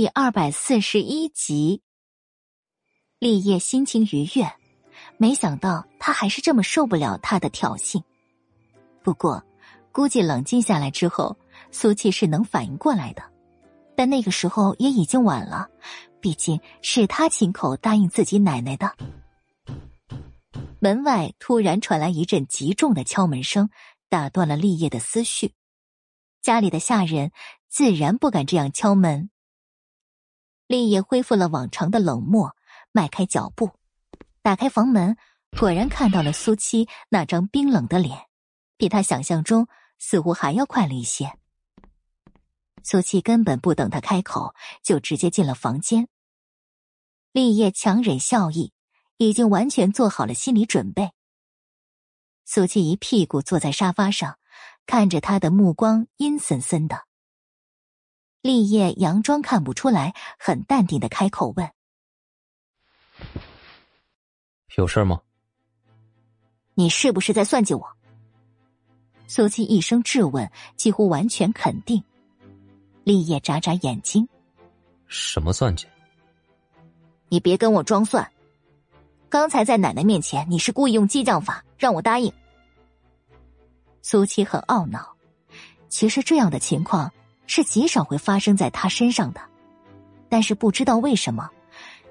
第二百四十一集，立业心情愉悦，没想到他还是这么受不了他的挑衅。不过，估计冷静下来之后，苏气是能反应过来的。但那个时候也已经晚了，毕竟是他亲口答应自己奶奶的。门外突然传来一阵极重的敲门声，打断了立业的思绪。家里的下人自然不敢这样敲门。立业恢复了往常的冷漠，迈开脚步，打开房门，果然看到了苏七那张冰冷的脸，比他想象中似乎还要快了一些。苏七根本不等他开口，就直接进了房间。立业强忍笑意，已经完全做好了心理准备。苏七一屁股坐在沙发上，看着他的目光阴森森的。立业佯装看不出来，很淡定的开口问：“有事吗？你是不是在算计我？”苏七一声质问，几乎完全肯定。立业眨眨眼睛：“什么算计？你别跟我装蒜！刚才在奶奶面前，你是故意用激将法让我答应。”苏七很懊恼，其实这样的情况是极少会发生在他身上的，但是不知道为什么，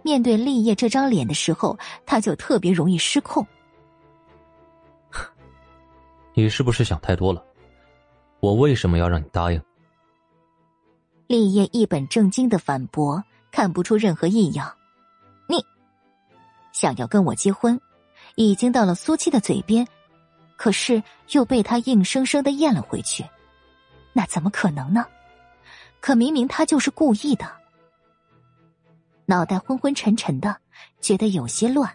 面对立业这张脸的时候，他就特别容易失控。你是不是想太多了？我为什么要让你答应？立业一本正经的反驳，看不出任何异样。你想要跟我结婚，已经到了苏七的嘴边，可是又被他硬生生的咽了回去，那怎么可能呢？可明明他就是故意的。脑袋昏昏沉沉的，觉得有些乱。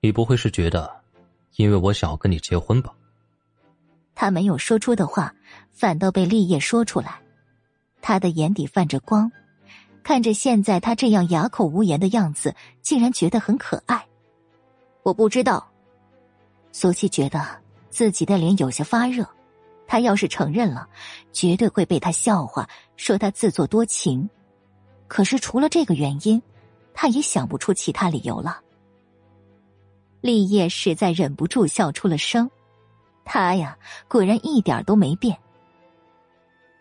你不会是觉得，因为我想要跟你结婚吧？他没有说出的话，反倒被立业说出来。他的眼底泛着光，看着现在他这样哑口无言的样子，竟然觉得很可爱。我不知道，苏七觉得自己的脸有些发热。他要是承认了，绝对会被他笑话，说他自作多情。可是除了这个原因，他也想不出其他理由了。立业实在忍不住笑出了声，他呀，果然一点都没变。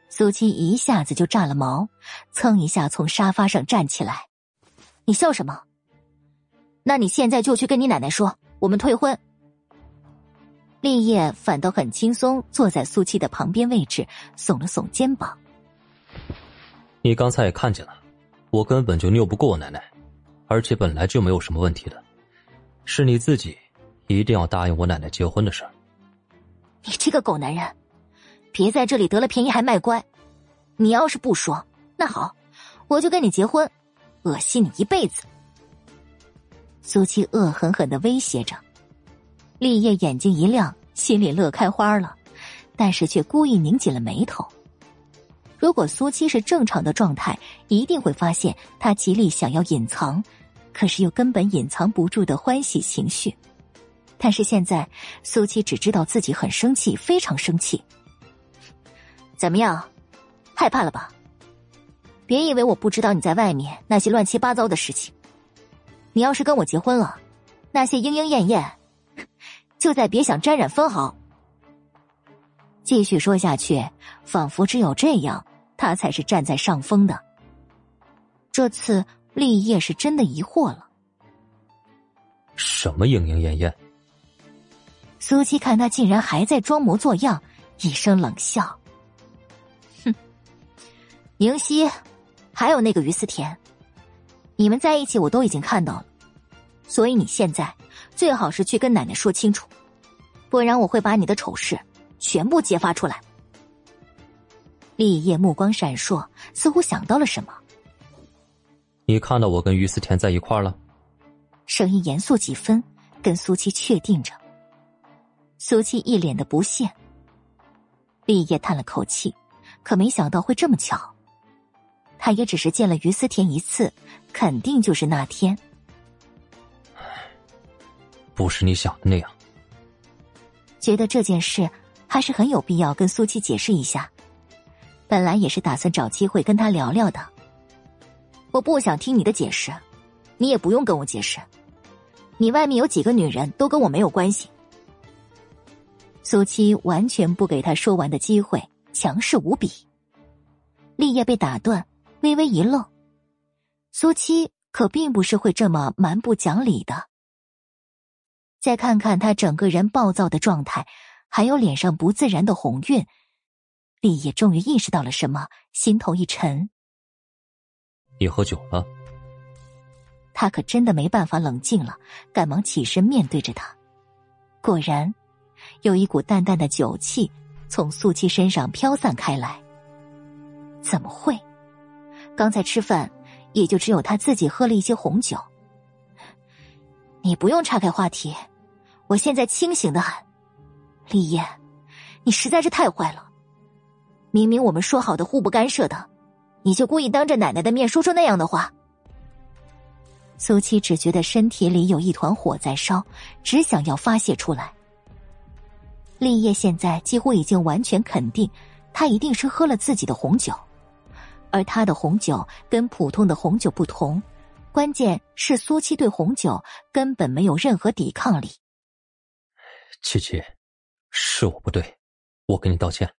苏七一下子就炸了毛，蹭一下从沙发上站起来。你笑什么？那你现在就去跟你奶奶说，我们退婚。立业反倒很轻松，坐在苏七的旁边位置，耸了耸肩膀。你刚才也看见了，我根本就拗不过我奶奶，而且本来就没有什么问题的，是你自己一定要答应我奶奶结婚的事儿。你这个狗男人！别在这里得了便宜还卖乖，你要是不说，那好，我就跟你结婚，恶心你一辈子。苏七恶狠狠的威胁着，立业眼睛一亮，心里乐开花了，但是却故意拧紧了眉头。如果苏七是正常的状态，一定会发现他极力想要隐藏，可是又根本隐藏不住的欢喜情绪。但是现在，苏七只知道自己很生气，非常生气。怎么样，害怕了吧？别以为我不知道你在外面那些乱七八糟的事情。你要是跟我结婚了，那些莺莺燕燕，就再别想沾染分毫。继续说下去，仿佛只有这样，他才是站在上风的。这次立业是真的疑惑了。什么莺莺燕燕？苏七看他竟然还在装模作样，一声冷笑。哼宁熙，还有那个于思甜，你们在一起我都已经看到了，所以你现在最好是去跟奶奶说清楚，不然我会把你的丑事全部揭发出来。立业目光闪烁，似乎想到了什么。你看到我跟于思甜在一块了？声音严肃几分，跟苏七确定着。苏七一脸的不屑。立业叹了口气，可没想到会这么巧。他也只是见了于思甜一次，肯定就是那天。不是你想的那样。觉得这件事还是很有必要跟苏七解释一下。本来也是打算找机会跟他聊聊的，我不想听你的解释，你也不用跟我解释。你外面有几个女人都跟我没有关系。苏七完全不给他说完的机会，强势无比。立业被打断，微微一愣。苏七可并不是会这么蛮不讲理的。再看看他整个人暴躁的状态，还有脸上不自然的红晕，立业终于意识到了什么，心头一沉。你喝酒了？他可真的没办法冷静了，赶忙起身面对着他。果然，有一股淡淡的酒气从素七身上飘散开来。怎么会？刚才吃饭，也就只有他自己喝了一些红酒。你不用岔开话题，我现在清醒的很。李烨，你实在是太坏了！明明我们说好的互不干涉的。你就故意当着奶奶的面说出那样的话。苏七只觉得身体里有一团火在烧，只想要发泄出来。立业现在几乎已经完全肯定，他一定是喝了自己的红酒，而他的红酒跟普通的红酒不同，关键是苏七对红酒根本没有任何抵抗力。七七，是我不对，我跟你道歉，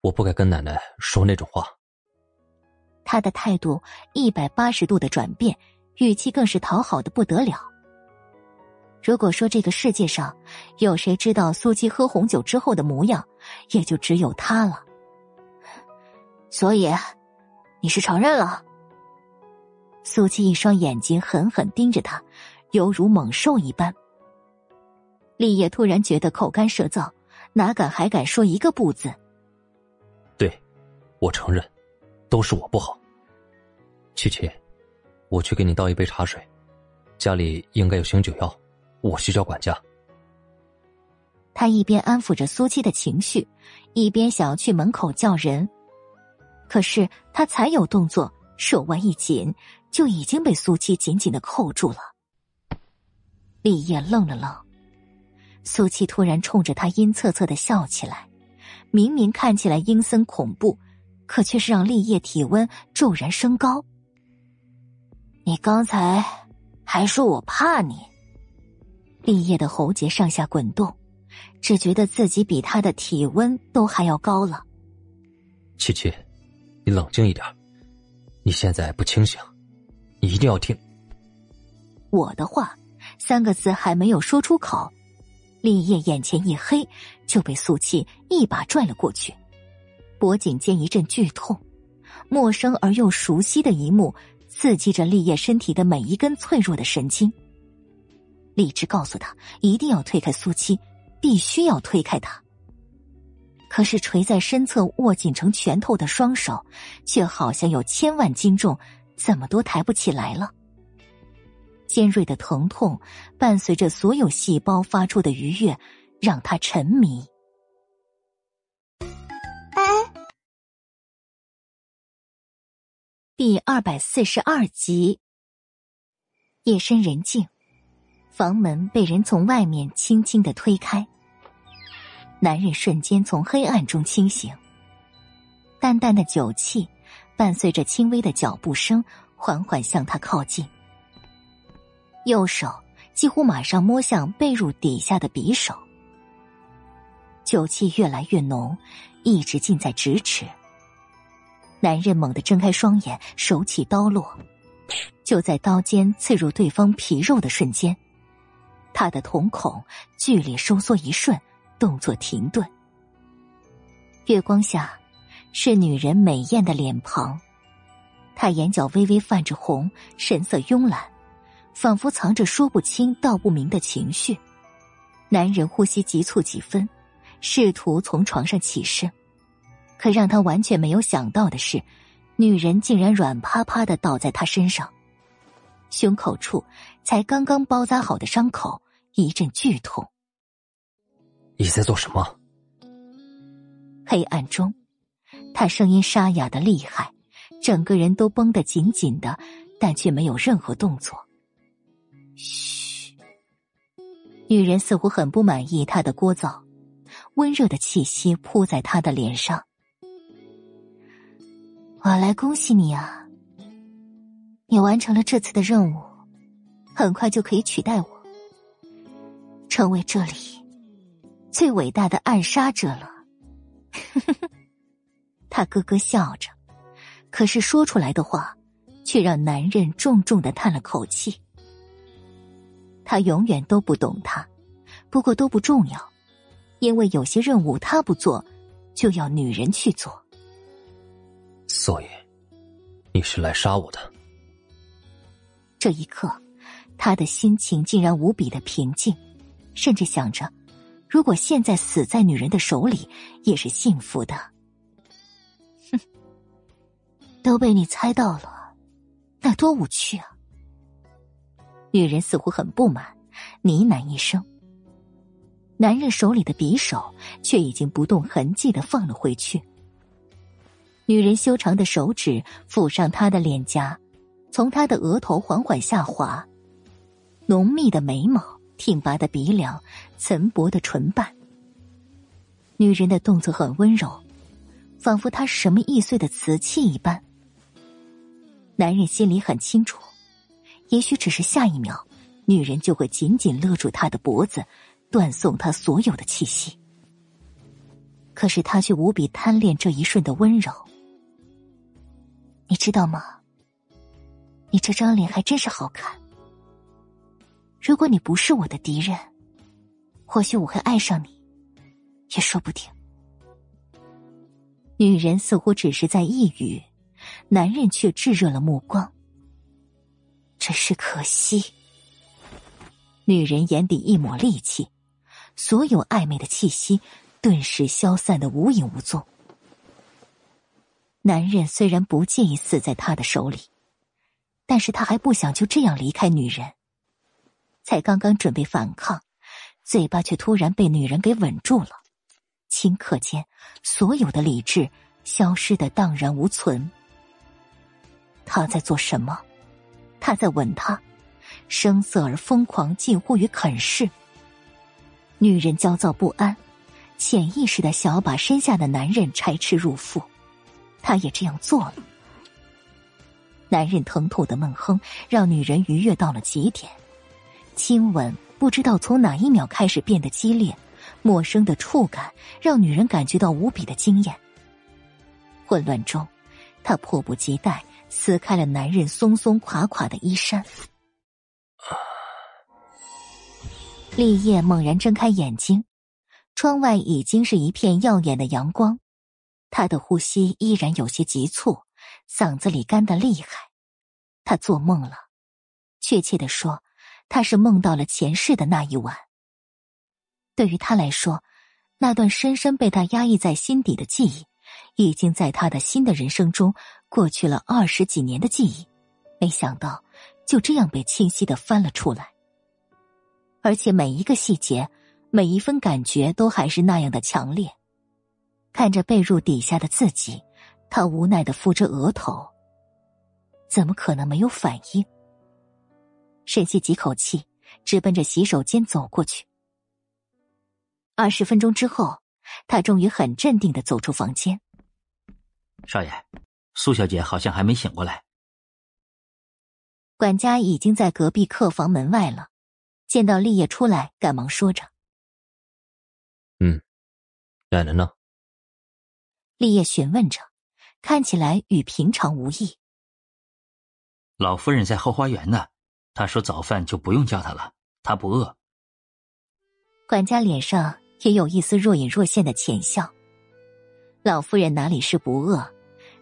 我不该跟奶奶说那种话。他的态度一百八十度的转变，语气更是讨好的不得了。如果说这个世界上有谁知道苏七喝红酒之后的模样，也就只有他了。所以，你是承认了？苏七一双眼睛狠狠盯着他，犹如猛兽一般。立业突然觉得口干舌燥，哪敢还敢说一个不字？对，我承认。都是我不好，七七，我去给你倒一杯茶水，家里应该有醒酒药，我去叫管家。他一边安抚着苏七的情绪，一边想要去门口叫人，可是他才有动作，手腕一紧，就已经被苏七紧紧的扣住了。立业愣了愣，苏七突然冲着他阴恻恻的笑起来，明明看起来阴森恐怖。可却是让立业体温骤然升高。你刚才还说我怕你。立业的喉结上下滚动，只觉得自己比他的体温都还要高了。七七，你冷静一点，你现在不清醒，你一定要听我的话。三个字还没有说出口，立业眼前一黑，就被苏七一把拽了过去。脖颈间一阵剧痛，陌生而又熟悉的一幕刺激着立业身体的每一根脆弱的神经。理智告诉他一定要推开苏七，必须要推开他。可是垂在身侧握紧成拳头的双手，却好像有千万斤重，怎么都抬不起来了。尖锐的疼痛伴随着所有细胞发出的愉悦，让他沉迷。第二百四十二集。夜深人静，房门被人从外面轻轻的推开。男人瞬间从黑暗中清醒，淡淡的酒气伴随着轻微的脚步声，缓缓向他靠近。右手几乎马上摸向被褥底下的匕首，酒气越来越浓，一直近在咫尺。男人猛地睁开双眼，手起刀落。就在刀尖刺入对方皮肉的瞬间，他的瞳孔剧烈收缩一瞬，动作停顿。月光下，是女人美艳的脸庞，她眼角微微泛着红，神色慵懒，仿佛藏着说不清道不明的情绪。男人呼吸急促几分，试图从床上起身。可让他完全没有想到的是，女人竟然软趴趴的倒在他身上，胸口处才刚刚包扎好的伤口一阵剧痛。你在做什么？黑暗中，他声音沙哑的厉害，整个人都绷得紧紧的，但却没有任何动作。嘘，女人似乎很不满意他的聒噪，温热的气息扑在他的脸上。我来恭喜你啊！你完成了这次的任务，很快就可以取代我，成为这里最伟大的暗杀者了。他咯咯笑着，可是说出来的话，却让男人重重的叹了口气。他永远都不懂他，不过都不重要，因为有些任务他不做，就要女人去做。所以，你是来杀我的。这一刻，他的心情竟然无比的平静，甚至想着，如果现在死在女人的手里，也是幸福的。哼，都被你猜到了，那多无趣啊！女人似乎很不满，呢喃一声。男人手里的匕首却已经不动痕迹的放了回去。女人修长的手指抚上他的脸颊，从他的额头缓缓下滑。浓密的眉毛，挺拔的鼻梁，岑薄的唇瓣。女人的动作很温柔，仿佛她什么易碎的瓷器一般。男人心里很清楚。也许只是下一秒，女人就会紧紧勒住他的脖子，断送他所有的气息。可是他却无比贪恋这一瞬的温柔。你知道吗？你这张脸还真是好看。如果你不是我的敌人，或许我会爱上你，也说不定。女人似乎只是在一语，男人却炙热了目光。真是可惜。女人眼底一抹戾气，所有暧昧的气息顿时消散的无影无踪。男人虽然不介意死在他的手里，但是他还不想就这样离开女人。才刚刚准备反抗，嘴巴却突然被女人给吻住了，顷刻间，所有的理智消失的荡然无存。他在做什么？他在吻她，声色而疯狂，近乎于啃噬。女人焦躁不安，潜意识的想要把身下的男人拆吃入腹，她也这样做了。男人疼痛的闷哼让女人愉悦到了极点，亲吻不知道从哪一秒开始变得激烈，陌生的触感让女人感觉到无比的惊艳。混乱中，她迫不及待。撕开了男人松松垮垮的衣衫，立业猛然睁开眼睛，窗外已经是一片耀眼的阳光，他的呼吸依然有些急促，嗓子里干得厉害。他做梦了，确切的说，他是梦到了前世的那一晚。对于他来说，那段深深被他压抑在心底的记忆。已经在他的新的人生中过去了二十几年的记忆，没想到就这样被清晰的翻了出来，而且每一个细节，每一分感觉都还是那样的强烈。看着被褥底下的自己，他无奈的扶着额头，怎么可能没有反应？深吸几口气，直奔着洗手间走过去。二十分钟之后。他终于很镇定的走出房间。少爷，苏小姐好像还没醒过来。管家已经在隔壁客房门外了，见到立业出来，赶忙说着：“嗯，奶奶呢？”立业询问着，看起来与平常无异。老夫人在后花园呢，她说早饭就不用叫她了，她不饿。管家脸上。也有一丝若隐若现的浅笑。老夫人哪里是不饿，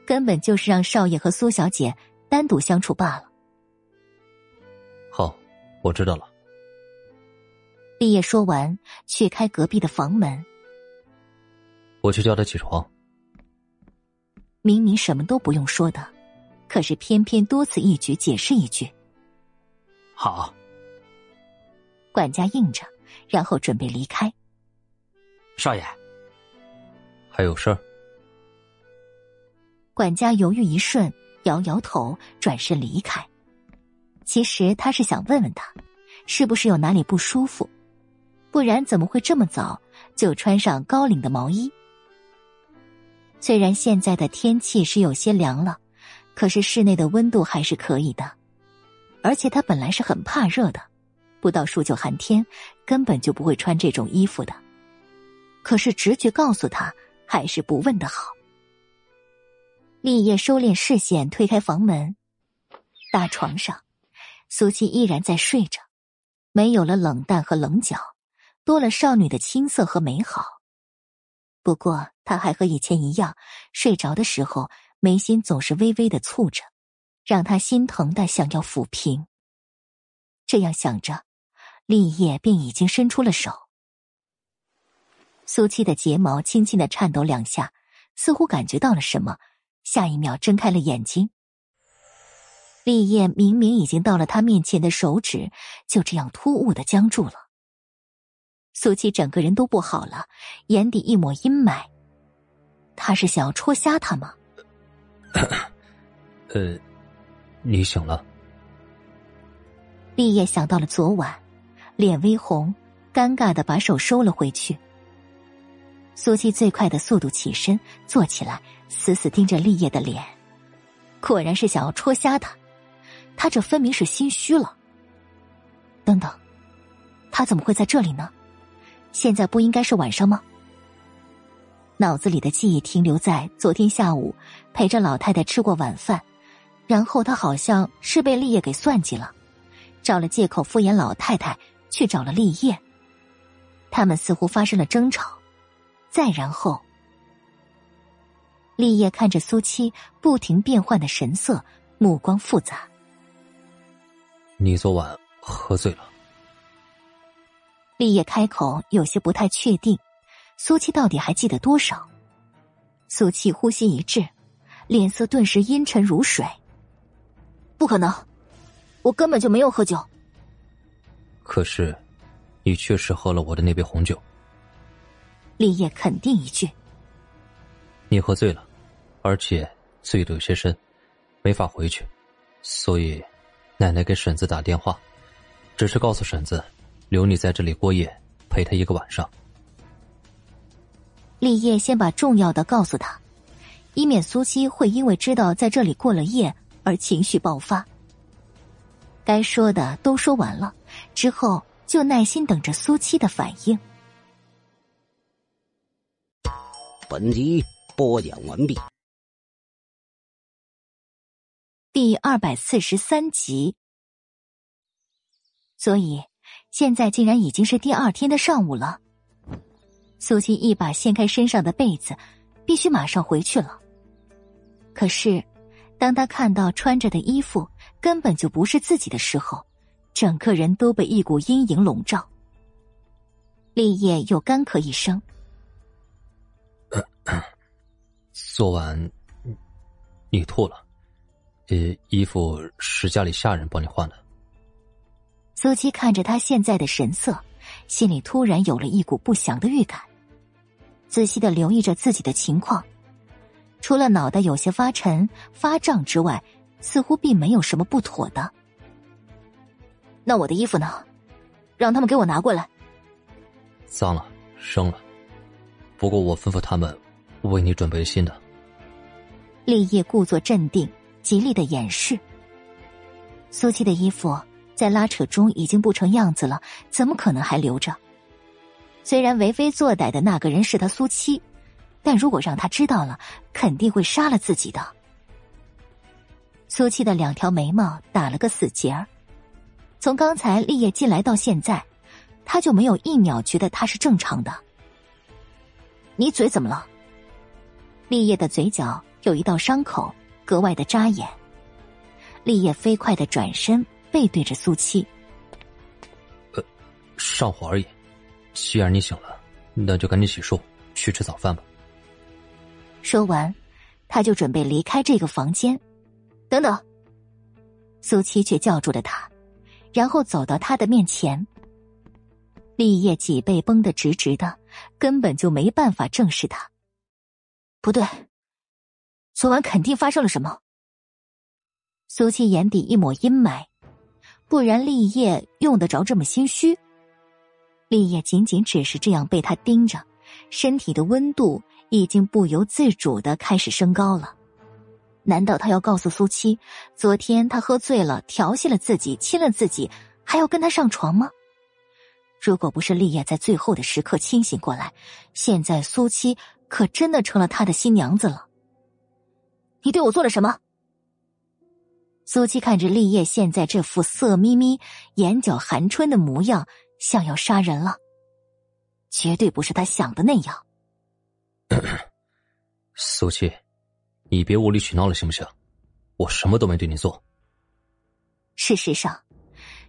根本就是让少爷和苏小姐单独相处罢了。好，我知道了。立业说完，去开隔壁的房门。我去叫他起床。明明什么都不用说的，可是偏偏多此一举解释一句。好。管家应着，然后准备离开。少爷，还有事儿。管家犹豫一瞬，摇摇头，转身离开。其实他是想问问他，是不是有哪里不舒服，不然怎么会这么早就穿上高领的毛衣？虽然现在的天气是有些凉了，可是室内的温度还是可以的。而且他本来是很怕热的，不到数九寒天，根本就不会穿这种衣服的。可是直觉告诉他，还是不问的好。立业收敛视线，推开房门，大床上，苏七依然在睡着，没有了冷淡和棱角，多了少女的青涩和美好。不过，他还和以前一样，睡着的时候眉心总是微微的蹙着，让他心疼的想要抚平。这样想着，立业便已经伸出了手。苏七的睫毛轻轻的颤抖两下，似乎感觉到了什么。下一秒，睁开了眼睛。立业明明已经到了他面前的手指，就这样突兀的僵住了。苏七整个人都不好了，眼底一抹阴霾。他是想要戳瞎他吗？呃，你醒了。立业想到了昨晚，脸微红，尴尬的把手收了回去。苏七最快的速度起身，坐起来。死死盯着立业的脸，果然是想要戳瞎他。他这分明是心虚了。等等，他怎么会在这里呢？现在不应该是晚上吗？脑子里的记忆停留在昨天下午陪着老太太吃过晚饭，然后他好像是被立业给算计了，找了借口敷衍老太太，去找了立业。他们似乎发生了争吵，再然后。立业看着苏七不停变换的神色，目光复杂。你昨晚喝醉了。立业开口，有些不太确定，苏七到底还记得多少？苏七呼吸一滞，脸色顿时阴沉如水。不可能，我根本就没有喝酒。可是，你确实喝了我的那杯红酒。立业肯定一句：“你喝醉了。”而且醉得有些深，没法回去，所以奶奶给婶子打电话，只是告诉婶子留你在这里过夜，陪她一个晚上。立业先把重要的告诉他，以免苏七会因为知道在这里过了夜而情绪爆发。该说的都说完了，之后就耐心等着苏七的反应。本集播讲完毕。第二百四十三集，所以现在竟然已经是第二天的上午了。苏七一把掀开身上的被子，必须马上回去了。可是，当他看到穿着的衣服根本就不是自己的时候，整个人都被一股阴影笼罩。立业又干咳一声：“昨晚你吐了。”呃，衣服是家里下人帮你换的。苏七看着他现在的神色，心里突然有了一股不祥的预感。仔细的留意着自己的情况，除了脑袋有些发沉、发胀之外，似乎并没有什么不妥的。那我的衣服呢？让他们给我拿过来。脏了，扔了。不过我吩咐他们为你准备新的。立业故作镇定。极力的掩饰。苏七的衣服在拉扯中已经不成样子了，怎么可能还留着？虽然为非作歹的那个人是他苏七，但如果让他知道了，肯定会杀了自己的。苏七的两条眉毛打了个死结儿，从刚才立业进来到现在，他就没有一秒觉得他是正常的。你嘴怎么了？立业的嘴角有一道伤口。格外的扎眼。立业飞快的转身，背对着苏七。呃，上火而已。既然你醒了，那就赶紧洗漱，去吃早饭吧。说完，他就准备离开这个房间。等等，苏七却叫住了他，然后走到他的面前。立业脊背绷得直直的，根本就没办法正视他。不对。昨晚肯定发生了什么。苏七眼底一抹阴霾，不然立业用得着这么心虚？立业仅仅只是这样被他盯着，身体的温度已经不由自主的开始升高了。难道他要告诉苏七，昨天他喝醉了，调戏了自己，亲了自己，还要跟他上床吗？如果不是立业在最后的时刻清醒过来，现在苏七可真的成了他的新娘子了。你对我做了什么？苏七看着立业现在这副色眯眯、眼角含春的模样，像要杀人了。绝对不是他想的那样。苏七，你别无理取闹了，行不行？我什么都没对你做。事实上，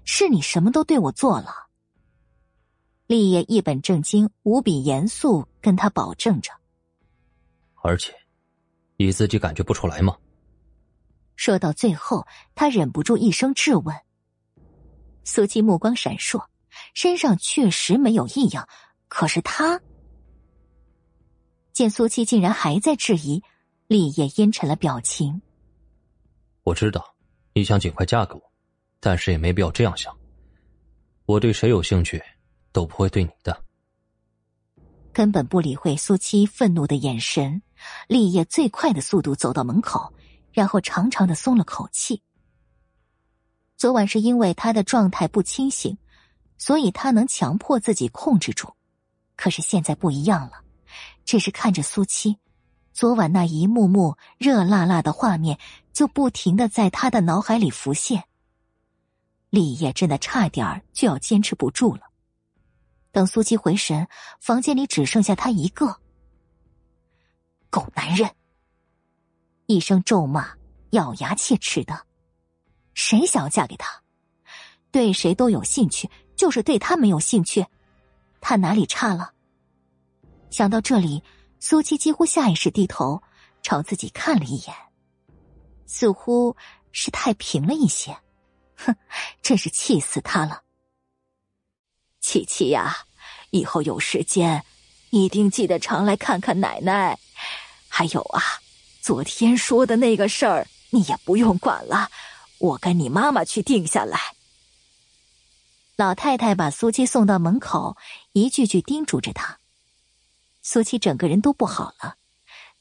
是你什么都对我做了。立业一本正经、无比严肃跟他保证着。而且，你自己感觉不出来吗？说到最后，他忍不住一声质问。苏七目光闪烁，身上确实没有异样，可是他见苏七竟然还在质疑，立业阴沉了表情。我知道你想尽快嫁给我，但是也没必要这样想。我对谁有兴趣？都不会对你的，根本不理会苏七愤怒的眼神。立业最快的速度走到门口，然后长长的松了口气。昨晚是因为他的状态不清醒，所以他能强迫自己控制住。可是现在不一样了，只是看着苏七，昨晚那一幕幕热辣辣的画面就不停的在他的脑海里浮现。立业真的差点就要坚持不住了。等苏七回神，房间里只剩下他一个。狗男人！一声咒骂，咬牙切齿的。谁想要嫁给他？对谁都有兴趣，就是对他没有兴趣。他哪里差了？想到这里，苏七几乎下意识低头朝自己看了一眼，似乎是太平了一些。哼，真是气死他了。琪琪呀，以后有时间一定记得常来看看奶奶。还有啊，昨天说的那个事儿，你也不用管了，我跟你妈妈去定下来。老太太把苏七送到门口，一句句叮嘱着他。苏七整个人都不好了，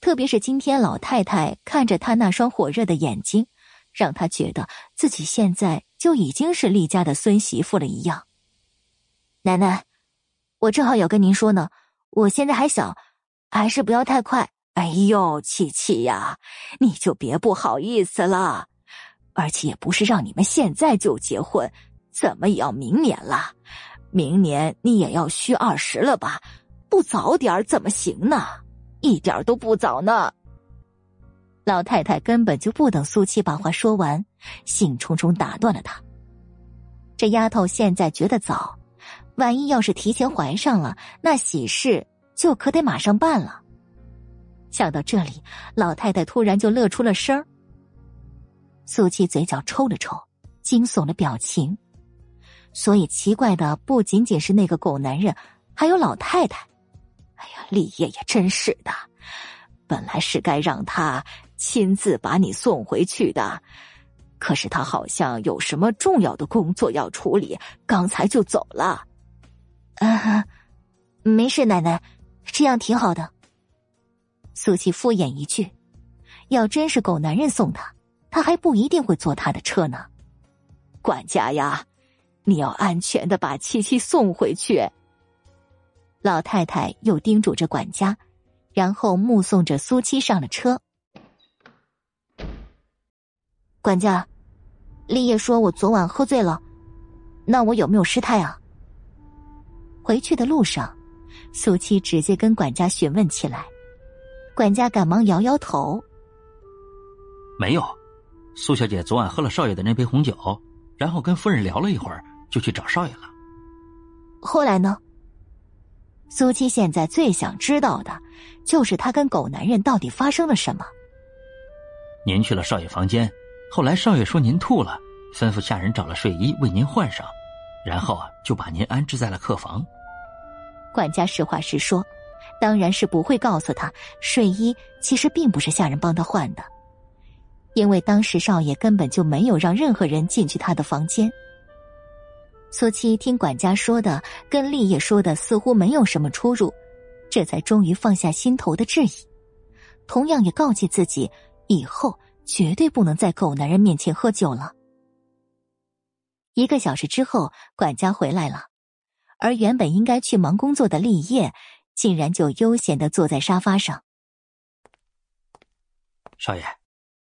特别是今天老太太看着他那双火热的眼睛，让他觉得自己现在就已经是厉家的孙媳妇了一样。奶奶，我正好要跟您说呢。我现在还小，还是不要太快。哎呦，七七呀，你就别不好意思了。而且也不是让你们现在就结婚，怎么也要明年了。明年你也要虚二十了吧？不早点怎么行呢？一点都不早呢。老太太根本就不等苏七把话说完，兴冲冲打断了他。这丫头现在觉得早。万一要是提前怀上了，那喜事就可得马上办了。想到这里，老太太突然就乐出了声儿。苏七嘴角抽了抽，惊悚的表情。所以奇怪的不仅仅是那个狗男人，还有老太太。哎呀，李爷爷真是的，本来是该让他亲自把你送回去的，可是他好像有什么重要的工作要处理，刚才就走了。啊，没事，奶奶，这样挺好的。苏七敷衍一句：“要真是狗男人送他，他还不一定会坐他的车呢。”管家呀，你要安全的把七七送回去。老太太又叮嘱着管家，然后目送着苏七上了车。管家，立业说我昨晚喝醉了，那我有没有失态啊？回去的路上，苏七直接跟管家询问起来。管家赶忙摇摇头：“没有，苏小姐昨晚喝了少爷的那杯红酒，然后跟夫人聊了一会儿，就去找少爷了。后来呢？”苏七现在最想知道的，就是他跟狗男人到底发生了什么。您去了少爷房间，后来少爷说您吐了，吩咐下人找了睡衣为您换上。然后啊，就把您安置在了客房。管家实话实说，当然是不会告诉他睡衣其实并不是下人帮他换的，因为当时少爷根本就没有让任何人进去他的房间。苏七听管家说的跟立业说的似乎没有什么出入，这才终于放下心头的质疑，同样也告诫自己以后绝对不能在狗男人面前喝酒了。一个小时之后，管家回来了，而原本应该去忙工作的立业，竟然就悠闲的坐在沙发上。少爷，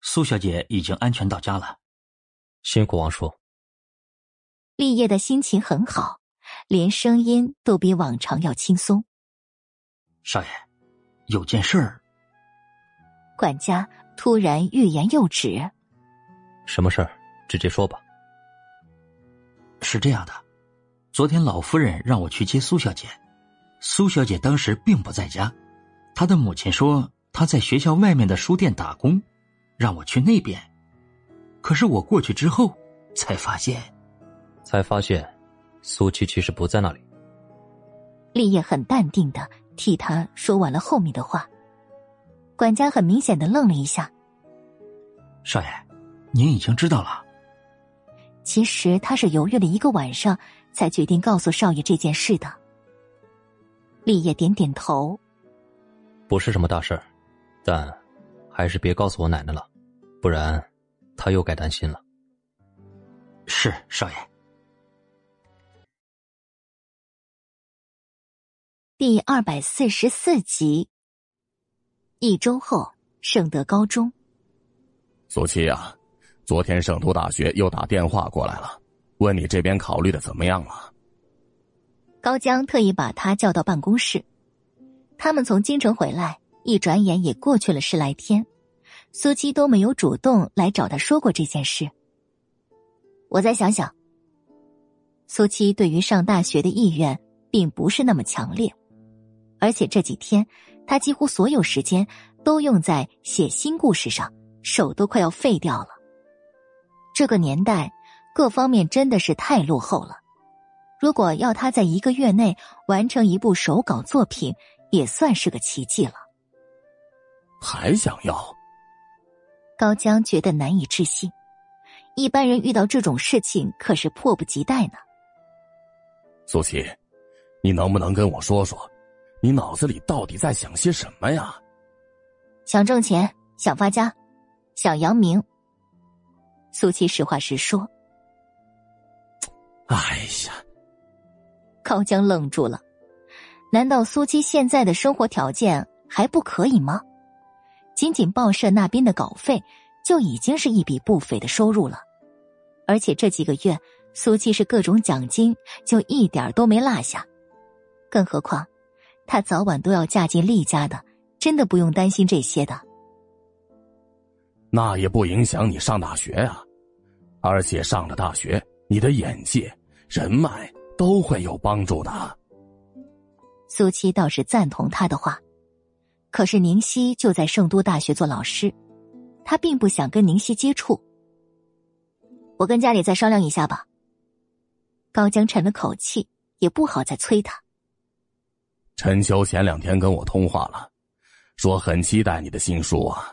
苏小姐已经安全到家了，辛苦王叔。立业的心情很好，连声音都比往常要轻松。少爷，有件事儿。管家突然欲言又止。什么事儿？直接说吧。是这样的，昨天老夫人让我去接苏小姐，苏小姐当时并不在家，她的母亲说她在学校外面的书店打工，让我去那边。可是我过去之后，才发现，才发现，苏七其实不在那里。立业很淡定的替他说完了后面的话。管家很明显的愣了一下。少爷，您已经知道了。其实他是犹豫了一个晚上，才决定告诉少爷这件事的。立业点点头，不是什么大事儿，但还是别告诉我奶奶了，不然她又该担心了。是少爷。第二百四十四集。一周后，圣德高中。苏七啊，昨天圣都大学又打电话过来了，问你这边考虑的怎么样了。高江特意把他叫到办公室。他们从京城回来，一转眼也过去了十来天，苏七都没有主动来找他说过这件事。我再想想。苏七对于上大学的意愿并不是那么强烈，而且这几天。他几乎所有时间都用在写新故事上，手都快要废掉了。这个年代，各方面真的是太落后了。如果要他在一个月内完成一部手稿作品，也算是个奇迹了。还想要？高江觉得难以置信。一般人遇到这种事情可是迫不及待呢。苏琪，你能不能跟我说说？你脑子里到底在想些什么呀？想挣钱，想发家，想扬名。苏七实话实说。哎呀，高江愣住了。难道苏七现在的生活条件还不可以吗？仅仅报社那边的稿费就已经是一笔不菲的收入了，而且这几个月苏七是各种奖金就一点都没落下，更何况。她早晚都要嫁进厉家的，真的不用担心这些的。那也不影响你上大学啊，而且上了大学，你的眼界、人脉都会有帮助的。苏七倒是赞同他的话，可是宁熙就在圣都大学做老师，他并不想跟宁熙接触。我跟家里再商量一下吧。高江沉了口气，也不好再催他。陈秋前两天跟我通话了，说很期待你的新书啊。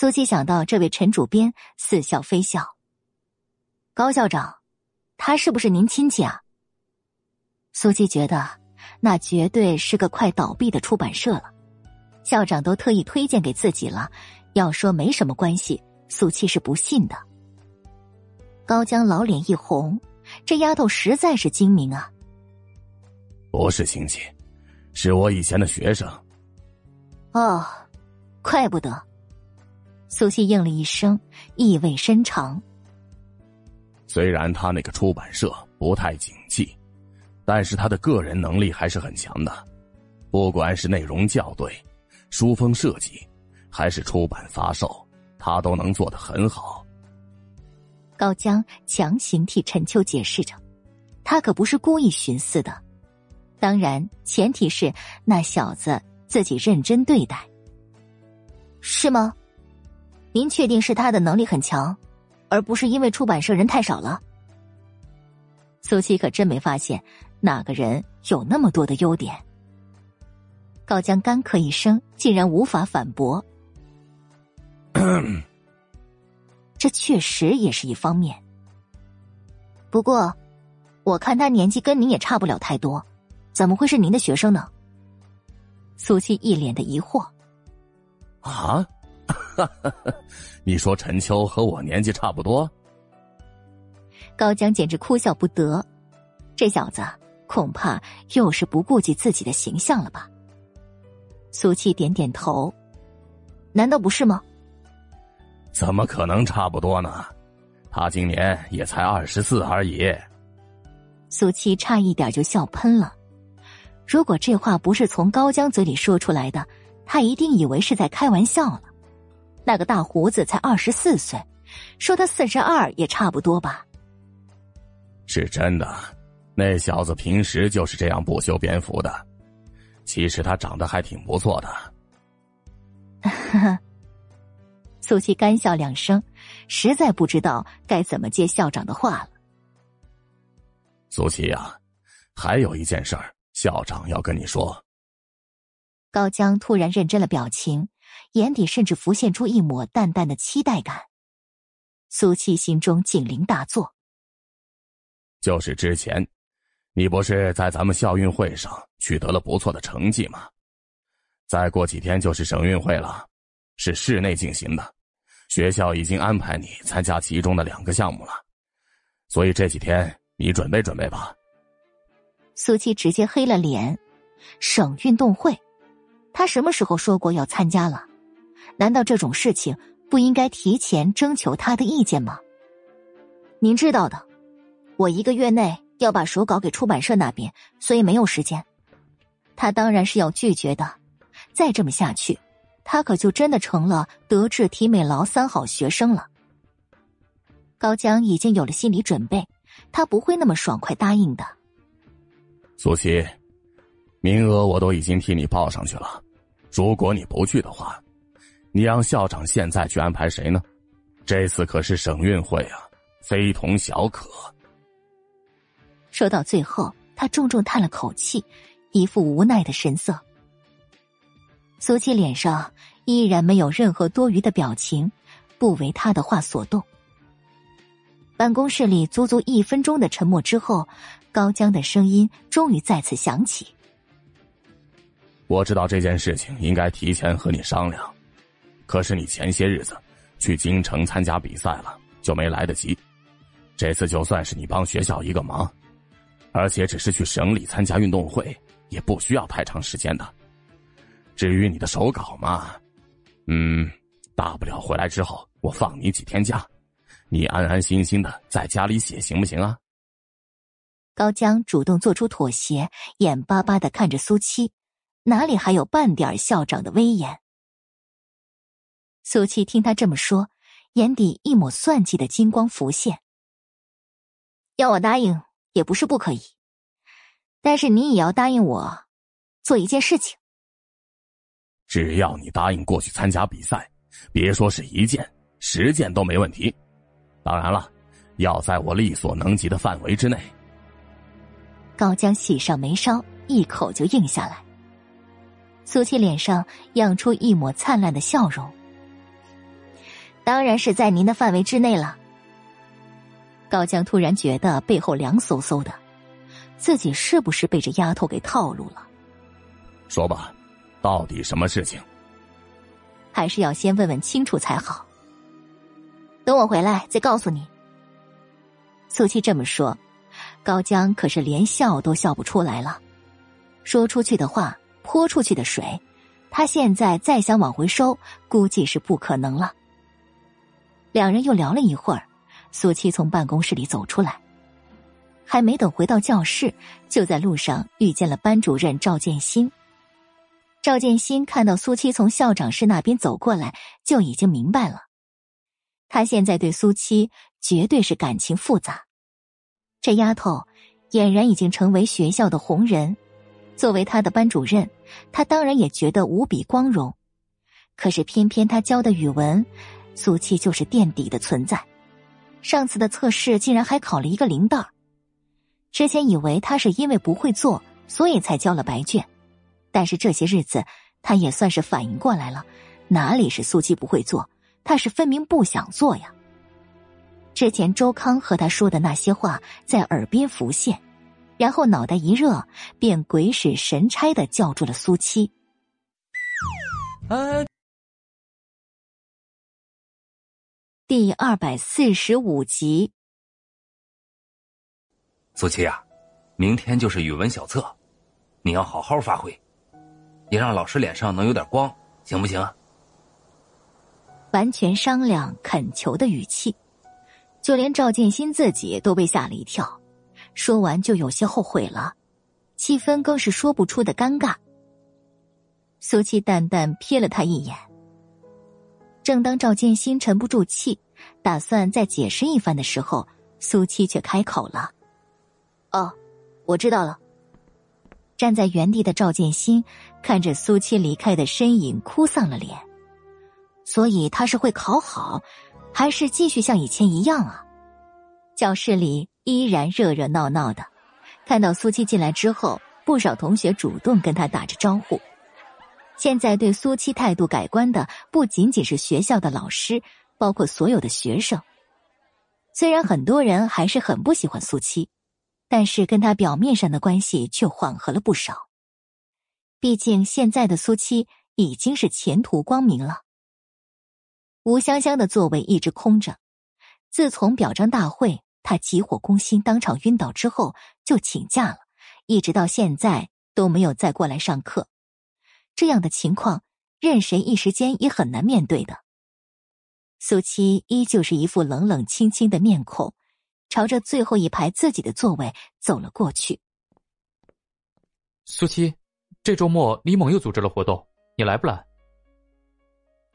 苏七想到这位陈主编，似笑非笑。高校长，他是不是您亲戚啊？苏七觉得那绝对是个快倒闭的出版社了，校长都特意推荐给自己了，要说没什么关系，苏七是不信的。高江老脸一红，这丫头实在是精明啊。不是亲戚，是我以前的学生。哦，怪不得。苏西应了一声，意味深长。虽然他那个出版社不太景气，但是他的个人能力还是很强的，不管是内容校对、书封设计，还是出版发售，他都能做得很好。高江强行替陈秋解释着，他可不是故意寻思的。当然，前提是那小子自己认真对待，是吗？您确定是他的能力很强，而不是因为出版社人太少了？苏七可真没发现哪个人有那么多的优点。高江干咳一声，竟然无法反驳。这确实也是一方面。不过，我看他年纪跟您也差不了太多。怎么会是您的学生呢？苏七一脸的疑惑。啊，你说陈秋和我年纪差不多？高江简直哭笑不得，这小子恐怕又是不顾及自己的形象了吧？苏七点点头，难道不是吗？怎么可能差不多呢？他今年也才二十四而已。苏七差一点就笑喷了。如果这话不是从高江嘴里说出来的，他一定以为是在开玩笑了。那个大胡子才二十四岁，说他四十二也差不多吧？是真的，那小子平时就是这样不修边幅的。其实他长得还挺不错的。苏七干笑两声，实在不知道该怎么接校长的话了。苏七呀，还有一件事儿。校长要跟你说。高江突然认真了表情，眼底甚至浮现出一抹淡淡的期待感。苏七心中警铃大作。就是之前，你不是在咱们校运会上取得了不错的成绩吗？再过几天就是省运会了，是室内进行的，学校已经安排你参加其中的两个项目了，所以这几天你准备准备吧。苏七直接黑了脸，省运动会，他什么时候说过要参加了？难道这种事情不应该提前征求他的意见吗？您知道的，我一个月内要把手稿给出版社那边，所以没有时间。他当然是要拒绝的。再这么下去，他可就真的成了德智体美劳三好学生了。高江已经有了心理准备，他不会那么爽快答应的。苏西，名额我都已经替你报上去了。如果你不去的话，你让校长现在去安排谁呢？这次可是省运会啊，非同小可。说到最后，他重重叹了口气，一副无奈的神色。苏七脸上依然没有任何多余的表情，不为他的话所动。办公室里足足一分钟的沉默之后。高江的声音终于再次响起。我知道这件事情应该提前和你商量，可是你前些日子去京城参加比赛了，就没来得及。这次就算是你帮学校一个忙，而且只是去省里参加运动会，也不需要太长时间的。至于你的手稿嘛，嗯，大不了回来之后我放你几天假，你安安心心的在家里写，行不行啊？高江主动做出妥协，眼巴巴的看着苏七，哪里还有半点校长的威严？苏七听他这么说，眼底一抹算计的金光浮现。要我答应也不是不可以，但是你也要答应我做一件事情。只要你答应过去参加比赛，别说是一件，十件都没问题。当然了，要在我力所能及的范围之内。高江喜上眉梢，一口就应下来。苏七脸上漾出一抹灿烂的笑容。当然是在您的范围之内了。高江突然觉得背后凉飕飕的，自己是不是被这丫头给套路了？说吧，到底什么事情？还是要先问问清楚才好。等我回来再告诉你。苏七这么说。高江可是连笑都笑不出来了，说出去的话泼出去的水，他现在再想往回收，估计是不可能了。两人又聊了一会儿，苏七从办公室里走出来，还没等回到教室，就在路上遇见了班主任赵建新。赵建新看到苏七从校长室那边走过来，就已经明白了，他现在对苏七绝对是感情复杂。这丫头俨然已经成为学校的红人，作为他的班主任，他当然也觉得无比光荣。可是偏偏他教的语文，苏七就是垫底的存在。上次的测试竟然还考了一个零蛋之前以为他是因为不会做，所以才交了白卷，但是这些日子他也算是反应过来了，哪里是苏七不会做，他是分明不想做呀。之前周康和他说的那些话在耳边浮现，然后脑袋一热，便鬼使神差的叫住了苏七。第二百四十五集。苏七啊，明天就是语文小测，你要好好发挥，也让老师脸上能有点光，行不行？完全商量、恳求的语气，就连赵建新自己都被吓了一跳，说完就有些后悔了，气氛更是说不出的尴尬。苏七淡淡瞥了他一眼。正当赵建新沉不住气，打算再解释一番的时候，苏七却开口了：“哦，我知道了。”站在原地的赵建新看着苏七离开的身影，哭丧了脸。所以他是会考好，还是继续像以前一样啊？教室里依然热热闹闹的。看到苏七进来之后，不少同学主动跟他打着招呼。现在对苏七态度改观的不仅仅是学校的老师，包括所有的学生。虽然很多人还是很不喜欢苏七，但是跟他表面上的关系却缓和了不少。毕竟现在的苏七已经是前途光明了。吴香香的座位一直空着，自从表彰大会他急火攻心当场晕倒之后就请假了，一直到现在都没有再过来上课。这样的情况，任谁一时间也很难面对的。苏七依旧是一副冷冷清清的面孔，朝着最后一排自己的座位走了过去。苏七，这周末李猛又组织了活动，你来不来？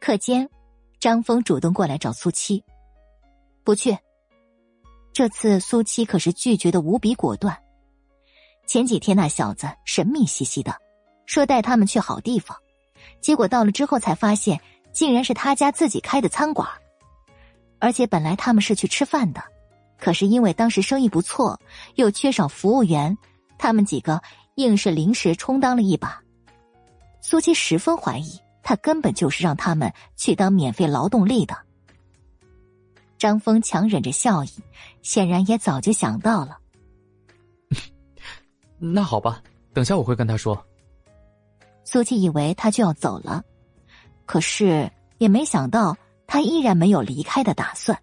课间，张峰主动过来找苏七，不去。这次苏七可是拒绝的无比果断。前几天那小子神秘兮兮的。说带他们去好地方，结果到了之后才发现，竟然是他家自己开的餐馆。而且本来他们是去吃饭的，可是因为当时生意不错，又缺少服务员，他们几个硬是临时充当了一把。苏七十分怀疑，他根本就是让他们去当免费劳动力的。张峰强忍着笑意，显然也早就想到了。那好吧，等下我会跟他说。苏七以为他就要走了，可是也没想到他依然没有离开的打算。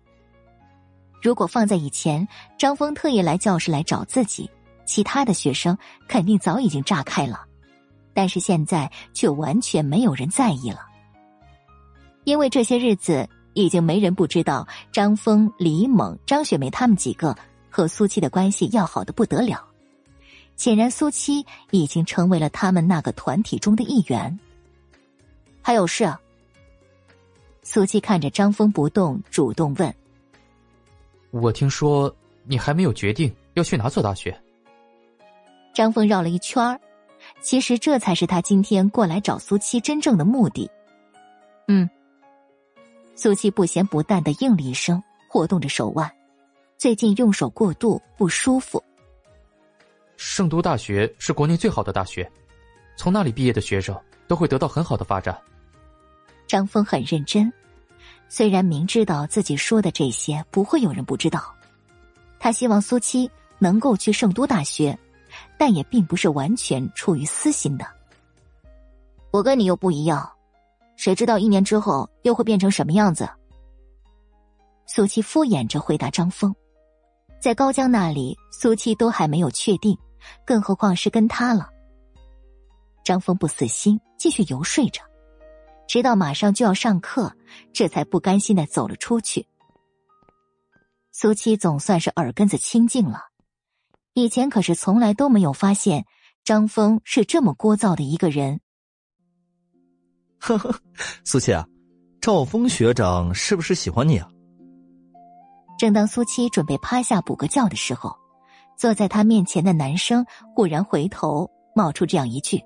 如果放在以前，张峰特意来教室来找自己，其他的学生肯定早已经炸开了。但是现在却完全没有人在意了，因为这些日子已经没人不知道张峰、李猛、张雪梅他们几个和苏七的关系要好的不得了。显然，苏七已经成为了他们那个团体中的一员。还有事啊？苏七看着张峰不动，主动问：“我听说你还没有决定要去哪所大学？”张峰绕了一圈儿，其实这才是他今天过来找苏七真正的目的。嗯，苏七不咸不淡的应了一声，活动着手腕。最近用手过度不舒服。圣都大学是国内最好的大学，从那里毕业的学生都会得到很好的发展。张峰很认真，虽然明知道自己说的这些不会有人不知道，他希望苏七能够去圣都大学，但也并不是完全出于私心的。我跟你又不一样，谁知道一年之后又会变成什么样子？苏七敷衍着回答张峰，在高江那里，苏七都还没有确定。更何况是跟他了。张峰不死心，继续游说着，直到马上就要上课，这才不甘心的走了出去。苏七总算是耳根子清净了，以前可是从来都没有发现张峰是这么聒噪的一个人。呵呵，苏七啊，赵峰学长是不是喜欢你啊？正当苏七准备趴下补个觉的时候。坐在他面前的男生忽然回头，冒出这样一句：“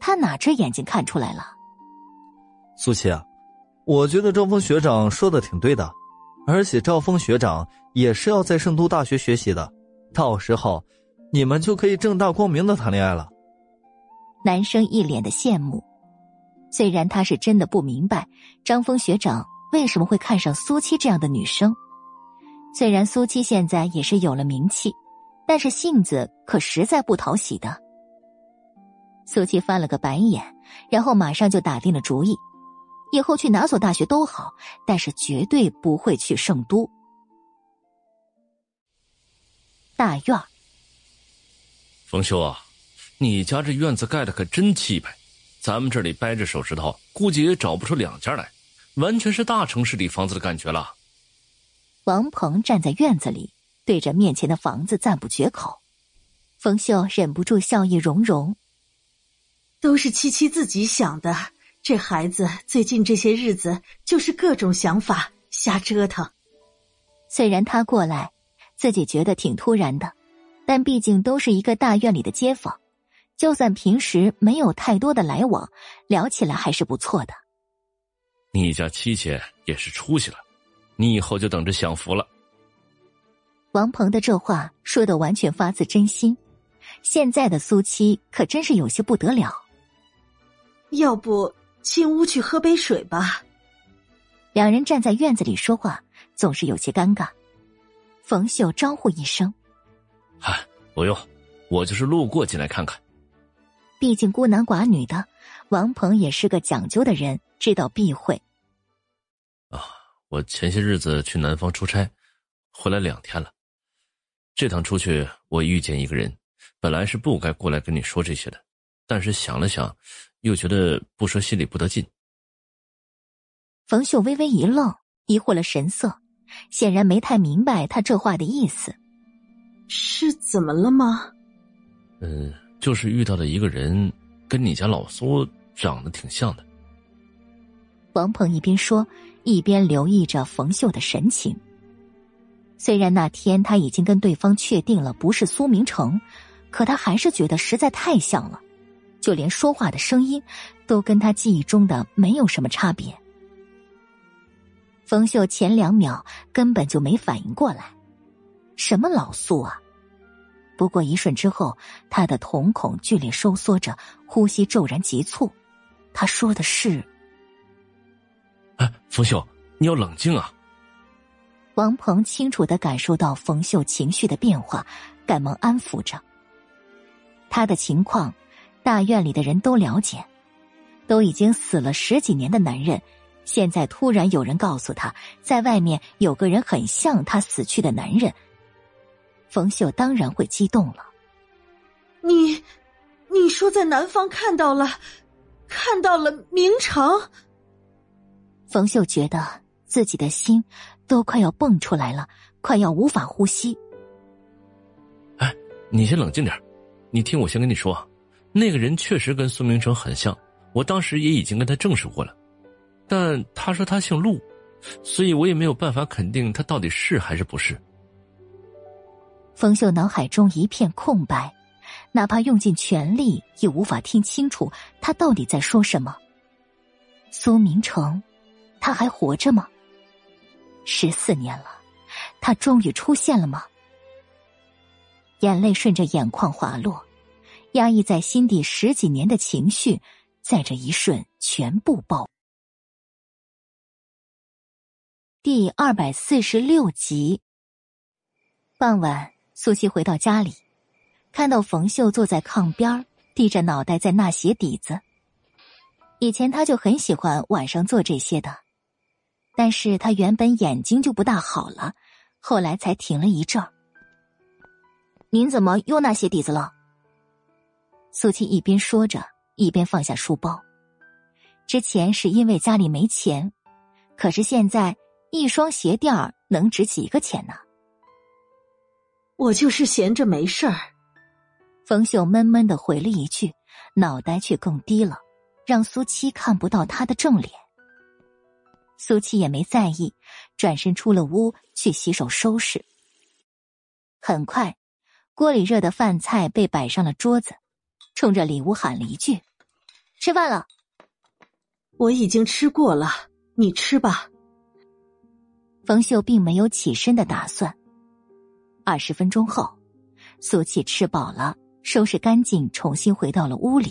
他哪只眼睛看出来了？”苏七啊，我觉得赵峰学长说的挺对的，而且赵峰学长也是要在圣都大学学习的，到时候你们就可以正大光明的谈恋爱了。男生一脸的羡慕，虽然他是真的不明白张峰学长为什么会看上苏七这样的女生。虽然苏七现在也是有了名气，但是性子可实在不讨喜的。苏七翻了个白眼，然后马上就打定了主意，以后去哪所大学都好，但是绝对不会去圣都。大院冯秀啊，你家这院子盖的可真气派，咱们这里掰着手指头，估计也找不出两家来，完全是大城市里房子的感觉了。王鹏站在院子里，对着面前的房子赞不绝口。冯秀忍不住笑意融融，都是七七自己想的。这孩子最近这些日子就是各种想法，瞎折腾。虽然他过来，自己觉得挺突然的，但毕竟都是一个大院里的街坊，就算平时没有太多的来往，聊起来还是不错的。你家七七也是出息了，你以后就等着享福了。王鹏的这话说的完全发自真心，现在的苏七可真是有些不得了。要不？进屋去喝杯水吧。两人站在院子里说话，总是有些尴尬。冯秀招呼一声：“嗨，不用，我就是路过进来看看。”毕竟孤男寡女的，王鹏也是个讲究的人，知道避讳。啊，我前些日子去南方出差，回来两天了。这趟出去，我遇见一个人，本来是不该过来跟你说这些的，但是想了想。又觉得不说心里不得劲。冯秀微微一愣，疑惑了神色，显然没太明白他这话的意思。是怎么了吗？嗯，就是遇到了一个人，跟你家老苏长得挺像的。王鹏一边说，一边留意着冯秀的神情。虽然那天他已经跟对方确定了不是苏明成，可他还是觉得实在太像了。就连说话的声音，都跟他记忆中的没有什么差别。冯秀前两秒根本就没反应过来，什么老苏啊？不过一瞬之后，他的瞳孔剧烈收缩着，呼吸骤然急促。他说的是：“哎，冯秀，你要冷静啊！”王鹏清楚的感受到冯秀情绪的变化，赶忙安抚着他的情况。大院里的人都了解，都已经死了十几年的男人，现在突然有人告诉他，在外面有个人很像他死去的男人。冯秀当然会激动了。你，你说在南方看到了，看到了明成。冯秀觉得自己的心都快要蹦出来了，快要无法呼吸。哎，你先冷静点你听我先跟你说。那个人确实跟苏明成很像，我当时也已经跟他证实过了，但他说他姓陆，所以我也没有办法肯定他到底是还是不是。冯秀脑海中一片空白，哪怕用尽全力也无法听清楚他到底在说什么。苏明成，他还活着吗？十四年了，他终于出现了吗？眼泪顺着眼眶滑落。压抑在心底十几年的情绪，在这一瞬全部爆。第二百四十六集。傍晚，苏西回到家里，看到冯秀坐在炕边低着脑袋在那写底子。以前他就很喜欢晚上做这些的，但是他原本眼睛就不大好了，后来才停了一阵儿。您怎么又那鞋底子了？苏七一边说着，一边放下书包。之前是因为家里没钱，可是现在一双鞋垫儿能值几个钱呢？我就是闲着没事儿。冯秀闷闷的回了一句，脑袋却更低了，让苏七看不到他的正脸。苏七也没在意，转身出了屋去洗手收拾。很快，锅里热的饭菜被摆上了桌子。冲着里屋喊了一句：“吃饭了。”我已经吃过了，你吃吧。冯秀并没有起身的打算。二十分钟后，苏七吃饱了，收拾干净，重新回到了屋里。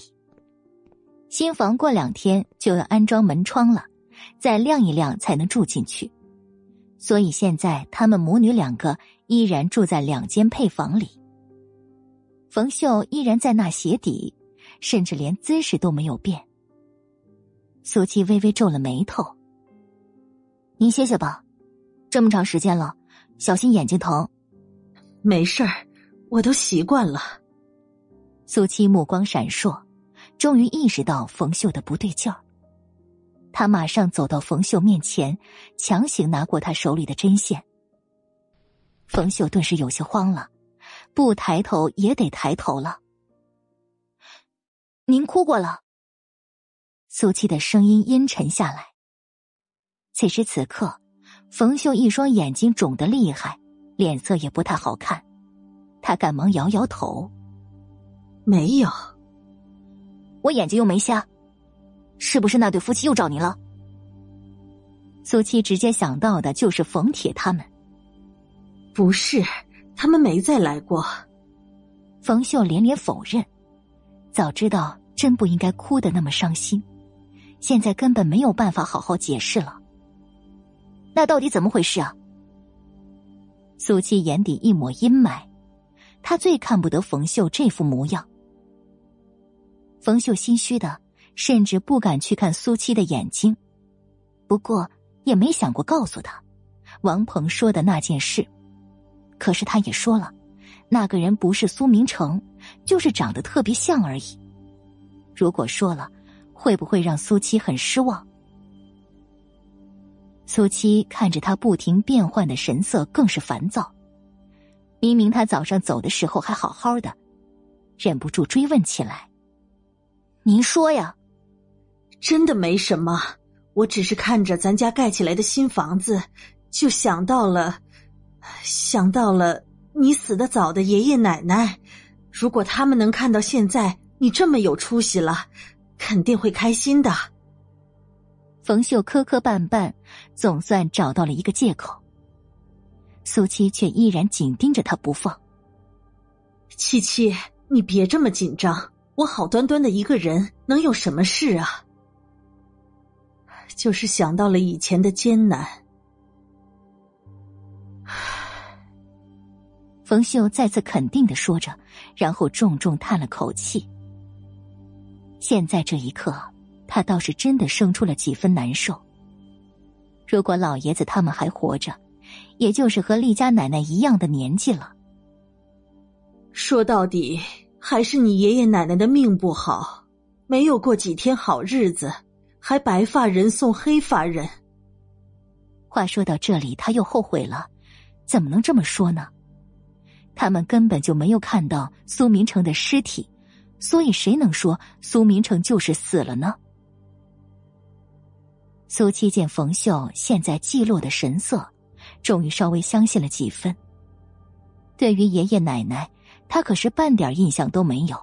新房过两天就要安装门窗了，再晾一晾才能住进去。所以现在他们母女两个依然住在两间配房里。冯秀依然在那鞋底，甚至连姿势都没有变。苏七微微皱了眉头。您歇歇吧，这么长时间了，小心眼睛疼。没事儿，我都习惯了。苏七目光闪烁，终于意识到冯秀的不对劲儿。他马上走到冯秀面前，强行拿过他手里的针线。冯秀顿时有些慌了，不抬头也得抬头了。您哭过了。苏七的声音阴沉下来。此时此刻，冯秀一双眼睛肿得厉害，脸色也不太好看。他赶忙摇摇头：“没有，我眼睛又没瞎，是不是那对夫妻又找您了？”苏七直接想到的就是冯铁他们。不是，他们没再来过。冯秀连连否认。早知道，真不应该哭的那么伤心。现在根本没有办法好好解释了。那到底怎么回事啊？苏七眼底一抹阴霾，他最看不得冯秀这副模样。冯秀心虚的，甚至不敢去看苏七的眼睛，不过也没想过告诉他王鹏说的那件事。可是他也说了，那个人不是苏明成，就是长得特别像而已。如果说了，会不会让苏七很失望？苏七看着他不停变换的神色，更是烦躁。明明他早上走的时候还好好的，忍不住追问起来：“您说呀？真的没什么，我只是看着咱家盖起来的新房子，就想到了。”想到了你死的早的爷爷奶奶，如果他们能看到现在你这么有出息了，肯定会开心的。冯秀磕磕绊绊，总算找到了一个借口。苏七却依然紧盯着他不放。七七，你别这么紧张，我好端端的一个人，能有什么事啊？就是想到了以前的艰难。冯秀再次肯定的说着，然后重重叹了口气。现在这一刻，他倒是真的生出了几分难受。如果老爷子他们还活着，也就是和厉家奶奶一样的年纪了。说到底，还是你爷爷奶奶的命不好，没有过几天好日子，还白发人送黑发人。话说到这里，他又后悔了，怎么能这么说呢？他们根本就没有看到苏明成的尸体，所以谁能说苏明成就是死了呢？苏七见冯秀现在寂落的神色，终于稍微相信了几分。对于爷爷奶奶，他可是半点印象都没有，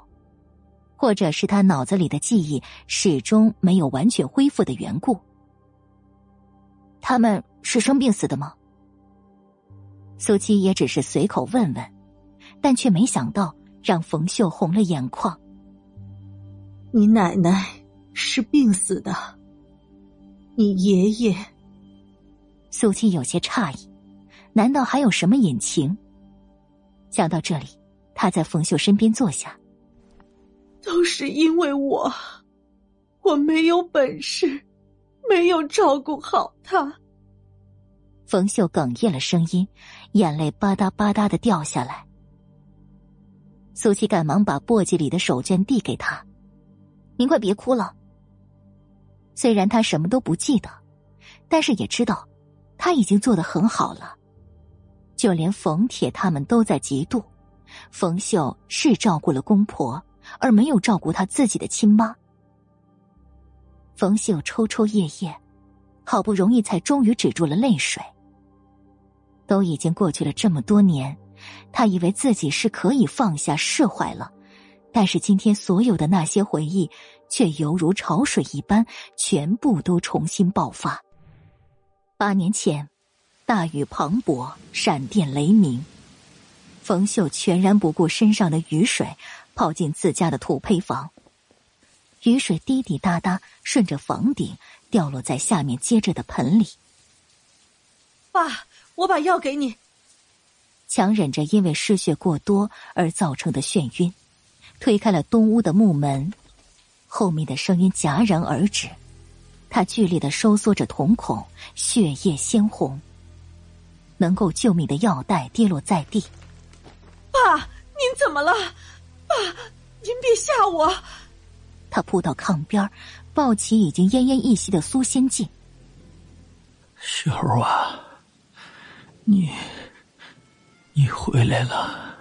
或者是他脑子里的记忆始终没有完全恢复的缘故。他们是生病死的吗？苏七也只是随口问问。但却没想到让冯秀红了眼眶。你奶奶是病死的，你爷爷。苏七有些诧异，难道还有什么隐情？想到这里，他在冯秀身边坐下。都是因为我，我没有本事，没有照顾好他。冯秀哽咽了声音，眼泪吧嗒吧嗒的掉下来。苏七赶忙把簸箕里的手绢递给他：“您快别哭了。”虽然他什么都不记得，但是也知道他已经做的很好了。就连冯铁他们都在嫉妒，冯秀是照顾了公婆，而没有照顾他自己的亲妈。冯秀抽抽噎噎，好不容易才终于止住了泪水。都已经过去了这么多年。他以为自己是可以放下释怀了，但是今天所有的那些回忆，却犹如潮水一般，全部都重新爆发。八年前，大雨磅礴，闪电雷鸣，冯秀全然不顾身上的雨水，跑进自家的土坯房。雨水滴滴答答顺着房顶掉落在下面接着的盆里。爸，我把药给你。强忍着因为失血过多而造成的眩晕，推开了东屋的木门，后面的声音戛然而止。他剧烈的收缩着瞳孔，血液鲜红。能够救命的药袋跌落在地。爸，您怎么了？爸，您别吓我！他扑到炕边，抱起已经奄奄一息的苏仙进。秀啊，你，你回来了。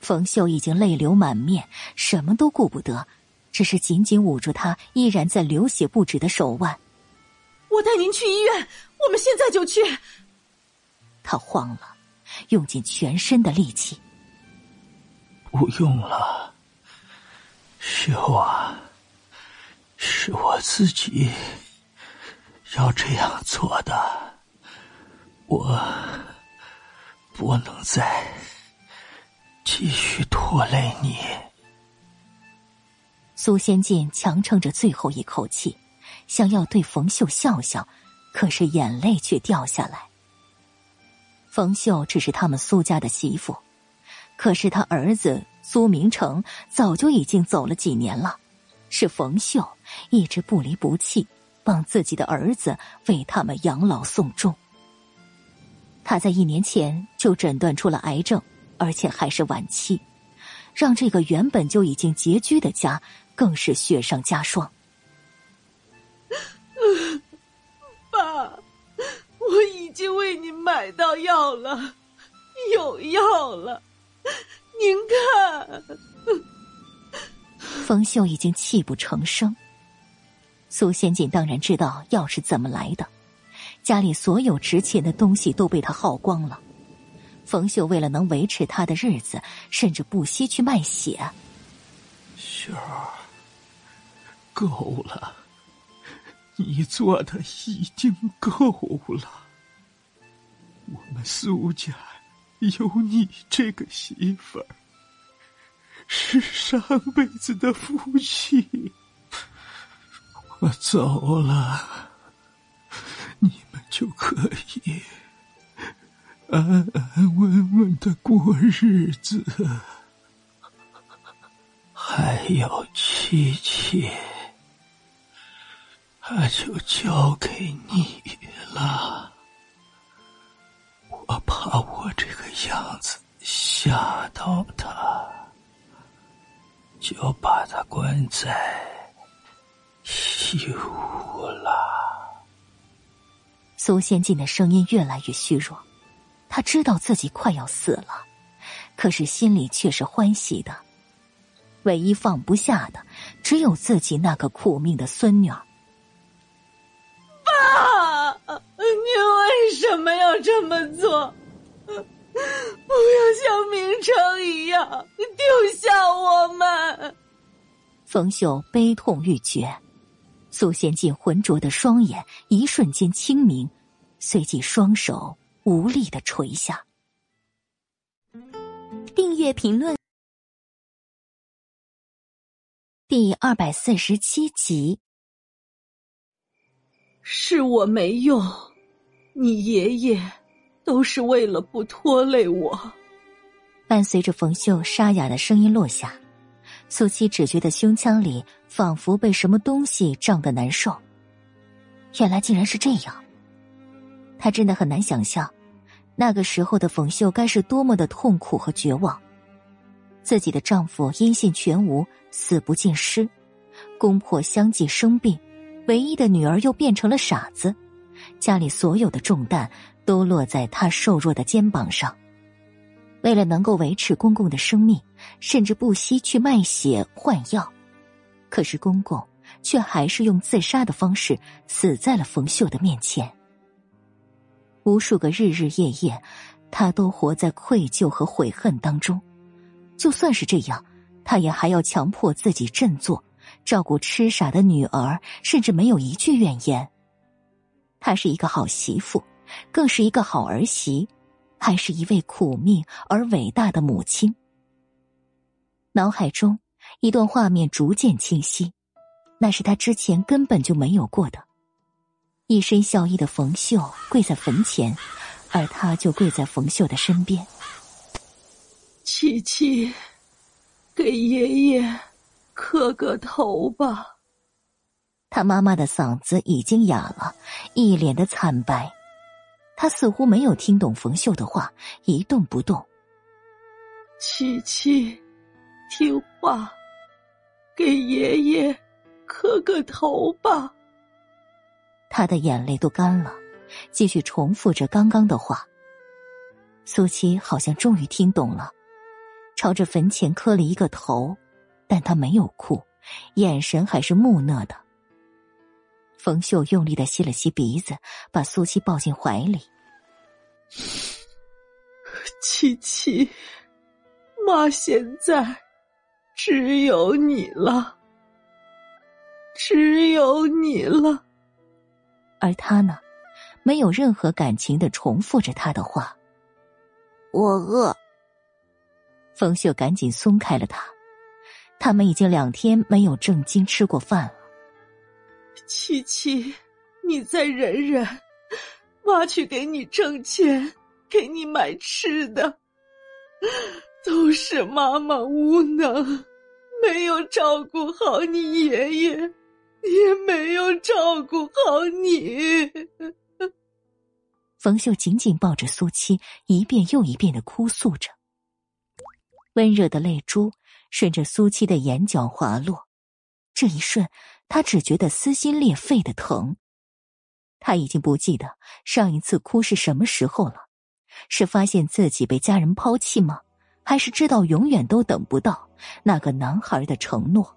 冯秀已经泪流满面，什么都顾不得，只是紧紧捂住他依然在流血不止的手腕。我带您去医院，我们现在就去。他慌了，用尽全身的力气。不用了，秀啊，是我自己要这样做的，我不能再继续拖累你。苏仙剑强撑着最后一口气，想要对冯秀笑笑，可是眼泪却掉下来。冯秀只是他们苏家的媳妇，可是他儿子苏明成早就已经走了几年了，是冯秀一直不离不弃，帮自己的儿子为他们养老送终。他在一年前就诊断出了癌症，而且还是晚期，让这个原本就已经拮据的家更是雪上加霜。爸。我已经为你买到药了，有药了，您看。冯秀已经泣不成声。苏仙锦当然知道药是怎么来的，家里所有值钱的东西都被他耗光了。冯秀为了能维持他的日子，甚至不惜去卖血。秀儿，够了。你做的已经够了，我们苏家有你这个媳妇儿，是上辈子的福气。我走了，你们就可以安安稳稳的过日子。还有七七。那就交给你了。我怕我这个样子吓到他，就把他关在西屋了。苏仙进的声音越来越虚弱，他知道自己快要死了，可是心里却是欢喜的。唯一放不下的，只有自己那个苦命的孙女儿。你为什么要这么做？不要像明成一样丢下我们！冯秀悲痛欲绝，苏仙进浑浊的双眼一瞬间清明，随即双手无力的垂下。订阅评论第二百四十七集。是我没用，你爷爷都是为了不拖累我。伴随着冯秀沙哑的声音落下，苏七只觉得胸腔里仿佛被什么东西胀得难受。原来竟然是这样，他真的很难想象，那个时候的冯秀该是多么的痛苦和绝望。自己的丈夫音信全无，死不见尸，公婆相继生病。唯一的女儿又变成了傻子，家里所有的重担都落在她瘦弱的肩膀上。为了能够维持公公的生命，甚至不惜去卖血换药，可是公公却还是用自杀的方式死在了冯秀的面前。无数个日日夜夜，他都活在愧疚和悔恨当中。就算是这样，他也还要强迫自己振作。照顾痴傻的女儿，甚至没有一句怨言。她是一个好媳妇，更是一个好儿媳，还是一位苦命而伟大的母亲。脑海中一段画面逐渐清晰，那是他之前根本就没有过的。一身孝衣的冯秀跪在坟前，而他就跪在冯秀的身边。七七，给爷爷。磕个头吧。他妈妈的嗓子已经哑了，一脸的惨白。他似乎没有听懂冯秀的话，一动不动。七七，听话，给爷爷磕个头吧。他的眼泪都干了，继续重复着刚刚的话。苏七好像终于听懂了，朝着坟前磕了一个头，但他没有哭，眼神还是木讷的。冯秀用力的吸了吸鼻子，把苏七抱进怀里。七七，妈现在只有你了，只有你了。而他呢，没有任何感情的重复着他的话。我饿。冯秀赶紧松开了他，他们已经两天没有正经吃过饭了。七七，你再忍忍，妈去给你挣钱，给你买吃的。都是妈妈无能，没有照顾好你爷爷，也没有照顾好你。冯秀紧紧抱着苏七，一遍又一遍的哭诉着，温热的泪珠顺着苏七的眼角滑落。这一瞬。他只觉得撕心裂肺的疼，他已经不记得上一次哭是什么时候了，是发现自己被家人抛弃吗？还是知道永远都等不到那个男孩的承诺？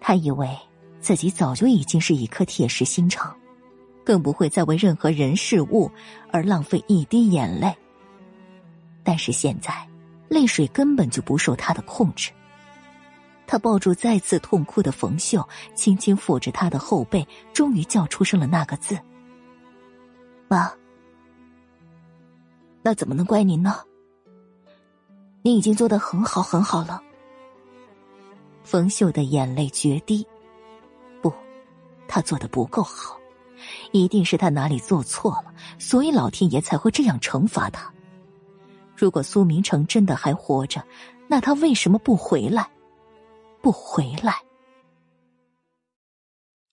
他以为自己早就已经是一颗铁石心肠，更不会再为任何人事物而浪费一滴眼泪。但是现在，泪水根本就不受他的控制。他抱住再次痛哭的冯秀，轻轻抚着他的后背，终于叫出声了那个字：“妈。”那怎么能怪您呢？您已经做的很好，很好了。冯秀的眼泪决堤，不，他做的不够好，一定是他哪里做错了，所以老天爷才会这样惩罚他。如果苏明成真的还活着，那他为什么不回来？不回来。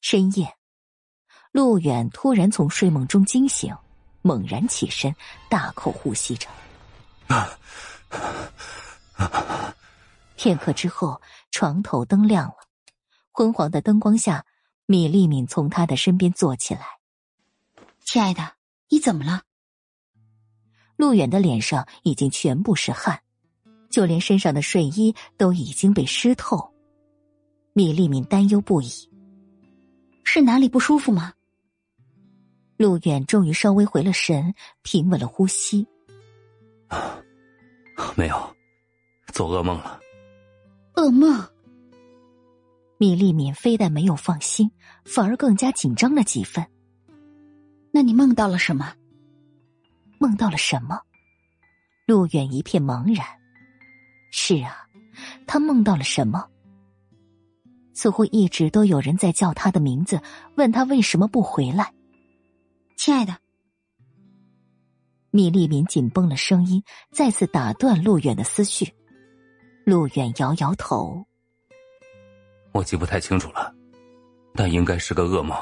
深夜，陆远突然从睡梦中惊醒，猛然起身，大口呼吸着。片刻之后，床头灯亮了，昏黄的灯光下，米粒敏从他的身边坐起来。亲爱的，你怎么了？陆远的脸上已经全部是汗，就连身上的睡衣都已经被湿透。米粒敏担忧不已，是哪里不舒服吗？陆远终于稍微回了神，平稳了呼吸。没有，做噩梦了。噩梦。米粒敏非但没有放心，反而更加紧张了几分。那你梦到了什么？梦到了什么？陆远一片茫然。是啊，他梦到了什么？似乎一直都有人在叫他的名字，问他为什么不回来。亲爱的，米粒敏紧绷了声音，再次打断陆远的思绪。陆远摇摇头：“我记不太清楚了，但应该是个噩梦。”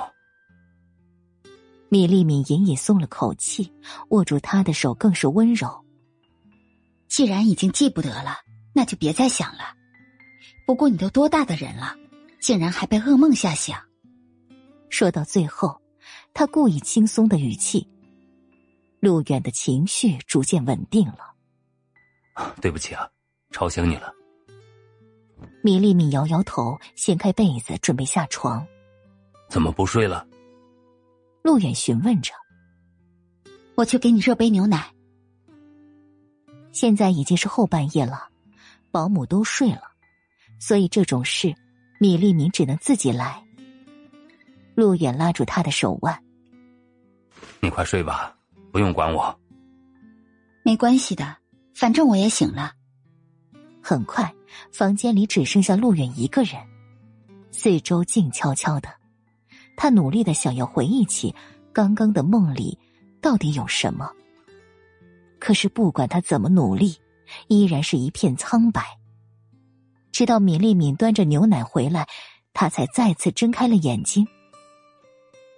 米粒敏隐隐松了口气，握住他的手更是温柔。既然已经记不得了，那就别再想了。不过你都多大的人了？竟然还被噩梦吓醒。说到最后，他故意轻松的语气。陆远的情绪逐渐稳定了。对不起啊，吵醒你了。米粒米摇摇头，掀开被子准备下床。怎么不睡了？陆远询问着。我去给你热杯牛奶。现在已经是后半夜了，保姆都睡了，所以这种事。米粒明只能自己来。陆远拉住他的手腕：“你快睡吧，不用管我。”“没关系的，反正我也醒了。”很快，房间里只剩下陆远一个人，四周静悄悄的。他努力的想要回忆起刚刚的梦里到底有什么，可是不管他怎么努力，依然是一片苍白。直到米粒敏端着牛奶回来，他才再次睁开了眼睛。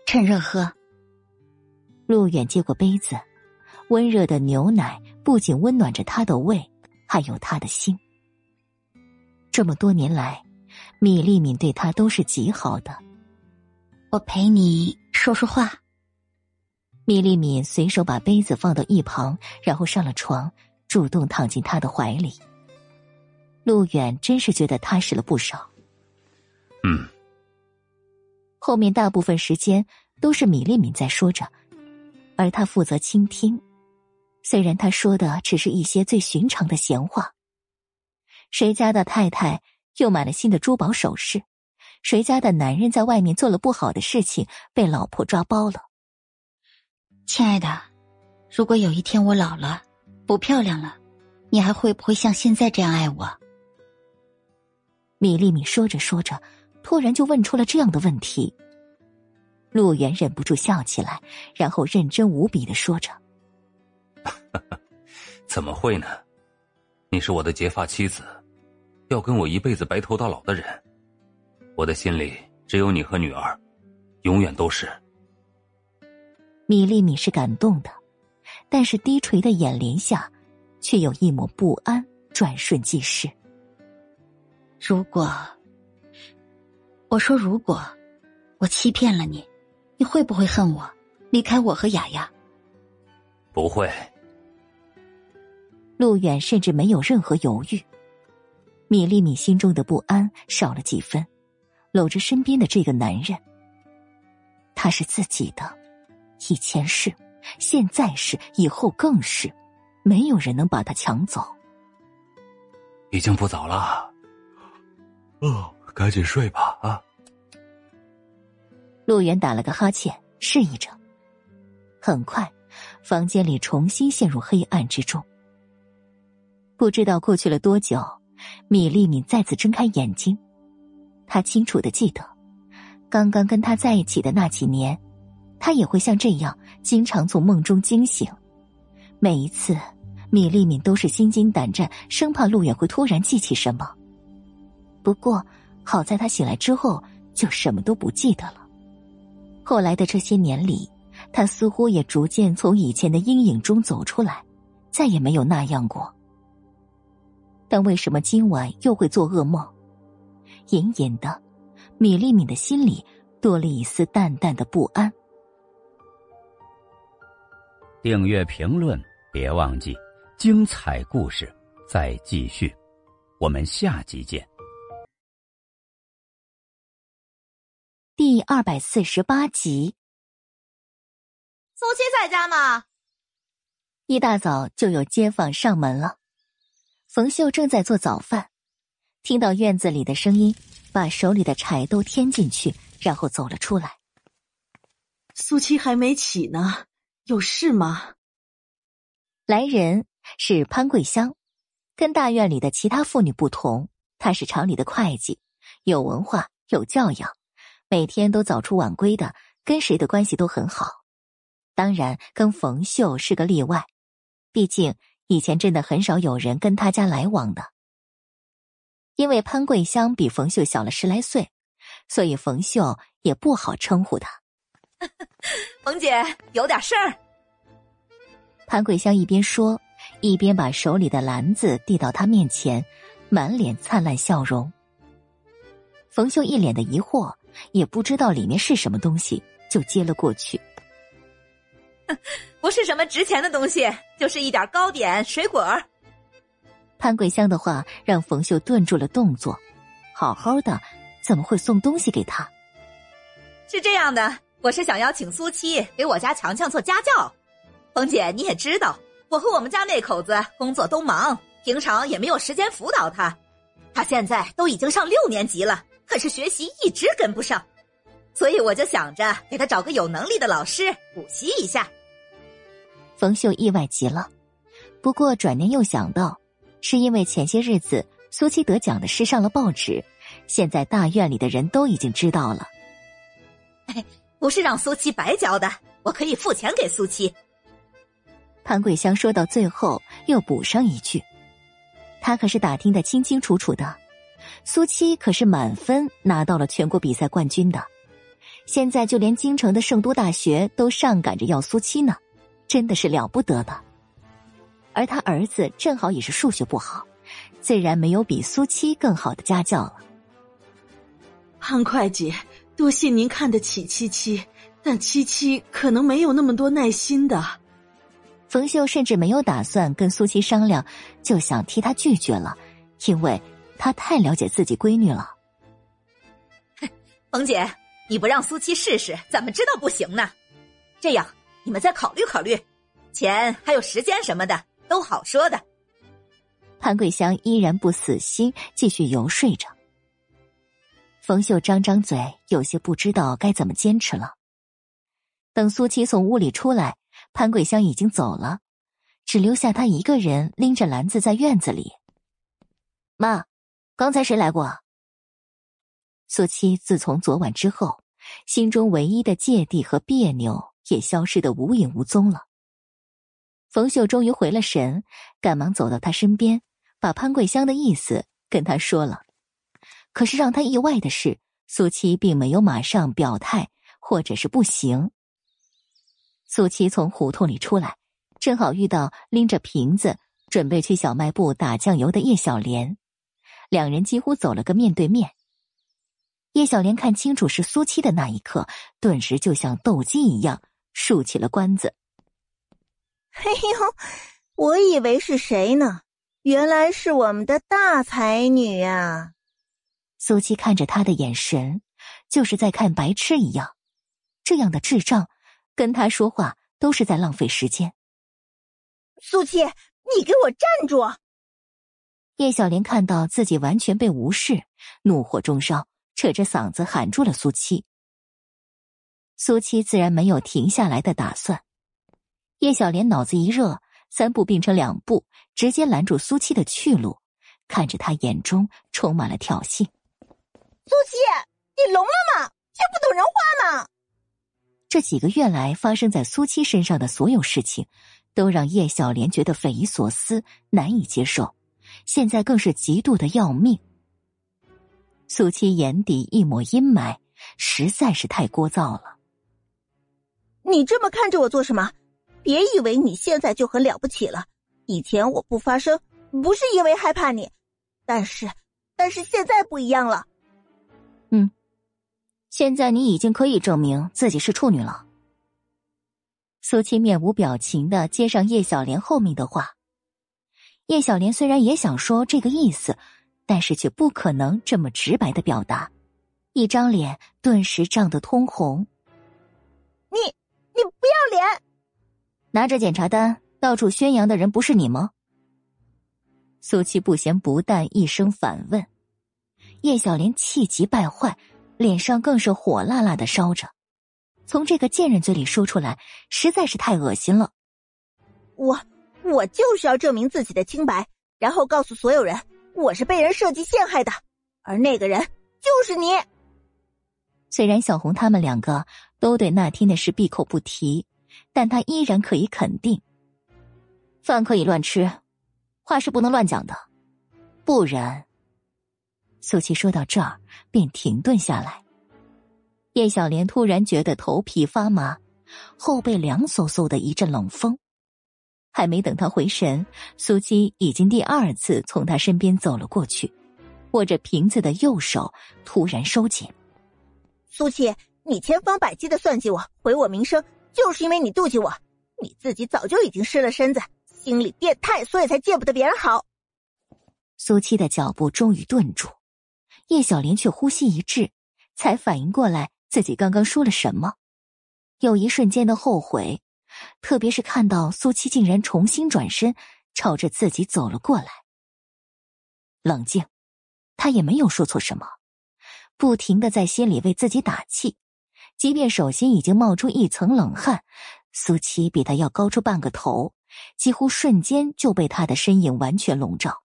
趁热喝。陆远接过杯子，温热的牛奶不仅温暖着他的胃，还有他的心。这么多年来，米粒敏对他都是极好的。我陪你说说话。米粒敏随手把杯子放到一旁，然后上了床，主动躺进他的怀里。陆远真是觉得踏实了不少。嗯。后面大部分时间都是米粒敏在说着。而他负责倾听，虽然他说的只是一些最寻常的闲话。谁家的太太又买了新的珠宝首饰？谁家的男人在外面做了不好的事情，被老婆抓包了？亲爱的，如果有一天我老了，不漂亮了，你还会不会像现在这样爱我？米粒米说着说着，突然就问出了这样的问题。陆远忍不住笑起来，然后认真无比的说着：“ 怎么会呢？你是我的结发妻子，要跟我一辈子白头到老的人，我的心里只有你和女儿，永远都是。”米粒米是感动的，但是低垂的眼帘下，却有一抹不安转瞬即逝。如果我说如果我欺骗了你。你会不会恨我，离开我和雅雅？不会。陆远甚至没有任何犹豫。米粒米心中的不安少了几分，搂着身边的这个男人，他是自己的，以前是，现在是，以后更是，没有人能把他抢走。已经不早了，哦，赶紧睡吧，啊。陆远打了个哈欠，示意着。很快，房间里重新陷入黑暗之中。不知道过去了多久，米粒米再次睁开眼睛。他清楚的记得，刚刚跟他在一起的那几年，他也会像这样，经常从梦中惊醒。每一次，米粒米都是心惊胆战，生怕陆远会突然记起什么。不过，好在他醒来之后就什么都不记得了。后来的这些年里，他似乎也逐渐从以前的阴影中走出来，再也没有那样过。但为什么今晚又会做噩梦？隐隐的，米粒米的心里多了一丝淡淡的不安。订阅评论，别忘记，精彩故事再继续，我们下集见。第二百四十八集，苏七在家吗？一大早就有街坊上门了。冯秀正在做早饭，听到院子里的声音，把手里的柴都添进去，然后走了出来。苏七还没起呢，有事吗？来人是潘桂香，跟大院里的其他妇女不同，她是厂里的会计，有文化，有教养。每天都早出晚归的，跟谁的关系都很好。当然，跟冯秀是个例外，毕竟以前真的很少有人跟他家来往的。因为潘桂香比冯秀小了十来岁，所以冯秀也不好称呼他。冯姐有点事儿。潘桂香一边说，一边把手里的篮子递到他面前，满脸灿烂笑容。冯秀一脸的疑惑。也不知道里面是什么东西，就接了过去。不是什么值钱的东西，就是一点糕点、水果。潘桂香的话让冯秀顿住了动作。好好的，怎么会送东西给他？是这样的，我是想邀请苏七给我家强强做家教。冯姐，你也知道，我和我们家那口子工作都忙，平常也没有时间辅导他。他现在都已经上六年级了。可是学习一直跟不上，所以我就想着给他找个有能力的老师补习一下。冯秀意外极了，不过转念又想到，是因为前些日子苏七得奖的事上了报纸，现在大院里的人都已经知道了。不是让苏七白教的，我可以付钱给苏七。潘桂香说到最后又补上一句：“他可是打听的清清楚楚的。”苏七可是满分拿到了全国比赛冠军的，现在就连京城的圣都大学都上赶着要苏七呢，真的是了不得的。而他儿子正好也是数学不好，自然没有比苏七更好的家教了。潘会计，多谢您看得起七七，但七七可能没有那么多耐心的。冯秀甚至没有打算跟苏七商量，就想替他拒绝了，因为他太了解自己闺女了。冯姐，你不让苏七试试，怎么知道不行呢？这样，你们再考虑考虑，钱还有时间什么的都好说的。潘桂香依然不死心，继续游说着。冯秀张张嘴，有些不知道该怎么坚持了。等苏七从屋里出来。潘桂香已经走了，只留下他一个人拎着篮子在院子里。妈，刚才谁来过？苏七自从昨晚之后，心中唯一的芥蒂和别扭也消失的无影无踪了。冯秀终于回了神，赶忙走到他身边，把潘桂香的意思跟他说了。可是让他意外的是，苏七并没有马上表态，或者是不行。苏七从胡同里出来，正好遇到拎着瓶子准备去小卖部打酱油的叶小莲，两人几乎走了个面对面。叶小莲看清楚是苏七的那一刻，顿时就像斗鸡一样竖起了关子。哎呦，我以为是谁呢？原来是我们的大才女呀！苏七看着他的眼神，就是在看白痴一样，这样的智障。跟他说话都是在浪费时间。苏七，你给我站住！叶小莲看到自己完全被无视，怒火中烧，扯着嗓子喊住了苏七。苏七自然没有停下来的打算。叶小莲脑子一热，三步并成两步，直接拦住苏七的去路，看着他眼中充满了挑衅。苏七，你聋了吗？听不懂人话吗？这几个月来发生在苏七身上的所有事情，都让叶小莲觉得匪夷所思、难以接受，现在更是嫉妒的要命。苏七眼底一抹阴霾，实在是太聒噪了。你这么看着我做什么？别以为你现在就很了不起了。以前我不发声，不是因为害怕你，但是，但是现在不一样了。嗯。现在你已经可以证明自己是处女了。苏七面无表情的接上叶小莲后面的话。叶小莲虽然也想说这个意思，但是却不可能这么直白的表达，一张脸顿时涨得通红。你你不要脸！拿着检查单到处宣扬的人不是你吗？苏七不咸不淡一声反问。叶小莲气急败坏。脸上更是火辣辣的烧着，从这个贱人嘴里说出来，实在是太恶心了。我我就是要证明自己的清白，然后告诉所有人我是被人设计陷害的，而那个人就是你。虽然小红他们两个都对那天的事闭口不提，但他依然可以肯定：饭可以乱吃，话是不能乱讲的，不然。苏琪说到这儿，便停顿下来。叶小莲突然觉得头皮发麻，后背凉飕飕的一阵冷风。还没等他回神，苏七已经第二次从他身边走了过去，握着瓶子的右手突然收紧。苏七，你千方百计的算计我，毁我名声，就是因为你妒忌我。你自己早就已经失了身子，心理变态，所以才见不得别人好。苏七的脚步终于顿住。叶小莲却呼吸一滞，才反应过来自己刚刚说了什么，有一瞬间的后悔，特别是看到苏七竟然重新转身朝着自己走了过来。冷静，他也没有说错什么，不停的在心里为自己打气，即便手心已经冒出一层冷汗，苏七比他要高出半个头，几乎瞬间就被他的身影完全笼罩。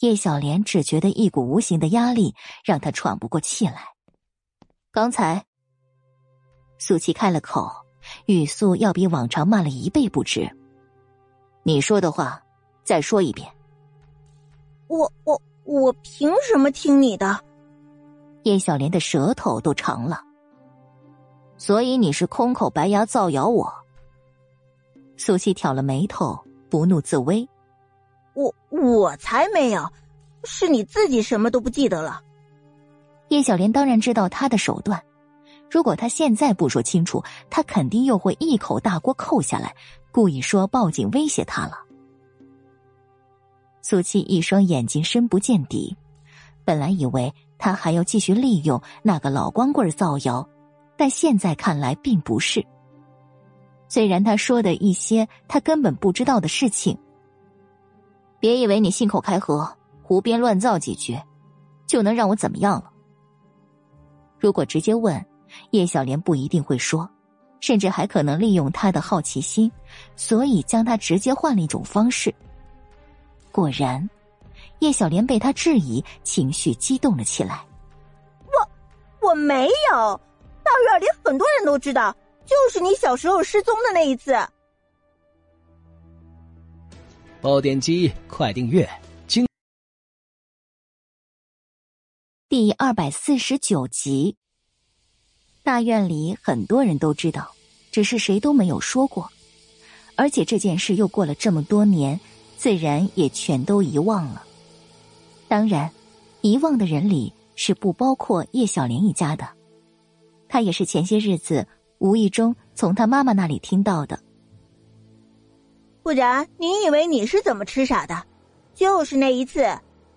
叶小莲只觉得一股无形的压力让她喘不过气来。刚才，苏琪开了口，语速要比往常慢了一倍不止。你说的话，再说一遍。我我我凭什么听你的？叶小莲的舌头都长了。所以你是空口白牙造谣我？苏西挑了眉头，不怒自威。我我才没有，是你自己什么都不记得了。叶小莲当然知道他的手段，如果他现在不说清楚，他肯定又会一口大锅扣下来，故意说报警威胁他了。苏七一双眼睛深不见底，本来以为他还要继续利用那个老光棍造谣，但现在看来并不是。虽然他说的一些他根本不知道的事情。别以为你信口开河、胡编乱造几句，就能让我怎么样了。如果直接问，叶小莲不一定会说，甚至还可能利用他的好奇心，所以将他直接换了一种方式。果然，叶小莲被他质疑，情绪激动了起来。我我没有，大院里很多人都知道，就是你小时候失踪的那一次。爆点击，快订阅！精第二百四十九集。大院里很多人都知道，只是谁都没有说过。而且这件事又过了这么多年，自然也全都遗忘了。当然，遗忘的人里是不包括叶小莲一家的。他也是前些日子无意中从他妈妈那里听到的。不然，你以为你是怎么吃傻的？就是那一次，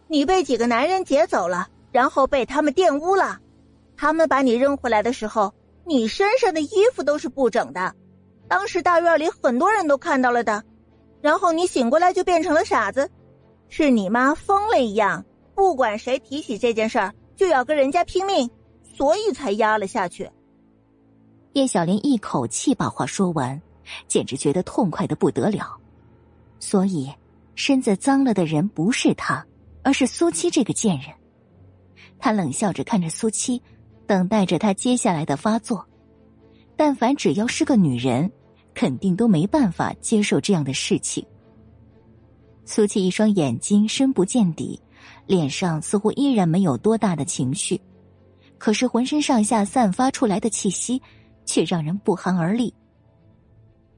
你被几个男人劫走了，然后被他们玷污了。他们把你扔回来的时候，你身上的衣服都是不整的。当时大院里很多人都看到了的。然后你醒过来就变成了傻子，是你妈疯了一样，不管谁提起这件事儿，就要跟人家拼命，所以才压了下去。叶小莲一口气把话说完。简直觉得痛快的不得了，所以身子脏了的人不是他，而是苏七这个贱人。他冷笑着看着苏七，等待着他接下来的发作。但凡只要是个女人，肯定都没办法接受这样的事情。苏琪一双眼睛深不见底，脸上似乎依然没有多大的情绪，可是浑身上下散发出来的气息，却让人不寒而栗。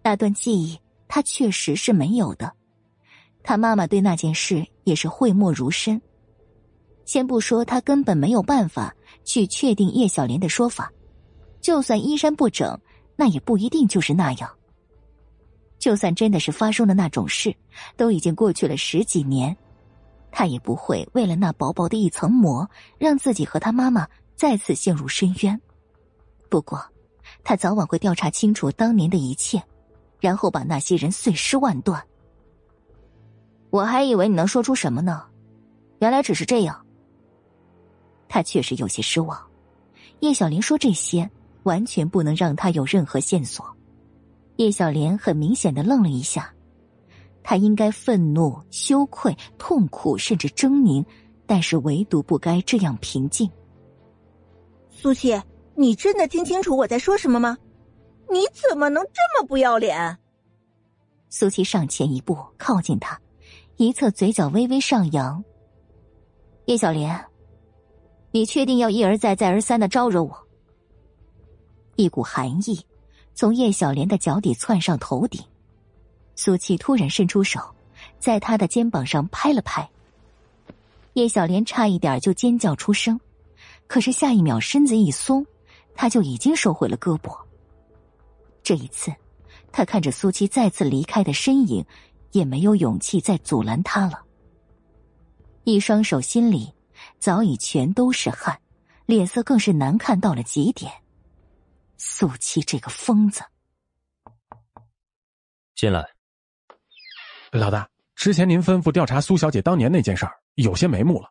那段记忆，他确实是没有的。他妈妈对那件事也是讳莫如深。先不说他根本没有办法去确定叶小莲的说法，就算衣衫不整，那也不一定就是那样。就算真的是发生了那种事，都已经过去了十几年，他也不会为了那薄薄的一层膜，让自己和他妈妈再次陷入深渊。不过，他早晚会调查清楚当年的一切。然后把那些人碎尸万段。我还以为你能说出什么呢，原来只是这样。他确实有些失望。叶小莲说这些，完全不能让他有任何线索。叶小莲很明显的愣了一下，他应该愤怒、羞愧、痛苦，甚至狰狞，但是唯独不该这样平静。苏七，你真的听清楚我在说什么吗？你怎么能这么不要脸？苏七上前一步，靠近他，一侧嘴角微微上扬。叶小莲，你确定要一而再、再而三的招惹我？一股寒意从叶小莲的脚底窜上头顶，苏七突然伸出手，在他的肩膀上拍了拍。叶小莲差一点就尖叫出声，可是下一秒身子一松，他就已经收回了胳膊。这一次，他看着苏七再次离开的身影，也没有勇气再阻拦他了。一双手心里早已全都是汗，脸色更是难看到了极点。素七这个疯子，进来。老大，之前您吩咐调查苏小姐当年那件事儿，有些眉目了。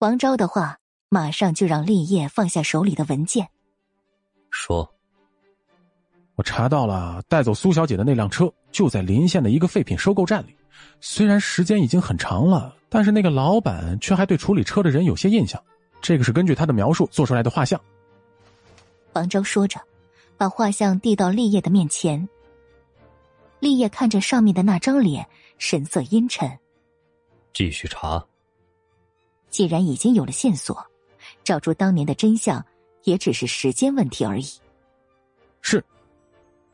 王昭的话马上就让立业放下手里的文件，说。我查到了带走苏小姐的那辆车就在临县的一个废品收购站里，虽然时间已经很长了，但是那个老板却还对处理车的人有些印象。这个是根据他的描述做出来的画像。王昭说着，把画像递到立业的面前。立业看着上面的那张脸，神色阴沉。继续查。既然已经有了线索，找出当年的真相也只是时间问题而已。是。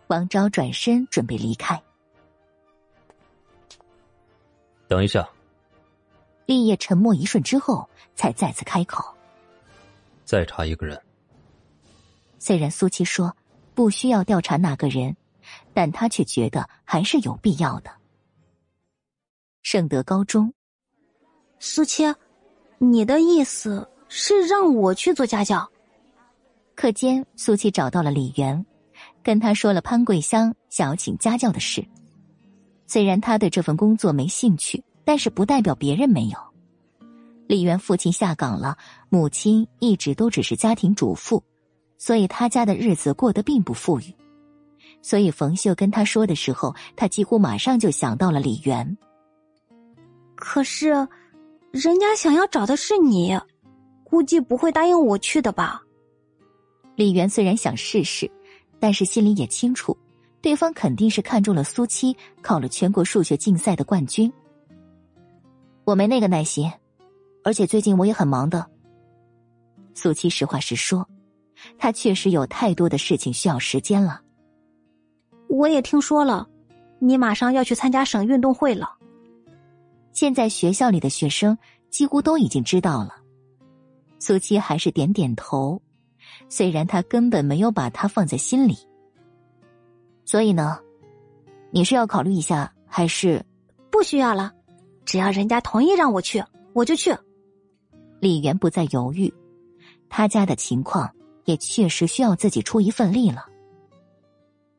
王昭转身准备离开。等一下。立业沉默一瞬之后，才再次开口：“再查一个人。”虽然苏七说不需要调查那个人，但他却觉得还是有必要的。圣德高中，苏七，你的意思是让我去做家教？课间，苏七找到了李媛，跟他说了潘桂香想要请家教的事。虽然他对这份工作没兴趣。但是不代表别人没有。李元父亲下岗了，母亲一直都只是家庭主妇，所以他家的日子过得并不富裕。所以冯秀跟他说的时候，他几乎马上就想到了李元。可是，人家想要找的是你，估计不会答应我去的吧？李元虽然想试试，但是心里也清楚，对方肯定是看中了苏七考了全国数学竞赛的冠军。我没那个耐心，而且最近我也很忙的。苏七实话实说，他确实有太多的事情需要时间了。我也听说了，你马上要去参加省运动会了。现在学校里的学生几乎都已经知道了。苏七还是点点头，虽然他根本没有把他放在心里。所以呢，你是要考虑一下，还是不需要了？只要人家同意让我去，我就去。李元不再犹豫，他家的情况也确实需要自己出一份力了。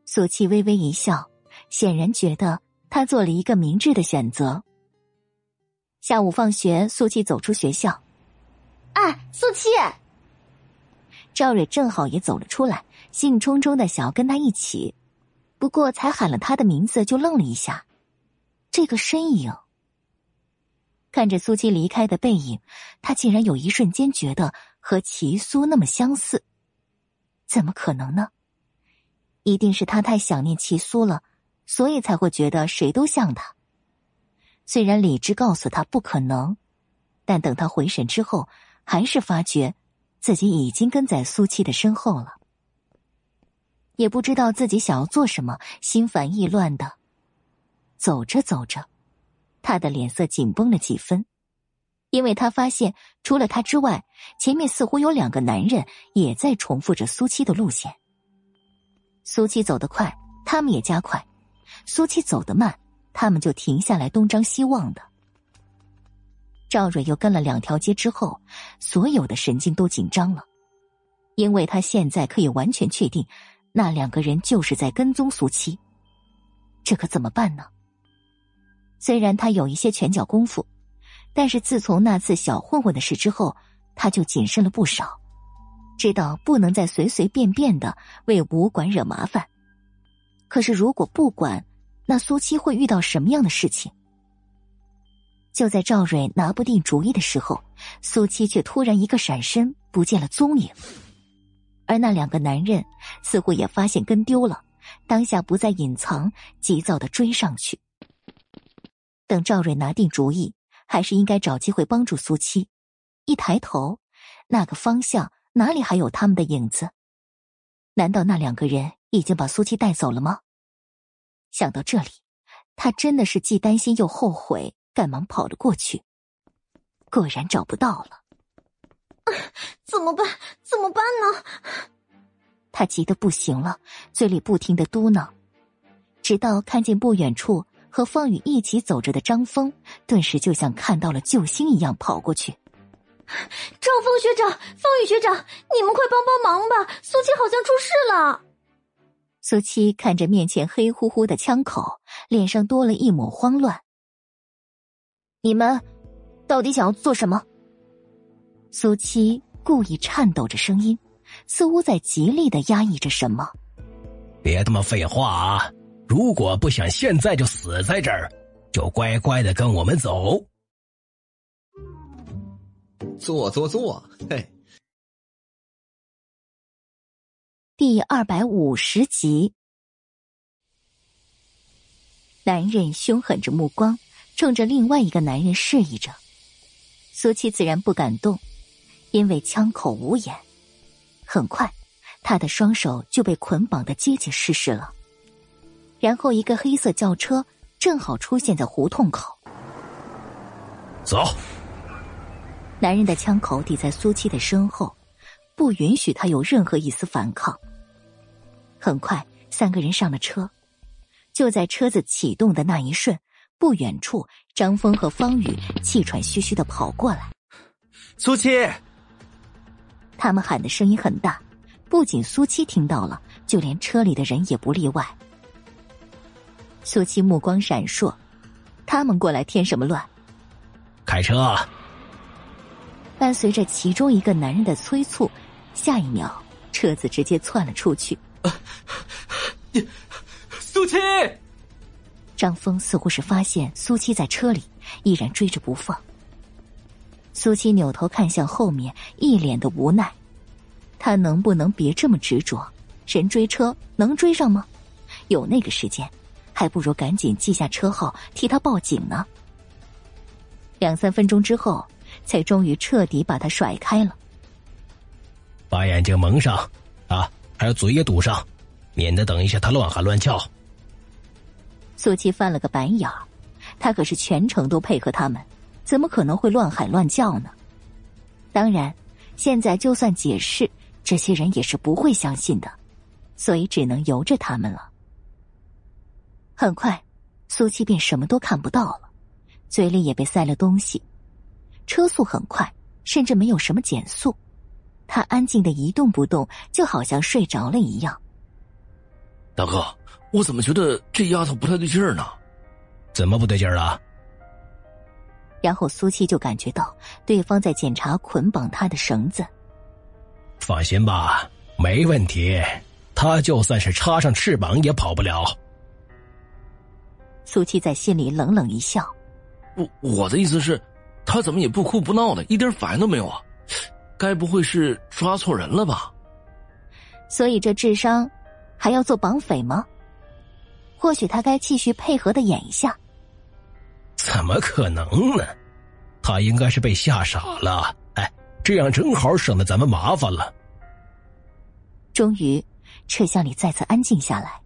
苏七微微一笑，显然觉得他做了一个明智的选择。下午放学，苏七走出学校，哎，苏七，赵蕊正好也走了出来，兴冲冲的想要跟他一起，不过才喊了他的名字，就愣了一下，这个身影。看着苏七离开的背影，他竟然有一瞬间觉得和齐苏那么相似，怎么可能呢？一定是他太想念齐苏了，所以才会觉得谁都像他。虽然理智告诉他不可能，但等他回神之后，还是发觉自己已经跟在苏七的身后了。也不知道自己想要做什么，心烦意乱的，走着走着。他的脸色紧绷了几分，因为他发现除了他之外，前面似乎有两个男人也在重复着苏七的路线。苏七走得快，他们也加快；苏七走得慢，他们就停下来东张西望的。赵蕊又跟了两条街之后，所有的神经都紧张了，因为他现在可以完全确定，那两个人就是在跟踪苏七。这可怎么办呢？虽然他有一些拳脚功夫，但是自从那次小混混的事之后，他就谨慎了不少，知道不能再随随便便的为武馆惹麻烦。可是如果不管，那苏七会遇到什么样的事情？就在赵蕊拿不定主意的时候，苏七却突然一个闪身不见了踪影，而那两个男人似乎也发现跟丢了，当下不再隐藏，急躁的追上去。等赵蕊拿定主意，还是应该找机会帮助苏七。一抬头，那个方向哪里还有他们的影子？难道那两个人已经把苏七带走了吗？想到这里，他真的是既担心又后悔，赶忙跑了过去。果然找不到了，怎么办？怎么办呢？他急得不行了，嘴里不停的嘟囔，直到看见不远处。和方宇一起走着的张峰，顿时就像看到了救星一样跑过去。赵峰学长、方宇学长，你们快帮帮忙吧！苏七好像出事了。苏七看着面前黑乎乎的枪口，脸上多了一抹慌乱。你们到底想要做什么？苏七故意颤抖着声音，似乎在极力的压抑着什么。别他妈废话啊！如果不想现在就死在这儿，就乖乖的跟我们走。坐坐坐，嘿。第二百五十集，男人凶狠着目光，冲着另外一个男人示意着。苏七自然不敢动，因为枪口无眼。很快，他的双手就被捆绑的结结实实了。然后，一个黑色轿车正好出现在胡同口。走。男人的枪口抵在苏七的身后，不允许他有任何一丝反抗。很快，三个人上了车。就在车子启动的那一瞬，不远处，张峰和方宇气喘吁吁的跑过来。苏七，他们喊的声音很大，不仅苏七听到了，就连车里的人也不例外。苏七目光闪烁，他们过来添什么乱？开车！伴随着其中一个男人的催促，下一秒，车子直接窜了出去。苏七，张峰似乎是发现苏七在车里，依然追着不放。苏七扭头看向后面，一脸的无奈。他能不能别这么执着？人追车能追上吗？有那个时间，还不如赶紧记下车号，替他报警呢。两三分钟之后，才终于彻底把他甩开了。把眼睛蒙上，啊，还有嘴也堵上，免得等一下他乱喊乱叫。苏七翻了个白眼儿，他可是全程都配合他们，怎么可能会乱喊乱叫呢？当然，现在就算解释，这些人也是不会相信的，所以只能由着他们了。很快，苏七便什么都看不到了，嘴里也被塞了东西，车速很快，甚至没有什么减速，他安静的一动不动，就好像睡着了一样。大哥。我怎么觉得这丫头不太对劲儿呢？怎么不对劲儿了？然后苏七就感觉到对方在检查捆绑他的绳子。放心吧，没问题。他就算是插上翅膀也跑不了。苏七在心里冷冷一笑：“我我的意思是，他怎么也不哭不闹的，一点反应都没有啊？该不会是抓错人了吧？”所以这智商还要做绑匪吗？或许他该继续配合的演一下。怎么可能呢？他应该是被吓傻了。哎，这样正好省得咱们麻烦了。终于，车厢里再次安静下来。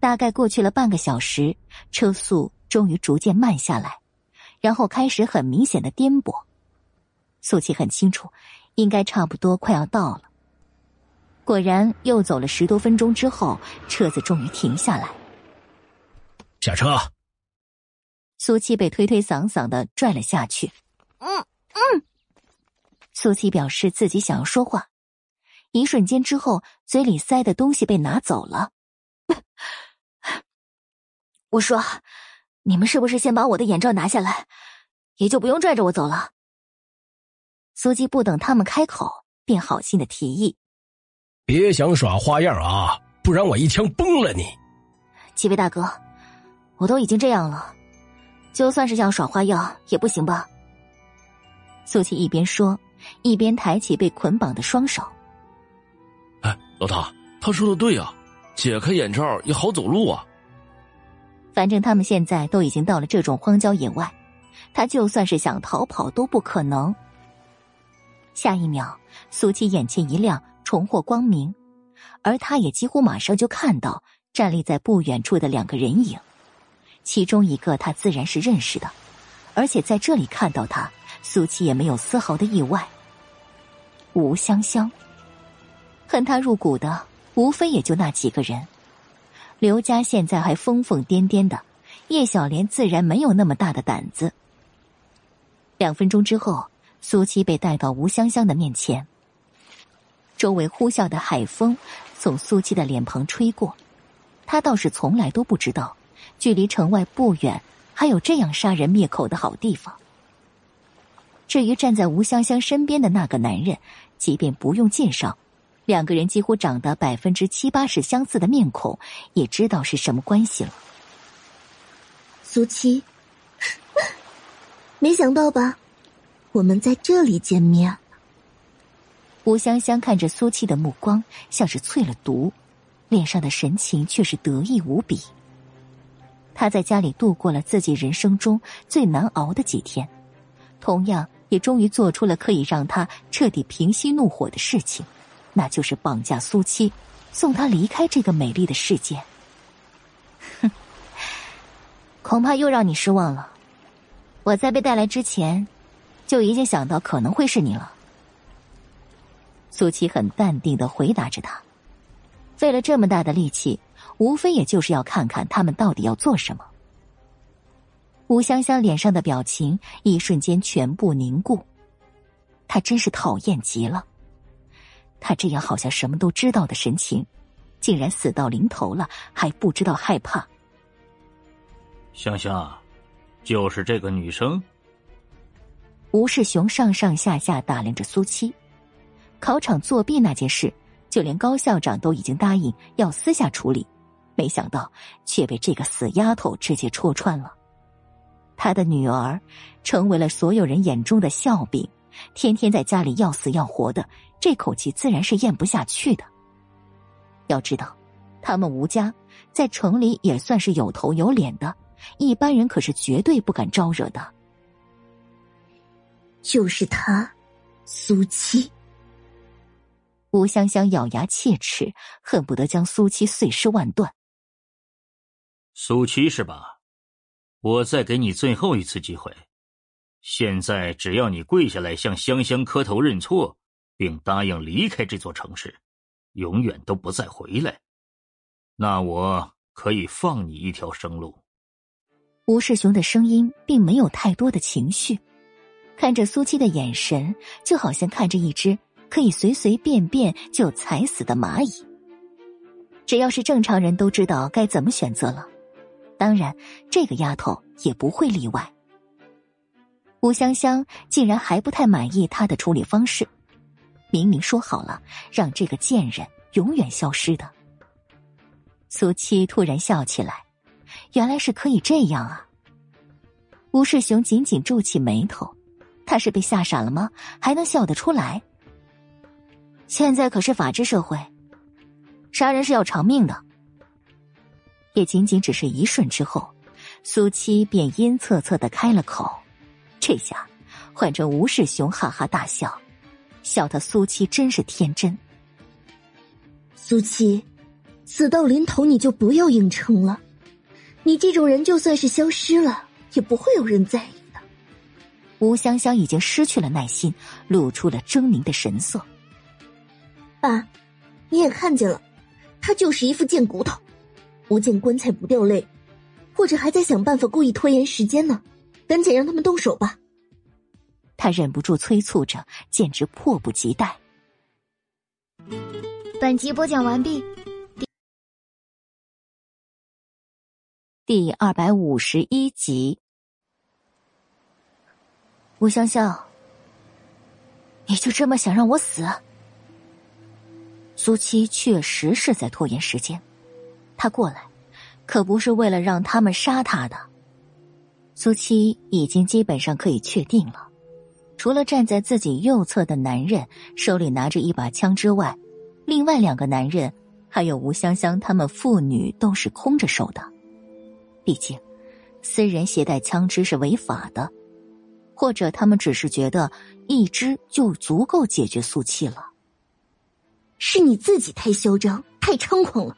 大概过去了半个小时，车速终于逐渐慢下来，然后开始很明显的颠簸。苏琪很清楚，应该差不多快要到了。果然，又走了十多分钟之后，车子终于停下来。下车。苏七被推推搡搡的拽了下去。嗯嗯。苏七表示自己想要说话，一瞬间之后，嘴里塞的东西被拿走了。我说：“你们是不是先把我的眼罩拿下来，也就不用拽着我走了？”苏姬不等他们开口，便好心的提议。别想耍花样啊，不然我一枪崩了你！几位大哥，我都已经这样了，就算是想耍花样也不行吧？苏琪一边说，一边抬起被捆绑的双手。哎，老大，他说的对啊，解开眼罩也好走路啊。反正他们现在都已经到了这种荒郊野外，他就算是想逃跑都不可能。下一秒，苏七眼前一亮。重获光明，而他也几乎马上就看到站立在不远处的两个人影，其中一个他自然是认识的，而且在这里看到他，苏七也没有丝毫的意外。吴香香，恨他入骨的无非也就那几个人，刘家现在还疯疯癫癫的，叶小莲自然没有那么大的胆子。两分钟之后，苏七被带到吴香香的面前。周围呼啸的海风从苏七的脸庞吹过，他倒是从来都不知道，距离城外不远还有这样杀人灭口的好地方。至于站在吴香香身边的那个男人，即便不用介绍，两个人几乎长得百分之七八十相似的面孔，也知道是什么关系了。苏七，没想到吧？我们在这里见面。吴香香看着苏七的目光像是淬了毒，脸上的神情却是得意无比。他在家里度过了自己人生中最难熬的几天，同样也终于做出了可以让他彻底平息怒火的事情，那就是绑架苏七，送她离开这个美丽的世界。哼，恐怕又让你失望了。我在被带来之前，就已经想到可能会是你了。苏七很淡定的回答着他，费了这么大的力气，无非也就是要看看他们到底要做什么。吴香香脸上的表情一瞬间全部凝固，她真是讨厌极了。她这样好像什么都知道的神情，竟然死到临头了还不知道害怕。香香，就是这个女生。吴世雄上上下下打量着苏七，考场作弊那件事，就连高校长都已经答应要私下处理，没想到却被这个死丫头直接戳穿了。他的女儿成为了所有人眼中的笑柄，天天在家里要死要活的，这口气自然是咽不下去的。要知道，他们吴家在城里也算是有头有脸的，一般人可是绝对不敢招惹的。就是他，苏七。吴香香咬牙切齿，恨不得将苏七碎尸万段。苏七是吧？我再给你最后一次机会，现在只要你跪下来向香香磕头认错，并答应离开这座城市，永远都不再回来，那我可以放你一条生路。吴世雄的声音并没有太多的情绪，看着苏七的眼神，就好像看着一只可以随随便便就踩死的蚂蚁。只要是正常人都知道该怎么选择了。当然，这个丫头也不会例外。吴香香竟然还不太满意他的处理方式，明明说好了让这个贱人永远消失的。苏七突然笑起来，原来是可以这样啊！吴世雄紧紧皱起眉头，他是被吓傻了吗？还能笑得出来？现在可是法治社会，杀人是要偿命的。也仅仅只是一瞬之后，苏七便阴恻恻的开了口。这下换成吴世雄哈哈大笑，笑他苏七真是天真。苏七，死到临头你就不要硬撑了。你这种人就算是消失了，也不会有人在意的。吴香香已经失去了耐心，露出了狰狞的神色。爸，你也看见了，他就是一副贱骨头。不见棺材不掉泪，或者还在想办法故意拖延时间呢？赶紧让他们动手吧！他忍不住催促着，简直迫不及待。本集播讲完毕，第二百五十一集。吴香香，你就这么想让我死？苏七确实是在拖延时间。他过来，可不是为了让他们杀他的。苏七已经基本上可以确定了，除了站在自己右侧的男人手里拿着一把枪之外，另外两个男人还有吴香香他们父女都是空着手的。毕竟，私人携带枪支是违法的，或者他们只是觉得一支就足够解决苏七了。是你自己太嚣张，太猖狂了。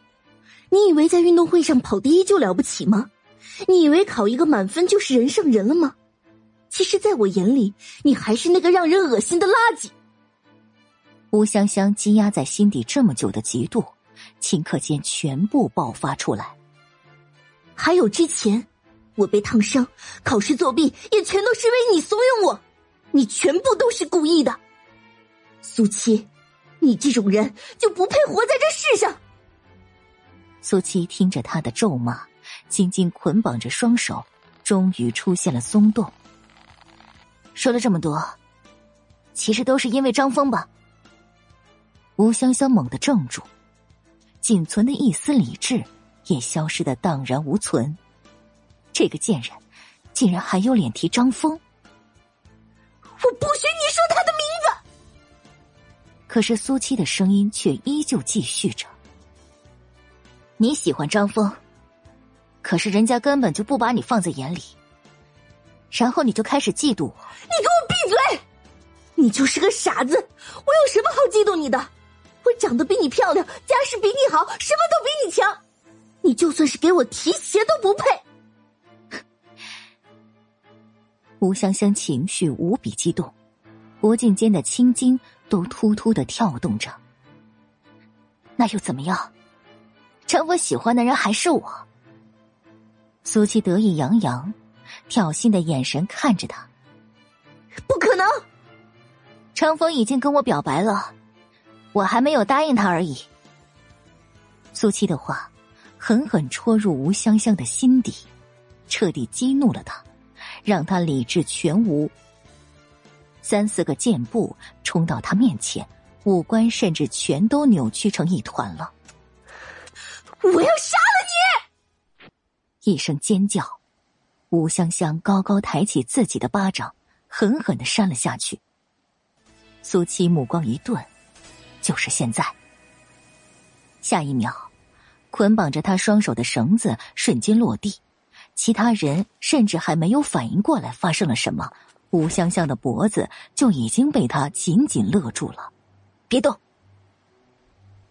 你以为在运动会上跑第一就了不起吗？你以为考一个满分就是人上人了吗？其实，在我眼里，你还是那个让人恶心的垃圾。吴香香积压在心底这么久的嫉妒，顷刻间全部爆发出来。还有之前，我被烫伤、考试作弊，也全都是因为你怂恿我，你全部都是故意的。苏七，你这种人就不配活在这世上。苏七听着他的咒骂，紧紧捆绑着双手，终于出现了松动。说了这么多，其实都是因为张峰吧？吴香香猛地怔住，仅存的一丝理智也消失的荡然无存。这个贱人，竟然还有脸提张峰！我不许你说他的名字！可是苏七的声音却依旧继续着。你喜欢张峰，可是人家根本就不把你放在眼里，然后你就开始嫉妒我。你给我闭嘴你就是个傻子！我有什么好嫉妒你的？我长得比你漂亮，家世比你好，什么都比你强。你就算是给我提鞋都不配。吴香香情绪无比激动，脖颈间的青筋都突突的跳动着。那又怎么样？陈峰喜欢的人还是我。苏七得意洋洋，挑衅的眼神看着他。不可能！程峰已经跟我表白了，我还没有答应他而已。苏七的话狠狠戳入吴香香的心底，彻底激怒了他，让他理智全无。三四个箭步冲到他面前，五官甚至全都扭曲成一团了。我要杀了你！一声尖叫，吴香香高高抬起自己的巴掌，狠狠的扇了下去。苏七目光一顿，就是现在。下一秒，捆绑着他双手的绳子瞬间落地，其他人甚至还没有反应过来发生了什么，吴香香的脖子就已经被他紧紧勒住了。别动！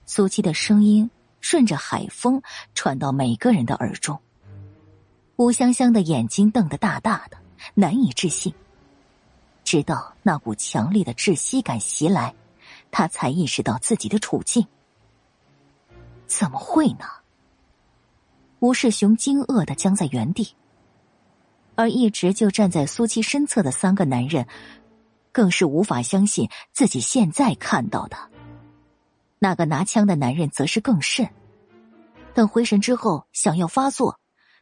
苏七的声音顺着海风传到每个人的耳中。吴香香的眼睛瞪得大大的，难以置信。直到那股强烈的窒息感袭来，他才意识到自己的处境。怎么会呢？吴世雄惊愕的僵在原地，而一直就站在苏七身侧的三个男人，更是无法相信自己现在看到的。那个拿枪的男人则是更甚，等回神之后想要发作，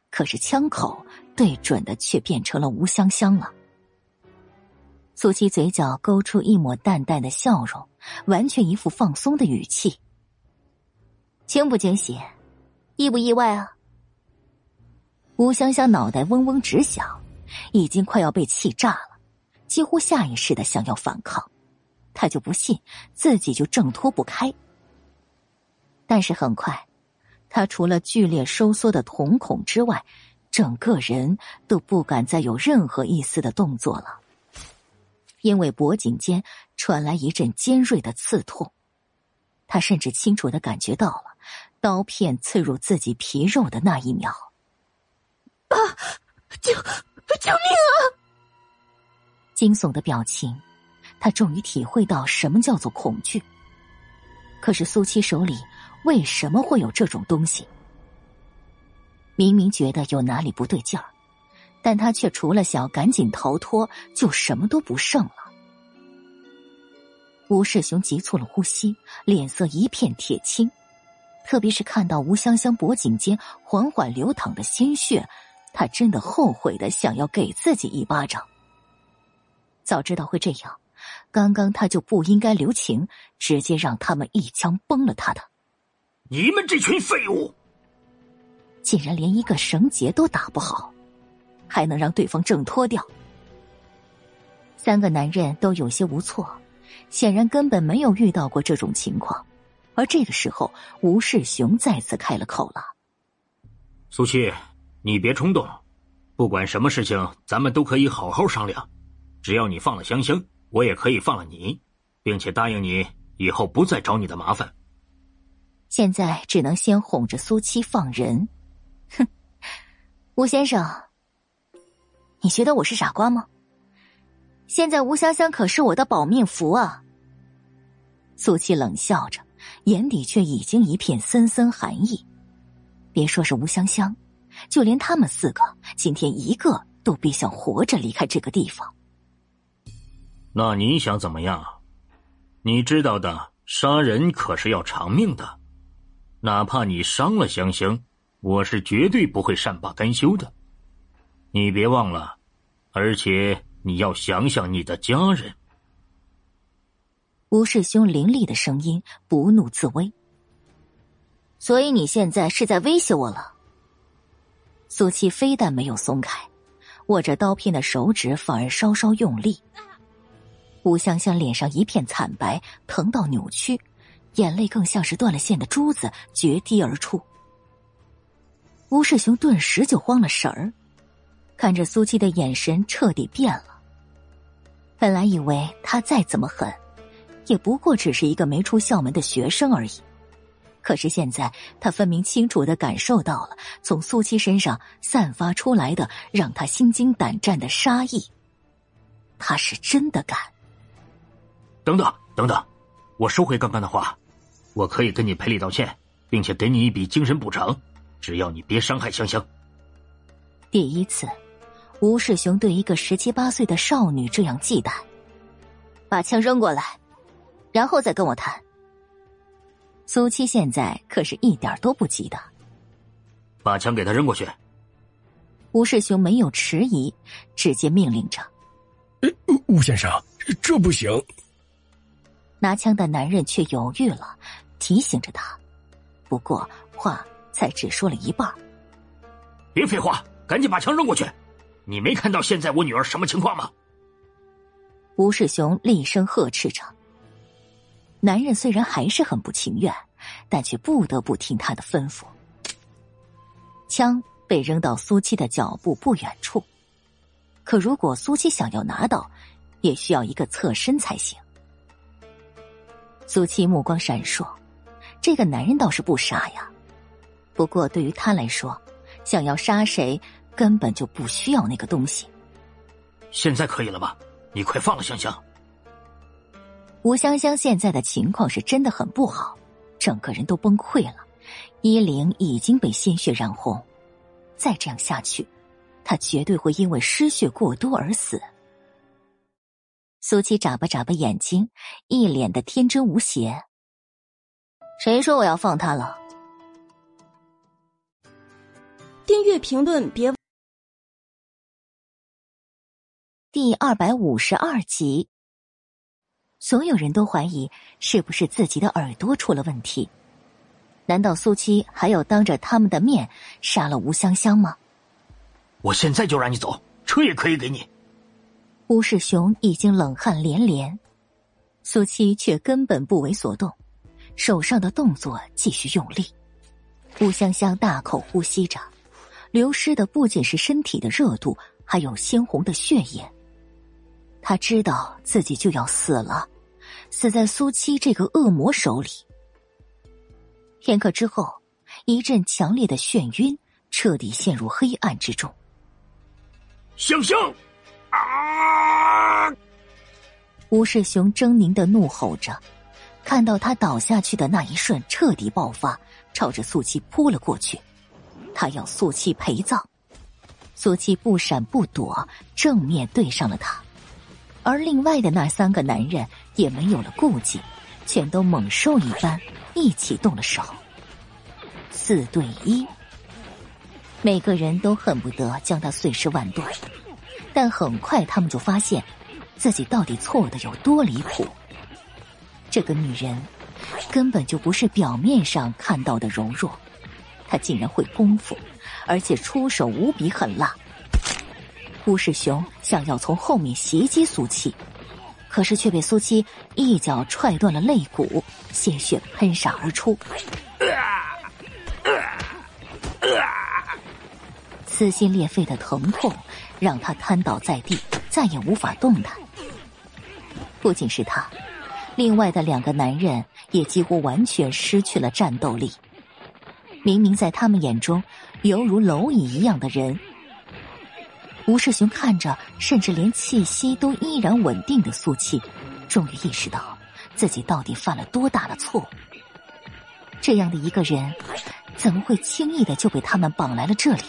可是枪口对准的却变成了吴香香了。苏七嘴角勾出一抹淡淡的笑容，完全一副放松的语气。惊不惊喜，意不意外啊？吴香香脑袋嗡嗡直响，已经快要被气炸了，几乎下意识的想要反抗，他就不信自己就挣脱不开。但是很快，他除了剧烈收缩的瞳孔之外，整个人都不敢再有任何一丝的动作了。因为脖颈间传来一阵尖锐的刺痛，他甚至清楚的感觉到了刀片刺入自己皮肉的那一秒。啊！救救命啊！惊悚的表情，他终于体会到什么叫做恐惧。可是苏七手里为什么会有这种东西？明明觉得有哪里不对劲儿。但他却除了想赶紧逃脱，就什么都不剩了。吴世雄急促了呼吸，脸色一片铁青，特别是看到吴香香脖颈间缓缓流淌的鲜血，他真的后悔的想要给自己一巴掌。早知道会这样，刚刚他就不应该留情，直接让他们一枪崩了他的。你们这群废物，竟然连一个绳结都打不好！还能让对方挣脱掉？三个男人都有些无措，显然根本没有遇到过这种情况。而这个时候，吴世雄再次开了口了：“苏七，你别冲动，不管什么事情，咱们都可以好好商量。只要你放了香香，我也可以放了你，并且答应你以后不再找你的麻烦。现在只能先哄着苏七放人。哼，吴先生。”你觉得我是傻瓜吗？现在吴香香可是我的保命符啊！苏七冷笑着，眼底却已经一片森森寒意。别说是吴香香，就连他们四个，今天一个都别想活着离开这个地方。那你想怎么样？你知道的，杀人可是要偿命的，哪怕你伤了香香，我是绝对不会善罢甘休的。你别忘了，而且你要想想你的家人。吴世兄凌厉的声音不怒自威。所以你现在是在威胁我了？苏七非但没有松开，握着刀片的手指反而稍稍用力。吴香香脸上一片惨白，疼到扭曲，眼泪更像是断了线的珠子决堤而出。吴世雄顿时就慌了神儿。看着苏七的眼神彻底变了，本来以为他再怎么狠，也不过只是一个没出校门的学生而已。可是现在，他分明清楚的感受到了从苏七身上散发出来的让他心惊胆战的杀意。他是真的敢。等等等等，我收回刚刚的话，我可以跟你赔礼道歉，并且给你一笔精神补偿，只要你别伤害香香。第一次，吴世雄对一个十七八岁的少女这样忌惮。把枪扔过来，然后再跟我谈。苏七现在可是一点都不急的，把枪给他扔过去。吴世雄没有迟疑，直接命令着：“吴先生，这不行。”拿枪的男人却犹豫了，提醒着他。不过话才只说了一半。别废话，赶紧把枪扔过去！你没看到现在我女儿什么情况吗？吴世雄厉声呵斥着。男人虽然还是很不情愿，但却不得不听他的吩咐。枪被扔到苏七的脚步不远处，可如果苏七想要拿到，也需要一个侧身才行。苏七目光闪烁，这个男人倒是不傻呀。不过对于他来说，想要杀谁根本就不需要那个东西。现在可以了吧？你快放了香香。吴香香现在的情况是真的很不好，整个人都崩溃了，衣领已经被鲜血染红，再这样下去，她绝对会因为失血过多而死。苏七眨巴眨巴眼睛，一脸的天真无邪。谁说我要放他了？订阅评论别。第二百五十二集。所有人都怀疑是不是自己的耳朵出了问题？难道苏七还要当着他们的面杀了吴香香吗？我现在就让你走，车也可以给你。吴世雄已经冷汗连连，苏七却根本不为所动，手上的动作继续用力。吴香香大口呼吸着，流失的不仅是身体的热度，还有鲜红的血液。他知道自己就要死了，死在苏七这个恶魔手里。片刻之后，一阵强烈的眩晕，彻底陷入黑暗之中。香香，啊！吴世雄狰狞的怒吼着，看到他倒下去的那一瞬，彻底爆发，朝着素七扑了过去。他要素七陪葬。素七不闪不躲，正面对上了他。而另外的那三个男人也没有了顾忌，全都猛兽一般，一起动了手。四对一，每个人都恨不得将他碎尸万段，但很快他们就发现，自己到底错的有多离谱。这个女人根本就不是表面上看到的柔弱，她竟然会功夫，而且出手无比狠辣。吴世雄想要从后面袭击苏七，可是却被苏七一脚踹断了肋骨，鲜血喷洒而出。撕心裂肺的疼痛让他瘫倒在地，再也无法动弹。不仅是他，另外的两个男人也几乎完全失去了战斗力。明明在他们眼中犹如蝼蚁一样的人。吴世雄看着，甚至连气息都依然稳定的苏七，终于意识到自己到底犯了多大的错误。这样的一个人，怎么会轻易的就被他们绑来了这里？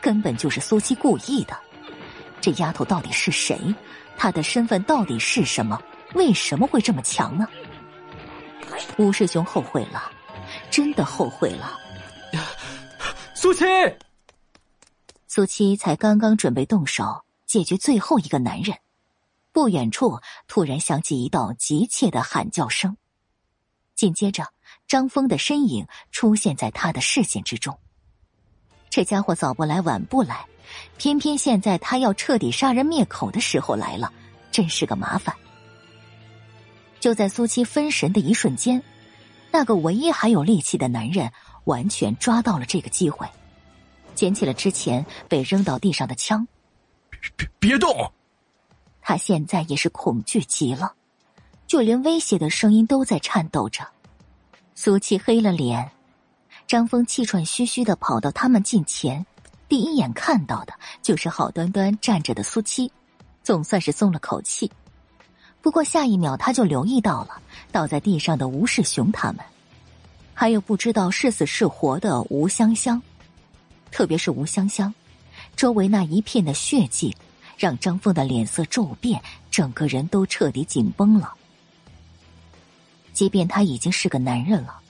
根本就是苏七故意的。这丫头到底是谁？她的身份到底是什么？为什么会这么强呢？吴世雄后悔了，真的后悔了。苏七。苏七才刚刚准备动手解决最后一个男人，不远处突然响起一道急切的喊叫声，紧接着张峰的身影出现在他的视线之中。这家伙早不来晚不来，偏偏现在他要彻底杀人灭口的时候来了，真是个麻烦。就在苏七分神的一瞬间，那个唯一还有力气的男人完全抓到了这个机会。捡起了之前被扔到地上的枪，别别别动！他他现在也是恐惧极了，就连威胁的声音都在颤抖着。苏七黑了脸，张峰气喘吁吁的跑到他们近前，第一眼看到的就是好端端站着的苏七，总算是松了口气。不过下一秒他就留意到了倒在地上的吴世雄他们，还有不知道是死是活的吴香香，特别是吴香香，周围那一片的血迹，让张峰的脸色骤变，整个人都彻底紧绷了。即便他已经是个男人了，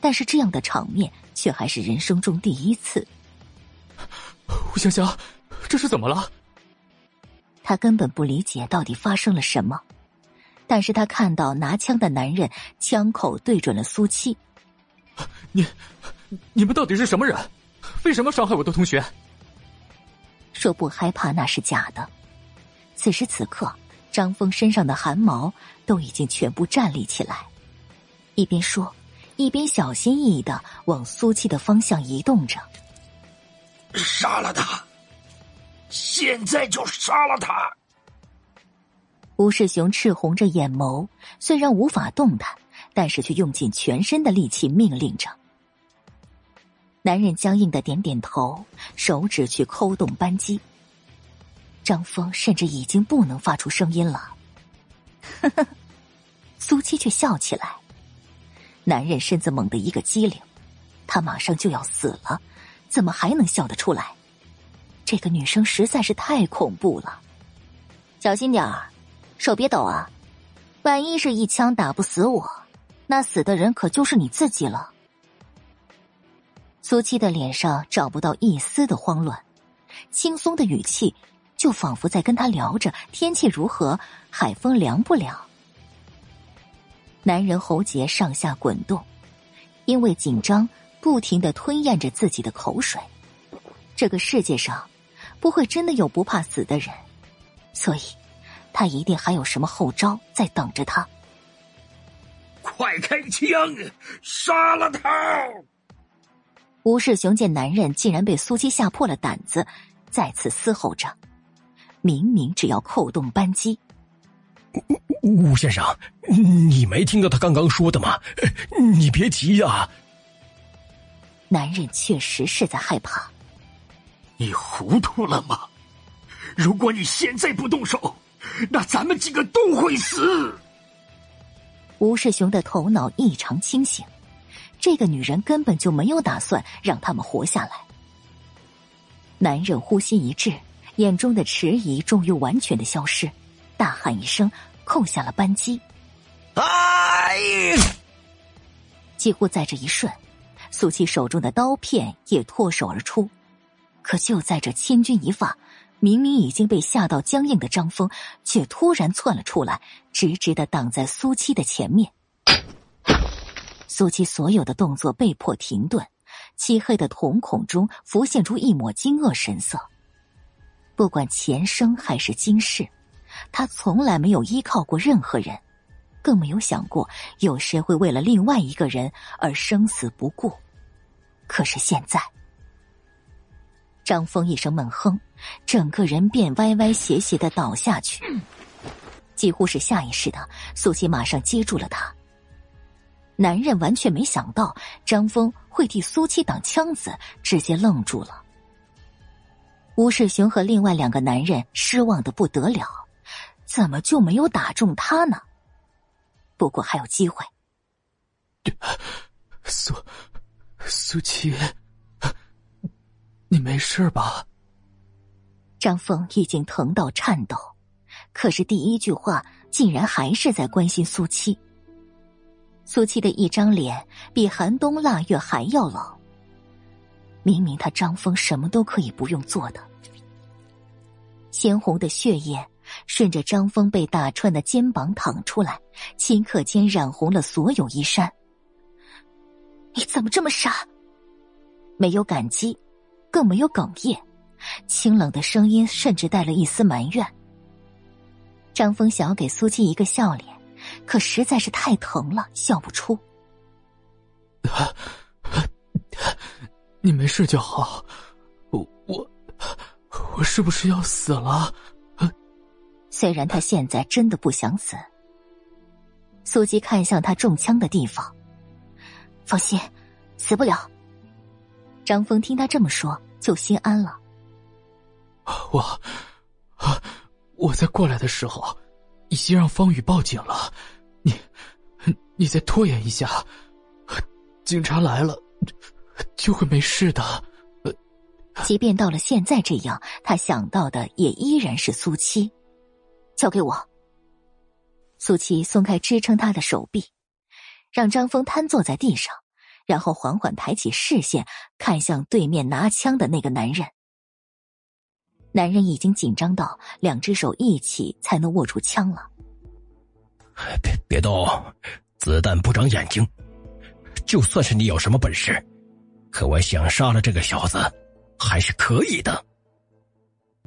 但是这样的场面却还是人生中第一次。吴香香，这是怎么了？他根本不理解到底发生了什么，但是他看到拿枪的男人枪口对准了苏七。你，你们到底是什么人？为什么伤害我的同学？说不害怕那是假的。此时此刻，张峰身上的汗毛都已经全部站立起来。一边说，一边小心翼翼的往苏七的方向移动着。杀了他！现在就杀了他！吴世雄赤红着眼眸，虽然无法动弹，但是却用尽全身的力气命令着。男人僵硬的点点头，手指去抠动扳机。张峰甚至已经不能发出声音了。呵呵，苏七却笑起来。男人身子猛地一个机灵，他马上就要死了，怎么还能笑得出来？这个女生实在是太恐怖了。小心点儿，手别抖啊！万一是一枪打不死我，那死的人可就是你自己了。苏七的脸上找不到一丝的慌乱，轻松的语气就仿佛在跟他聊着天气如何，海风凉不凉。男人喉结上下滚动，因为紧张，不停的吞咽着自己的口水。这个世界上，不会真的有不怕死的人，所以，他一定还有什么后招在等着他。快开枪，杀了他！吴世雄见男人竟然被苏七吓破了胆子，再次嘶吼着：“明明只要扣动扳机。”吴先生，你没听到他刚刚说的吗？你别急呀。男人确实是在害怕。你糊涂了吗？如果你现在不动手，那咱们几个都会死。吴世雄的头脑异常清醒，这个女人根本就没有打算让他们活下来。男人呼吸一滞，眼中的迟疑终于完全的消失。大喊一声，扣下了扳机。哎！几乎在这一瞬，苏七手中的刀片也脱手而出。可就在这千钧一发，明明已经被吓到僵硬的张峰，却突然窜了出来，直直的挡在苏七的前面。苏七所有的动作被迫停顿，漆黑的瞳孔中浮现出一抹惊愕神色。不管前生还是今世。他从来没有依靠过任何人，更没有想过有谁会为了另外一个人而生死不顾。可是现在，张峰一声闷哼，整个人便歪歪斜斜的倒下去。几乎是下意识的，苏琪马上接住了他。男人完全没想到张峰会替苏七挡枪子，直接愣住了。吴世雄和另外两个男人失望的不得了。怎么就没有打中他呢？不过还有机会。苏苏七，你没事吧？张峰已经疼到颤抖，可是第一句话竟然还是在关心苏七。苏七的一张脸比寒冬腊月还要冷。明明他张峰什么都可以不用做的，鲜红的血液。顺着张峰被打穿的肩膀淌出来，顷刻间染红了所有衣衫。你怎么这么傻？没有感激，更没有哽咽，清冷的声音甚至带了一丝埋怨。张峰想要给苏七一个笑脸，可实在是太疼了，笑不出。你没事就好，我我我是不是要死了？虽然他现在真的不想死。苏七看向他中枪的地方，放心，死不了。张峰听他这么说，就心安了。我，我在过来的时候，已经让方宇报警了。你，你再拖延一下，警察来了，就会没事的。即便到了现在这样，他想到的也依然是苏七。交给我。苏七松开支撑他的手臂，让张峰瘫坐在地上，然后缓缓抬起视线，看向对面拿枪的那个男人。男人已经紧张到两只手一起才能握住枪了。别别动，子弹不长眼睛。就算是你有什么本事，可我想杀了这个小子，还是可以的。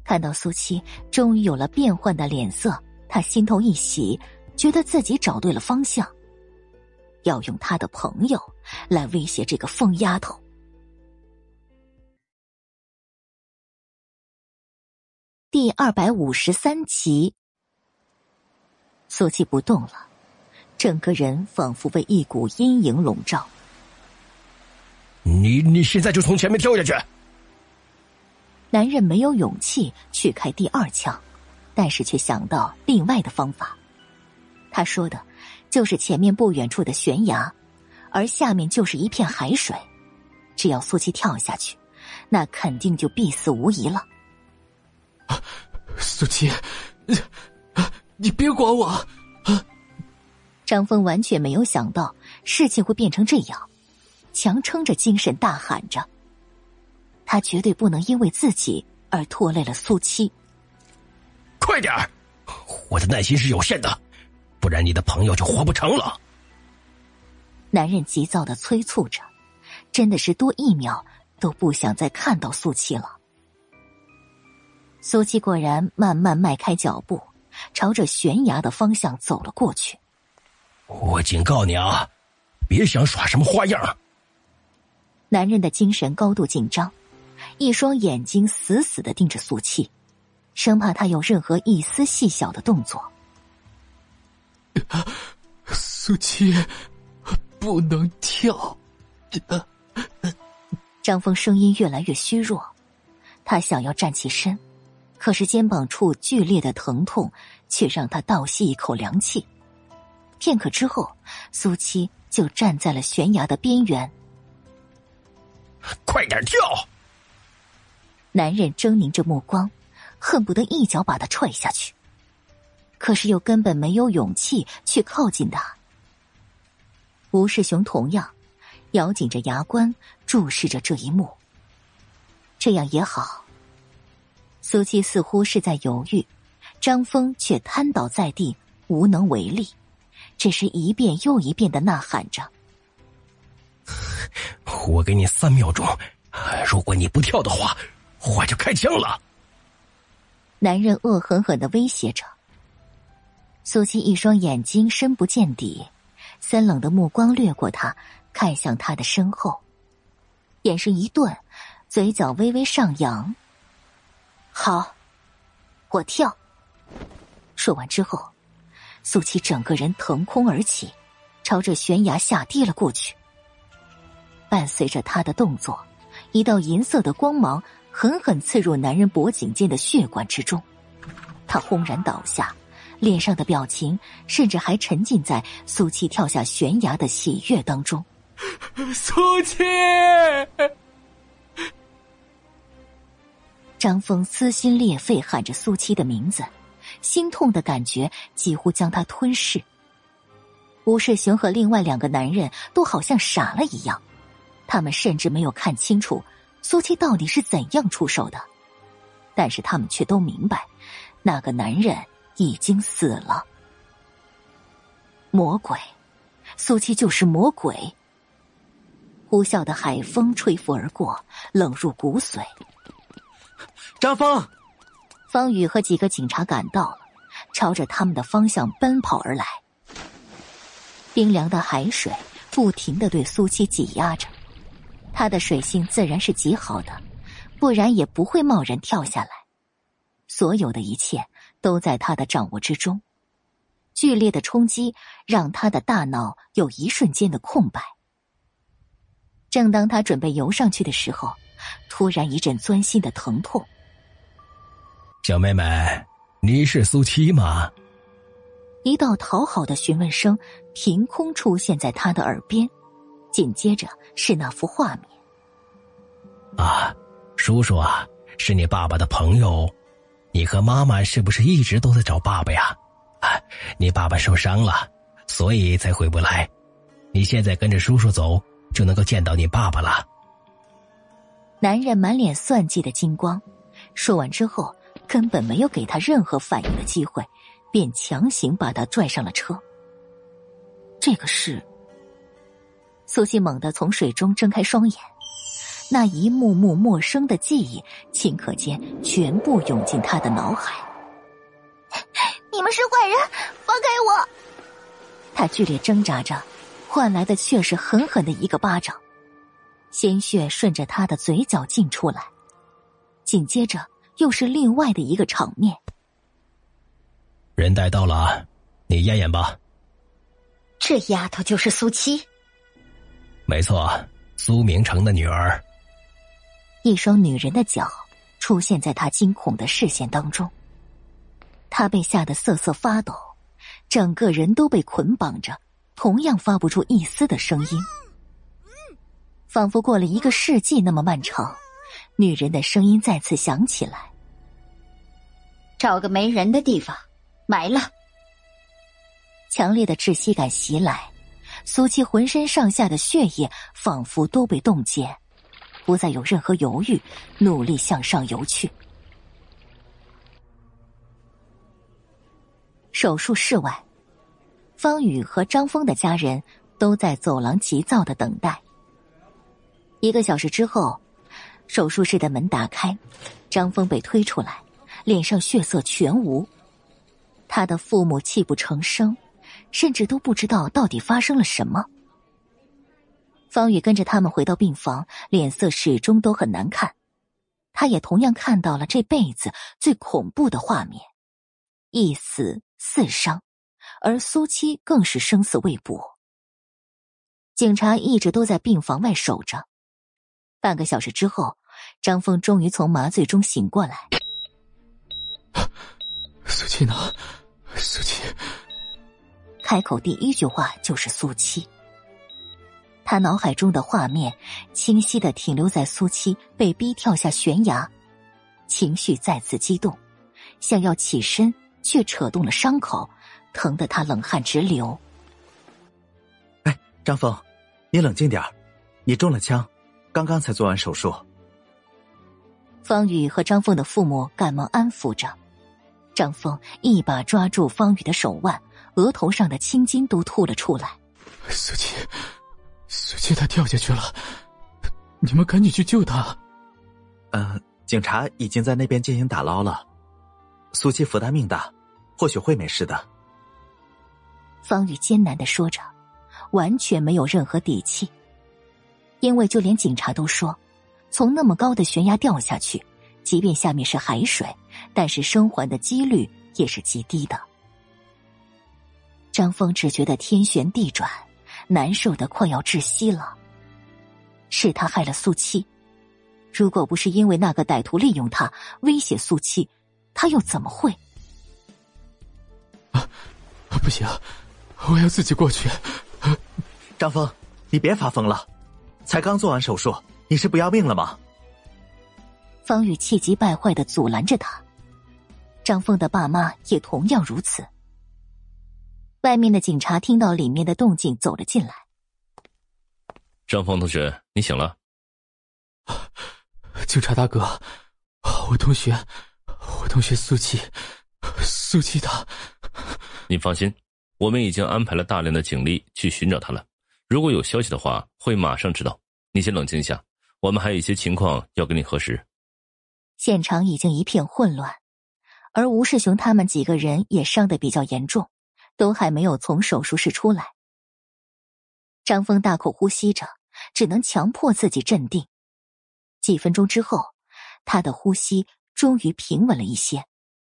看到苏七终于有了变幻的脸色，他心头一喜，觉得自己找对了方向，要用他的朋友来威胁这个疯丫头。第二百五十三集，苏七不动了，整个人仿佛被一股阴影笼罩。你你现在就从前面跳下去！男人没有勇气去开第二枪，但是却想到另外的方法。他说的，就是前面不远处的悬崖，而下面就是一片海水。只要苏七跳下去，那肯定就必死无疑了。苏七，你别管我！啊张峰完全没有想到事情会变成这样，强撑着精神大喊着。他绝对不能因为自己而拖累了苏七。快点儿，我的耐心是有限的，不然你的朋友就活不成了。男人急躁的催促着，真的是多一秒都不想再看到苏七了。苏七果然慢慢迈开脚步，朝着悬崖的方向走了过去。我警告你啊，别想耍什么花样！男人的精神高度紧张。一双眼睛死死的盯着苏七，生怕他有任何一丝细小的动作。苏七，不能跳！张峰声音越来越虚弱，他想要站起身，可是肩膀处剧烈的疼痛却让他倒吸一口凉气。片刻之后，苏七就站在了悬崖的边缘。快点跳！男人狰狞着目光，恨不得一脚把他踹下去，可是又根本没有勇气去靠近他。吴世雄同样咬紧着牙关，注视着这一幕。这样也好。苏七似乎是在犹豫，张峰却瘫倒在地，无能为力，只是一遍又一遍的呐喊着：“我给你三秒钟，如果你不跳的话。”我就开枪了！男人恶狠狠的威胁着。苏七一双眼睛深不见底，森冷的目光掠过他，看向他的身后，眼神一顿，嘴角微微上扬。好，我跳。说完之后，苏七整个人腾空而起，朝着悬崖下跌了过去。伴随着他的动作，一道银色的光芒。狠狠刺入男人脖颈间的血管之中，他轰然倒下，脸上的表情甚至还沉浸在苏七跳下悬崖的喜悦当中。苏七，张峰撕心裂肺喊着苏七的名字，心痛的感觉几乎将他吞噬。吴世雄和另外两个男人都好像傻了一样，他们甚至没有看清楚。苏七到底是怎样出手的？但是他们却都明白，那个男人已经死了。魔鬼，苏七就是魔鬼。呼啸的海风吹拂而过，冷入骨髓。张峰，方宇和几个警察赶到了，朝着他们的方向奔跑而来。冰凉的海水不停的对苏七挤压着。他的水性自然是极好的，不然也不会贸然跳下来。所有的一切都在他的掌握之中。剧烈的冲击让他的大脑有一瞬间的空白。正当他准备游上去的时候，突然一阵钻心的疼痛。小妹妹，你是苏七吗？一道讨好的询问声凭空出现在他的耳边，紧接着是那幅画面。啊，叔叔啊，是你爸爸的朋友。你和妈妈是不是一直都在找爸爸呀？啊，你爸爸受伤了，所以才回不来。你现在跟着叔叔走，就能够见到你爸爸了。男人满脸算计的金光，说完之后，根本没有给他任何反应的机会，便强行把他拽上了车。这个是苏西猛地从水中睁开双眼。那一幕幕陌生的记忆，顷刻间全部涌进他的脑海。你们是坏人，放开我！他剧烈挣扎着，换来的却是狠狠的一个巴掌，鲜血顺着他的嘴角进出来。紧接着又是另外的一个场面。人带到了，你验验吧。这丫头就是苏七。没错，苏明成的女儿。一双女人的脚出现在他惊恐的视线当中，他被吓得瑟瑟发抖，整个人都被捆绑着，同样发不出一丝的声音，仿佛过了一个世纪那么漫长。女人的声音再次响起来：“找个没人的地方埋了。”强烈的窒息感袭来，苏七浑身上下的血液仿佛都被冻结。不再有任何犹豫，努力向上游去。手术室外，方宇和张峰的家人都在走廊急躁的等待。一个小时之后，手术室的门打开，张峰被推出来，脸上血色全无。他的父母泣不成声，甚至都不知道到底发生了什么。方宇跟着他们回到病房，脸色始终都很难看。他也同样看到了这辈子最恐怖的画面：一死四伤，而苏七更是生死未卜。警察一直都在病房外守着。半个小时之后，张峰终于从麻醉中醒过来。苏七呢？苏七开口第一句话就是苏七。他脑海中的画面清晰的停留在苏七被逼跳下悬崖，情绪再次激动，想要起身，却扯动了伤口，疼得他冷汗直流。哎，张峰，你冷静点你中了枪，刚刚才做完手术。方宇和张凤的父母赶忙安抚着，张凤一把抓住方宇的手腕，额头上的青筋都吐了出来。苏七。苏七他掉下去了，你们赶紧去救他。嗯，警察已经在那边进行打捞了。苏七福大命大，或许会没事的。方宇艰难的说着，完全没有任何底气。因为就连警察都说，从那么高的悬崖掉下去，即便下面是海水，但是生还的几率也是极低的。张峰只觉得天旋地转。难受的快要窒息了。是他害了素七，如果不是因为那个歹徒利用他威胁素七，他又怎么会？啊，不行，我要自己过去。张峰，你别发疯了，才刚做完手术，你是不要命了吗？方宇气急败坏的阻拦着他，张峰的爸妈也同样如此。外面的警察听到里面的动静，走了进来。张峰同学，你醒了。警察大哥，我同学，我同学苏琪，苏琪他。你放心，我们已经安排了大量的警力去寻找他了。如果有消息的话，会马上知道。你先冷静一下，我们还有一些情况要跟你核实。现场已经一片混乱，而吴世雄他们几个人也伤得比较严重。都还没有从手术室出来，张峰大口呼吸着，只能强迫自己镇定。几分钟之后，他的呼吸终于平稳了一些，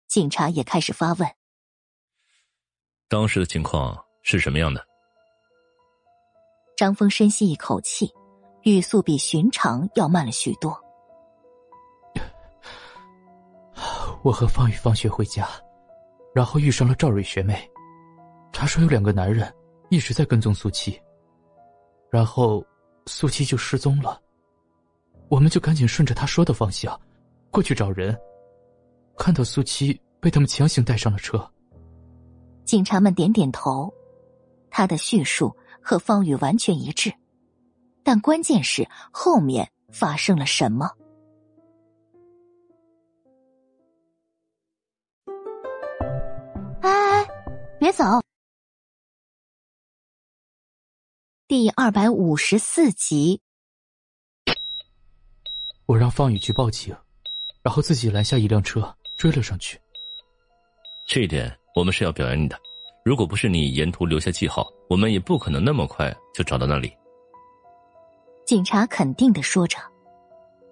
警察也开始发问。当时的情况是什么样的？张峰深吸一口气，语速比寻常要慢了许多。我和方宇放学回家，然后遇上了赵蕊学妹。她说有两个男人一直在跟踪苏七，然后苏七就失踪了。我们就赶紧顺着她说的方向过去找人，看到苏七被他们强行带上了车。警察们点点头，他的叙述和方宇完全一致，但关键是后面发生了什么。哎哎，别走！第二百五十四集，我让方宇去报警，然后自己拦下一辆车追了上去。这一点。我们是要表扬你的，如果不是你沿途留下记号，我们也不可能那么快就找到那里。警察肯定的说着，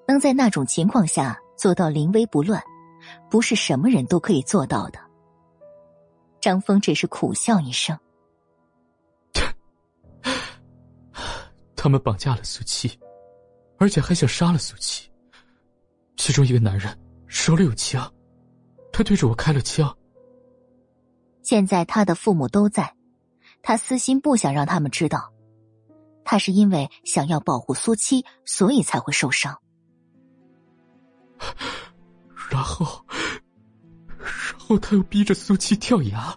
能在那种情况下做到临危不乱，不是什么人都可以做到的。张峰只是苦笑一声：“他们绑架了苏七，而且还想杀了苏七。其中一个男人手里有枪，他对着我开了枪。”现在他的父母都在，他私心不想让他们知道，他是因为想要保护苏七，所以才会受伤。然后，然后他又逼着苏七跳崖，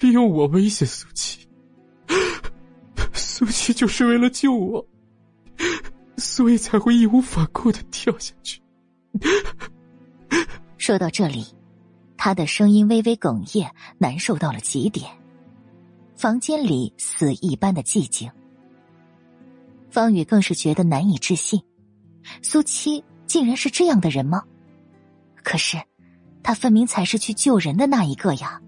利用我威胁苏七。苏七就是为了救我，所以才会义无反顾的跳下去。说到这里。他的声音微微哽咽，难受到了极点。房间里死一般的寂静。方宇更是觉得难以置信，苏七竟然是这样的人吗？可是，他分明才是去救人的那一个呀。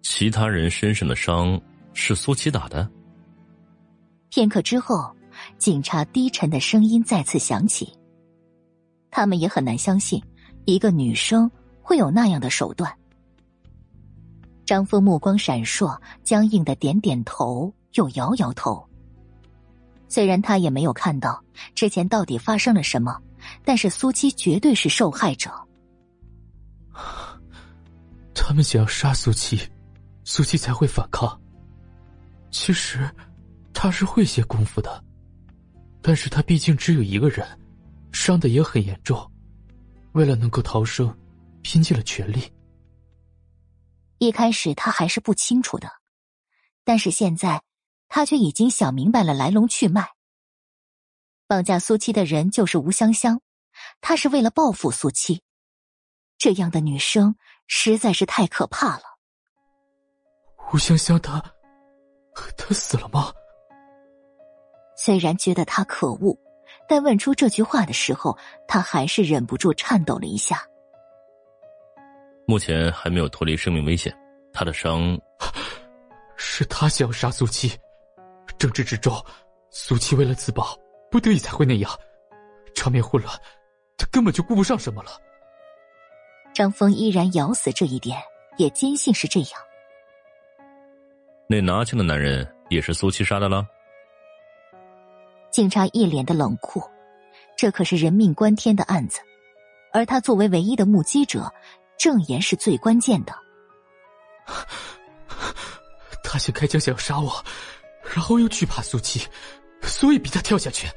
其他人身上的伤是苏七打的。片刻之后，警察低沉的声音再次响起。他们也很难相信，一个女生。会有那样的手段？张峰目光闪烁，僵硬的点点头，又摇摇头。虽然他也没有看到之前到底发生了什么，但是苏七绝对是受害者。他们想要杀苏七，苏七才会反抗。其实他是会些功夫的，但是他毕竟只有一个人，伤的也很严重，为了能够逃生。拼尽了全力。一开始他还是不清楚的，但是现在他却已经想明白了来龙去脉。绑架苏七的人就是吴香香，她是为了报复苏七。这样的女生实在是太可怕了。吴香香，她，她死了吗？虽然觉得她可恶，但问出这句话的时候，他还是忍不住颤抖了一下。目前还没有脱离生命危险，他的伤 是他想要杀苏七，争执之中，苏七为了自保，不得已才会那样，场面混乱，他根本就顾不上什么了。张峰依然咬死这一点，也坚信是这样。那拿枪的男人也是苏七杀的了。警察一脸的冷酷，这可是人命关天的案子，而他作为唯一的目击者。证言是最关键的。他先开枪想要杀我，然后又惧怕苏七，所以逼他跳下去。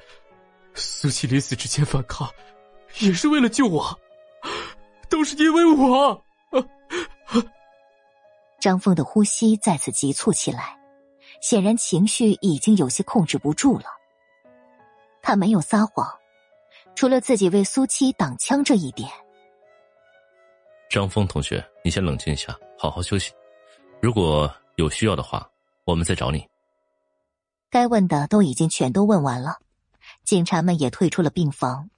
苏七临死之前反抗，也是为了救我，都是因为我。张峰的呼吸再次急促起来，显然情绪已经有些控制不住了。他没有撒谎，除了自己为苏七挡枪这一点。张峰同学，你先冷静一下，好好休息。如果有需要的话，我们再找你。该问的都已经全都问完了，警察们也退出了病房。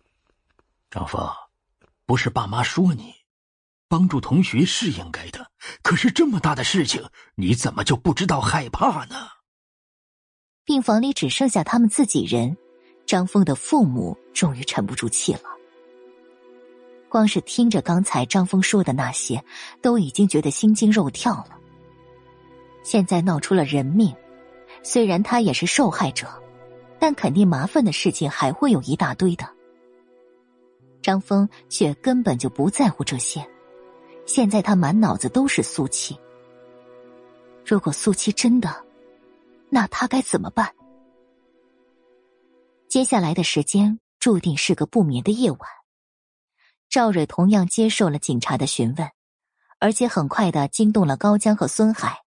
张峰，不是爸妈说你帮助同学是应该的，可是这么大的事情，你怎么就不知道害怕呢？病房里只剩下他们自己人，张峰的父母终于沉不住气了。光是听着刚才张峰说的那些，都已经觉得心惊肉跳了。现在闹出了人命，虽然他也是受害者，但肯定麻烦的事情还会有一大堆的。张峰却根本就不在乎这些，现在他满脑子都是苏七。如果苏七真的，那他该怎么办？接下来的时间注定是个不眠的夜晚。赵蕊同样接受了警察的询问，而且很快的惊动了高江和孙海。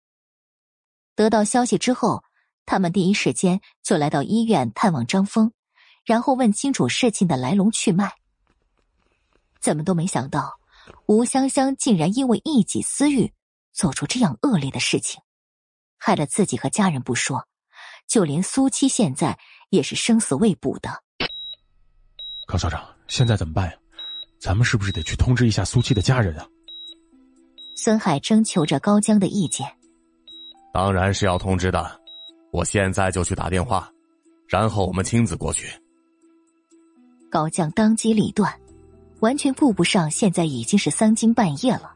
得到消息之后，他们第一时间就来到医院探望张峰，然后问清楚事情的来龙去脉。怎么都没想到，吴香香竟然因为一己私欲做出这样恶劣的事情，害了自己和家人不说，就连苏七现在也是生死未卜的。高校长，现在怎么办呀？咱们是不是得去通知一下苏七的家人啊？孙海征求着高江的意见。当然是要通知的，我现在就去打电话，然后我们亲自过去。高江当机立断，完全顾不上现在已经是三更半夜了。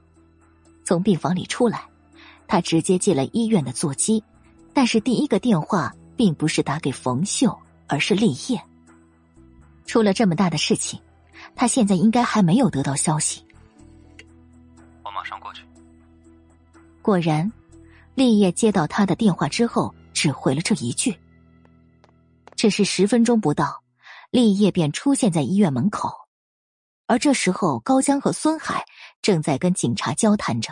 从病房里出来，他直接借了医院的座机，但是第一个电话并不是打给冯秀，而是立业。出了这么大的事情。他现在应该还没有得到消息。我马上过去。果然，立业接到他的电话之后，只回了这一句。只是十分钟不到，立业便出现在医院门口，而这时候高江和孙海正在跟警察交谈着。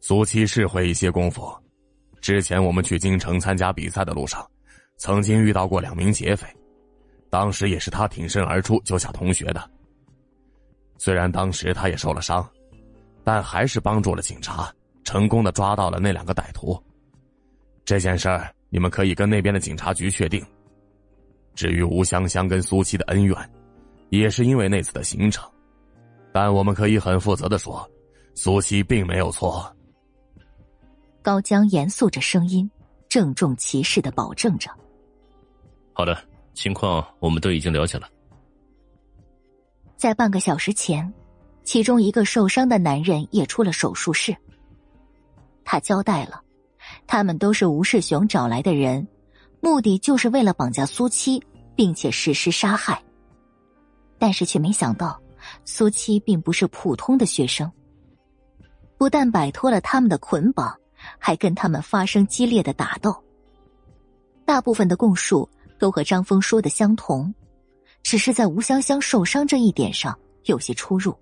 苏七是会一些功夫，之前我们去京城参加比赛的路上，曾经遇到过两名劫匪。当时也是他挺身而出救下同学的。虽然当时他也受了伤，但还是帮助了警察，成功的抓到了那两个歹徒。这件事儿你们可以跟那边的警察局确定。至于吴香香跟苏七的恩怨，也是因为那次的行程，但我们可以很负责的说，苏七并没有错。高江严肃着声音，郑重其事的保证着：“好的。”情况我们都已经了解了。在半个小时前，其中一个受伤的男人也出了手术室。他交代了，他们都是吴世雄找来的人，目的就是为了绑架苏七，并且实施杀害。但是却没想到，苏七并不是普通的学生，不但摆脱了他们的捆绑，还跟他们发生激烈的打斗。大部分的供述。都和张峰说的相同，只是在吴香香受伤这一点上有些出入。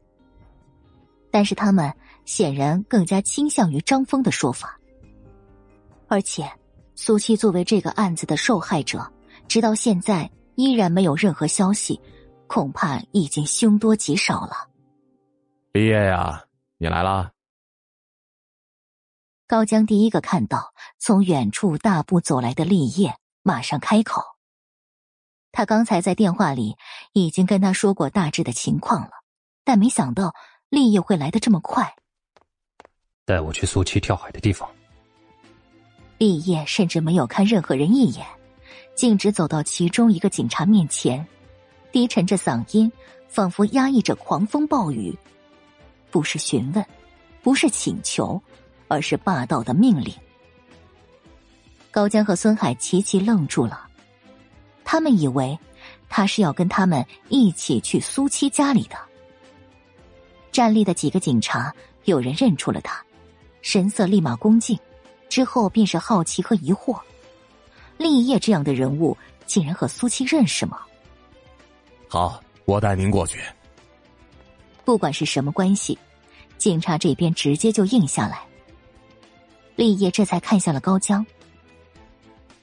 但是他们显然更加倾向于张峰的说法。而且，苏七作为这个案子的受害者，直到现在依然没有任何消息，恐怕已经凶多吉少了。毕业呀，你来啦！高江第一个看到从远处大步走来的立业，马上开口。他刚才在电话里已经跟他说过大致的情况了，但没想到立业会来的这么快。带我去苏七跳海的地方。立业甚至没有看任何人一眼，径直走到其中一个警察面前，低沉着嗓音，仿佛压抑着狂风暴雨，不是询问，不是请求，而是霸道的命令。高江和孙海齐齐愣住了。他们以为他是要跟他们一起去苏七家里的。站立的几个警察有人认出了他，神色立马恭敬，之后便是好奇和疑惑：立业这样的人物竟然和苏七认识吗？好，我带您过去。不管是什么关系，警察这边直接就应下来。立业这才看向了高江，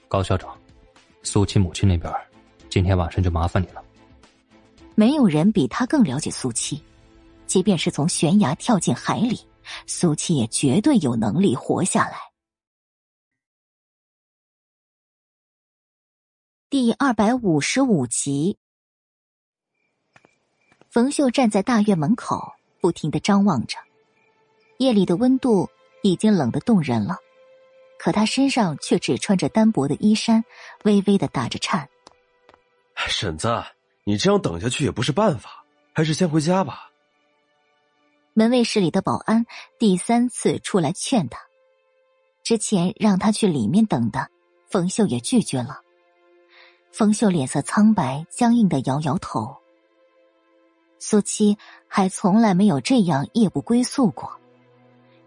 高校长。苏七母亲那边，今天晚上就麻烦你了。没有人比他更了解苏七，即便是从悬崖跳进海里，苏七也绝对有能力活下来。第二百五十五集，冯秀站在大院门口，不停的张望着。夜里的温度已经冷得动人了。可他身上却只穿着单薄的衣衫，微微的打着颤。婶子，你这样等下去也不是办法。还是先回家吧。门卫室里的保安第三次出来劝他，之前让他去里面等的，冯秀也拒绝了。冯秀脸色苍白，僵硬的摇摇头。苏七还从来没有这样夜不归宿过，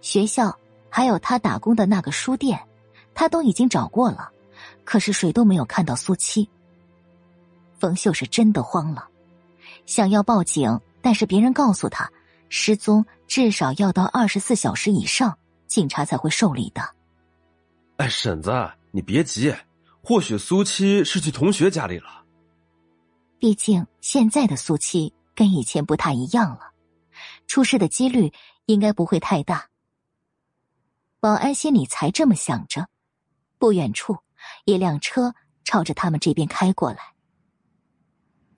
学校还有他打工的那个书店，他都已经找过了，可是谁都没有看到苏七。冯秀是真的慌了，想要报警，但是别人告诉他。失踪至少要到二十四小时以上，警察才会受理的。哎，婶子，你别急，或许苏七是去同学家里了。毕竟现在的苏七跟以前不太一样了，出事的几率应该不会太大。保安心里才这么想着，不远处一辆车朝着他们这边开过来。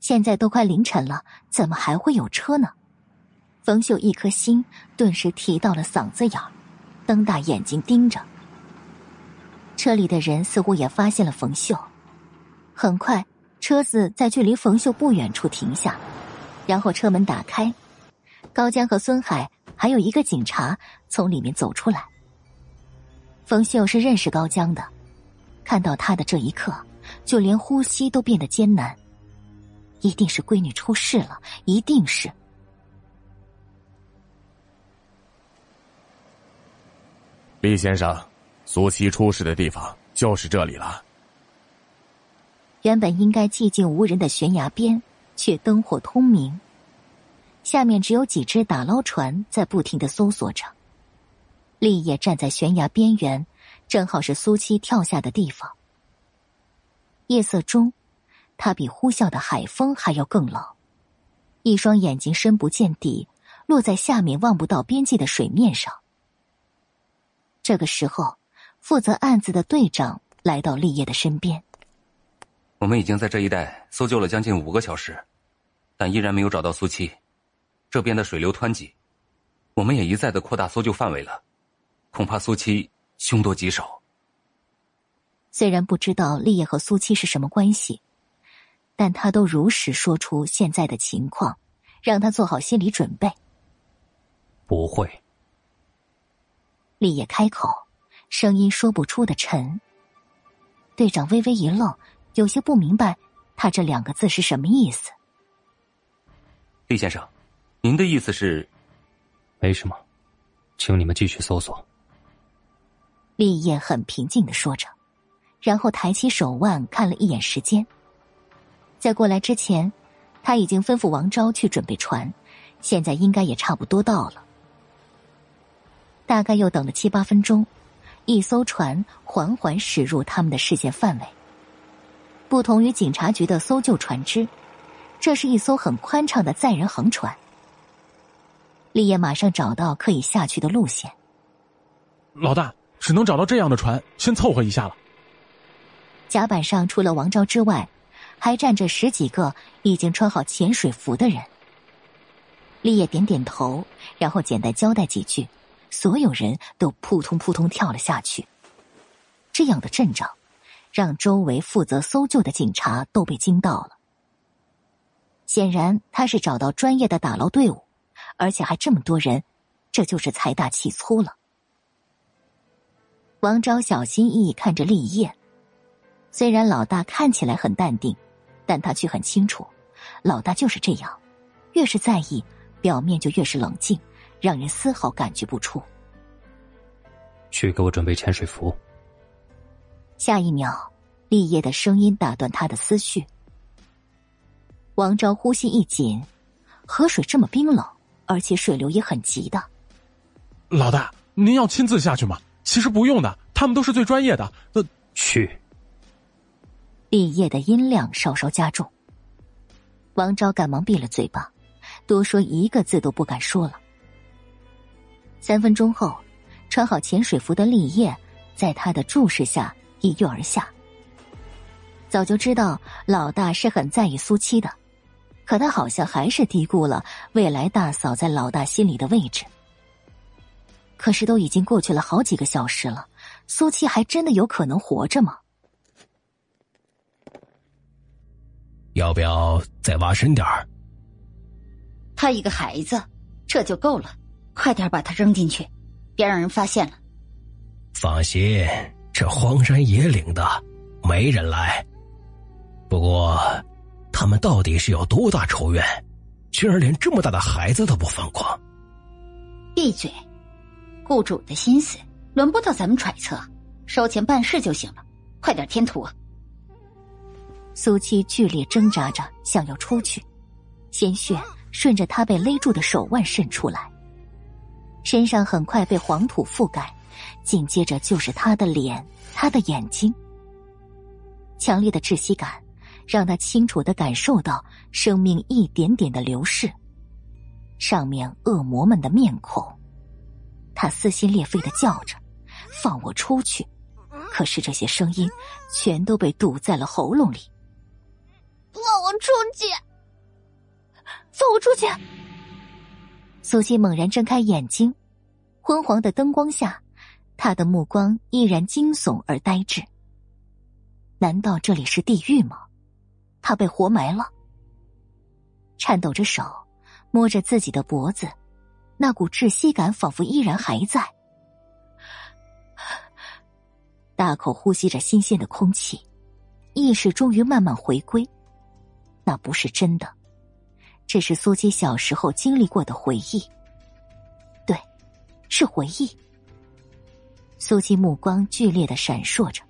现在都快凌晨了，怎么还会有车呢？冯秀一颗心顿时提到了嗓子眼儿，瞪大眼睛盯着。车里的人似乎也发现了冯秀，很快车子在距离冯秀不远处停下，然后车门打开，高江和孙海还有一个警察从里面走出来。冯秀是认识高江的，看到他的这一刻，就连呼吸都变得艰难。一定是闺女出事了，一定是。李先生，苏七出事的地方就是这里了。原本应该寂静无人的悬崖边，却灯火通明。下面只有几只打捞船在不停的搜索着。立业站在悬崖边缘，正好是苏七跳下的地方。夜色中，他比呼啸的海风还要更冷，一双眼睛深不见底，落在下面望不到边际的水面上。这个时候，负责案子的队长来到立业的身边。我们已经在这一带搜救了将近五个小时，但依然没有找到苏七。这边的水流湍急，我们也一再的扩大搜救范围了，恐怕苏七凶多吉少。虽然不知道立业和苏七是什么关系，但他都如实说出现在的情况，让他做好心理准备。不会。立业开口，声音说不出的沉。队长微微一愣，有些不明白他这两个字是什么意思。厉先生，您的意思是？没什么，请你们继续搜索。立业很平静的说着，然后抬起手腕看了一眼时间。在过来之前，他已经吩咐王昭去准备船，现在应该也差不多到了。大概又等了七八分钟，一艘船缓缓驶入他们的视线范围。不同于警察局的搜救船只，这是一艘很宽敞的载人横船。立业马上找到可以下去的路线。老大，只能找到这样的船，先凑合一下了。甲板上除了王昭之外，还站着十几个已经穿好潜水服的人。立业点点头，然后简单交代几句。所有人都扑通扑通跳了下去。这样的阵仗，让周围负责搜救的警察都被惊到了。显然，他是找到专业的打捞队伍，而且还这么多人，这就是财大气粗了。王昭小心翼翼看着立业，虽然老大看起来很淡定，但他却很清楚，老大就是这样，越是在意，表面就越是冷静。让人丝毫感觉不出。去给我准备潜水服。下一秒，立业的声音打断他的思绪。王昭呼吸一紧，河水这么冰冷，而且水流也很急的。老大，您要亲自下去吗？其实不用的，他们都是最专业的。呃，去。立业的音量稍稍加重。王昭赶忙闭了嘴巴，多说一个字都不敢说了。三分钟后，穿好潜水服的立业在他的注视下一跃而下。早就知道老大是很在意苏七的，可他好像还是低估了未来大嫂在老大心里的位置。可是都已经过去了好几个小时了，苏七还真的有可能活着吗？要不要再挖深点儿？他一个孩子，这就够了。快点把他扔进去，别让人发现了。放心，这荒山野岭的，没人来。不过，他们到底是有多大仇怨，居然连这么大的孩子都不放过？闭嘴！雇主的心思轮不到咱们揣测，收钱办事就行了。快点填图！苏七剧烈挣扎着想要出去，鲜血顺着他被勒住的手腕渗出来，身上很快被黄土覆盖，紧接着就是他的脸、他的眼睛。强烈的窒息感让他清楚的感受到生命一点点的流逝。上面恶魔们的面孔，他撕心裂肺的叫着：“放我出去！”可是这些声音全都被堵在了喉咙里。放我出去！放我出去！苏西猛然睁开眼睛，昏黄的灯光下，他的目光依然惊悚而呆滞。难道这里是地狱吗？他被活埋了。颤抖着手，摸着自己的脖子，那股窒息感仿佛依然还在。大口呼吸着新鲜的空气，意识终于慢慢回归。那不是真的，这是苏七小时候经历过的回忆。对，是回忆。苏七目光剧烈的闪烁着，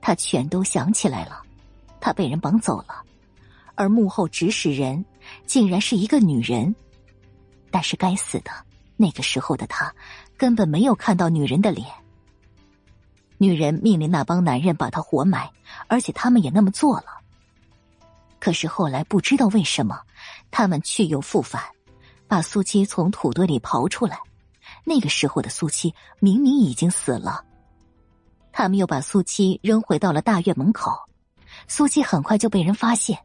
他全都想起来了。他被人绑走了，而幕后指使人竟然是一个女人。但是该死的，那个时候的他根本没有看到女人的脸。女人命令那帮男人把他活埋，而且他们也那么做了。可是后来不知道为什么，他们去又复返，把苏七从土堆里刨出来。那个时候的苏七明明已经死了，他们又把苏七扔回到了大院门口。苏七很快就被人发现，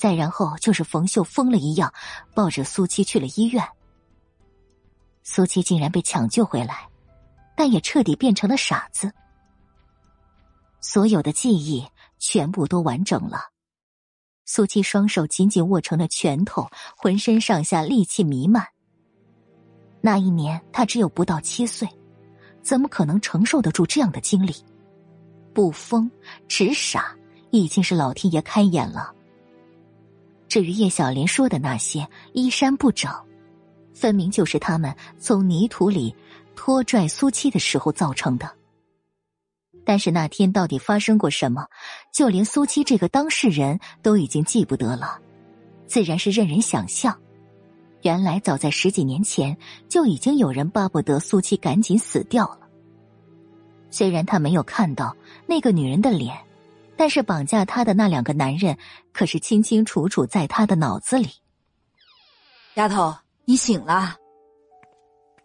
再然后就是冯秀疯了一样抱着苏七去了医院。苏七竟然被抢救回来，但也彻底变成了傻子，所有的记忆全部都完整了。苏七双手紧紧握成了拳头，浑身上下戾气弥漫。那一年他只有不到七岁，怎么可能承受得住这样的经历？不疯，只傻，已经是老天爷开眼了。至于叶小莲说的那些衣衫不整，分明就是他们从泥土里拖拽苏七的时候造成的。但是那天到底发生过什么，就连苏七这个当事人都已经记不得了，自然是任人想象。原来早在十几年前就已经有人巴不得苏七赶紧死掉了。虽然他没有看到那个女人的脸，但是绑架他的那两个男人可是清清楚楚在他的脑子里。丫头，你醒了。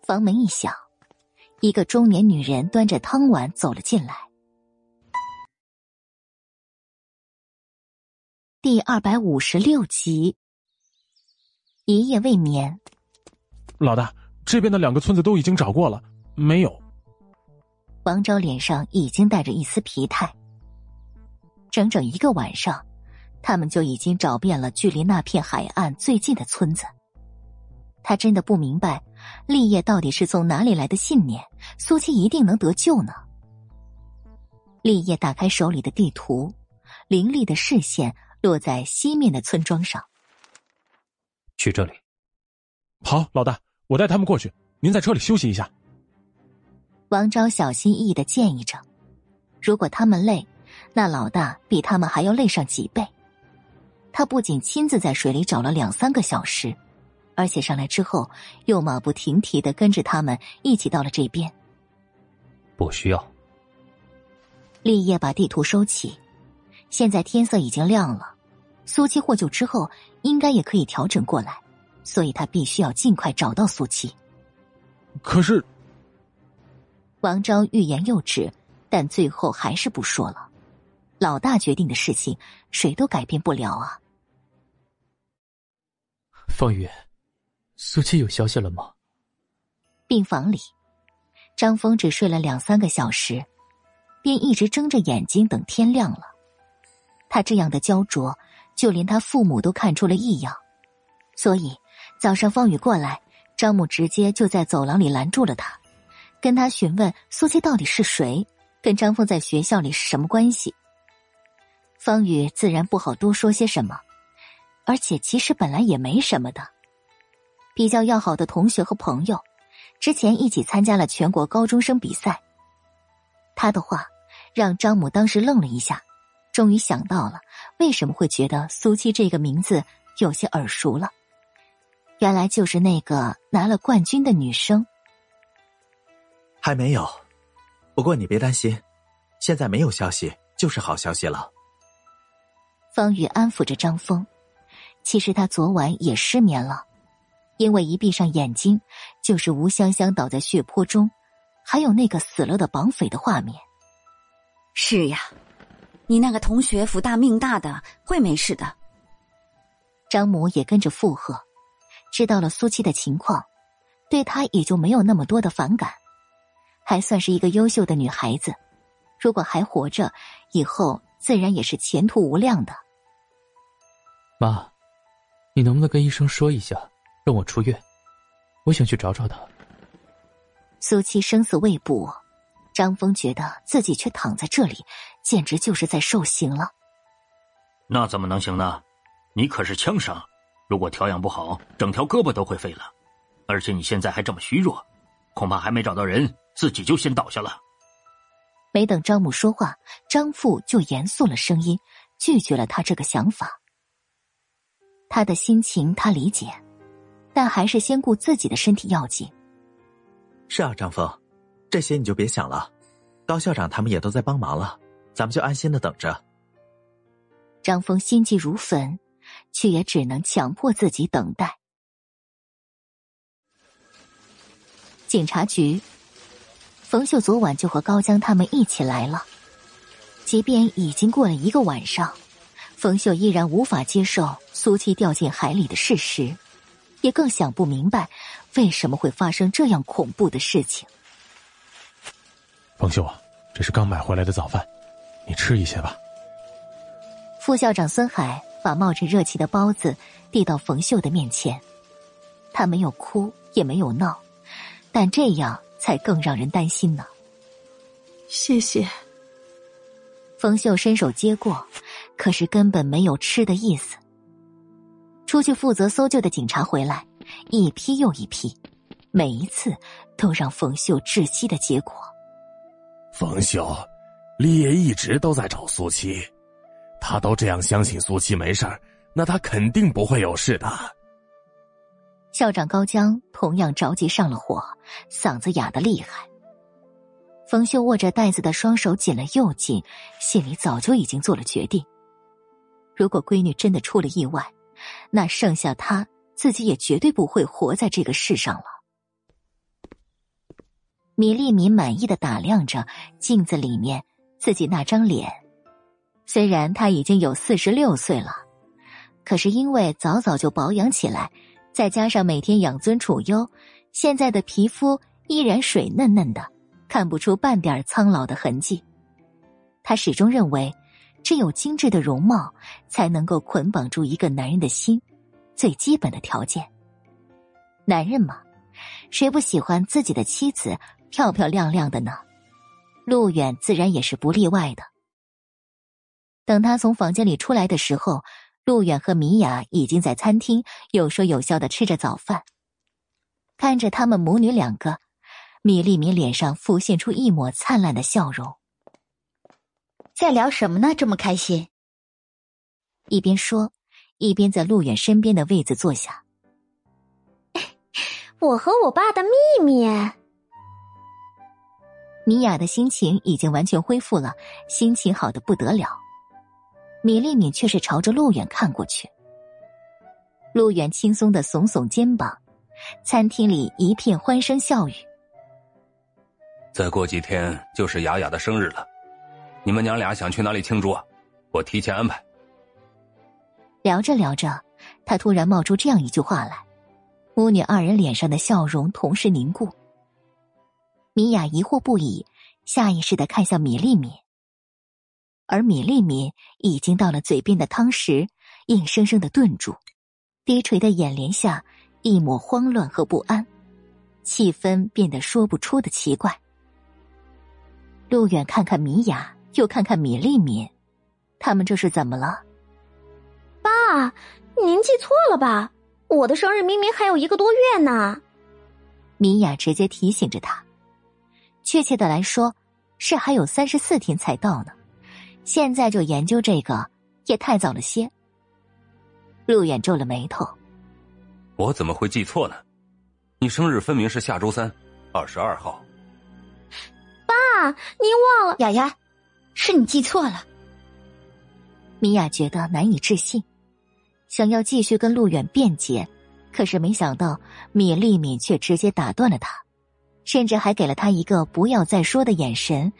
房门一响，一个中年女人端着汤碗走了进来。第二百五十六集，一夜未眠。老大，这边的两个村子都已经找过了，没有。王昭脸上已经带着一丝疲态。整整一个晚上，他们就已经找遍了距离那片海岸最近的村子。他真的不明白，立业到底是从哪里来的信念，苏七一定能得救呢？立业打开手里的地图，凌厉的视线。落在西面的村庄上。去这里。好，老大，我带他们过去。您在车里休息一下。王昭小心翼翼的建议着：“如果他们累，那老大比他们还要累上几倍。”他不仅亲自在水里找了两三个小时，而且上来之后又马不停蹄的跟着他们一起到了这边。不需要。立业把地图收起。现在天色已经亮了。苏七获救之后，应该也可以调整过来，所以他必须要尽快找到苏七。可是，王昭欲言又止，但最后还是不说了。老大决定的事情，谁都改变不了啊。方宇，苏七有消息了吗？病房里，张峰只睡了两三个小时，便一直睁着眼睛等天亮了。他这样的焦灼。就连他父母都看出了异样，所以，早上方宇过来，张母直接就在走廊里拦住了他，跟他询问苏七到底是谁，跟张峰在学校里是什么关系。方宇自然不好多说些什么，而且其实本来也没什么的，比较要好的同学和朋友，之前一起参加了全国高中生比赛。他的话让张母当时愣了一下，终于想到了为什么会觉得苏七这个名字有些耳熟了。原来就是那个拿了冠军的女生。还没有，不过你别担心，现在没有消息就是好消息了。方宇安抚着张峰，其实他昨晚也失眠了，因为一闭上眼睛就是吴香香倒在血泊中，还有那个死了的绑匪的画面。是呀，你那个同学福大命大的会没事的。张母也跟着附和。知道了苏七的情况，对她也就没有那么多的反感，还算是一个优秀的女孩子。如果还活着，以后自然也是前途无量的。妈，你能不能跟医生说一下，让我出院？我想去找找他。苏七生死未卜，张峰觉得自己却躺在这里，简直就是在受刑了。那怎么能行呢？你可是枪伤。如果调养不好，整条胳膊都会废了。而且你现在还这么虚弱，恐怕还没找到人，自己就先倒下了。没等张母说话，张父就严肃了声音，拒绝了他这个想法。他的心情他理解，但还是先顾自己的身体要紧。是啊，张峰，这些你就别想了。高校长他们也都在帮忙了，咱们就安心的等着。张峰心急如焚。却也只能强迫自己等待。警察局，冯秀昨晚就和高江他们一起来了。即便已经过了一个晚上，冯秀依然无法接受苏七掉进海里的事实，也更想不明白为什么会发生这样恐怖的事情。冯秀啊，这是刚买回来的早饭，你吃一些吧。副校长孙海。把冒着热气的包子递到冯秀的面前，他没有哭，也没有闹，但这样才更让人担心呢。谢谢。冯秀伸手接过，可是根本没有吃的意思。出去负责搜救的警察回来，一批又一批，每一次都让冯秀窒息的结果。冯秀，立业一直都在找苏七。他都这样相信苏七没事儿，那他肯定不会有事的。校长高江同样着急上了火，嗓子哑的厉害。冯秀握着袋子的双手紧了又紧，心里早就已经做了决定：如果闺女真的出了意外，那剩下他自己也绝对不会活在这个世上了。米粒米满意的打量着镜子里面自己那张脸。虽然他已经有四十六岁了，可是因为早早就保养起来，再加上每天养尊处优，现在的皮肤依然水嫩嫩的，看不出半点苍老的痕迹。他始终认为，只有精致的容貌才能够捆绑住一个男人的心，最基本的条件。男人嘛，谁不喜欢自己的妻子漂漂亮亮的呢？陆远自然也是不例外的。等他从房间里出来的时候，陆远和米娅已经在餐厅有说有笑的吃着早饭。看着他们母女两个，米粒米脸上浮现出一抹灿烂的笑容。在聊什么呢？这么开心？一边说，一边在陆远身边的位子坐下。我和我爸的秘密。米娅的心情已经完全恢复了，心情好的不得了。米粒米却是朝着陆远看过去。陆远轻松的耸耸肩膀，餐厅里一片欢声笑语。再过几天就是雅雅的生日了，你们娘俩想去哪里庆祝？我提前安排。聊着聊着，他突然冒出这样一句话来，母女二人脸上的笑容同时凝固。米娅疑惑不已，下意识的看向米粒米。而米粒米已经到了嘴边的汤匙，硬生生的顿住，低垂的眼帘下一抹慌乱和不安，气氛变得说不出的奇怪。陆远看看米雅，又看看米粒敏，他们这是怎么了？爸，您记错了吧？我的生日明明还有一个多月呢。米娅直接提醒着他，确切的来说，是还有三十四天才到呢。现在就研究这个，也太早了些。陆远皱了眉头，我怎么会记错呢？你生日分明是下周三，二十二号。爸，您忘了？雅雅，是你记错了。米娅觉得难以置信，想要继续跟陆远辩解。可是没想到，米粒敏却直接打断了他，甚至还给了他一个“不要再说”的眼神。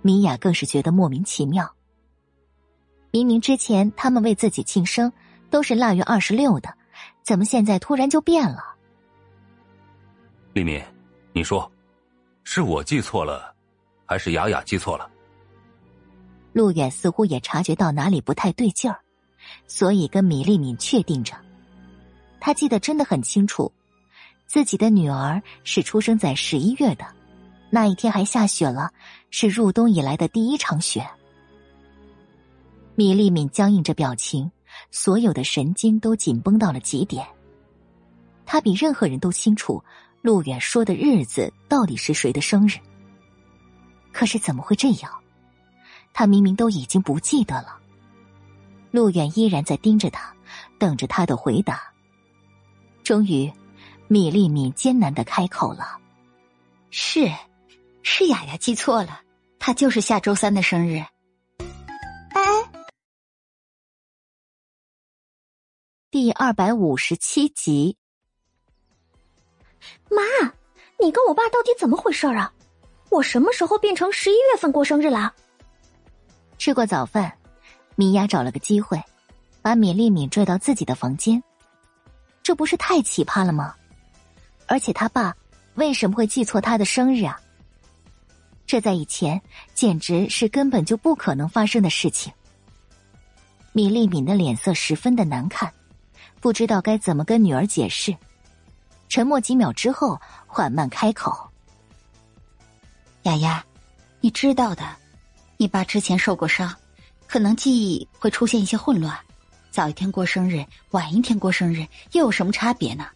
米娅更是觉得莫名其妙。明明之前他们为自己庆生都是腊月二十六的，怎么现在突然就变了？丽敏，你说，是我记错了，还是雅雅记错了？陆远似乎也察觉到哪里不太对劲儿，所以跟米粒敏确定着。他记得真的很清楚，自己的女儿是出生在十一月的，那一天还下雪了，是入冬以来的第一场雪。米粒敏僵硬着表情，所有的神经都紧绷到了极点。他比任何人都清楚，陆远说的日子到底是谁的生日。可是怎么会这样？他明明都已经不记得了。陆远依然在盯着他，等着他的回答。终于，米粒敏艰难的开口了：“是，是雅雅记错了，她就是下周三的生日。”哎，第二百五十七集。妈，你跟我爸到底怎么回事啊？我什么时候变成十一月份过生日了？吃过早饭，米娅找了个机会，把米粒敏拽到自己的房间。这不是太奇葩了吗？而且他爸为什么会记错他的生日啊？这在以前简直是根本就不可能发生的事情。米粒敏的脸色十分的难看，不知道该怎么跟女儿解释。沉默几秒之后，缓慢开口：“雅雅，你知道的，你爸之前受过伤，可能记忆会出现一些混乱。”早一天过生日，晚一天过生日，又有什么差别呢？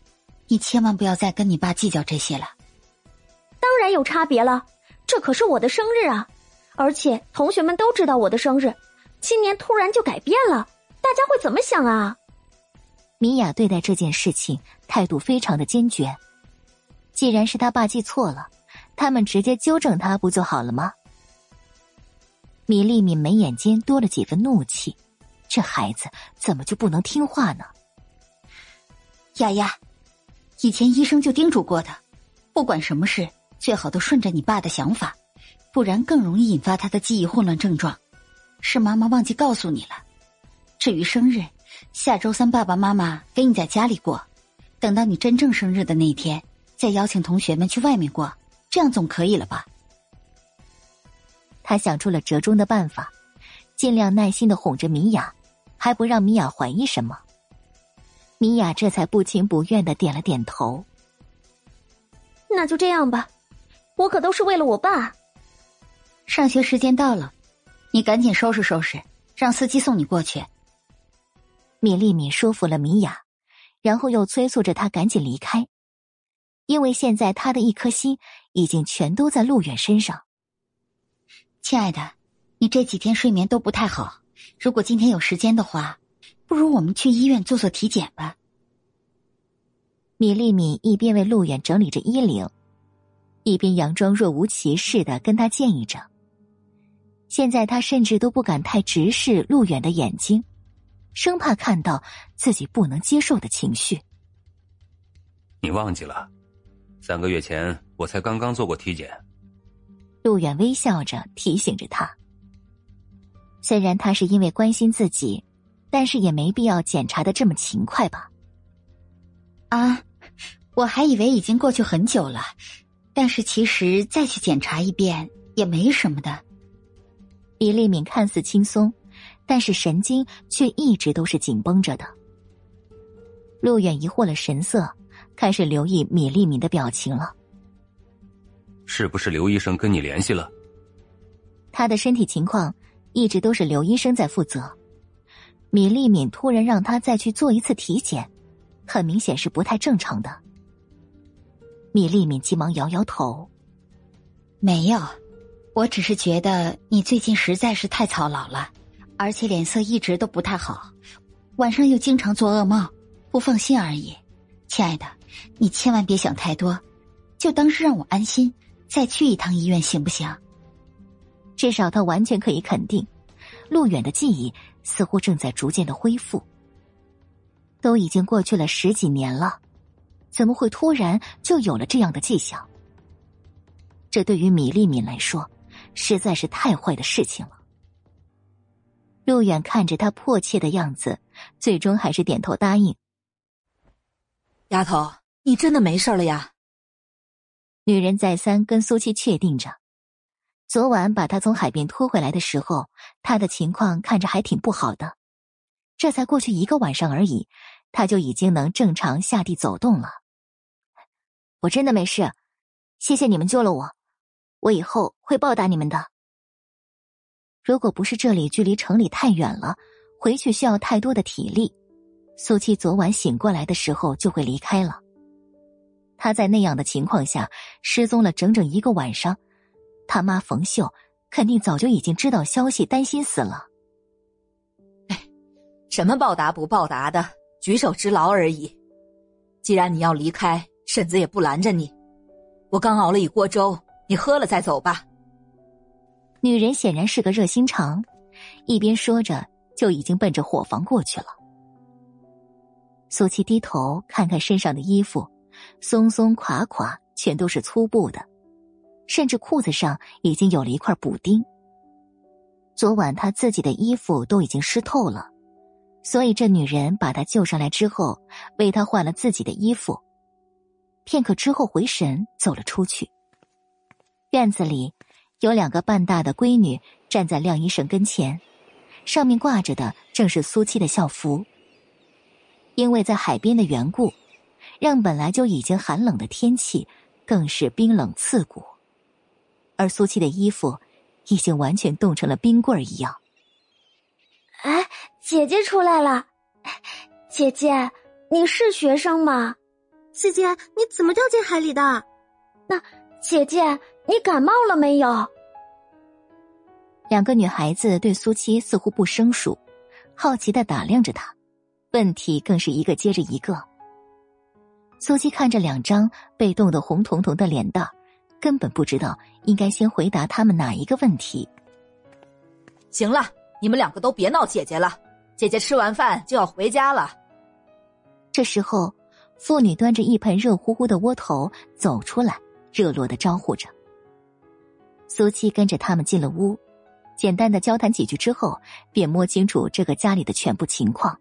你千万不要再跟你爸计较这些了。当然有差别了，这可是我的生日啊！而且同学们都知道我的生日，今年突然就改变了，大家会怎么想啊？米娅对待这件事情态度非常的坚决。既然是他爸记错了，他们直接纠正他不就好了吗？米粒米眉眼间多了几分怒气。这孩子怎么就不能听话呢？丫丫，以前医生就叮嘱过的，不管什么事，最好都顺着你爸的想法，不然更容易引发他的记忆混乱症状。是妈妈忘记告诉你了。至于生日，下周三爸爸妈妈给你在家里过，等到你真正生日的那天，再邀请同学们去外面过，这样总可以了吧？他想出了折中的办法，尽量耐心的哄着米娅。还不让米娅怀疑什么，米娅这才不情不愿的点了点头。那就这样吧，我可都是为了我爸。上学时间到了，你赶紧收拾收拾，让司机送你过去。米粒米说服了米娅，然后又催促着她赶紧离开，因为现在他的一颗心已经全都在陆远身上。亲爱的，你这几天睡眠都不太好。如果今天有时间的话，不如我们去医院做做体检吧。米粒米一边为陆远整理着衣领，一边佯装若无其事的跟他建议着。现在他甚至都不敢太直视陆远的眼睛，生怕看到自己不能接受的情绪。你忘记了，三个月前我才刚刚做过体检。陆远微笑着提醒着他。虽然他是因为关心自己，但是也没必要检查的这么勤快吧？啊，我还以为已经过去很久了，但是其实再去检查一遍也没什么的。李丽敏看似轻松，但是神经却一直都是紧绷着的。陆远疑惑了神色，开始留意米粒敏的表情了。是不是刘医生跟你联系了？他的身体情况一直都是刘医生在负责。米粒敏突然让他再去做一次体检，很明显是不太正常的。米粒敏急忙摇摇头：“没有，我只是觉得你最近实在是太操劳了，而且脸色一直都不太好，晚上又经常做噩梦，不放心而已。亲爱的，你千万别想太多，就当是让我安心。”再去一趟医院行不行？至少他完全可以肯定，陆远的记忆似乎正在逐渐的恢复。都已经过去了十几年了，怎么会突然就有了这样的迹象？这对于米粒敏来说，实在是太坏的事情了。陆远看着他迫切的样子，最终还是点头答应：“丫头，你真的没事了呀？”女人再三跟苏七确定着，昨晚把他从海边拖回来的时候，他的情况看着还挺不好的。这才过去一个晚上而已，他就已经能正常下地走动了。我真的没事，谢谢你们救了我，我以后会报答你们的。如果不是这里距离城里太远了，回去需要太多的体力，苏七昨晚醒过来的时候就会离开了。他在那样的情况下失踪了整整一个晚上，他妈冯秀肯定早就已经知道消息，担心死了。哎，什么报答不报答的，举手之劳而已。既然你要离开，婶子也不拦着你。我刚熬了一锅粥，你喝了再走吧。女人显然是个热心肠，一边说着，就已经奔着伙房过去了。苏七低头看看身上的衣服。松松垮垮，全都是粗布的，甚至裤子上已经有了一块补丁。昨晚他自己的衣服都已经湿透了，所以这女人把他救上来之后，为他换了自己的衣服。片刻之后回神，走了出去。院子里有两个半大的闺女站在晾衣绳跟前，上面挂着的正是苏七的校服。因为在海边的缘故。让本来就已经寒冷的天气更是冰冷刺骨，而苏七的衣服已经完全冻成了冰棍儿一样。哎，姐姐出来了！姐姐，你是学生吗？姐姐，你怎么掉进海里的？那姐姐，你感冒了没有？两个女孩子对苏七似乎不生疏，好奇的打量着她，问题更是一个接着一个。苏七看着两张被冻得红彤彤的脸蛋，根本不知道应该先回答他们哪一个问题。行了，你们两个都别闹姐姐了，姐姐吃完饭就要回家了。这时候，妇女端着一盆热乎乎的窝头走出来，热络的招呼着。苏七跟着他们进了屋，简单的交谈几句之后，便摸清楚这个家里的全部情况。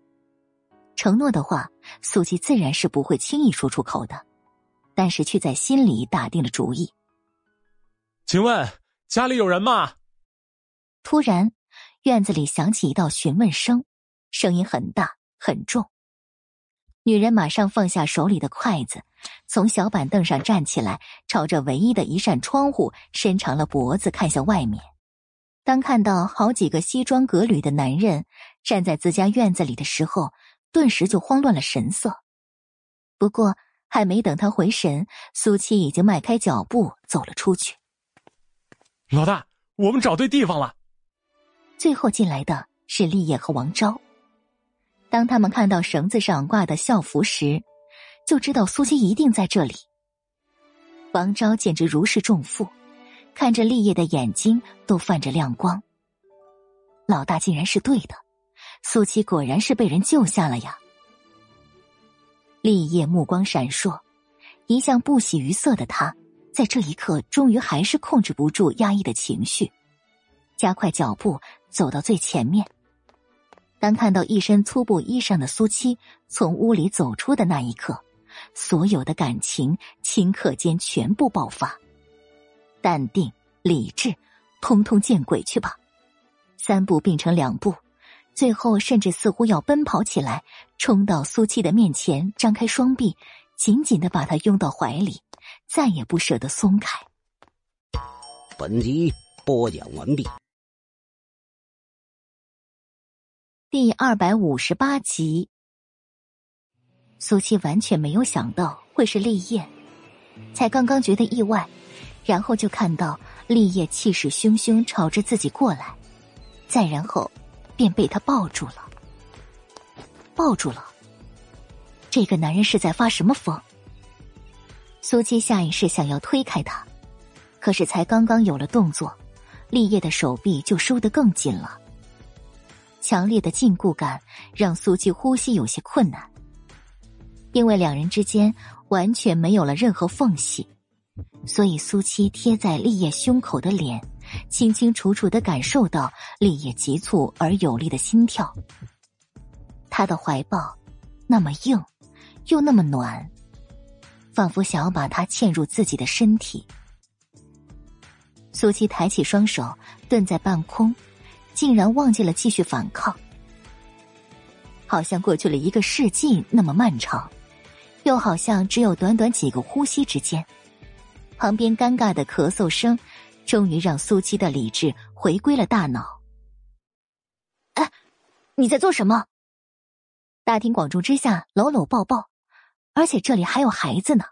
承诺的话，苏七自然是不会轻易说出口的，但是却在心里打定了主意。请问家里有人吗？突然，院子里响起一道询问声，声音很大很重。女人马上放下手里的筷子，从小板凳上站起来，朝着唯一的一扇窗户伸长了脖子看向外面。当看到好几个西装革履的男人站在自家院子里的时候，顿时就慌乱了神色，不过还没等他回神，苏七已经迈开脚步走了出去。老大，我们找对地方了。最后进来的是立业和王昭。当他们看到绳子上挂的校服时，就知道苏七一定在这里。王昭简直如释重负，看着立业的眼睛都泛着亮光。老大竟然是对的。苏七果然是被人救下了呀！立业目光闪烁，一向不喜于色的他，在这一刻终于还是控制不住压抑的情绪，加快脚步走到最前面。当看到一身粗布衣裳的苏七从屋里走出的那一刻，所有的感情顷刻间全部爆发，淡定、理智，通通见鬼去吧！三步并成两步。最后，甚至似乎要奔跑起来，冲到苏七的面前，张开双臂，紧紧的把他拥到怀里，再也不舍得松开。本集播讲完毕。第二百五十八集，苏七完全没有想到会是立业，才刚刚觉得意外，然后就看到立业气势汹汹朝着自己过来，再然后便被他抱住了，抱住了。这个男人是在发什么疯？苏七下意识想要推开他，可是才刚刚有了动作，立业的手臂就收得更紧了。强烈的禁锢感让苏七呼吸有些困难，因为两人之间完全没有了任何缝隙，所以苏七贴在立业胸口的脸，清清楚楚的感受到立业急促而有力的心跳。他的怀抱那么硬。又那么暖，仿佛想要把他嵌入自己的身体。苏七抬起双手，顿在半空，竟然忘记了继续反抗。好像过去了一个世纪那么漫长，又好像只有短短几个呼吸之间。旁边尴尬的咳嗽声，终于让苏七的理智回归了大脑。哎，你在做什么？大庭广众之下搂搂抱抱。而且这里还有孩子呢，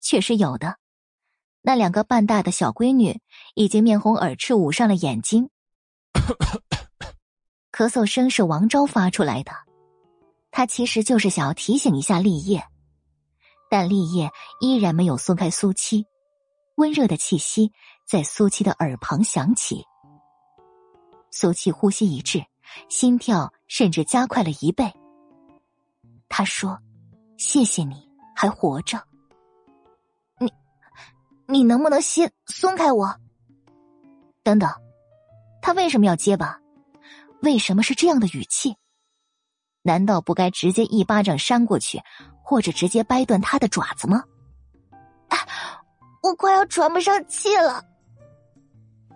确实有的。那两个半大的小闺女已经面红耳赤，捂上了眼睛。咳嗽声是王昭发出来的，他其实就是想要提醒一下立业，但立业依然没有松开苏七，温热的气息在苏七的耳旁响起。苏七呼吸一滞，心跳甚至加快了一倍。他说。谢谢你还活着，你，你能不能先松开我？等等，他为什么要结巴？为什么是这样的语气？难道不该直接一巴掌扇过去，或者直接掰断他的爪子吗？我快要喘不上气了，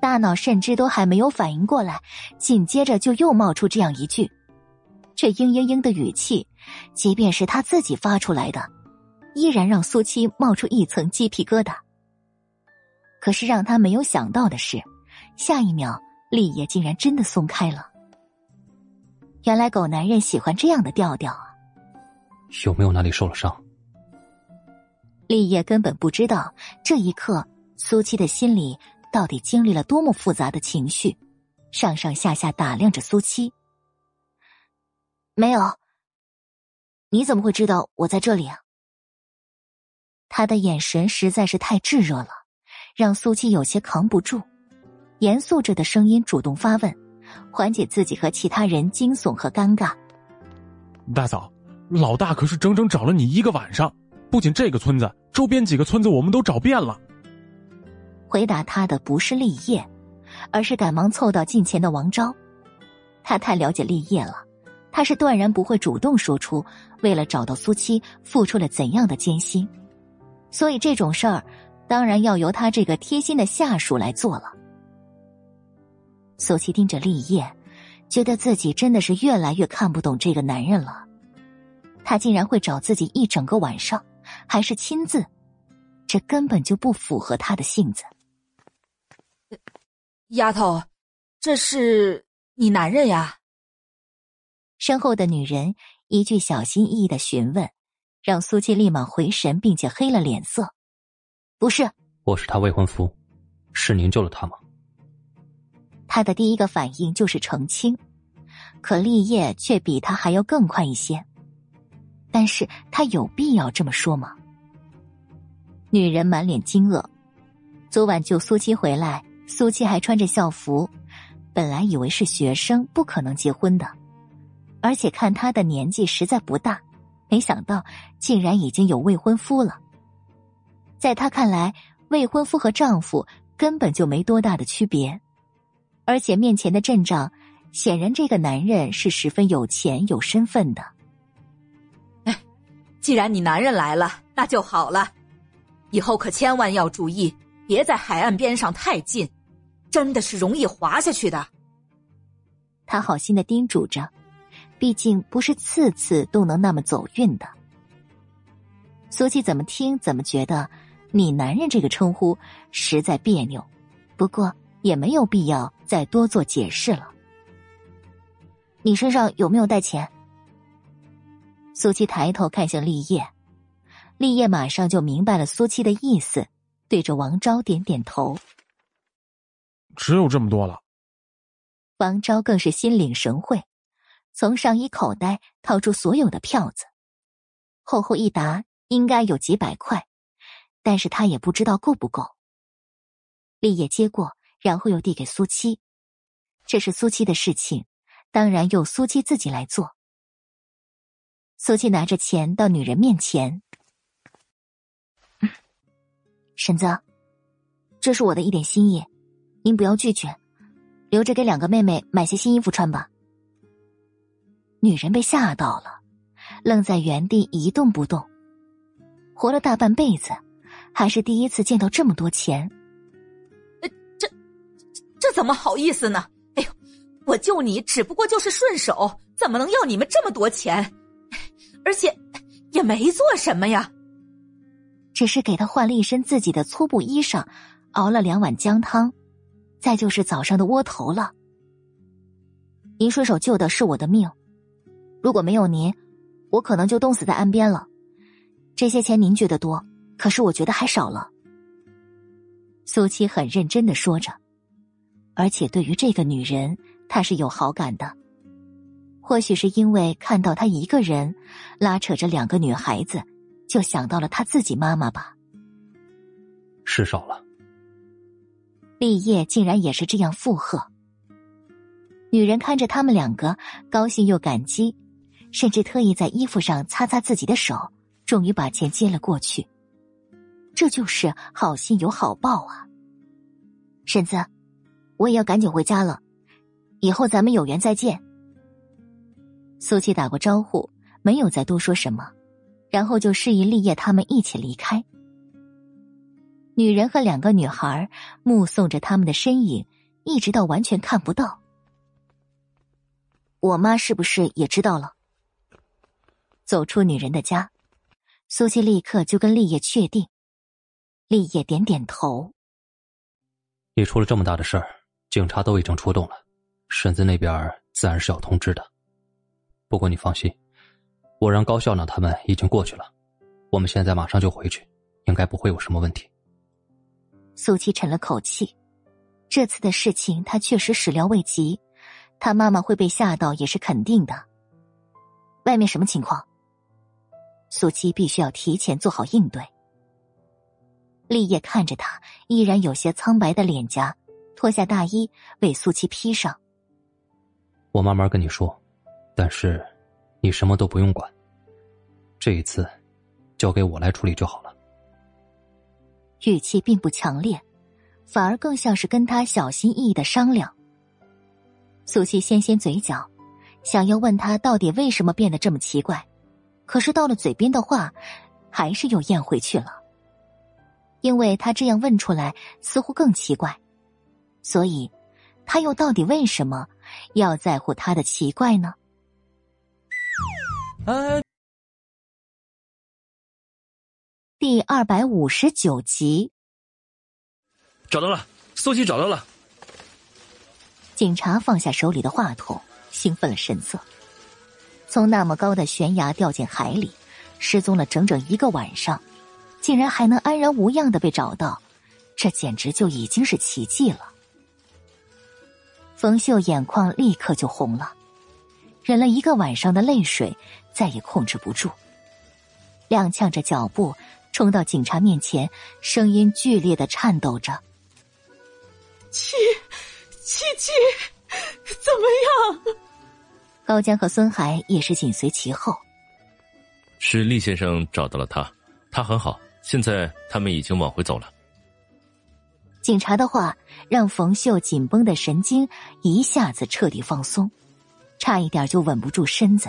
大脑甚至都还没有反应过来，紧接着就又冒出这样一句。这嘤嘤嘤的语气，即便是他自己发出来的，依然让苏七冒出一层鸡皮疙瘩。可是让他没有想到的是，下一秒立业竟然真的松开了。原来狗男人喜欢这样的调调啊！有没有哪里受了伤？立业根本不知道这一刻苏七的心里到底经历了多么复杂的情绪，上上下下打量着苏七。没有，你怎么会知道我在这里啊？他的眼神实在是太炙热了，让苏七有些扛不住。严肃着的声音主动发问，缓解自己和其他人惊悚和尴尬。大嫂，老大可是整整找了你一个晚上，不仅这个村子，周边几个村子我们都找遍了。回答他的不是立业，而是赶忙凑到近前的王昭。他太了解立业了。他是断然不会主动说出为了找到苏七付出了怎样的艰辛，所以这种事儿当然要由他这个贴心的下属来做了。苏七盯着立业，觉得自己真的是越来越看不懂这个男人了。他竟然会找自己一整个晚上，还是亲自，这根本就不符合他的性子。丫头，这是你男人呀？身后的女人一句小心翼翼的询问，让苏七立马回神，并且黑了脸色。不是，我是他未婚夫，是您救了他吗？他的第一个反应就是澄清，可立业却比他还要更快一些。但是他有必要这么说吗？女人满脸惊愕。昨晚救苏七回来，苏七还穿着校服，本来以为是学生，不可能结婚的。而且看他的年纪实在不大，没想到竟然已经有未婚夫了。在他看来，未婚夫和丈夫根本就没多大的区别，而且面前的阵仗，显然这个男人是十分有钱有身份的。哎，既然你男人来了，那就好了，以后可千万要注意，别在海岸边上太近，真的是容易滑下去的。他好心的叮嘱着。毕竟不是次次都能那么走运的。苏七怎么听怎么觉得“你男人”这个称呼实在别扭，不过也没有必要再多做解释了。你身上有没有带钱？苏七抬头看向立业，立业马上就明白了苏七的意思，对着王昭点点头。只有这么多了。王昭更是心领神会，从上衣口袋掏出所有的票子，厚厚一沓，应该有几百块，但是他也不知道够不够。立业接过，然后又递给苏七，这是苏七的事情，当然由苏七自己来做。苏七拿着钱到女人面前，婶子，这是我的一点心意，您不要拒绝，留着给两个妹妹买些新衣服穿吧。女人被吓到了，愣在原地一动不动。活了大半辈子，还是第一次见到这么多钱。这这怎么好意思呢？哎呦，我救你只不过就是顺手，怎么能要你们这么多钱？而且也没做什么呀，只是给他换了一身自己的粗布衣裳，熬了两碗姜汤，再就是早上的窝头了。您顺手救的是我的命，如果没有您，我可能就冻死在岸边了。这些钱您觉得多，可是我觉得还少了。苏七很认真的说着，而且对于这个女人，他是有好感的。或许是因为看到他一个人拉扯着两个女孩子，就想到了他自己妈妈吧。是少了。立业竟然也是这样附和。女人看着他们两个，高兴又感激，甚至特意在衣服上擦擦自己的手，终于把钱接了过去。这就是好心有好报啊！婶子，我也要赶紧回家了，以后咱们有缘再见。苏七打过招呼，没有再多说什么，然后就示意立业他们一起离开。女人和两个女孩目送着他们的身影，一直到完全看不到。我妈是不是也知道了？走出女人的家，苏西立刻就跟立业确定。立业点点头。你出了这么大的事儿，警察都已经出动了，婶子那边自然是要通知的。不过你放心，我让高校长他们已经过去了，我们现在马上就回去，应该不会有什么问题。苏七沉了口气，这次的事情他确实始料未及，他妈妈会被吓到也是肯定的。外面什么情况？苏七必须要提前做好应对。立业看着他依然有些苍白的脸颊，脱下大衣为苏七披上。我慢慢跟你说。但是，你什么都不用管。这一次，交给我来处理就好了。语气并不强烈，反而更像是跟他小心翼翼的商量。苏西掀掀嘴角，想要问他到底为什么变得这么奇怪，可是到了嘴边的话，还是又咽回去了。因为他这样问出来，似乎更奇怪，所以，他又到底为什么要在乎他的奇怪呢？哎，第二百五十九集，找到了，苏西找到了。警察放下手里的话筒，兴奋了神色。从那么高的悬崖掉进海里，失踪了整整一个晚上，竟然还能安然无恙的被找到，这简直就已经是奇迹了。冯秀眼眶立刻就红了。忍了一个晚上的泪水，再也控制不住，踉跄着脚步冲到警察面前，声音剧烈的颤抖着：“七，七七，怎么样？”高江和孙海也是紧随其后。是厉先生找到了他，他很好，现在他们已经往回走了。警察的话让冯秀紧绷的神经一下子彻底放松。差一点就稳不住身子，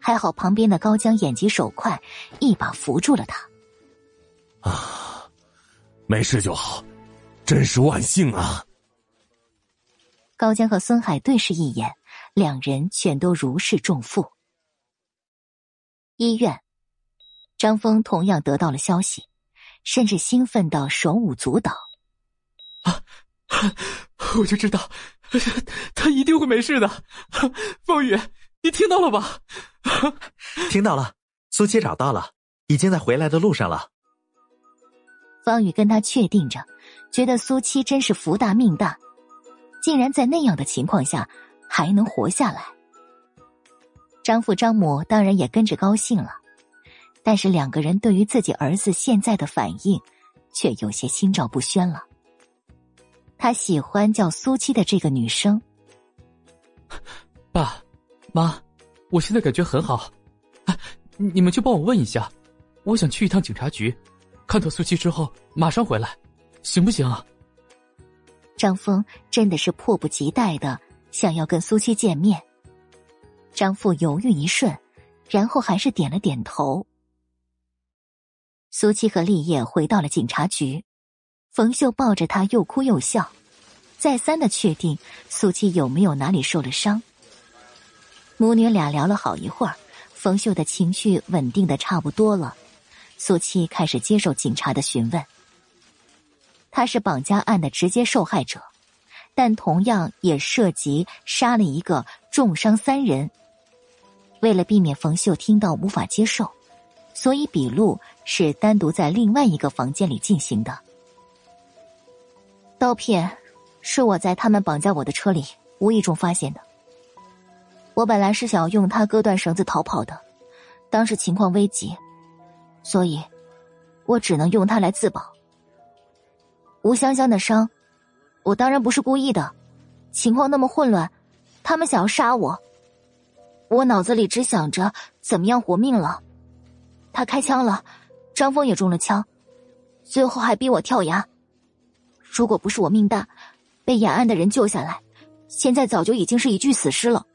还好旁边的高江眼疾手快，一把扶住了他。啊，没事就好，真是万幸啊！高江和孙海对视一眼，两人全都如释重负。医院，张峰同样得到了消息，甚至兴奋到手舞足蹈。啊，我就知道，他一定会没事的。风雨，你听到了吧？听到了，苏七找到了，已经在回来的路上了。方宇跟他确定着，觉得苏七真是福大命大，竟然在那样的情况下还能活下来。张父张母当然也跟着高兴了，但是两个人对于自己儿子现在的反应，却有些心照不宣了。他喜欢叫苏七的这个女生。爸，妈，我现在感觉很好，啊你们就帮我问一下，我想去一趟警察局，看到苏七之后马上回来，行不行啊？张峰真的是迫不及待的想要跟苏七见面。张父犹豫一瞬，然后还是点了点头。苏七和立业回到了警察局。冯秀抱着他又哭又笑，再三的确定苏七有没有哪里受了伤。母女俩聊了好一会儿，冯秀的情绪稳定的差不多了，苏七开始接受警察的询问。他是绑架案的直接受害者，但同样也涉及杀了一个，重伤三人。为了避免冯秀听到无法接受，所以笔录是单独在另外一个房间里进行的。刀片是我在他们绑架我的车里无意中发现的。我本来是想用它割断绳子逃跑的，当时情况危急，所以，我只能用它来自保。吴香香的伤，我当然不是故意的。情况那么混乱，他们想要杀我，我脑子里只想着怎么样活命了。他开枪了，张峰也中了枪，最后还逼我跳崖。如果不是我命大，被延安的人救下来，现在早就已经是一具死尸了。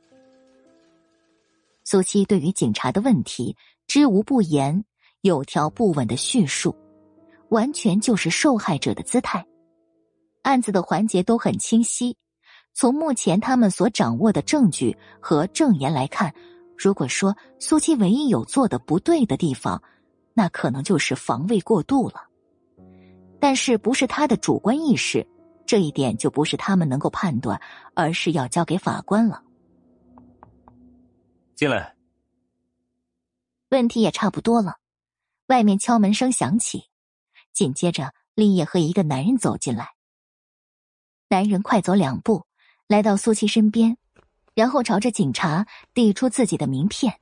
苏七对于警察的问题知无不言，有条不紊的叙述，完全就是受害者的姿态。案子的环节都很清晰，从目前他们所掌握的证据和证言来看，如果说苏七唯一有做的不对的地方，那可能就是防卫过度了。但是不是他的主观意识，这一点就不是他们能够判断，而是要交给法官了。进来。问题也差不多了，外面敲门声响起，紧接着立业和一个男人走进来。男人快走两步，来到苏七身边，然后朝着警察递出自己的名片：“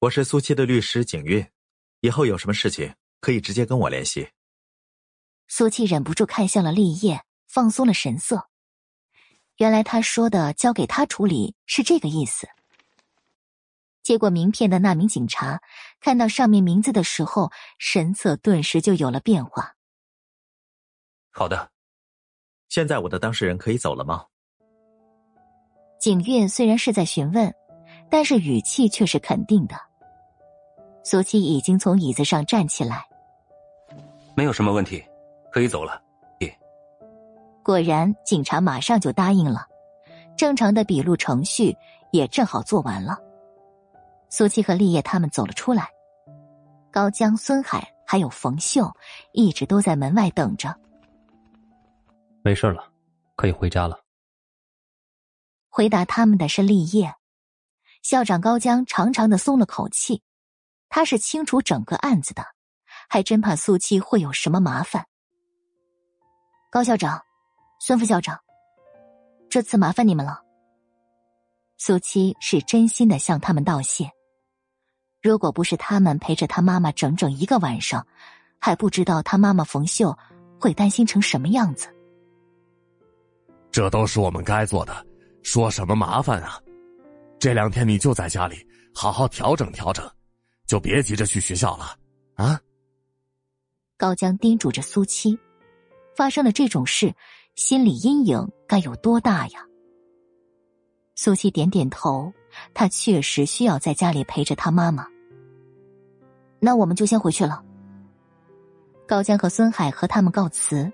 我是苏七的律师景运，以后有什么事情。”可以直接跟我联系。苏七忍不住看向了立业，放松了神色。原来他说的交给他处理是这个意思。接过名片的那名警察看到上面名字的时候，神色顿时就有了变化。好的，现在我的当事人可以走了吗？景月虽然是在询问，但是语气却是肯定的。苏七已经从椅子上站起来。没有什么问题，可以走了。果然，警察马上就答应了，正常的笔录程序也正好做完了。苏七和立业他们走了出来，高江、孙海还有冯秀一直都在门外等着。没事了，可以回家了。回答他们的是立业，校长高江长长的松了口气，他是清楚整个案子的。还真怕苏七会有什么麻烦。高校长，孙副校长，这次麻烦你们了。苏七是真心的向他们道谢。如果不是他们陪着他妈妈整整一个晚上，还不知道他妈妈冯秀会担心成什么样子。这都是我们该做的，说什么麻烦啊？这两天你就在家里好好调整调整，就别急着去学校了，啊？高江叮嘱着苏七：“发生了这种事，心理阴影该有多大呀？”苏七点点头，他确实需要在家里陪着他妈妈。那我们就先回去了。高江和孙海和他们告辞，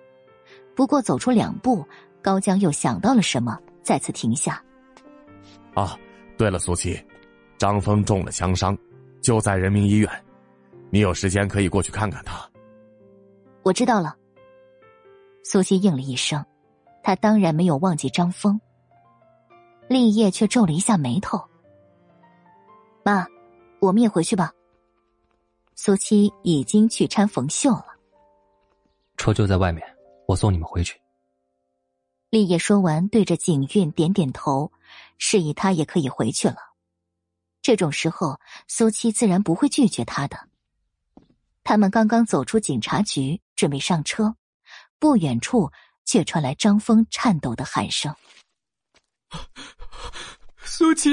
不过走出两步，高江又想到了什么，再次停下。啊，对了，苏七，张峰中了枪伤，就在人民医院，你有时间可以过去看看他。我知道了。苏西应了一声，他当然没有忘记张峰。立业却皱了一下眉头。妈，我们也回去吧。苏七已经去搀冯秀了。车就在外面，我送你们回去。立业说完，对着景韵点点头，示意他也可以回去了。这种时候，苏七自然不会拒绝他的。他们刚刚走出警察局，准备上车，不远处却传来张峰颤抖的喊声：“ 苏琪！”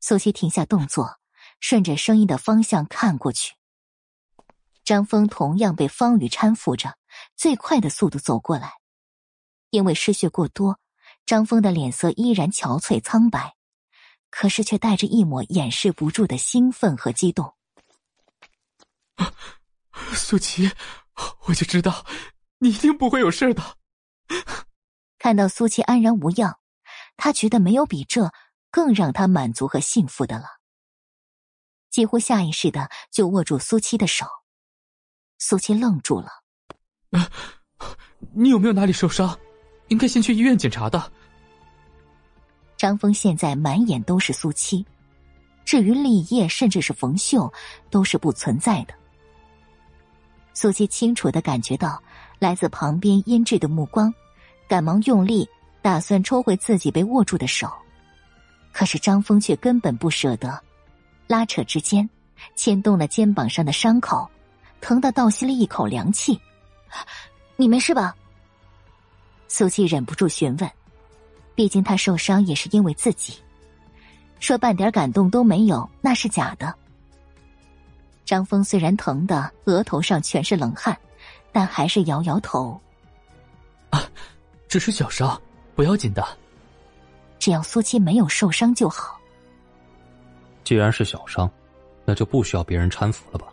苏琪停下动作。顺着声音的方向看过去，张峰同样被方宇搀扶着，最快的速度走过来。因为失血过多，张峰的脸色依然憔悴苍白，可是却带着一抹掩饰不住的兴奋和激动。苏琪，我就知道你一定不会有事的。看到苏七安然无恙，他觉得没有比这更让他满足和幸福的了。几乎下意识的就握住苏七的手，苏七愣住了。你有没有哪里受伤？应该先去医院检查的。张峰现在满眼都是苏七，至于立业甚至是冯秀，都是不存在的。苏七清楚的感觉到来自旁边阴鸷的目光，赶忙用力打算抽回自己被握住的手，可是张峰却根本不舍得。拉扯之间，牵动了肩膀上的伤口，疼得倒吸了一口凉气。你没事吧？苏七忍不住询问，毕竟他受伤也是因为自己，说半点感动都没有那是假的。张峰虽然疼得额头上全是冷汗，但还是摇摇头：“啊，只是小伤，不要紧的。只要苏七没有受伤就好。”既然是小伤，那就不需要别人搀扶了吧。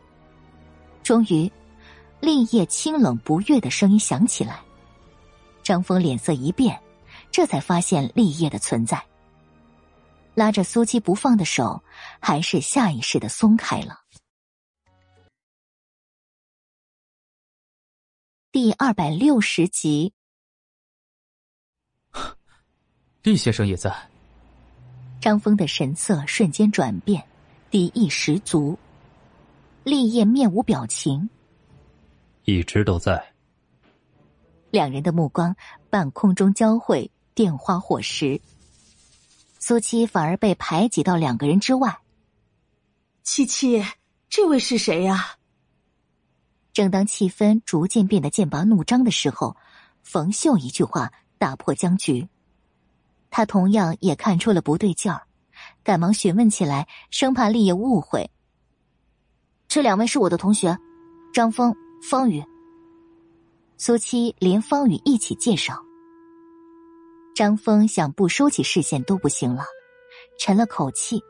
终于，立业清冷不悦的声音响起来。张峰脸色一变，这才发现立业的存在。拉着苏七不放的手，还是下意识的松开了。第二百六十集，厉先生也在。张峰的神色瞬间转变，敌意十足。立业面无表情，一直都在。两人的目光半空中交汇，电花火石。苏七反而被排挤到两个人之外。七七，这位是谁呀？正当气氛逐渐变得剑拔弩张的时候，冯秀一句话打破僵局。他同样也看出了不对劲儿，赶忙询问起来，生怕立业误会。这两位是我的同学，张峰、方宇。苏七连方宇一起介绍。张峰想不收起视线都不行了，沉了口气，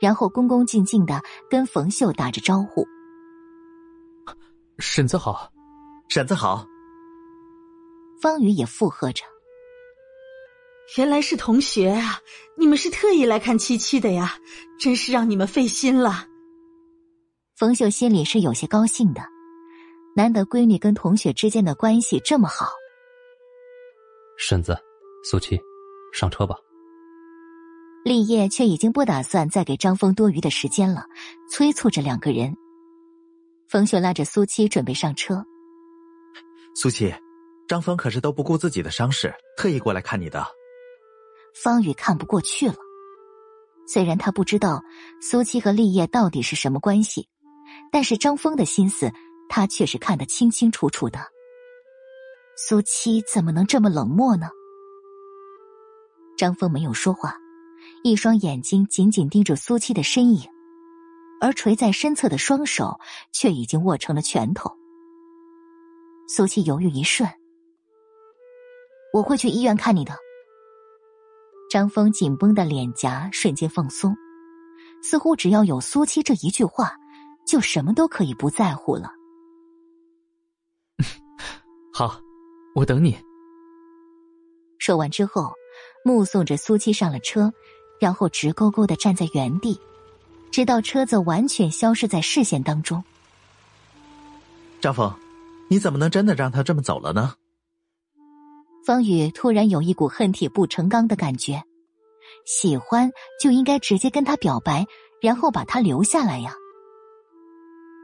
然后恭恭敬敬的跟冯秀打着招呼：“婶子好，婶子好。”方宇也附和着。原来是同学啊！你们是特意来看七七的呀，真是让你们费心了。冯秀心里是有些高兴的，难得闺女跟同学之间的关系这么好。婶子，苏七，上车吧。立业却已经不打算再给张峰多余的时间了，催促着两个人。冯雪拉着苏七准备上车。苏七，张峰可是都不顾自己的伤势，特意过来看你的。方宇看不过去了，虽然他不知道苏七和立业到底是什么关系，但是张峰的心思他却是看得清清楚楚的。苏七怎么能这么冷漠呢？张峰没有说话，一双眼睛紧紧盯着苏七的身影，而垂在身侧的双手却已经握成了拳头。苏七犹豫一瞬，我会去医院看你的。张峰紧绷的脸颊瞬间放松，似乎只要有苏七这一句话，就什么都可以不在乎了。好，我等你。说完之后，目送着苏七上了车，然后直勾勾的站在原地。直到车子完全消失在视线当中。张峰，你怎么能真的让他这么走了呢？方宇突然有一股恨铁不成钢的感觉，喜欢就应该直接跟他表白，然后把他留下来呀。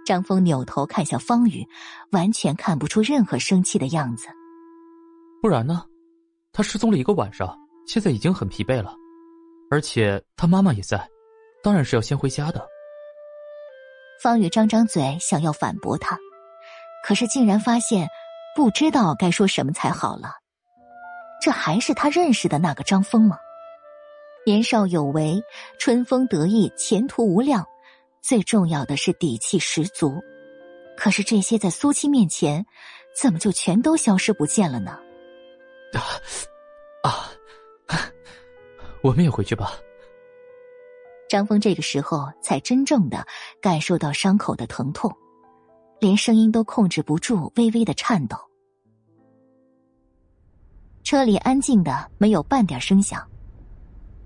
张峰扭头看向方宇，完全看不出任何生气的样子。不然呢？他失踪了一个晚上，现在已经很疲惫了，而且他妈妈也在，当然是要先回家的。方宇张张嘴想要反驳他，可是竟然发现不知道该说什么才好了。这还是他认识的那个张峰吗？年少有为，春风得意，前途无量。最重要的是底气十足，可是这些在苏七面前，怎么就全都消失不见了呢？啊，我们也回去吧。张峰这个时候才真正的感受到伤口的疼痛，连声音都控制不住，微微的颤抖。车里安静的没有半点声响，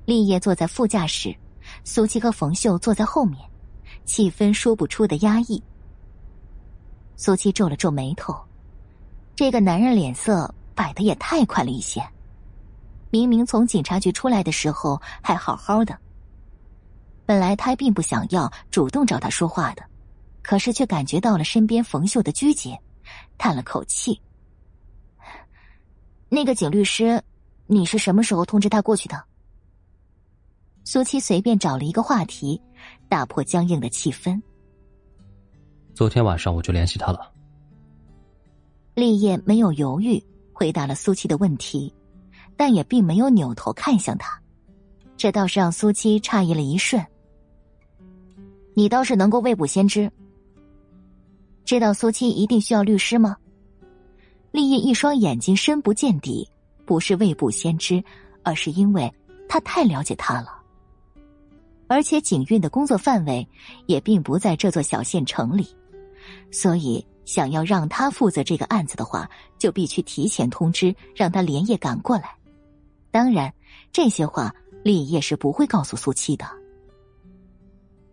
立业坐在副驾驶，苏七和冯秀坐在后面。气氛说不出的压抑。苏七皱了皱眉头，这个男人脸色摆的也太快了一些。明明从警察局出来的时候还好好的。本来他并不想要主动找他说话的，可是却感觉到了身边冯秀的拘谨，叹了口气：“那个景律师，你是什么时候通知他过去的？”苏七随便找了一个话题。打破僵硬的气氛。昨天晚上我就联系他了。立业没有犹豫，回答了苏七的问题，但也并没有扭头看向他，这倒是让苏七诧异了一瞬。你倒是能够未卜先知，知道苏七一定需要律师吗？立业一双眼睛深不见底，不是未卜先知，而是因为他太了解他了。而且景运的工作范围也并不在这座小县城里，所以想要让他负责这个案子的话，就必须提前通知，让他连夜赶过来。当然，这些话立业是不会告诉苏七的。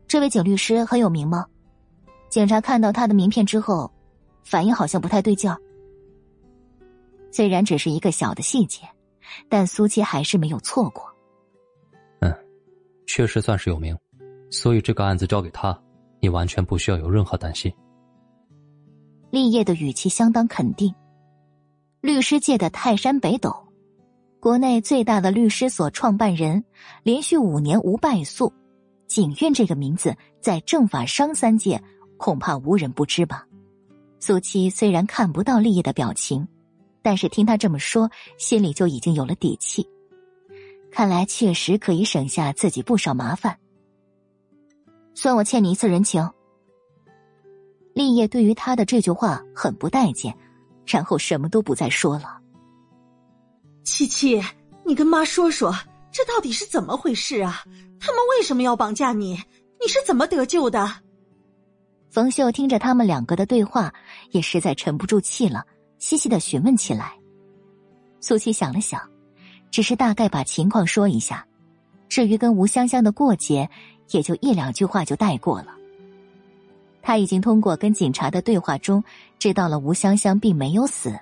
这位景律师很有名吗？警察看到他的名片之后，反应好像不太对劲儿。虽然只是一个小的细节，但苏七还是没有错过。嗯确实算是有名，所以这个案子交给他，你完全不需要有任何担心。立业的语气相当肯定。律师界的泰山北斗，国内最大的律师所创办人，连续五年无败诉，景苑这个名字在政法商三界恐怕无人不知吧？苏七虽然看不到立业的表情，但是听他这么说，心里就已经有了底气。看来确实可以省下自己不少麻烦，算我欠你一次人情。立业对于他的这句话很不待见，然后什么都不再说了。七七，你跟妈说说，这到底是怎么回事啊？他们为什么要绑架你？你是怎么得救的？冯秀听着他们两个的对话，也实在沉不住气了，细细的询问起来。苏七想了想。只是大概把情况说一下，至于跟吴香香的过节，也就一两句话就带过了。他已经通过跟警察的对话中，知道了吴香香并没有死，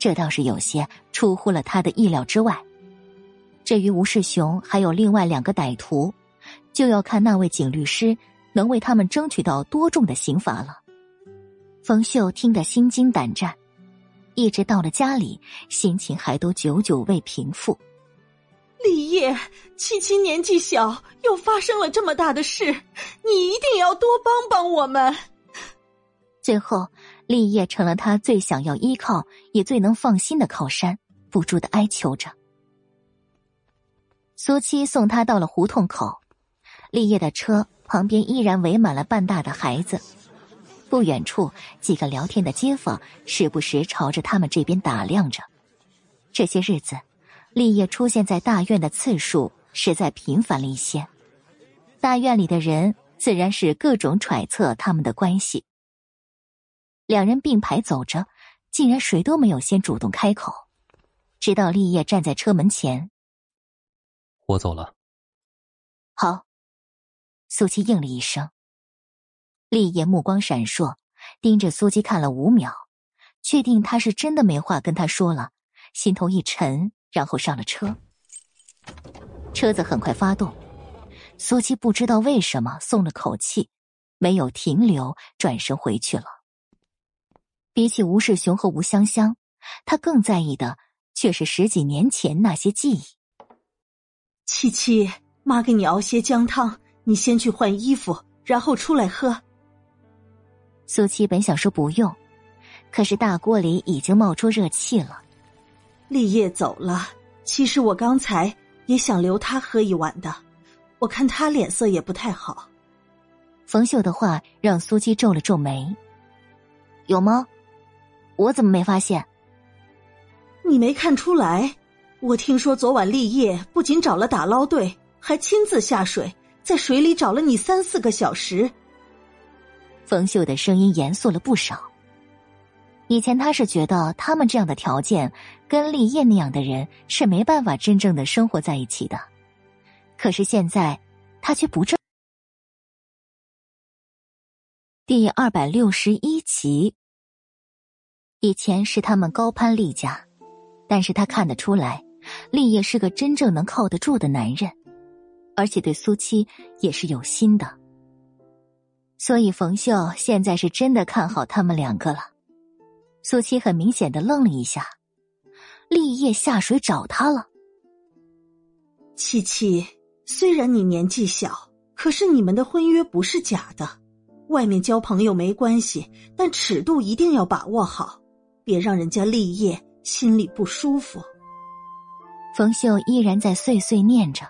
这倒是有些出乎了他的意料之外。至于吴世雄还有另外两个歹徒，就要看那位景律师能为他们争取到多重的刑罚了。冯秀听得心惊胆战。一直到了家里，心情还都久久未平复。立业，七七年纪小，又发生了这么大的事，你一定要多帮帮我们。最后，立业成了他最想要依靠也最能放心的靠山，不住的哀求着。苏七送他到了胡同口，立业的车旁边依然围满了半大的孩子。不远处，几个聊天的街坊时不时朝着他们这边打量着。这些日子，立业出现在大院的次数实在频繁了一些。大院里的人自然是各种揣测他们的关系。两人并排走着，竟然谁都没有先主动开口。直到立业站在车门前，我走了。好。苏七应了一声。立业目光闪烁，盯着苏七看了五秒，确定他是真的没话跟他说了，心头一沉，然后上了车。车子很快发动，苏七不知道为什么松了口气，没有停留，转身回去了。比起吴世雄和吴香香，他更在意的却是十几年前那些记忆。七七，妈给你熬些姜汤，你先去换衣服，然后出来喝。苏七本想说不用，可是大锅里已经冒出热气了。立业走了，其实我刚才也想留他喝一碗的，我看他脸色也不太好。冯秀的话让苏七皱了皱眉：“有吗？我怎么没发现？你没看出来？我听说昨晚立业不仅找了打捞队，还亲自下水，在水里找了你三四个小时。”冯秀的声音严肃了不少。以前他是觉得他们这样的条件，跟立业那样的人是没办法真正的生活在一起的。可是现在，他却不这。第二百六十一集。以前是他们高攀厉家，但是他看得出来，立业是个真正能靠得住的男人，而且对苏七也是有心的。所以冯秀现在是真的看好他们两个了。苏七很明显的愣了一下，立业下水找他了。七七，虽然你年纪小，可是你们的婚约不是假的，外面交朋友没关系，但尺度一定要把握好，别让人家立业心里不舒服。冯秀依然在碎碎念着，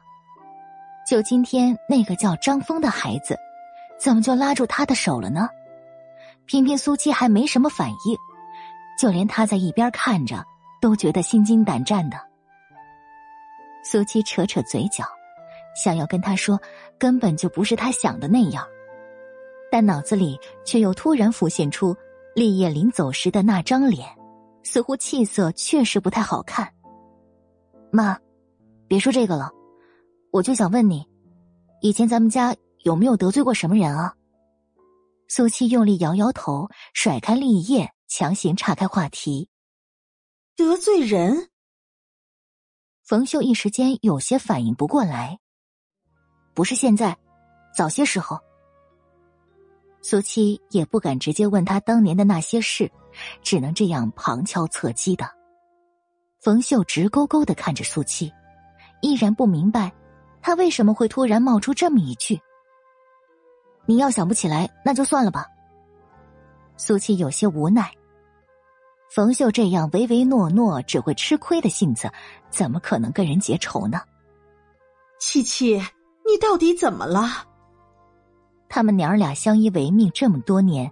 就今天那个叫张峰的孩子。怎么就拉住他的手了呢？偏偏苏七还没什么反应，就连他在一边看着都觉得心惊胆战的。苏七扯扯嘴角，想要跟他说，根本就不是他想的那样，但脑子里却又突然浮现出立业临走时的那张脸，似乎气色确实不太好看。妈，别说这个了，我就想问你，以前咱们家。有没有得罪过什么人啊？苏七用力摇摇头，甩开立业，强行岔开话题。得罪人？冯秀一时间有些反应不过来。不是现在，早些时候。苏七也不敢直接问他当年的那些事，只能这样旁敲侧击的。冯秀直勾勾的看着苏七，依然不明白他为什么会突然冒出这么一句。你要想不起来，那就算了吧。苏七有些无奈。冯秀这样唯唯诺诺、只会吃亏的性子，怎么可能跟人结仇呢？七七，你到底怎么了？他们娘儿俩相依为命这么多年，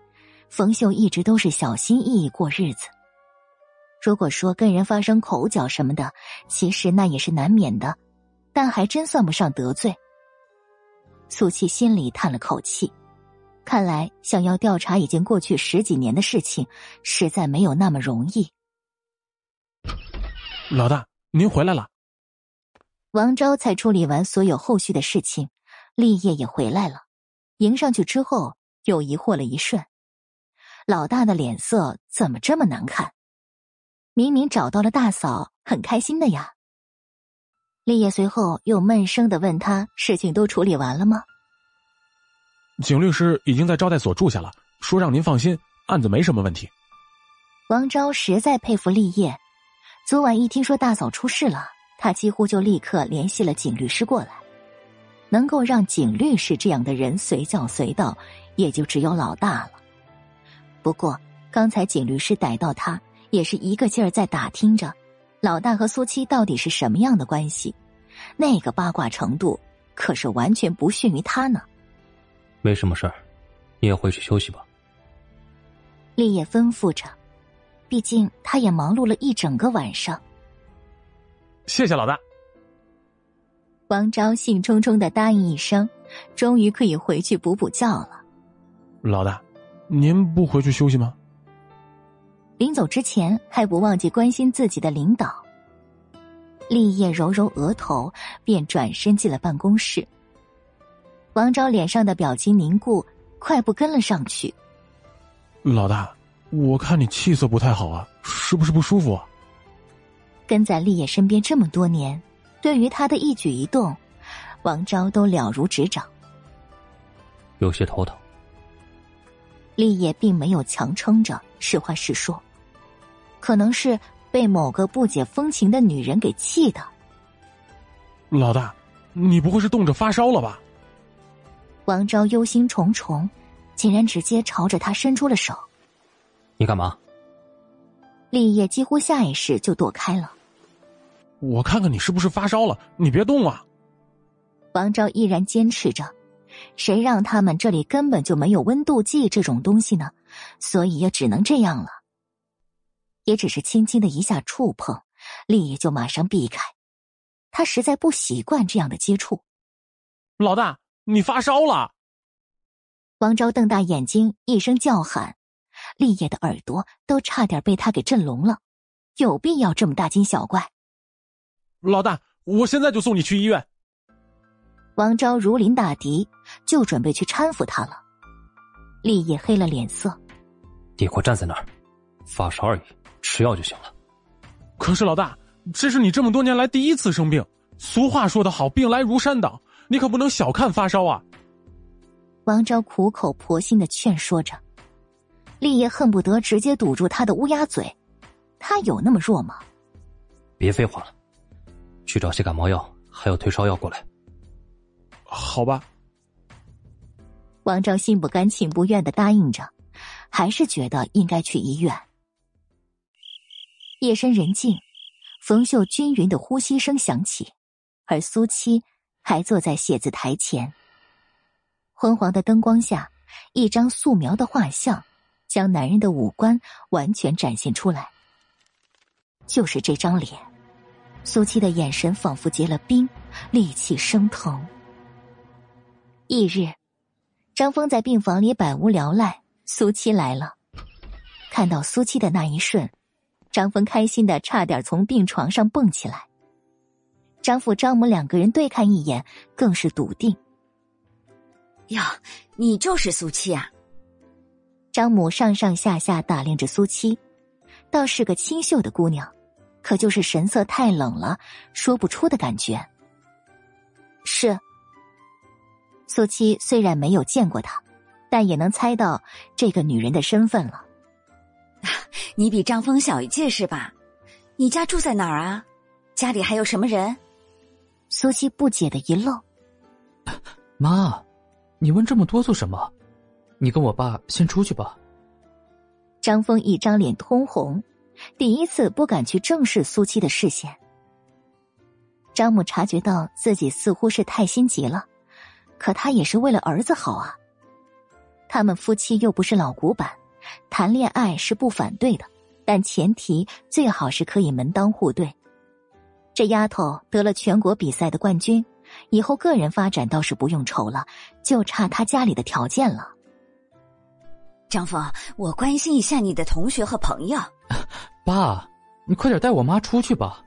冯秀一直都是小心翼翼过日子。如果说跟人发生口角什么的，其实那也是难免的，但还真算不上得罪。苏七心里叹了口气，看来想要调查已经过去十几年的事情，实在没有那么容易。老大，您回来了。王昭才处理完所有后续的事情，立业也回来了。迎上去之后，又疑惑了一瞬，老大的脸色怎么这么难看？明明找到了大嫂，很开心的呀。立业随后又闷声的问他：“事情都处理完了吗？”景律师已经在招待所住下了，说让您放心，案子没什么问题。王昭实在佩服立业，昨晚一听说大嫂出事了，他几乎就立刻联系了景律师过来。能够让景律师这样的人随叫随到，也就只有老大了。不过刚才景律师逮到他，也是一个劲儿在打听着。老大和苏七到底是什么样的关系？那个八卦程度可是完全不逊于他呢。没什么事儿，你也回去休息吧。立业吩咐着，毕竟他也忙碌了一整个晚上。谢谢老大。王昭兴冲冲的答应一声，终于可以回去补补觉了。老大，您不回去休息吗？临走之前还不忘记关心自己的领导。立业揉揉额头，便转身进了办公室。王昭脸上的表情凝固，快步跟了上去。老大，我看你气色不太好啊，是不是不舒服？啊？跟在立业身边这么多年，对于他的一举一动，王昭都了如指掌。有些头疼。立业并没有强撑着，实话实说，可能是被某个不解风情的女人给气的。老大，你不会是冻着发烧了吧？王昭忧心忡忡，竟然直接朝着他伸出了手。你干嘛？立业几乎下意识就躲开了。我看看你是不是发烧了，你别动啊！王昭依然坚持着，谁让他们这里根本就没有温度计这种东西呢？所以也只能这样了。也只是轻轻的一下触碰，立业就马上避开。他实在不习惯这样的接触。老大。你发烧了！王昭瞪大眼睛，一声叫喊，立业的耳朵都差点被他给震聋了。有必要这么大惊小怪？老大，我现在就送你去医院。王昭如临大敌，就准备去搀扶他了。立业黑了脸色：“你给我站在那儿，发烧而已，吃药就行了。”可是老大，这是你这么多年来第一次生病。俗话说得好，病来如山倒。你可不能小看发烧啊！王昭苦口婆心的劝说着，立业恨不得直接堵住他的乌鸦嘴。他有那么弱吗？别废话了，去找些感冒药，还有退烧药过来。好吧。王昭心不甘情不愿的答应着，还是觉得应该去医院。夜深人静，冯秀均匀的呼吸声响起，而苏七。还坐在写字台前，昏黄的灯光下，一张素描的画像，将男人的五官完全展现出来。就是这张脸，苏七的眼神仿佛结了冰，戾气升腾。翌日，张峰在病房里百无聊赖，苏七来了。看到苏七的那一瞬，张峰开心的差点从病床上蹦起来。张父、张母两个人对看一眼，更是笃定。哟，你就是苏七啊！张母上上下下打量着苏七，倒是个清秀的姑娘，可就是神色太冷了，说不出的感觉。是。苏七虽然没有见过她，但也能猜到这个女人的身份了。你比张峰小一届是吧？你家住在哪儿啊？家里还有什么人？苏西不解的一愣：“ 妈，你问这么多做什么？你跟我爸先出去吧。”张峰一张脸通红，第一次不敢去正视苏七的视线。张母察觉到自己似乎是太心急了，可他也是为了儿子好啊。他们夫妻又不是老古板，谈恋爱是不反对的，但前提最好是可以门当户对。这丫头得了全国比赛的冠军，以后个人发展倒是不用愁了，就差她家里的条件了。张峰，我关心一下你的同学和朋友。爸，你快点带我妈出去吧。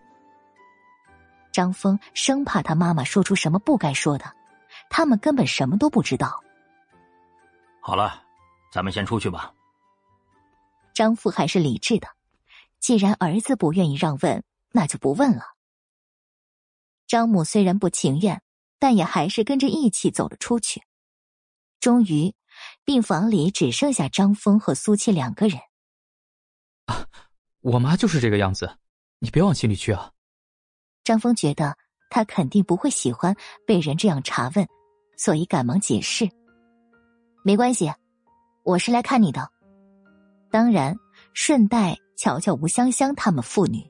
张峰生怕他妈妈说出什么不该说的，他们根本什么都不知道。好了，咱们先出去吧。张父还是理智的，既然儿子不愿意让问，那就不问了。张母虽然不情愿，但也还是跟着一起走了出去。终于，病房里只剩下张峰和苏七两个人。啊，我妈就是这个样子，你别往心里去啊。张峰觉得他肯定不会喜欢被人这样查问，所以赶忙解释：“没关系，我是来看你的，当然顺带瞧瞧吴香香他们父女。”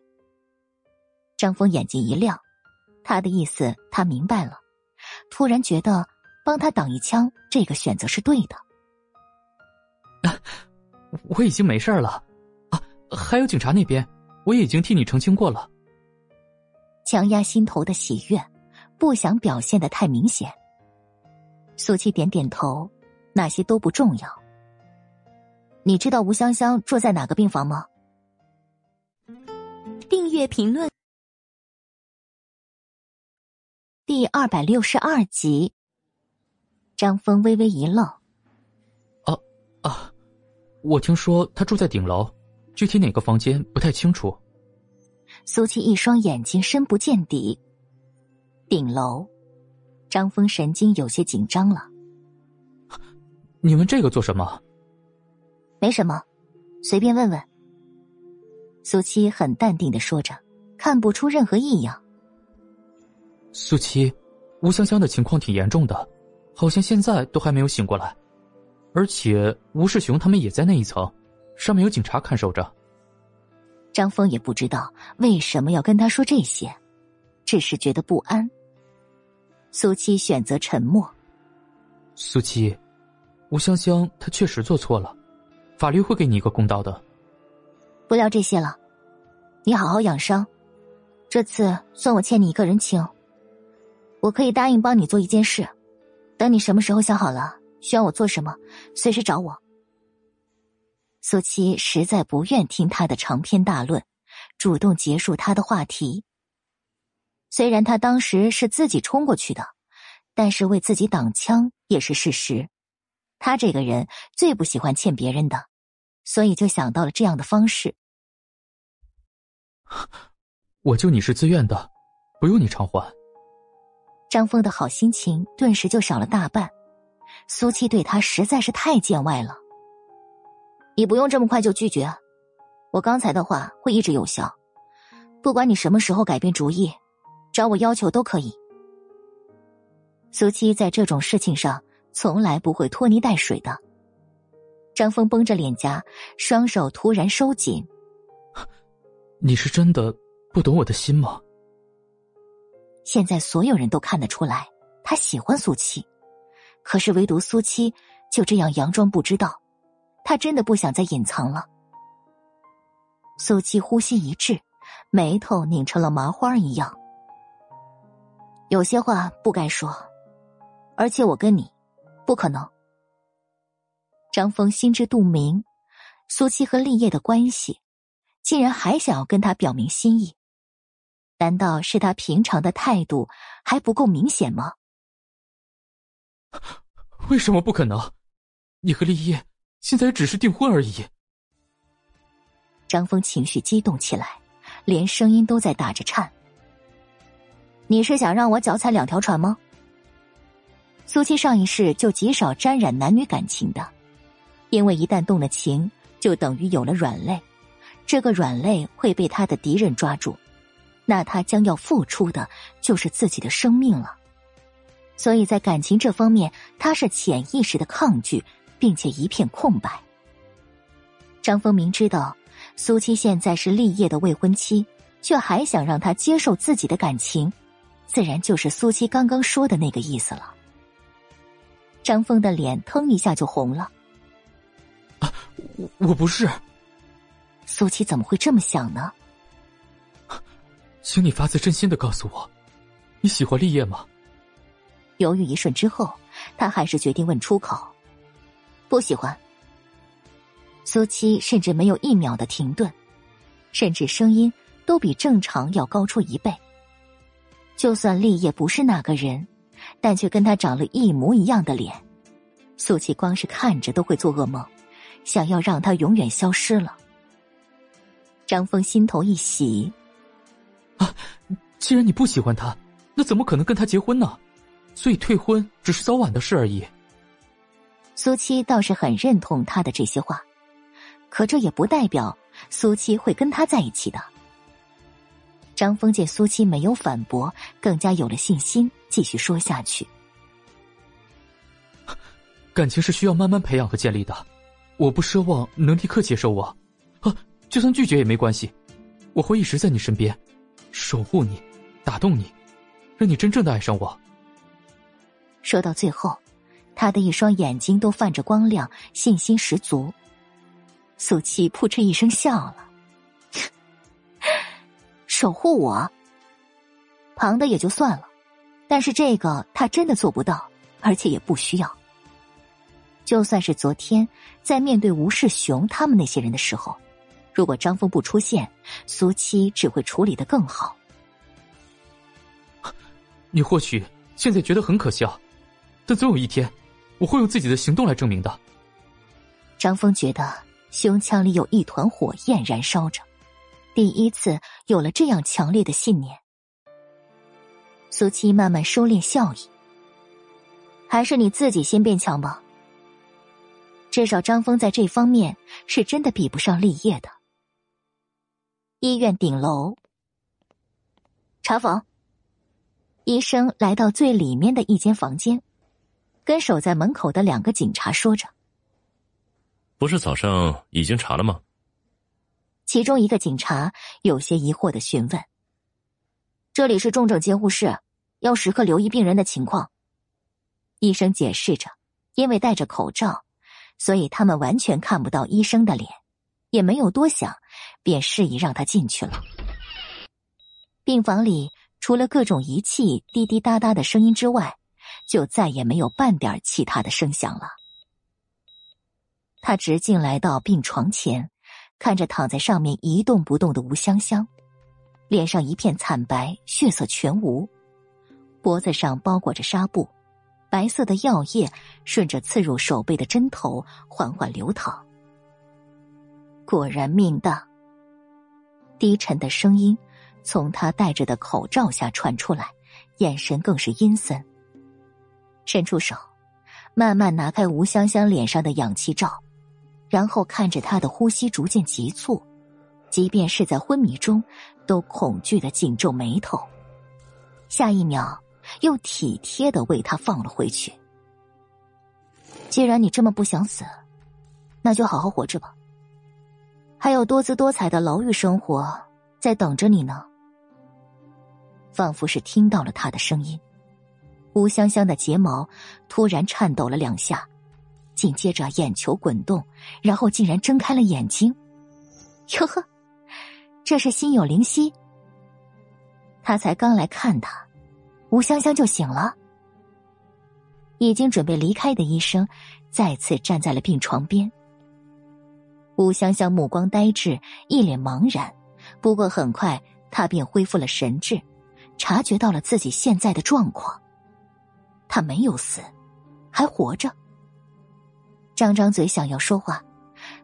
张峰眼睛一亮。他的意思，他明白了。突然觉得帮他挡一枪，这个选择是对的。我已经没事了，啊，还有警察那边，我已经替你澄清过了。强压心头的喜悦，不想表现的太明显。苏七点点头，那些都不重要。你知道吴香香住在哪个病房吗？订阅评论。第二百六十二集，张峰微微一愣：“啊啊，我听说他住在顶楼，具体哪个房间不太清楚。”苏七一双眼睛深不见底。顶楼，张峰神经有些紧张了。你问这个做什么？没什么，随便问问。苏七很淡定的说着，看不出任何异样。苏七，吴香香的情况挺严重的，好像现在都还没有醒过来，而且吴世雄他们也在那一层，上面有警察看守着。张峰也不知道为什么要跟他说这些，只是觉得不安。苏七选择沉默。苏七，吴香香她确实做错了，法律会给你一个公道的。不聊这些了，你好好养伤，这次算我欠你一个人情。我可以答应帮你做一件事，等你什么时候想好了，需要我做什么，随时找我。苏七实在不愿听他的长篇大论，主动结束他的话题。虽然他当时是自己冲过去的，但是为自己挡枪也是事实。他这个人最不喜欢欠别人的，所以就想到了这样的方式。我救你是自愿的，不用你偿还。张峰的好心情顿时就少了大半。苏七对他实在是太见外了。你不用这么快就拒绝，我刚才的话会一直有效，不管你什么时候改变主意。找我要求都可以。苏七在这种事情上从来不会拖泥带水的。张峰绷着脸颊，双手突然收紧。你是真的不懂我的心吗？现在所有人都看得出来，他喜欢苏七，可是唯独苏七就这样佯装不知道。他真的不想再隐藏了。苏七呼吸一滞，眉头拧成了麻花一样。有些话不该说，而且我跟你不可能。张峰心知肚明，苏七和立业的关系，竟然还想要跟他表明心意，难道是他平常的态度还不够明显吗？为什么不可能？你和立业现在只是订婚而已。张峰情绪激动起来，连声音都在打着颤。你是想让我脚踩两条船吗？苏七上一世就极少沾染男女感情的，因为一旦动了情，就等于有了软肋，这个软肋会被他的敌人抓住，那他将要付出的就是自己的生命了。所以在感情这方面，他是潜意识的抗拒，并且一片空白。张峰明知道苏七现在是立业的未婚妻，却还想让他接受自己的感情。自然就是苏七刚刚说的那个意思了。张峰的脸腾一下就红了。啊，我我不是。苏七怎么会这么想呢？请你发自真心的告诉我，你喜欢立业吗？犹豫一瞬之后，他还是决定问出口：“不喜欢。”苏七甚至没有一秒的停顿，甚至声音都比正常要高出一倍。就算立业不是那个人，但却跟他长了一模一样的脸，苏琪光是看着都会做噩梦，想要让他永远消失了。张峰心头一喜，啊，既然你不喜欢他，那怎么可能跟他结婚呢？所以退婚只是早晚的事而已。苏七倒是很认同他的这些话，可这也不代表苏七会跟他在一起的。张峰见苏七没有反驳，更加有了信心，继续说下去。感情是需要慢慢培养和建立的，我不奢望能立刻接受我，啊，就算拒绝也没关系，我会一直在你身边，守护你，打动你，让你真正的爱上我。说到最后，他的一双眼睛都泛着光亮，信心十足。苏七扑哧一声笑了。守护我，旁的也就算了，但是这个他真的做不到，而且也不需要。就算是昨天在面对吴世雄他们那些人的时候，如果张峰不出现，苏七只会处理的更好。你或许现在觉得很可笑，但总有一天，我会用自己的行动来证明的。张峰觉得胸腔里有一团火焰燃烧着，第一次有了这样强烈的信念。苏七慢慢收敛笑意，还是你自己先变强吧。至少张峰在这方面是真的比不上立业的。医院顶楼，查房。医生来到最里面的一间房间，跟守在门口的两个警察说着：“不是早上已经查了吗？”其中一个警察有些疑惑的询问：“这里是重症监护室，要时刻留意病人的情况。”医生解释着：“因为戴着口罩，所以他们完全看不到医生的脸，也没有多想，便示意让他进去了。”病房里。除了各种仪器滴滴答答的声音之外，就再也没有半点其他的声响了。他直径来到病床前，看着躺在上面一动不动的吴香香，脸上一片惨白，血色全无，脖子上包裹着纱布，白色的药液顺着刺入手背的针头缓缓流淌。果然命大。低沉的声音。从他戴着的口罩下传出来，眼神更是阴森。伸出手，慢慢拿开吴香香脸上的氧气罩，然后看着他的呼吸逐渐急促，即便是在昏迷中，都恐惧的紧皱眉头。下一秒，又体贴的为他放了回去。既然你这么不想死，那就好好活着吧。还有多姿多彩的牢狱生活在等着你呢。仿佛是听到了他的声音，吴香香的睫毛突然颤抖了两下，紧接着眼球滚动，然后竟然睁开了眼睛。哟呵，这是心有灵犀。他才刚来看他，吴香香就醒了。已经准备离开的医生再次站在了病床边。吴香香目光呆滞，一脸茫然，不过很快他便恢复了神智。察觉到了自己现在的状况，他没有死，还活着。张张嘴想要说话，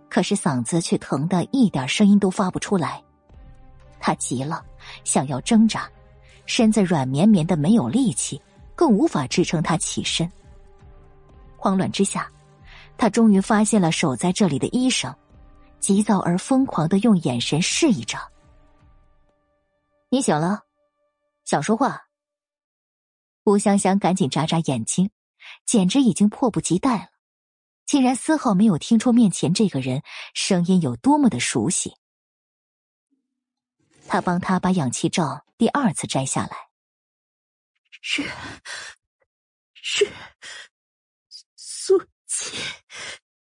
可是嗓子却疼得一点声音都发不出来。他急了，想要挣扎，身子软绵绵的，没有力气，更无法支撑他起身。慌乱之下，他终于发现了守在这里的医生，急躁而疯狂的用眼神示意着：“你醒了。”想说话，吴香香赶紧眨眨眼睛，简直已经迫不及待了，竟然丝毫没有听出面前这个人声音有多么的熟悉。他帮他把氧气罩第二次摘下来，是是苏琪，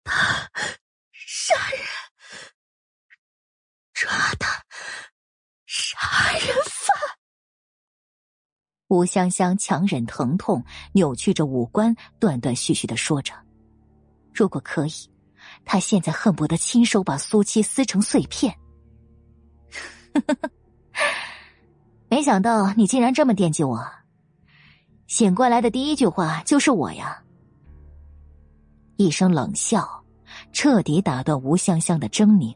他杀人，抓他，杀人犯。吴香香强忍疼痛，扭曲着五官，断断续续的说着：“如果可以，他现在恨不得亲手把苏七撕成碎片。”没想到你竟然这么惦记我。醒过来的第一句话就是我呀！一声冷笑，彻底打断吴香香的狰狞。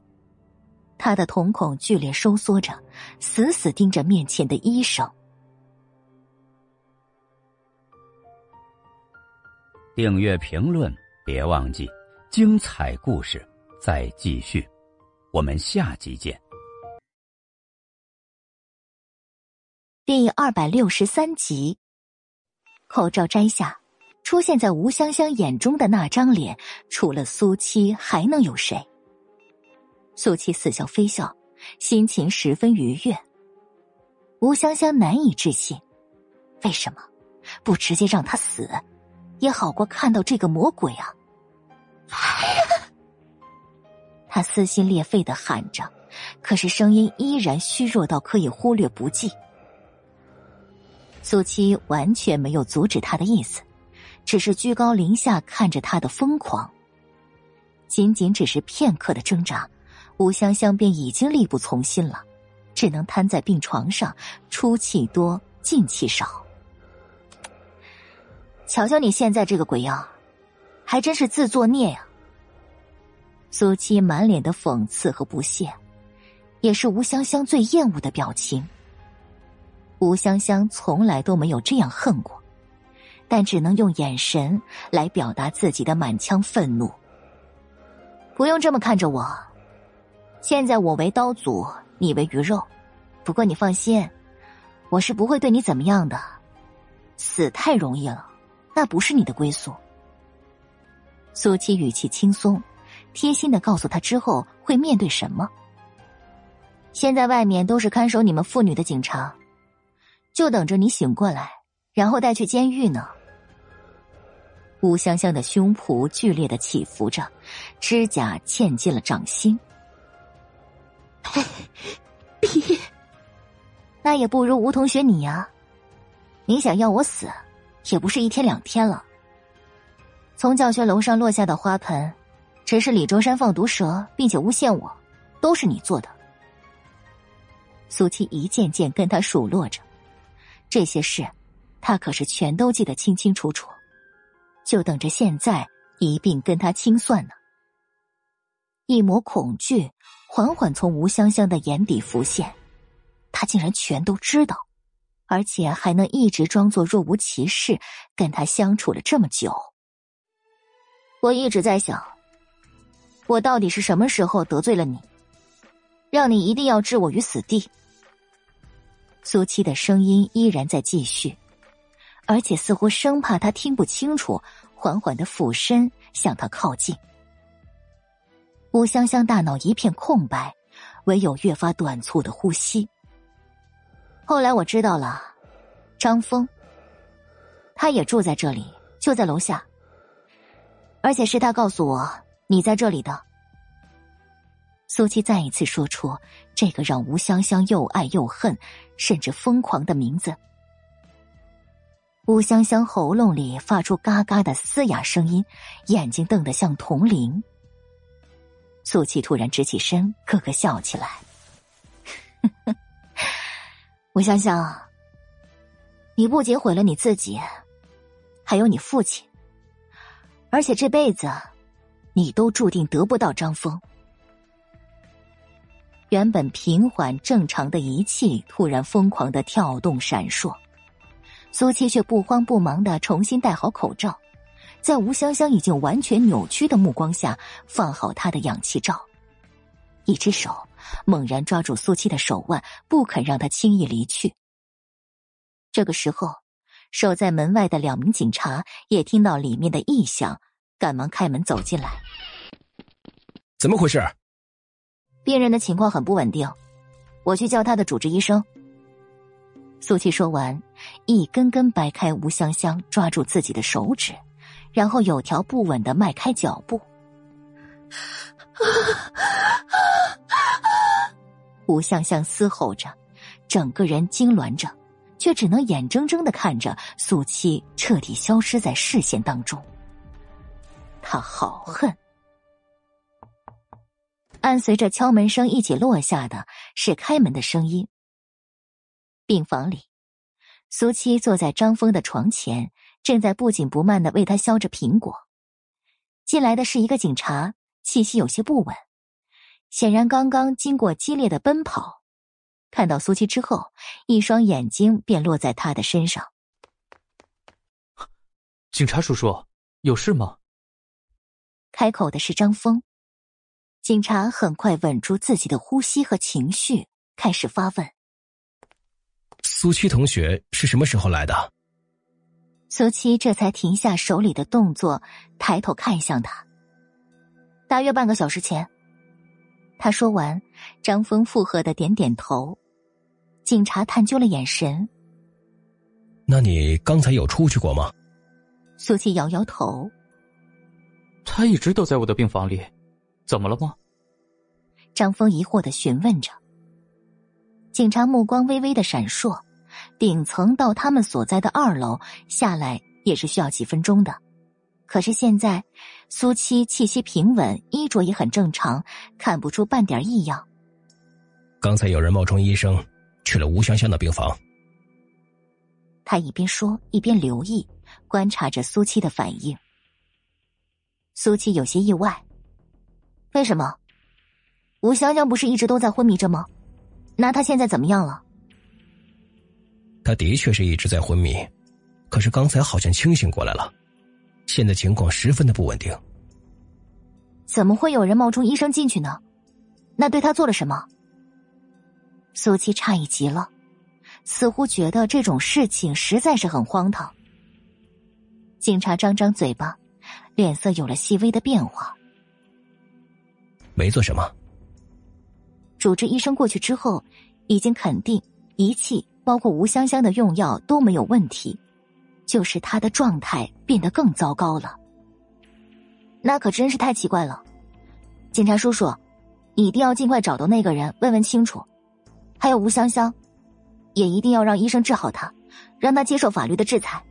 他的瞳孔剧烈收缩着，死死盯着面前的医生。订阅、评论，别忘记，精彩故事再继续，我们下集见。第二百六十三集，口罩摘下，出现在吴香香眼中的那张脸，除了苏七，还能有谁？苏七似笑非笑，心情十分愉悦。吴香香难以置信，为什么不直接让他死？也好过看到这个魔鬼啊！他撕心裂肺的喊着，可是声音依然虚弱到可以忽略不计。苏七完全没有阻止他的意思，只是居高临下看着他的疯狂。仅仅只是片刻的挣扎，吴香香便已经力不从心了，只能瘫在病床上，出气多，进气少。瞧瞧你现在这个鬼样，还真是自作孽呀！苏七满脸的讽刺和不屑，也是吴香香最厌恶的表情。吴香香从来都没有这样恨过，但只能用眼神来表达自己的满腔愤怒。不用这么看着我，现在我为刀俎，你为鱼肉。不过你放心，我是不会对你怎么样的。死太容易了，那不是你的归宿。苏七语气轻松，贴心的告诉他之后会面对什么。现在外面都是看守你们妇女的警察。就等着你醒过来，然后带去监狱呢。吴香香的胸脯剧烈的起伏着，指甲嵌进了掌心。别，那也不如吴同学你呀。你想要我死，也不是一天两天了。从教学楼上落下的花盆，只是李卓山放毒蛇，并且诬陷我，都是你做的。苏七一件件跟他数落着。这些事，他可是全都记得清清楚楚，就等着现在一并跟他清算呢。一抹恐惧缓缓从吴香香的眼底浮现，他竟然全都知道，而且还能一直装作若无其事跟他相处了这么久。我一直在想，我到底是什么时候得罪了你，让你一定要置我于死地？苏七的声音依然在继续，而且似乎生怕他听不清楚，缓缓的俯身向他靠近。吴香香大脑一片空白，唯有越发短促的呼吸。后来我知道了，张峰，他也住在这里，就在楼下，而且是他告诉我你在这里的。苏七再一次说出这个让吴香香又爱又恨，甚至疯狂的名字。吴香香喉咙里发出嘎嘎的嘶哑声音，眼睛瞪得像铜铃。苏七突然直起身，咯咯笑起来。呵呵吴香香，你不仅毁了你自己，还有你父亲，而且这辈子，你都注定得不到张峰。原本平缓正常的仪器突然疯狂的跳动闪烁，苏七却不慌不忙的重新戴好口罩，在吴香香已经完全扭曲的目光下放好他的氧气罩，一只手猛然抓住苏七的手腕，不肯让他轻易离去。这个时候，守在门外的两名警察也听到里面的异响，赶忙开门走进来。怎么回事？病人的情况很不稳定，我去叫他的主治医生。苏七说完，一根根掰开吴香香抓住自己的手指，然后有条不紊的迈开脚步。吴向向嘶吼着，整个人痉挛着，却只能眼睁睁的看着苏七彻底消失在视线当中。他好恨。伴随着敲门声一起落下的是开门的声音。病房里，苏七坐在张峰的床前，正在不紧不慢的为他削着苹果。进来的是一个警察，气息有些不稳，显然刚刚经过激烈的奔跑。看到苏七之后，一双眼睛便落在他的身上。警察叔叔，有事吗？开口的是张峰。警察很快稳住自己的呼吸和情绪，开始发问：“苏七同学是什么时候来的？”苏七这才停下手里的动作，抬头看向他。大约半个小时前。他说完，张峰附和的点点头。警察探究了眼神：“那你刚才有出去过吗？”苏七摇摇头：“他一直都在我的病房里。”怎么了吗？张峰疑惑的询问着。警察目光微微的闪烁，顶层到他们所在的二楼下来也是需要几分钟的。可是现在，苏七气息平稳，衣着也很正常，看不出半点异样。刚才有人冒充医生去了吴香香的病房。他一边说一边留意观察着苏七的反应。苏七有些意外。为什么？吴香香不是一直都在昏迷着吗？那她现在怎么样了？她的确是一直在昏迷，可是刚才好像清醒过来了，现在情况十分的不稳定。怎么会有人冒充医生进去呢？那对他做了什么？苏七诧异极了，似乎觉得这种事情实在是很荒唐。警察张张嘴巴，脸色有了细微的变化。没做什么。主治医生过去之后，已经肯定仪器包括吴香香的用药都没有问题，就是他的状态变得更糟糕了。那可真是太奇怪了，警察叔叔，你一定要尽快找到那个人，问问清楚。还有吴香香，也一定要让医生治好他，让他接受法律的制裁。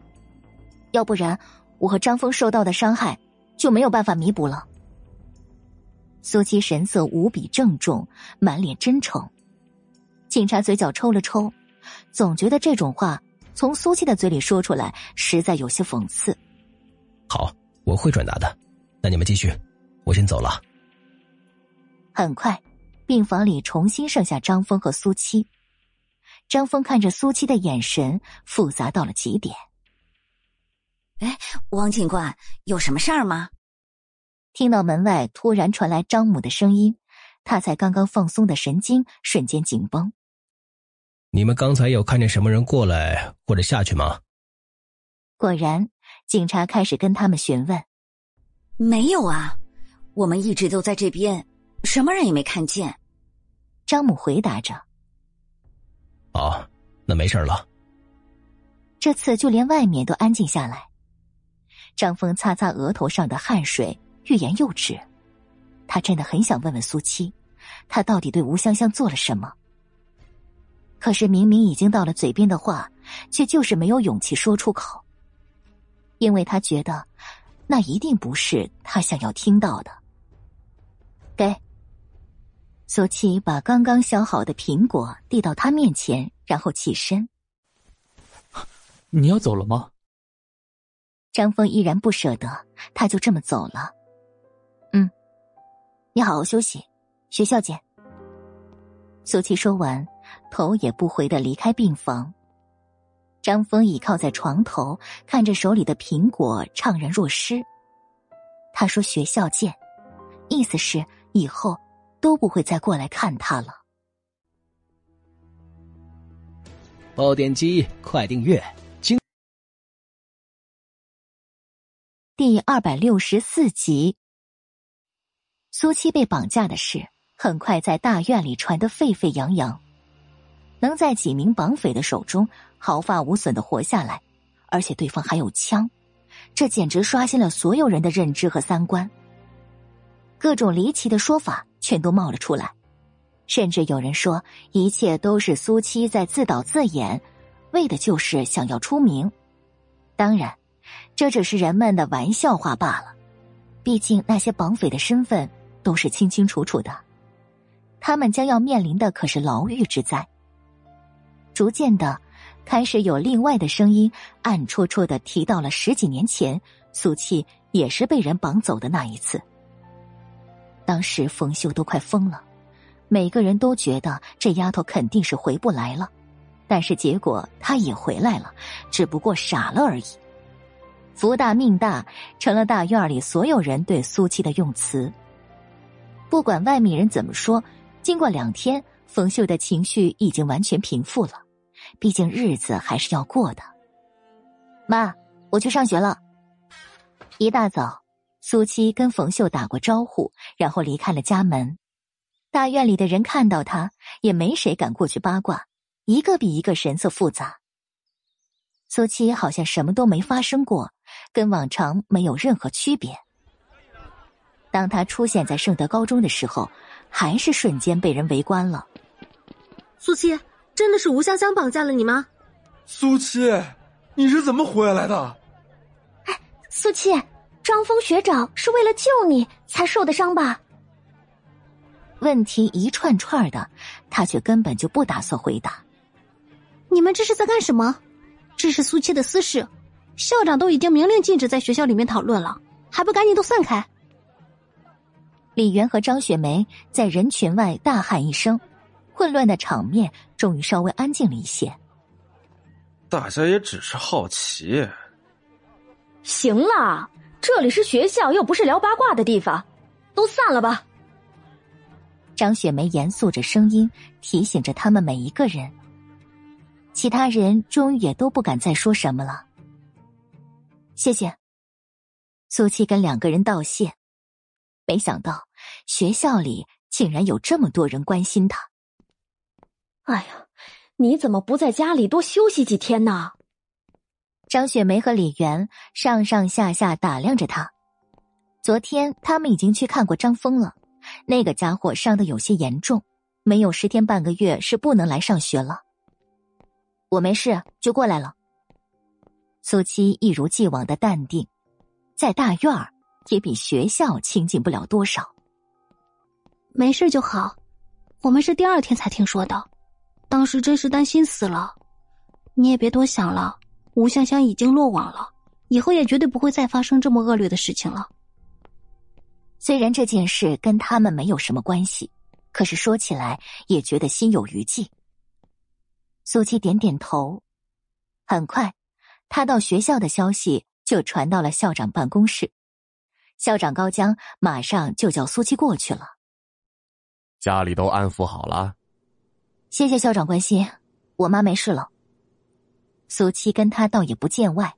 要不然，我和张峰受到的伤害就没有办法弥补了。苏七神色无比郑重，满脸真诚。警察嘴角抽了抽，总觉得这种话从苏七的嘴里说出来，实在有些讽刺。好，我会转达的。那你们继续，我先走了。很快，病房里重新剩下张峰和苏七。张峰看着苏七的眼神复杂到了极点。哎，王警官，有什么事儿吗？听到门外突然传来张母的声音，他才刚刚放松的神经瞬间紧绷。你们刚才有看见什么人过来或者下去吗？果然，警察开始跟他们询问。没有啊，我们一直都在这边，什么人也没看见。张母回答着。哦，那没事了。这次就连外面都安静下来。张峰擦擦额头上的汗水。欲言又止，他真的很想问问苏七，他到底对吴香香做了什么？可是明明已经到了嘴边的话，却就是没有勇气说出口，因为他觉得那一定不是他想要听到的。给，苏七把刚刚削好的苹果递到他面前，然后起身。你要走了吗？张峰依然不舍得，他就这么走了。嗯你好好休息，学校见。苏七说完，头也不回的离开病房。张峰倚靠在床头，看着手里的苹果，怅然若失。他说：“学校见”，意思是以后都不会再过来看他了。爆点击，快订阅！精第二百六十四集。苏七被绑架的事很快在大院里传得沸沸扬扬，能在几名绑匪的手中毫发无损的活下来，而且对方还有枪，这简直刷新了所有人的认知和三观。各种离奇的说法全都冒了出来，甚至有人说一切都是苏七在自导自演，为的就是想要出名。当然，这只是人们的玩笑话罢了，毕竟那些绑匪的身份。都是清清楚楚的，他们将要面临的可是牢狱之灾。逐渐的，开始有另外的声音暗戳戳的提到了十几年前苏七也是被人绑走的那一次。当时冯秀都快疯了，每个人都觉得这丫头肯定是回不来了，但是结果她也回来了，只不过傻了而已。福大命大，成了大院里所有人对苏七的用词。不管外面人怎么说，经过两天，冯秀的情绪已经完全平复了。毕竟日子还是要过的。妈，我去上学了。一大早，苏七跟冯秀打过招呼，然后离开了家门。大院里的人看到他，也没谁敢过去八卦，一个比一个神色复杂。苏七好像什么都没发生过，跟往常没有任何区别。当他出现在圣德高中的时候，还是瞬间被人围观了。苏七，真的是吴香香绑架了你吗？苏七，你是怎么回来的？哎，苏七，张峰学长是为了救你才受的伤吧？问题一串串的，他却根本就不打算回答。你们这是在干什么？这是苏七的私事，校长都已经明令禁止在学校里面讨论了，还不赶紧都散开！李媛和张雪梅在人群外大喊一声，混乱的场面终于稍微安静了一些。大家也只是好奇。行了，这里是学校，又不是聊八卦的地方，都散了吧。张雪梅严肃着声音提醒着他们每一个人。其他人终于也都不敢再说什么了。谢谢。苏七跟两个人道谢，没想到学校里竟然有这么多人关心他。哎呀，你怎么不在家里多休息几天呢？张雪梅和李媛上上下下打量着他。昨天他们已经去看过张峰了，那个家伙伤的有些严重，没有十天半个月是不能来上学了。我没事，就过来了。苏七一如既往的淡定。在大院儿也比学校清静不了多少。没事就好，我们是第二天才听说的，当时真是担心死了。你也别多想了，吴香香已经落网了，以后也绝对不会再发生这么恶劣的事情了。虽然这件事跟他们没有什么关系，可是说起来也觉得心有余悸。苏七点点头，很快，他到学校的消息。就传到了校长办公室，校长高江马上就叫苏七过去了。家里都安抚好了，谢谢校长关心，我妈没事了。苏七跟他倒也不见外。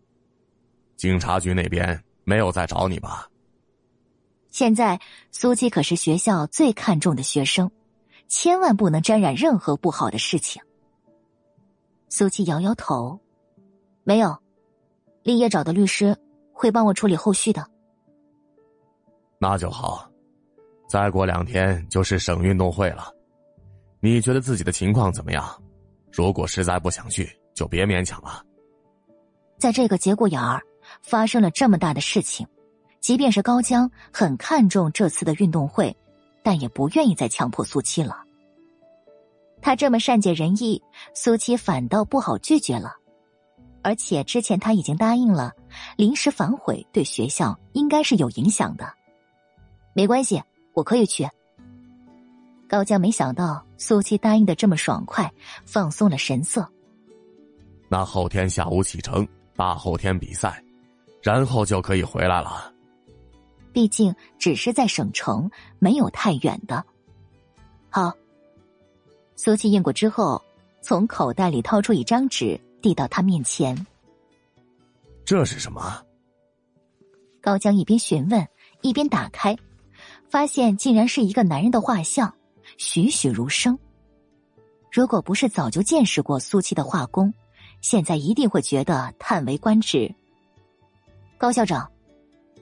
警察局那边没有再找你吧？现在苏七可是学校最看重的学生，千万不能沾染任何不好的事情。苏七摇摇头，没有。立业找的律师会帮我处理后续的，那就好。再过两天就是省运动会了，你觉得自己的情况怎么样？如果实在不想去，就别勉强了。在这个节骨眼儿发生了这么大的事情，即便是高江很看重这次的运动会，但也不愿意再强迫苏七了。他这么善解人意，苏七反倒不好拒绝了。而且之前他已经答应了，临时反悔对学校应该是有影响的。没关系，我可以去。高江没想到苏七答应的这么爽快，放松了神色。那后天下午启程，大后天比赛，然后就可以回来了。毕竟只是在省城，没有太远的。好。苏七应过之后，从口袋里掏出一张纸。递到他面前，这是什么？高江一边询问一边打开，发现竟然是一个男人的画像，栩栩如生。如果不是早就见识过苏七的画工，现在一定会觉得叹为观止。高校长，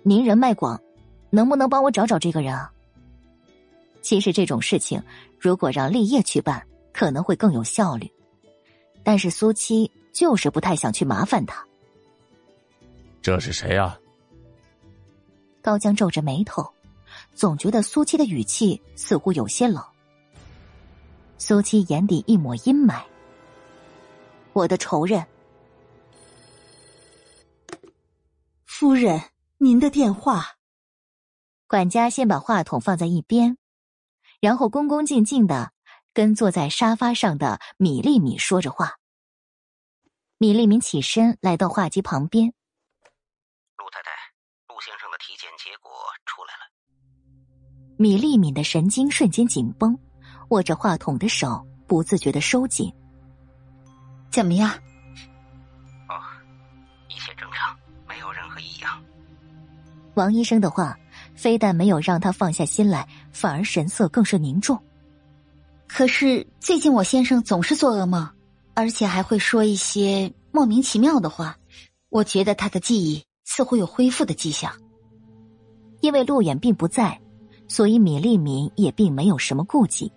您人脉广，能不能帮我找找这个人啊？其实这种事情，如果让立业去办，可能会更有效率，但是苏七。就是不太想去麻烦他。这是谁啊？高江皱着眉头，总觉得苏七的语气似乎有些冷。苏七眼底一抹阴霾。我的仇人。夫人，您的电话。管家先把话筒放在一边，然后恭恭敬敬的跟坐在沙发上的米粒米说着话。米粒米起身来到话机旁边。陆太太，陆先生的体检结果出来了。米粒米的神经瞬间紧绷，握着话筒的手不自觉的收紧。怎么样？哦，一切正常，没有任何异样。王医生的话，非但没有让他放下心来，反而神色更是凝重。可是最近我先生总是做噩梦。而且还会说一些莫名其妙的话，我觉得他的记忆似乎有恢复的迹象。因为陆远并不在，所以米利敏也并没有什么顾忌。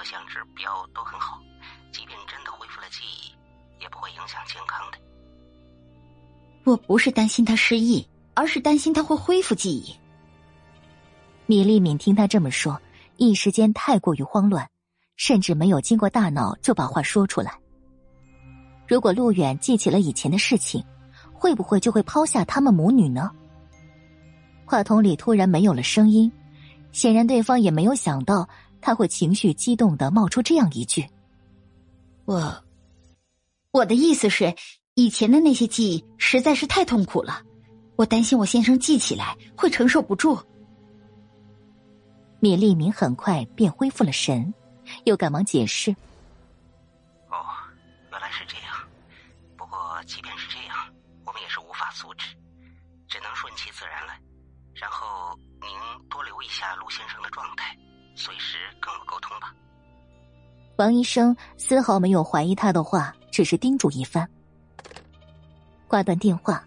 各项指标都很好，即便真的恢复了记忆，也不会影响健康的。我不是担心他失忆，而是担心他会恢复记忆。米丽敏听他这么说，一时间太过于慌乱，甚至没有经过大脑就把话说出来。如果陆远记起了以前的事情，会不会就会抛下他们母女呢？话筒里突然没有了声音，显然对方也没有想到他会情绪激动的冒出这样一句：“我，我的意思是，以前的那些记忆实在是太痛苦了，我担心我先生记起来会承受不住。”米利明很快便恢复了神，又赶忙解释：“哦，原来是这样。不过即便是这样，我们也是无法阻止，只能顺其自然了。”然后您多留意一下陆先生的状态，随时跟我沟通吧。王医生丝毫没有怀疑他的话，只是叮嘱一番。挂断电话，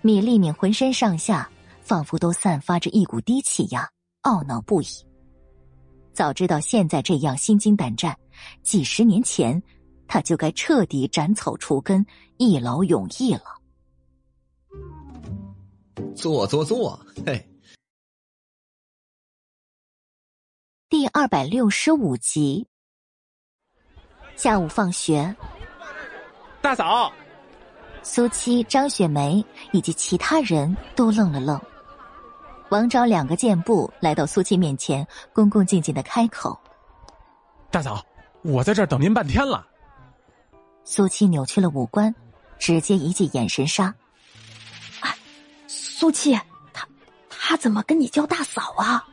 米粒敏浑身上下仿佛都散发着一股低气压，懊恼不已。早知道现在这样心惊胆战，几十年前他就该彻底斩草除根，一劳永逸了。坐坐坐，嘿。第二百六十五集。下午放学，大嫂、苏七、张雪梅以及其他人都愣了愣。王昭两个箭步来到苏七面前，恭恭敬敬的开口：“大嫂，我在这儿等您半天了。”苏七扭曲了五官，直接一记眼神杀。苏七，他他怎么跟你叫大嫂啊？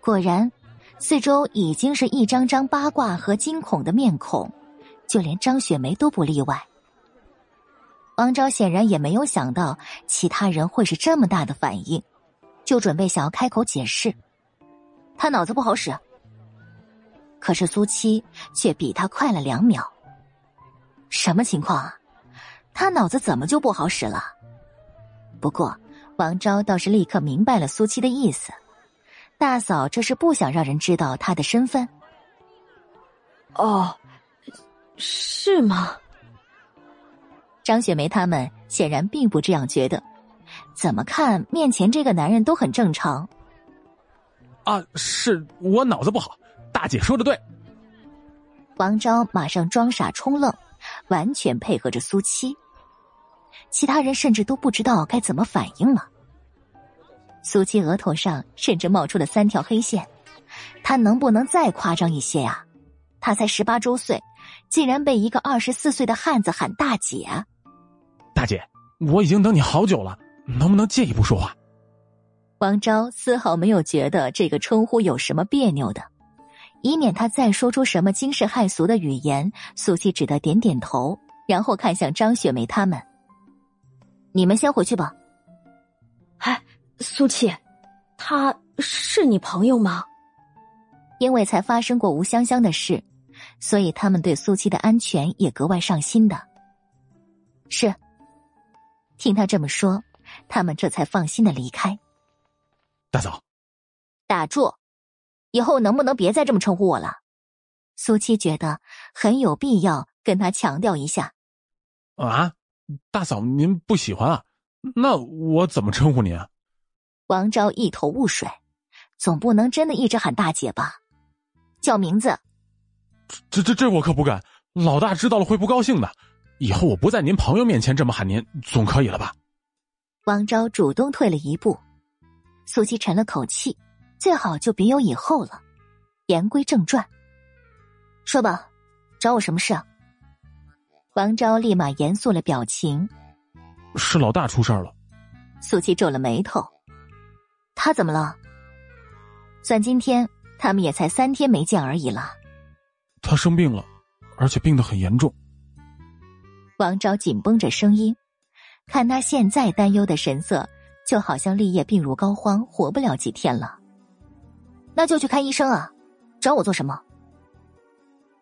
果然，四周已经是一张张八卦和惊恐的面孔，就连张雪梅都不例外。王昭显然也没有想到其他人会是这么大的反应，就准备想要开口解释，他脑子不好使。可是苏七却比他快了两秒。什么情况啊？他脑子怎么就不好使了？不过，王昭倒是立刻明白了苏七的意思。大嫂这是不想让人知道她的身份。哦，是吗？张雪梅他们显然并不这样觉得。怎么看面前这个男人都很正常。啊，是我脑子不好。大姐说的对。王昭马上装傻充愣，完全配合着苏七。其他人甚至都不知道该怎么反应了。苏七额头上甚至冒出了三条黑线，他能不能再夸张一些呀？他才十八周岁，竟然被一个二十四岁的汉子喊大姐！大姐，我已经等你好久了，能不能借一步说话？王昭丝毫没有觉得这个称呼有什么别扭的，以免他再说出什么惊世骇俗的语言。苏七只得点点头，然后看向张雪梅他们。你们先回去吧。哎，苏七，他是你朋友吗？因为才发生过吴香香的事，所以他们对苏七的安全也格外上心的。是。听他这么说，他们这才放心的离开。大嫂，打住！以后能不能别再这么称呼我了？苏七觉得很有必要跟他强调一下。啊？大嫂，您不喜欢啊？那我怎么称呼您啊？王昭一头雾水，总不能真的一直喊大姐吧？叫名字。这这这我可不敢，老大知道了会不高兴的。以后我不在您朋友面前这么喊您，总可以了吧？王昭主动退了一步，苏七沉了口气，最好就别有以后了。言归正传，说吧，找我什么事啊？王昭立马严肃了表情，是老大出事了。苏七皱了眉头，他怎么了？算今天，他们也才三天没见而已了。他生病了，而且病得很严重。王昭紧绷着声音，看他现在担忧的神色，就好像立业病入膏肓，活不了几天了。那就去看医生啊，找我做什么？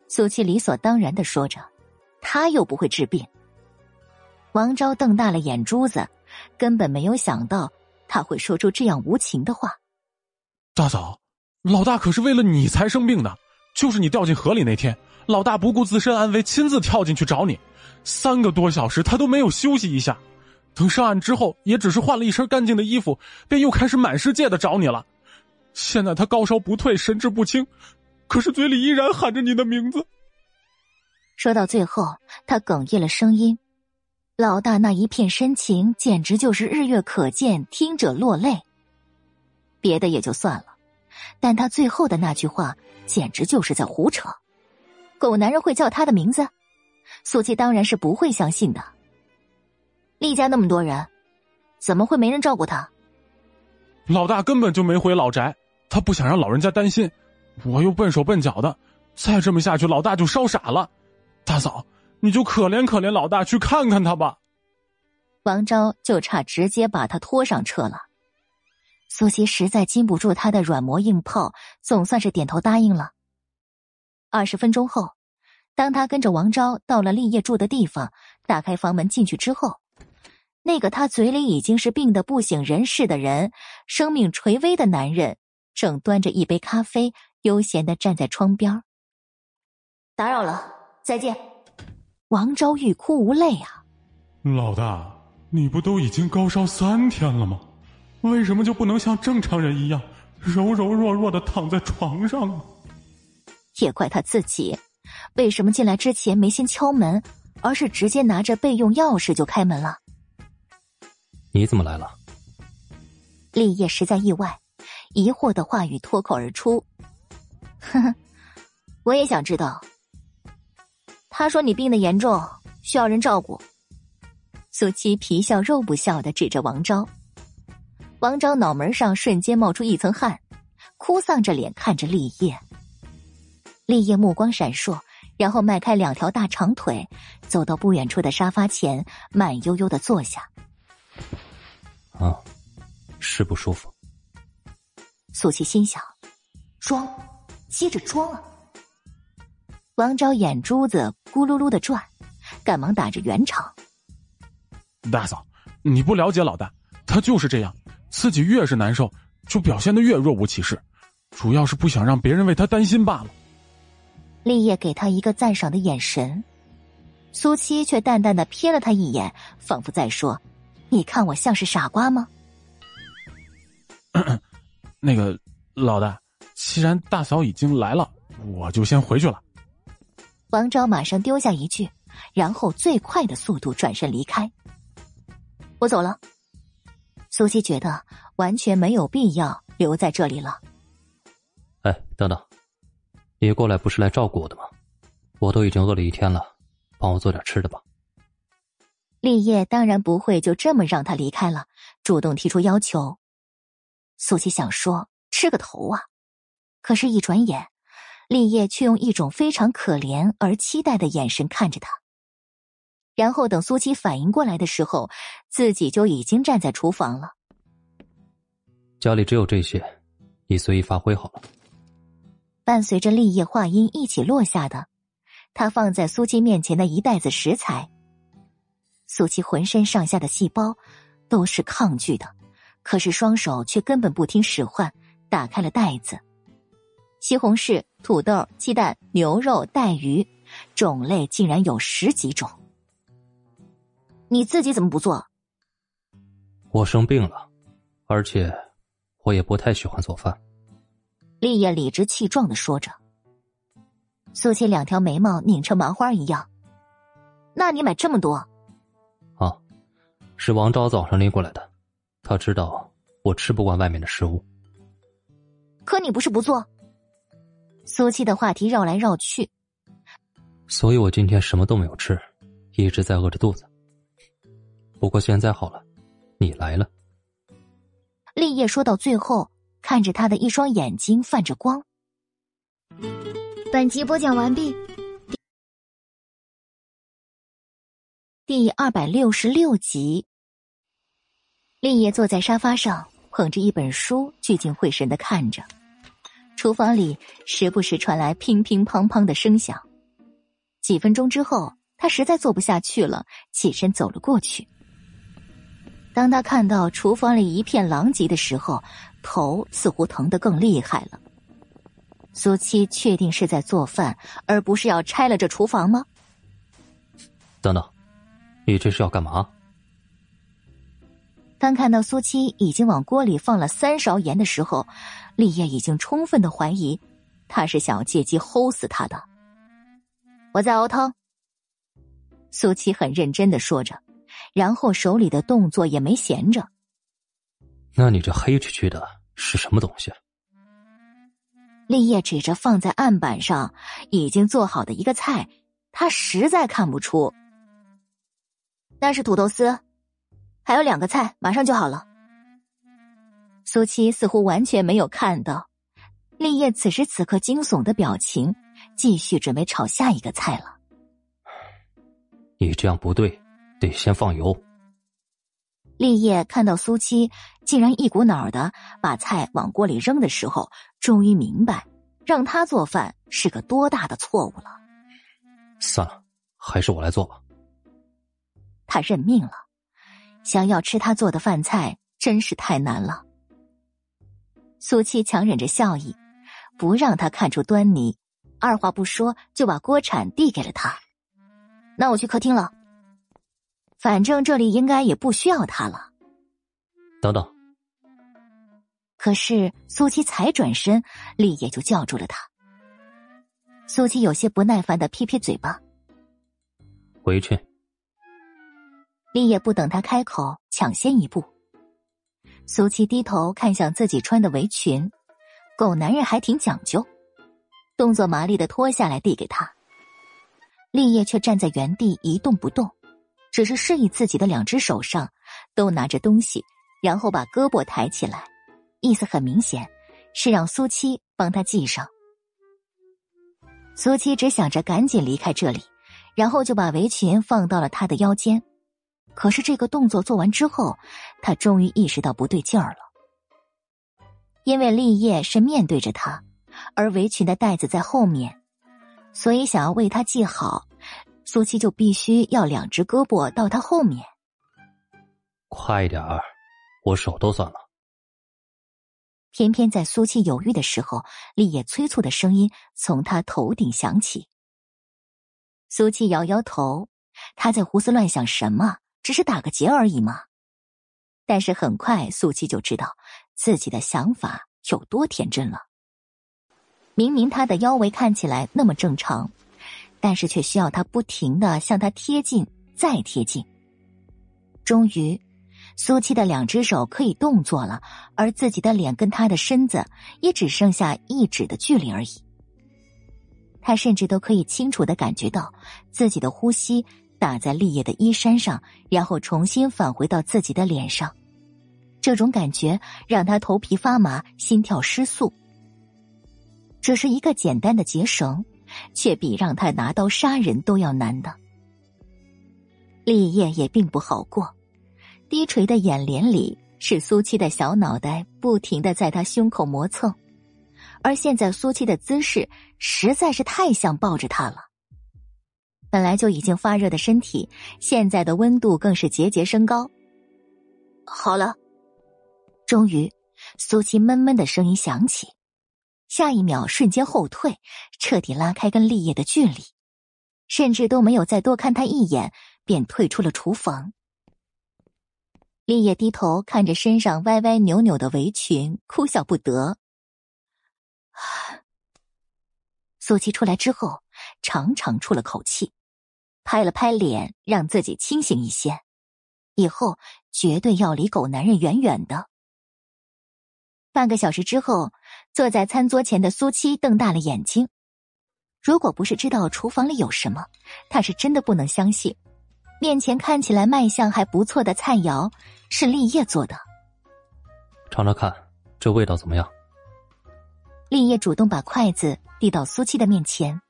苏七理所当然的说着。他又不会治病。王昭瞪大了眼珠子，根本没有想到他会说出这样无情的话。大嫂，老大可是为了你才生病的，就是你掉进河里那天，老大不顾自身安危，亲自跳进去找你，三个多小时他都没有休息一下。等上岸之后，也只是换了一身干净的衣服，便又开始满世界的找你了。现在他高烧不退，神志不清，可是嘴里依然喊着你的名字。说到最后，他哽咽了声音。老大那一片深情，简直就是日月可见，听者落泪。别的也就算了，但他最后的那句话，简直就是在胡扯。狗男人会叫他的名字？苏七当然是不会相信的。厉家那么多人，怎么会没人照顾他？老大根本就没回老宅，他不想让老人家担心。我又笨手笨脚的，再这么下去，老大就烧傻了。大嫂，你就可怜可怜老大，去看看他吧。王昭就差直接把他拖上车了。苏西实在禁不住他的软磨硬泡，总算是点头答应了。二十分钟后，当他跟着王昭到了立业住的地方，打开房门进去之后，那个他嘴里已经是病得不省人事的人，生命垂危的男人，正端着一杯咖啡，悠闲的站在窗边。打扰了。再见，王昭欲哭无泪啊！老大，你不都已经高烧三天了吗？为什么就不能像正常人一样柔柔弱弱的躺在床上呢？也怪他自己，为什么进来之前没先敲门，而是直接拿着备用钥匙就开门了？你怎么来了？立业实在意外，疑惑的话语脱口而出：“呵呵，我也想知道。”他说：“你病得严重，需要人照顾。”苏七皮笑肉不笑的指着王昭，王昭脑门上瞬间冒出一层汗，哭丧着脸看着立业。立业目光闪烁，然后迈开两条大长腿，走到不远处的沙发前，慢悠悠的坐下。啊，是不舒服。苏七心想：装，接着装啊！王昭眼珠子咕噜噜的转，赶忙打着圆场。大嫂，你不了解老大，他就是这样，自己越是难受，就表现的越若无其事，主要是不想让别人为他担心罢了。立业给他一个赞赏的眼神，苏七却淡淡的瞥了他一眼，仿佛在说：“你看我像是傻瓜吗？” 那个老大，既然大嫂已经来了，我就先回去了。王昭马上丢下一句，然后最快的速度转身离开。我走了。苏西觉得完全没有必要留在这里了。哎，等等，你过来不是来照顾我的吗？我都已经饿了一天了，帮我做点吃的吧。立业当然不会就这么让他离开了，主动提出要求。苏西想说吃个头啊，可是，一转眼。立业却用一种非常可怜而期待的眼神看着他，然后等苏七反应过来的时候，自己就已经站在厨房了。家里只有这些，你随意发挥好了。伴随着立业话音一起落下的，他放在苏七面前的一袋子食材。苏七浑身上下的细胞都是抗拒的，可是双手却根本不听使唤，打开了袋子。西红柿、土豆、鸡蛋、牛肉、带鱼，种类竟然有十几种。你自己怎么不做？我生病了，而且我也不太喜欢做饭。立业理直气壮的说着。苏七两条眉毛拧成麻花一样。那你买这么多？啊，是王昭早上拎过来的，他知道我吃不惯外面的食物。可你不是不做？苏七的话题绕来绕去，所以我今天什么都没有吃，一直在饿着肚子。不过现在好了，你来了。立业说到最后，看着他的一双眼睛泛着光。本集播讲完毕，第二百六十六集。立业坐在沙发上，捧着一本书，聚精会神的看着。厨房里时不时传来乒乒乓乓的声响。几分钟之后，他实在坐不下去了，起身走了过去。当他看到厨房里一片狼藉的时候，头似乎疼得更厉害了。苏七确定是在做饭，而不是要拆了这厨房吗？等等，你这是要干嘛？当看到苏七已经往锅里放了三勺盐的时候，立业已经充分的怀疑，他是想要借机齁死他的。我在熬汤。苏七很认真的说着，然后手里的动作也没闲着。那你这黑黢黢的是什么东西？立业指着放在案板上已经做好的一个菜，他实在看不出。那是土豆丝。还有两个菜，马上就好了。苏七似乎完全没有看到，立业此时此刻惊悚的表情，继续准备炒下一个菜了。你这样不对，得先放油。立业看到苏七竟然一股脑的把菜往锅里扔的时候，终于明白，让他做饭是个多大的错误了。算了，还是我来做吧。他认命了。想要吃他做的饭菜真是太难了。苏七强忍着笑意，不让他看出端倪，二话不说就把锅铲递给了他。那我去客厅了，反正这里应该也不需要他了。等等。可是苏七才转身，立业就叫住了他。苏七有些不耐烦的撇撇嘴巴，回去。立业不等他开口，抢先一步。苏七低头看向自己穿的围裙，狗男人还挺讲究，动作麻利的脱下来递给他。立业却站在原地一动不动，只是示意自己的两只手上都拿着东西，然后把胳膊抬起来，意思很明显，是让苏七帮他系上。苏七只想着赶紧离开这里，然后就把围裙放到了他的腰间。可是这个动作做完之后，他终于意识到不对劲儿了。因为立业是面对着他，而围裙的带子在后面，所以想要为他系好，苏七就必须要两只胳膊到他后面。快点儿，我手都酸了。偏偏在苏七犹豫的时候，立业催促的声音从他头顶响起。苏七摇摇头，他在胡思乱想什么？只是打个结而已嘛，但是很快苏七就知道自己的想法有多天真了。明明他的腰围看起来那么正常，但是却需要他不停的向他贴近，再贴近。终于，苏七的两只手可以动作了，而自己的脸跟他的身子也只剩下一指的距离而已。他甚至都可以清楚的感觉到自己的呼吸。打在立业的衣衫上，然后重新返回到自己的脸上，这种感觉让他头皮发麻，心跳失速。只是一个简单的结绳，却比让他拿刀杀人都要难的。立业也并不好过，低垂的眼帘里是苏七的小脑袋，不停的在他胸口磨蹭，而现在苏七的姿势实在是太像抱着他了。本来就已经发热的身体，现在的温度更是节节升高。好了，终于，苏七闷闷的声音响起，下一秒瞬间后退，彻底拉开跟立业的距离，甚至都没有再多看他一眼，便退出了厨房。立业低头看着身上歪歪扭扭的围裙，哭笑不得。苏七出来之后，长长出了口气。拍了拍脸，让自己清醒一些，以后绝对要离狗男人远远的。半个小时之后，坐在餐桌前的苏七瞪大了眼睛。如果不是知道厨房里有什么，他是真的不能相信，面前看起来卖相还不错的菜肴是立业做的。尝尝看，这味道怎么样？立业主动把筷子递到苏七的面前。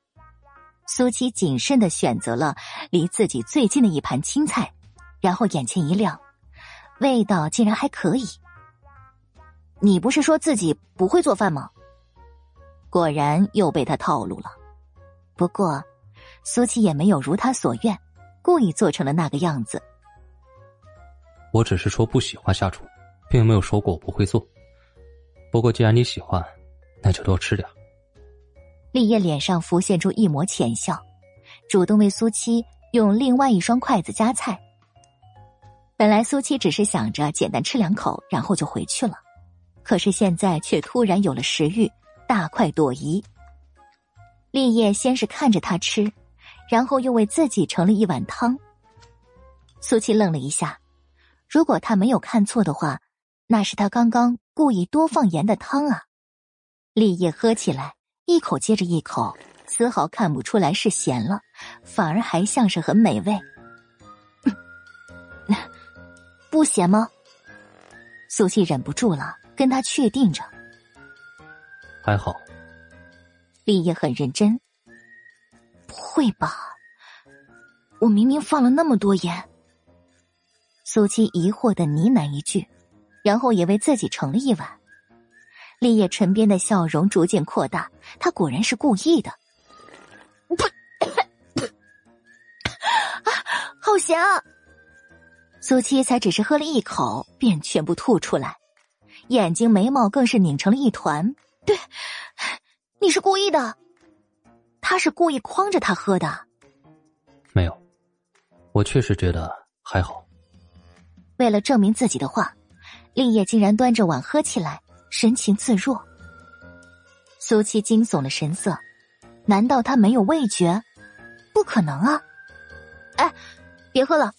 苏七谨慎的选择了离自己最近的一盘青菜，然后眼前一亮，味道竟然还可以。你不是说自己不会做饭吗？果然又被他套路了。不过，苏七也没有如他所愿，故意做成了那个样子。我只是说不喜欢下厨，并没有说过我不会做。不过既然你喜欢，那就多吃点。立业脸上浮现出一抹浅笑，主动为苏七用另外一双筷子夹菜。本来苏七只是想着简单吃两口，然后就回去了，可是现在却突然有了食欲，大快朵颐。立业先是看着他吃，然后又为自己盛了一碗汤。苏七愣了一下，如果他没有看错的话，那是他刚刚故意多放盐的汤啊。立业喝起来，一口接着一口，丝毫看不出来是咸了，反而还像是很美味。不咸吗？苏七忍不住了，跟他确定着。还好。立业很认真。不会吧？我明明放了那么多盐。苏七疑惑的呢喃一句，然后也为自己盛了一碗。立业唇边的笑容逐渐扩大，他果然是故意的。啊，好咸啊！苏七才只是喝了一口，便全部吐出来，眼睛眉毛更是拧成了一团。对。你是故意的，他是故意诓着他喝的。没有，我确实觉得还好。为了证明自己的话，立业竟然端着碗喝起来，神情自若。苏七惊悚的神色，难道他没有味觉？不可能啊！哎，别喝了，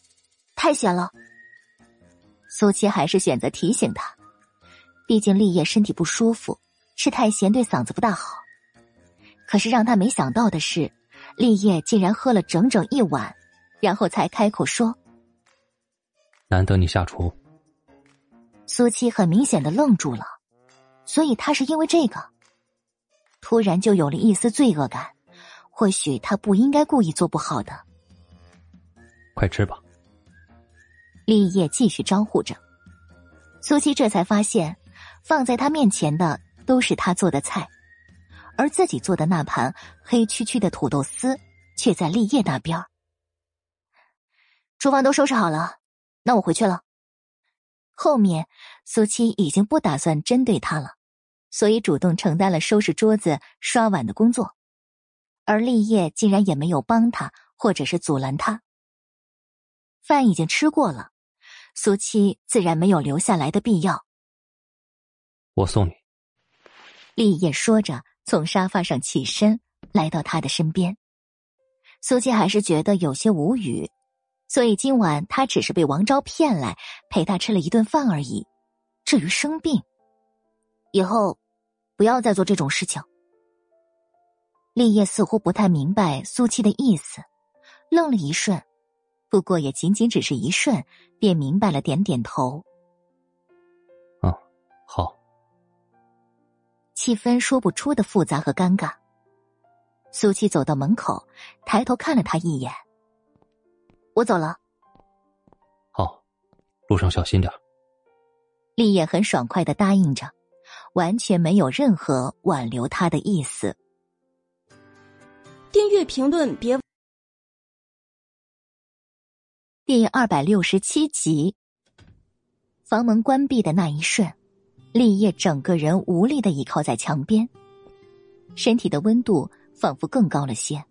太咸了。苏七还是选择提醒他，毕竟立业身体不舒服，吃太咸对嗓子不大好。可是让他没想到的是，立业竟然喝了整整一碗，然后才开口说：“难得你下厨。”苏七很明显的愣住了，所以他是因为这个，突然就有了一丝罪恶感。或许他不应该故意做不好的。快吃吧。立业继续招呼着，苏七这才发现，放在他面前的都是他做的菜。而自己做的那盘黑黢黢的土豆丝，却在立业那边。厨房都收拾好了，那我回去了。后面苏七已经不打算针对他了，所以主动承担了收拾桌子、刷碗的工作，而立业竟然也没有帮他，或者是阻拦他。饭已经吃过了，苏七自然没有留下来的必要。我送你。立业说着。从沙发上起身，来到他的身边。苏七还是觉得有些无语，所以今晚他只是被王昭骗来陪他吃了一顿饭而已。至于生病，以后不要再做这种事情。立业似乎不太明白苏七的意思，愣了一瞬，不过也仅仅只是一瞬，便明白了，点点头。嗯，好。气氛说不出的复杂和尴尬。苏七走到门口，抬头看了他一眼。我走了。好，路上小心点。立业很爽快的答应着，完全没有任何挽留他的意思。订阅评论别。第二百六十七集。房门关闭的那一瞬。立业整个人无力的倚靠在墙边，身体的温度仿佛更高了些，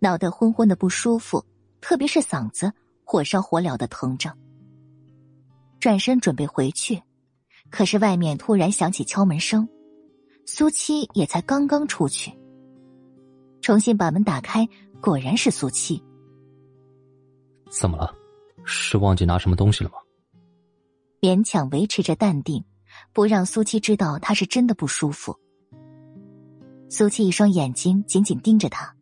脑袋昏昏的不舒服，特别是嗓子火烧火燎的疼着。转身准备回去，可是外面突然响起敲门声，苏七也才刚刚出去，重新把门打开，果然是苏七。怎么了？是忘记拿什么东西了吗？勉强维持着淡定。不让苏七知道他是真的不舒服。苏七一双眼睛紧紧盯着他。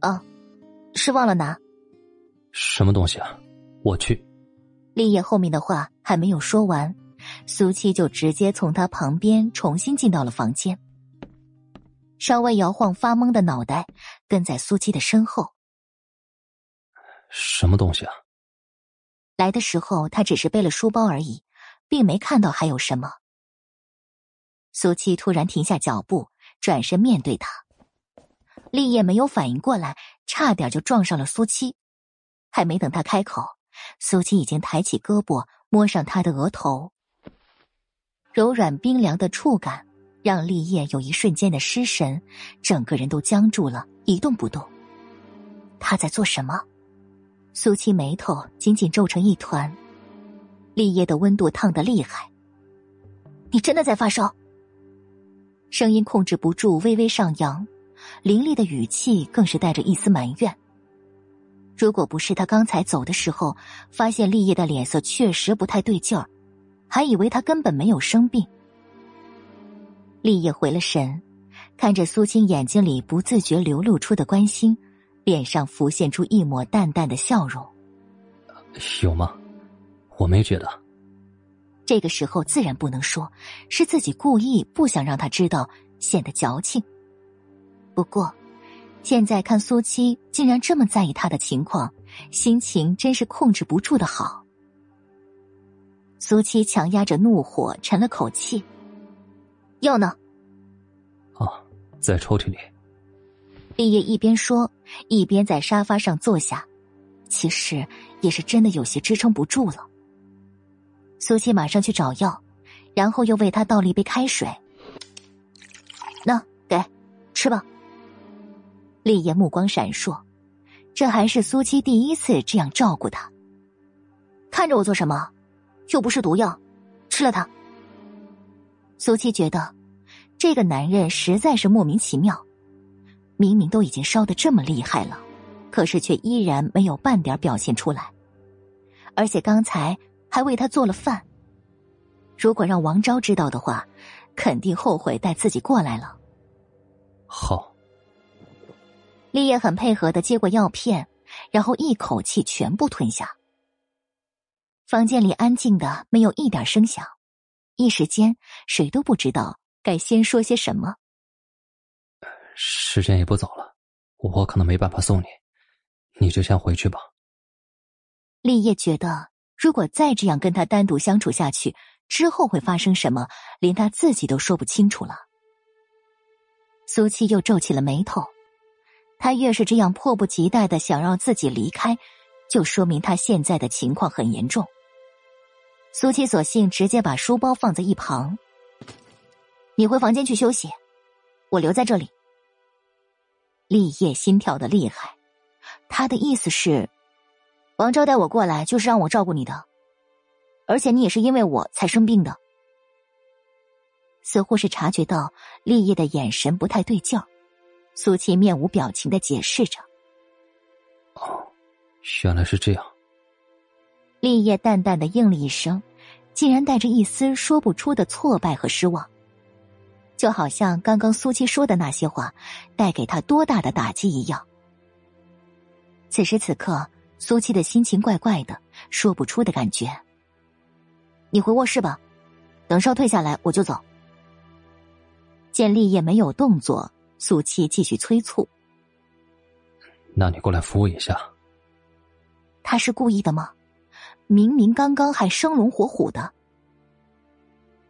哦，是忘了拿。什么东西啊？我去。立业后面的话还没有说完，苏七就直接从他旁边重新进到了房间，稍微摇晃发懵的脑袋跟在苏七的身后。什么东西啊？来的时候他只是背了书包而已。并没看到还有什么。苏七突然停下脚步，转身面对他。立业没有反应过来，差点就撞上了苏七。还没等他开口，苏七已经抬起胳膊摸上他的额头。柔软冰凉的触感让立业有一瞬间的失神，整个人都僵住了，一动不动。他在做什么？苏七眉头紧紧皱成一团。立叶的温度烫得厉害。你真的在发烧？声音控制不住微微上扬，凌厉的语气更是带着一丝埋怨。如果不是他刚才走的时候发现立叶的脸色确实不太对劲儿，还以为他根本没有生病。立业回了神，看着苏青眼睛里不自觉流露出的关心，脸上浮现出一抹淡淡的笑容。有吗？我没觉得。这个时候自然不能说，是自己故意不想让他知道，显得矫情。不过。现在看苏七竟然这么在意他的情况，心情真是控制不住的好。苏七强压着怒火，沉了口气：“药呢？”“啊，在抽屉里。”立业一边说，一边在沙发上坐下，其实也是真的有些支撑不住了。苏七马上去找药，然后又为他倒了一杯开水：“那给，吃吧。”立业目光闪烁，这还是苏七第一次这样照顾他。看着我做什么？又不是毒药，吃了它。苏七觉得这个男人实在是莫名其妙，明明都已经烧得这么厉害了，可是却依然没有半点表现出来，而且刚才还为他做了饭。如果让王昭知道的话，肯定后悔带自己过来了。好。立业很配合的接过药片，然后一口气全部吞下。房间里安静的没有一点声响，一时间谁都不知道该先说些什么。时间也不早了，我可能没办法送你，你就先回去吧。立业觉得，如果再这样跟他单独相处下去，之后会发生什么，连他自己都说不清楚了。苏七又皱起了眉头。他越是这样迫不及待的想让自己离开，就说明他现在的情况很严重。苏七索性直接把书包放在一旁：“你回房间去休息，我留在这里。”立业心跳的厉害，他的意思是，王昭带我过来就是让我照顾你的，而且你也是因为我才生病的。似乎是察觉到立业的眼神不太对劲儿。苏七面无表情的解释着：“哦，原来是这样。”立业淡淡的应了一声，竟然带着一丝说不出的挫败和失望，就好像刚刚苏七说的那些话带给他多大的打击一样。此时此刻，苏七的心情怪怪的，说不出的感觉。你回卧室吧，等烧退下来我就走。见立业没有动作。苏七继续催促：“那你过来扶我一下。”他是故意的吗？明明刚刚还生龙活虎的。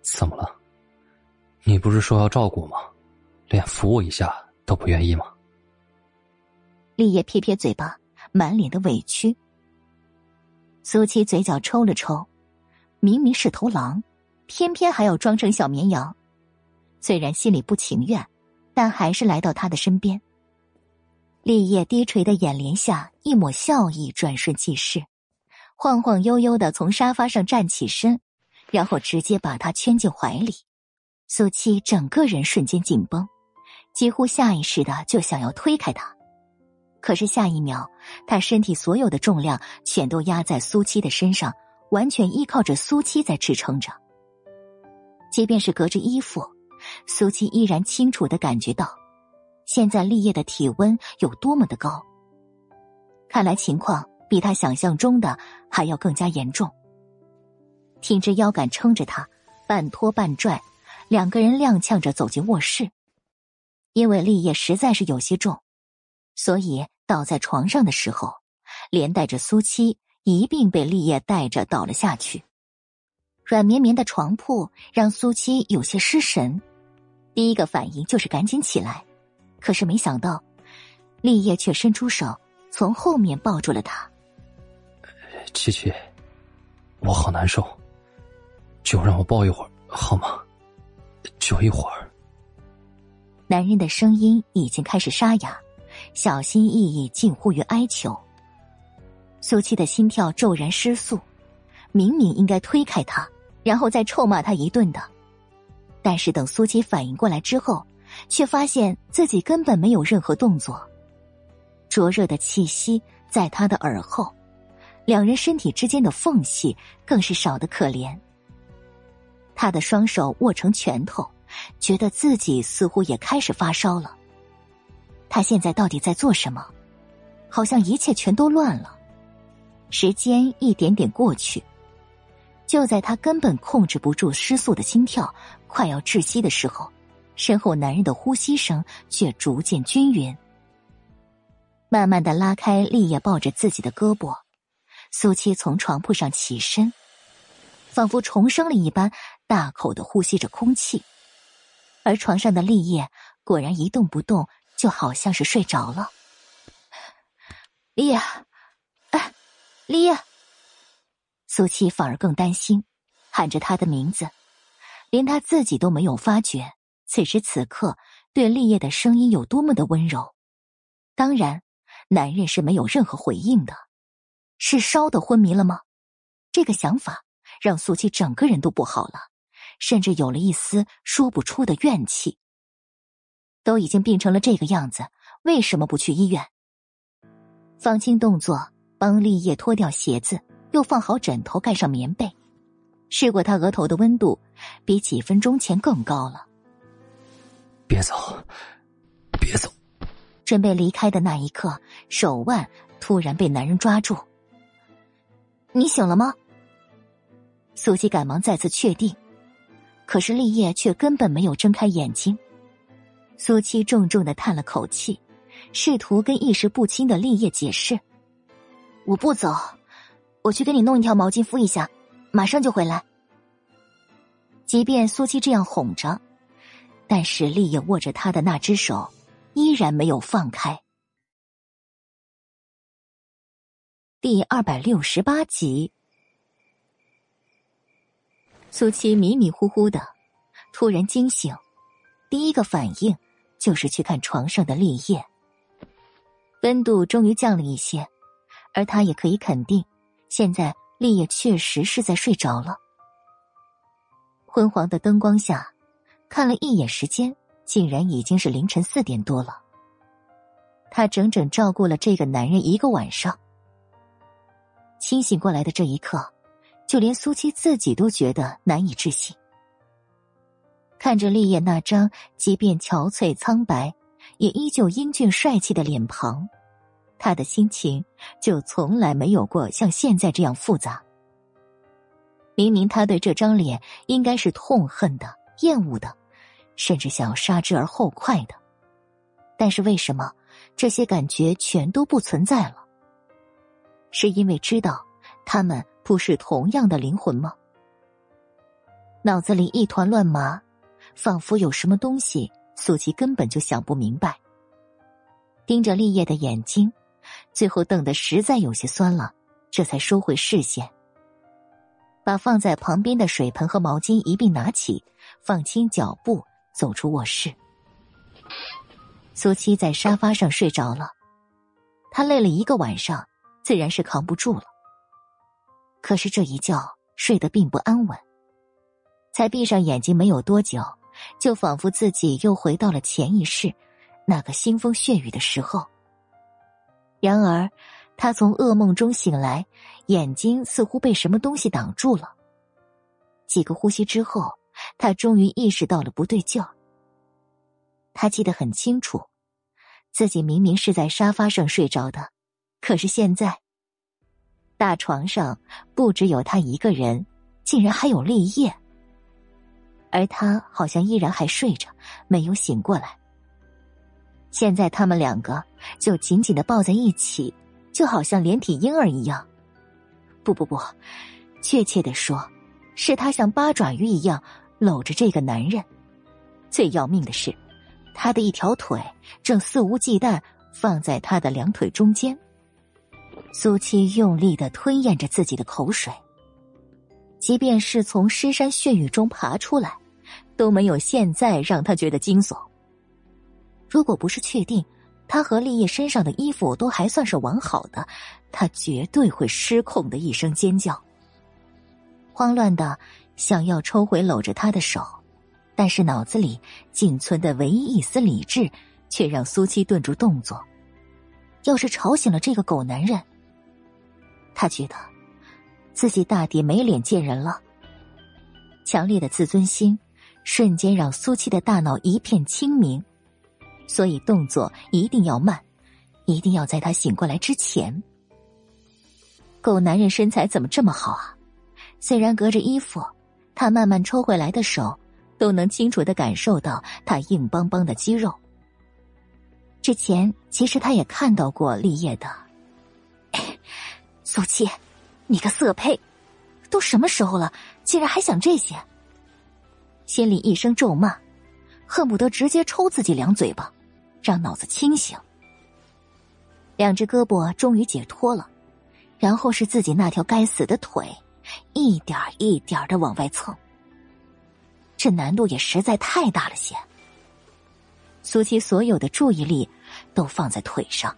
怎么了？你不是说要照顾吗？连扶我一下都不愿意吗？立业撇撇嘴巴，满脸的委屈。苏七嘴角抽了抽，明明是头狼，偏偏还要装成小绵羊。虽然心里不情愿。但还是来到他的身边。立业低垂的眼帘下，一抹笑意转瞬即逝，晃晃悠悠的从沙发上站起身，然后直接把他圈进怀里。苏七整个人瞬间紧绷，几乎下意识的就想要推开他，可是下一秒，他身体所有的重量全都压在苏七的身上，完全依靠着苏七在支撑着。即便是隔着衣服。苏七依然清楚的感觉到，现在立业的体温有多么的高。看来情况比他想象中的还要更加严重。挺着腰杆撑着他，半拖半拽，两个人踉跄着走进卧室。因为立业实在是有些重，所以倒在床上的时候，连带着苏七一并被立业带着倒了下去。软绵绵的床铺让苏七有些失神。第一个反应就是赶紧起来，可是没想到，立业却伸出手从后面抱住了他。七七，我好难受，就让我抱一会儿好吗？就一会儿。男人的声音已经开始沙哑，小心翼翼，近乎于哀求。苏七的心跳骤然失速，明明应该推开他，然后再臭骂他一顿的。但是等苏七反应过来之后，却发现自己根本没有任何动作。灼热的气息在他的耳后，两人身体之间的缝隙更是少得可怜。他的双手握成拳头，觉得自己似乎也开始发烧了。他现在到底在做什么？好像一切全都乱了。时间一点点过去，就在他根本控制不住失速的心跳，快要窒息的时候，身后男人的呼吸声却逐渐均匀。慢慢的拉开立叶抱着自己的胳膊，苏七从床铺上起身，仿佛重生了一般，大口的呼吸着空气。而床上的立业果然一动不动，就好像是睡着了。立业，哎，立叶。苏七反而更担心，喊着他的名字，连他自己都没有发觉，此时此刻对立叶的声音有多么的温柔。当然。男人是没有任何回应的，是烧的昏迷了吗？这个想法让苏七整个人都不好了，甚至有了一丝说不出的怨气。都已经病成了这个样子，为什么不去医院？方清动作帮立业脱掉鞋子，又放好枕头，盖上棉被，试过他额头的温度，比几分钟前更高了。别走，别走。准备离开的那一刻，手腕突然被男人抓住。你醒了吗？苏西赶忙再次确定，可是立业却根本没有睁开眼睛。苏七重重的叹了口气，试图跟意识不清的立业解释：“我不走，我去给你弄一条毛巾敷一下，马上就回来。”即便苏七这样哄着，但是立叶握着他的那只手。依然没有放开。第二百六十八集，苏七迷迷糊糊的，突然惊醒，第一个反应就是去看床上的立叶。温度终于降了一些，而他也可以肯定，现在立叶确实是在睡着了。昏黄的灯光下，看了一眼时间。竟然已经是凌晨四点多了。他整整照顾了这个男人一个晚上。清醒过来的这一刻，就连苏七自己都觉得难以置信。看着立叶那张即便憔悴苍白，也依旧英俊帅气的脸庞，他的心情就从来没有过像现在这样复杂。明明他对这张脸应该是痛恨的、厌恶的。甚至想要杀之而后快的，但是为什么这些感觉全都不存在了？是因为知道他们不是同样的灵魂吗？脑子里一团乱麻，仿佛有什么东西，苏琪根本就想不明白。盯着立叶的眼睛，最后瞪得实在有些酸了，这才收回视线，把放在旁边的水盆和毛巾一并拿起，放轻脚步。走出卧室，苏七在沙发上睡着了。他累了一个晚上，自然是扛不住了。可是这一觉睡得并不安稳，才闭上眼睛没有多久，就仿佛自己又回到了前一世那个腥风血雨的时候。然而，他从噩梦中醒来，眼睛似乎被什么东西挡住了。几个呼吸之后。他终于意识到了不对劲儿。他记得很清楚，自己明明是在沙发上睡着的，可是现在，大床上不只有他一个人，竟然还有立业，而他好像依然还睡着，没有醒过来。现在他们两个就紧紧的抱在一起，就好像连体婴儿一样。不不不，确切的说，是他像八爪鱼一样。搂着这个男人，最要命的是，他的一条腿正肆无忌惮放在他的两腿中间。苏七用力的吞咽着自己的口水，即便是从尸山血雨中爬出来，都没有现在让他觉得惊悚。如果不是确定他和立业身上的衣服都还算是完好的，他绝对会失控的一声尖叫。慌乱的想要抽回搂着他的手，但是脑子里仅存的唯一一丝理智，却让苏七顿住动作。要是吵醒了这个狗男人，他觉得自己大抵没脸见人了。强烈的自尊心瞬间让苏七的大脑一片清明，所以动作一定要慢，一定要在他醒过来之前。狗男人身材怎么这么好啊？虽然隔着衣服，他慢慢抽回来的手都能清楚的感受到他硬邦邦的肌肉。之前其实他也看到过立业的。苏七，你个色胚，都什么时候了，竟然还想这些？心里一声咒骂，恨不得直接抽自己两嘴巴，让脑子清醒。两只胳膊终于解脱了。然后是自己那条该死的腿，一点一点的往外蹭。这难度也实在太大了些。苏七所有的注意力都放在腿上，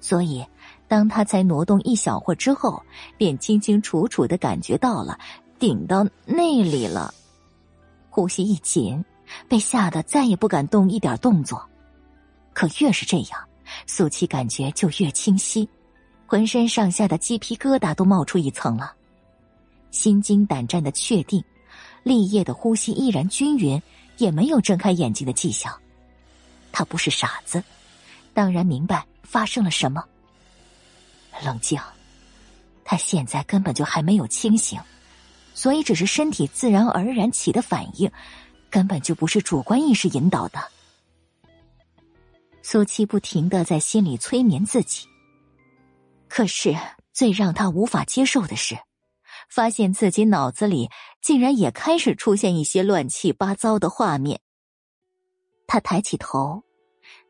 所以当他才挪动一小会儿之后，便清清楚楚的感觉到了顶到那里了。呼吸一紧，被吓得再也不敢动一点动作。可越是这样，苏七感觉就越清晰。浑身上下的鸡皮疙瘩都冒出一层了，心惊胆战的确定，立业的呼吸依然均匀，也没有睁开眼睛的迹象。他不是傻子，当然明白发生了什么。冷静，他现在根本就还没有清醒，所以只是身体自然而然起的反应，根本就不是主观意识引导的。苏七不停的在心里催眠自己。可是，最让他无法接受的是，发现自己脑子里竟然也开始出现一些乱七八糟的画面。他抬起头，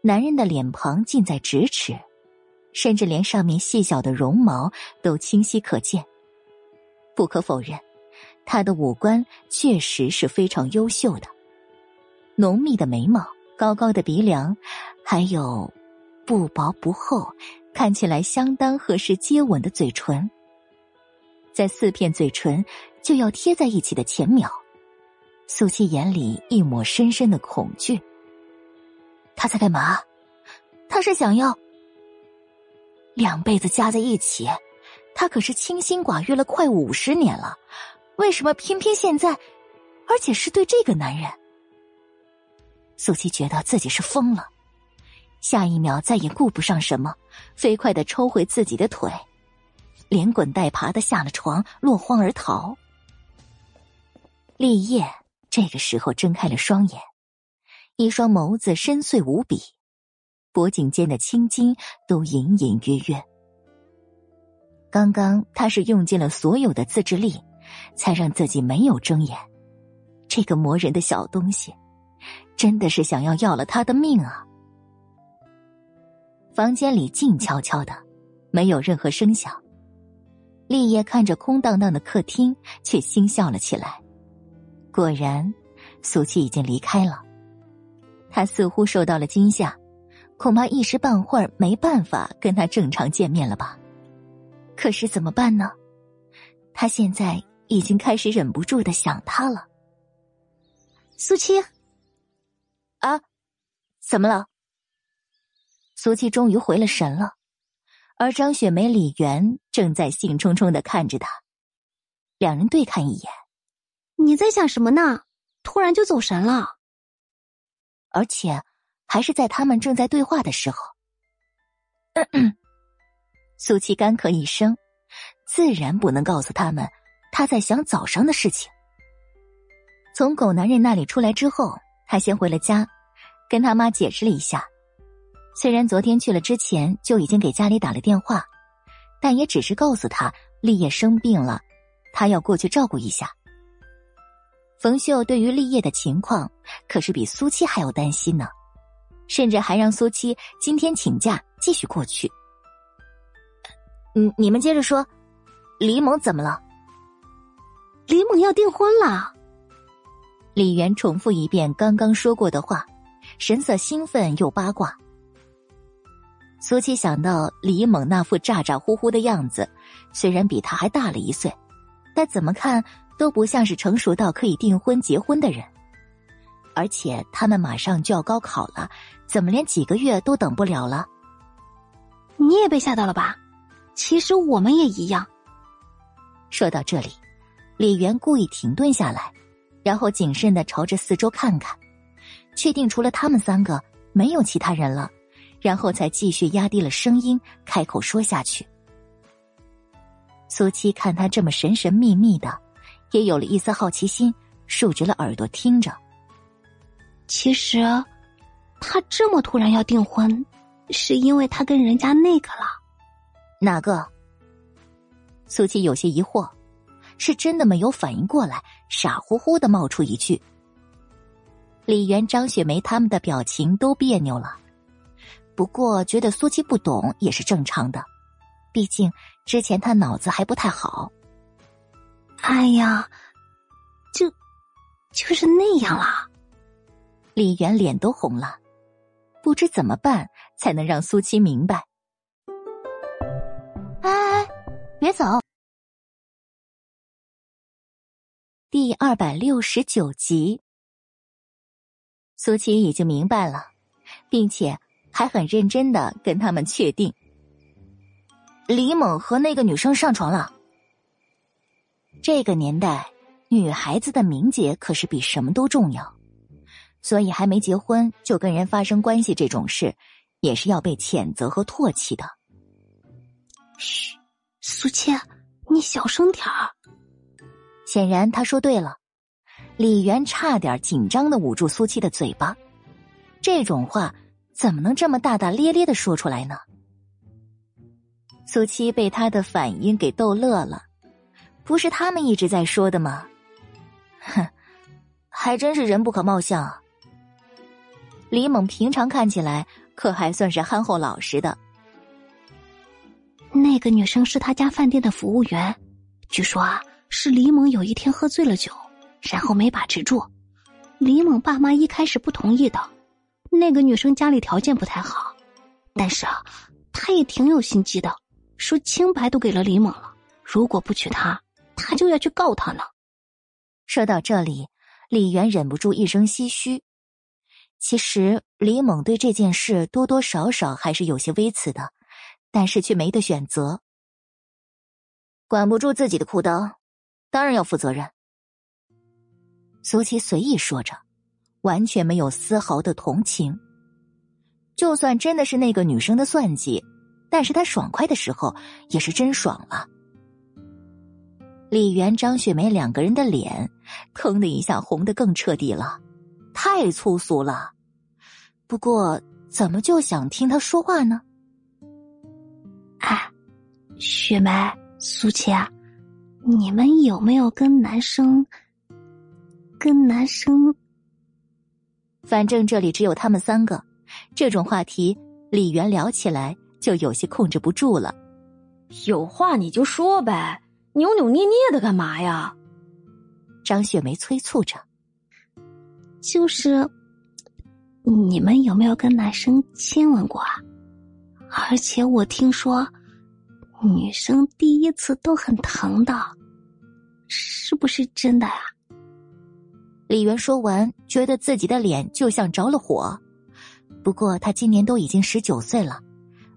男人的脸庞近在咫尺，甚至连上面细小的绒毛都清晰可见。不可否认，他的五官确实是非常优秀的，浓密的眉毛、高高的鼻梁，还有不薄不厚。看起来相当合适接吻的嘴唇，在四片嘴唇就要贴在一起的前秒，苏七眼里一抹深深的恐惧。他在干嘛？他是想要两辈子加在一起？他可是清心寡欲了快五十年了，为什么偏偏现在，而且是对这个男人？苏七觉得自己是疯了。下一秒，再也顾不上什么，飞快的抽回自己的腿，连滚带爬的下了床，落荒而逃。立业这个时候睁开了双眼，一双眸子深邃无比，脖颈间的青筋都隐隐约约。刚刚他是用尽了所有的自制力，才让自己没有睁眼。这个磨人的小东西，真的是想要要了他的命啊！房间里静悄悄的，没有任何声响。立业看着空荡荡的客厅，却心笑了起来。果然，苏七已经离开了。他似乎受到了惊吓，恐怕一时半会儿没办法跟他正常见面了吧？可是怎么办呢？他现在已经开始忍不住的想他了。苏七，啊，怎么了？苏七终于回了神了，而张雪梅、李媛正在兴冲冲的看着他，两人对看一眼。你在想什么呢？突然就走神了，而且还是在他们正在对话的时候。苏七干咳一声，自然不能告诉他们他在想早上的事情。从狗男人那里出来之后，他先回了家，跟他妈解释了一下。虽然昨天去了之前就已经给家里打了电话，但也只是告诉他立业生病了，他要过去照顾一下。冯秀对于立业的情况可是比苏七还要担心呢，甚至还让苏七今天请假继续过去。嗯，你们接着说，李猛怎么了？李猛要订婚了。李元重复一遍刚刚说过的话，神色兴奋又八卦。苏七想到李猛那副咋咋呼呼的样子，虽然比他还大了一岁，但怎么看都不像是成熟到可以订婚结婚的人。而且他们马上就要高考了，怎么连几个月都等不了了？你也被吓到了吧？其实我们也一样。说到这里，李媛故意停顿下来，然后谨慎的朝着四周看看，确定除了他们三个没有其他人了，然后才继续压低了声音开口说下去。苏七看他这么神神秘秘的，也有了一丝好奇心，竖直了耳朵听着。其实，他这么突然要订婚，是因为他跟人家那个了。哪个？苏七有些疑惑，是真的没有反应过来，傻乎乎的冒出一句。李媛、张雪梅他们的表情都别扭了，不过觉得苏七不懂也是正常的，毕竟之前他脑子还不太好。哎呀，就就是那样了。李媛脸都红了，不知怎么办才能让苏七明白。哎哎，别走！第二百六十九集，苏七已经明白了，并且还很认真的跟他们确定，李猛和那个女生上床了。这个年代，女孩子的名节可是比什么都重要。所以还没结婚就跟人发生关系这种事，也是要被谴责和唾弃的。嘘，苏七，你小声点儿。显然他说对了，李媛差点紧张的捂住苏七的嘴巴。这种话怎么能这么大大咧咧的说出来呢？苏七被他的反应给逗乐了，不是他们一直在说的吗？哼，还真是人不可貌相。啊。李猛平常看起来可还算是憨厚老实的。那个女生是他家饭店的服务员，据说啊，是李猛有一天喝醉了酒，然后没把持住。李猛爸妈一开始不同意的。那个女生家里条件不太好，但是啊，她也挺有心机的，说清白都给了李猛了，如果不娶她，他就要去告他呢。说到这里，李媛忍不住一声唏嘘。其实李猛对这件事多多少少还是有些微词的，但是却没得选择。管不住自己的裤裆，当然要负责任。苏琪随意说着，完全没有丝毫的同情。就算真的是那个女生的算计，但是他爽快的时候也是真爽了。李媛、张雪梅两个人的脸，腾的一下红的更彻底了，太粗俗了。不过，怎么就想听他说话呢？哎，雪梅、苏琪啊，你们有没有跟男生？跟男生？反正这里只有他们三个，这种话题李媛聊起来就有些控制不住了。有话你就说呗，扭扭捏捏的干嘛呀？张雪梅催促着。就是。你们有没有跟男生亲吻过啊？而且我听说，女生第一次都很疼的，是不是真的呀？李媛说完，觉得自己的脸就像着了火。不过她今年都已经十九岁了，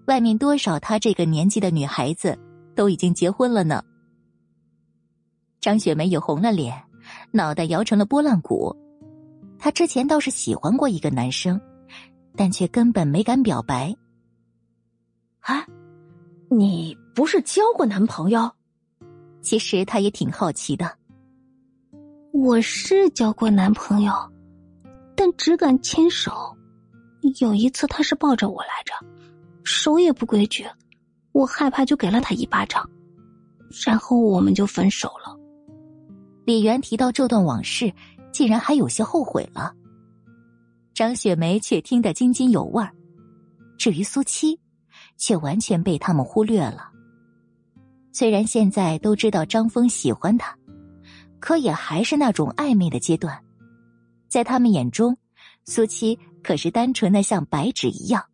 外面多少她这个年纪的女孩子都已经结婚了呢。张雪梅也红了脸，脑袋摇成了拨浪鼓。她之前倒是喜欢过一个男生，但却根本没敢表白。啊，你不是交过男朋友？其实她也挺好奇的。我是交过男朋友，但只敢牵手。有一次他是抱着我来着，手也不规矩，我害怕就给了他一巴掌，然后我们就分手了。李媛提到这段往事。竟然还有些后悔了，张雪梅却听得津津有味儿。至于苏七，却完全被他们忽略了。虽然现在都知道张峰喜欢她，可也还是那种暧昧的阶段。在他们眼中，苏七可是单纯的像白纸一样。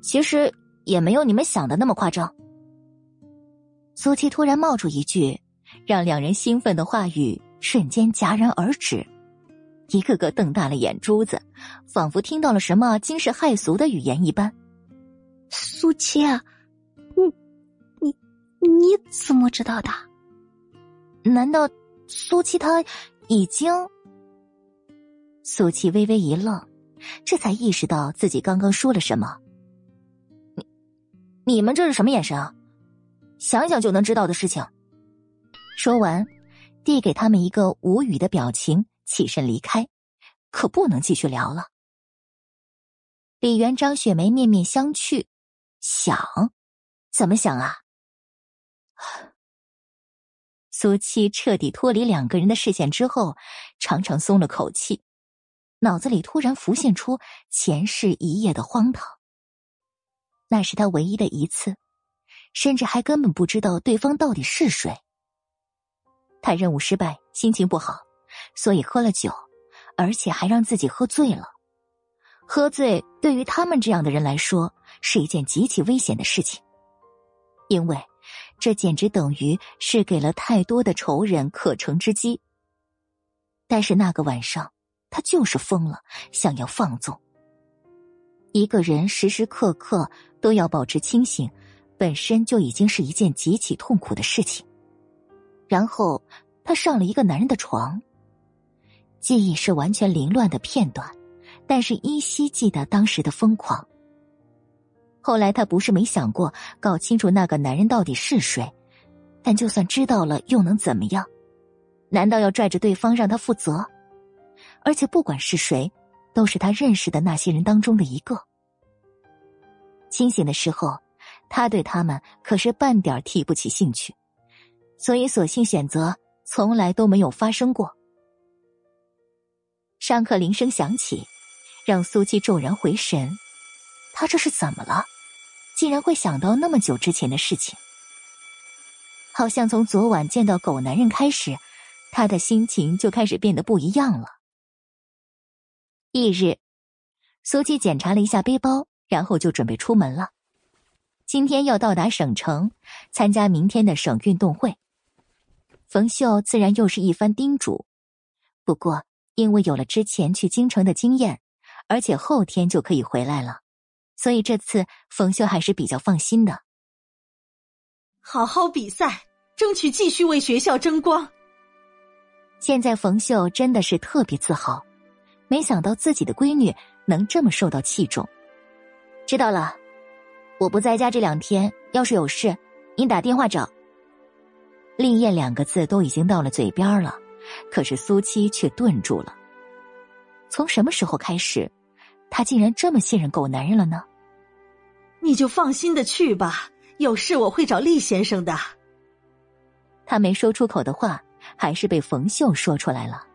其实也没有你们想的那么夸张。苏七突然冒出一句，让两人兴奋的话语瞬间戛然而止，一个个瞪大了眼珠子，仿佛听到了什么惊世骇俗的语言一般。苏七，你你你怎么知道的？难道苏七他已经？苏七微微一愣，这才意识到自己刚刚说了什么。你你们这是什么眼神啊？想想就能知道的事情。说完，递给他们一个无语的表情，起身离开。可不能继续聊了。李元、张雪梅面面相觑，想，怎么想啊？苏七彻底脱离两个人的视线之后，长长松了口气，脑子里突然浮现出前世一夜的荒唐。那是他唯一的一次，甚至还根本不知道对方到底是谁。他任务失败，心情不好，所以喝了酒，而且还让自己喝醉了。喝醉对于他们这样的人来说是一件极其危险的事情，因为这简直等于是给了太多的仇人可乘之机。但是那个晚上，他就是疯了，想要放纵。一个人时时刻刻都要保持清醒，本身就已经是一件极其痛苦的事情。然后，他上了一个男人的床。记忆是完全凌乱的片段，但是依稀记得当时的疯狂。后来他不是没想过搞清楚那个男人到底是谁，但就算知道了又能怎么样？难道要拽着对方让他负责？而且不管是谁，都是他认识的那些人当中的一个。清醒的时候，他对他们可是半点提不起兴趣。所以，索性选择从来都没有发生过。上课铃声响起，让苏七骤然回神。他这是怎么了？竟然会想到那么久之前的事情？好像从昨晚见到狗男人开始，他的心情就开始变得不一样了。翌日，苏七检查了一下背包，然后就准备出门了。今天要到达省城，参加明天的省运动会。冯秀自然又是一番叮嘱，不过因为有了之前去京城的经验，而且后天就可以回来了，所以这次冯秀还是比较放心的。好好比赛，争取继续为学校争光。现在冯秀真的是特别自豪，没想到自己的闺女能这么受到器重。知道了，我不在家这两天，要是有事，你打电话找。立业两个字都已经到了嘴边了，可是苏七却顿住了。从什么时候开始，他竟然这么信任狗男人了呢？你就放心的去吧，有事我会找厉先生的。他没说出口的话，还是被冯秀说出来了。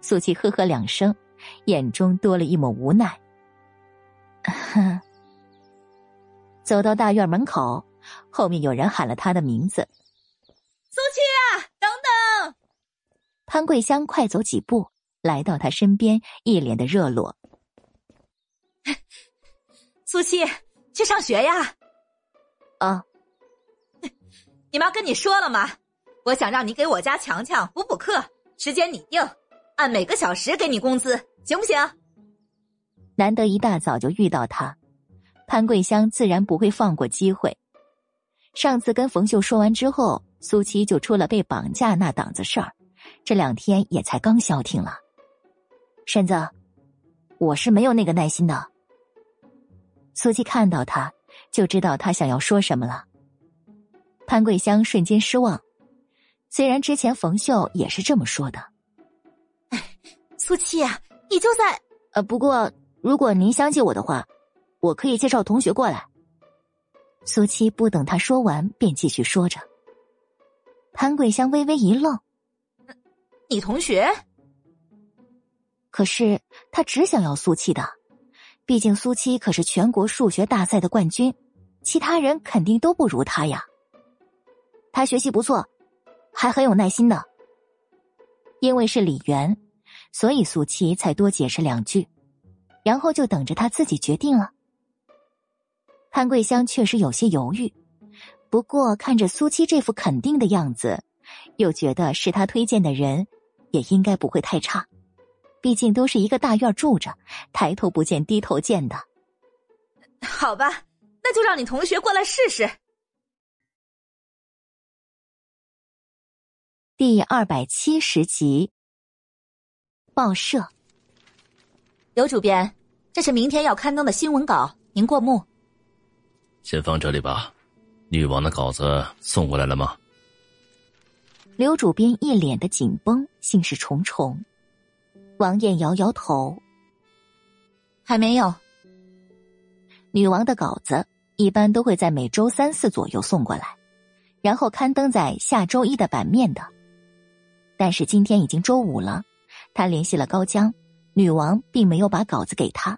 苏七呵呵两声，眼中多了一抹无奈。走到大院门口，后面有人喊了他的名字。苏七啊，等等！潘桂香快走几步，来到他身边，一脸的热络。苏七，去上学呀？啊！你妈跟你说了吗？我想让你给我家强强补补课，时间你定，按每个小时给你工资，行不行？难得一大早就遇到他，潘桂香自然不会放过机会。上次跟冯秀说完之后。苏七就出了被绑架那档子事儿，这两天也才刚消停了。婶子，我是没有那个耐心的。苏七看到他，就知道他想要说什么了。潘桂香瞬间失望，虽然之前冯秀也是这么说的。苏七，你就在……呃，不过如果您相信我的话，我可以介绍同学过来。苏七不等他说完，便继续说着。潘桂香微微一愣：“你同学？可是他只想要苏七的，毕竟苏七可是全国数学大赛的冠军，其他人肯定都不如他呀。他学习不错，还很有耐心的。因为是李元，所以苏七才多解释两句，然后就等着他自己决定了。潘桂香确实有些犹豫。”不过看着苏七这副肯定的样子，又觉得是他推荐的人，也应该不会太差。毕竟都是一个大院住着，抬头不见低头见的。好吧，那就让你同学过来试试。第二百七十集，报社。刘主编，这是明天要刊登的新闻稿，您过目。先放这里吧。女王的稿子送过来了吗？刘主编一脸的紧绷，心事重重。王艳摇摇头，还没有。女王的稿子一般都会在每周三四左右送过来，然后刊登在下周一的版面的。但是今天已经周五了，他联系了高江，女王并没有把稿子给他。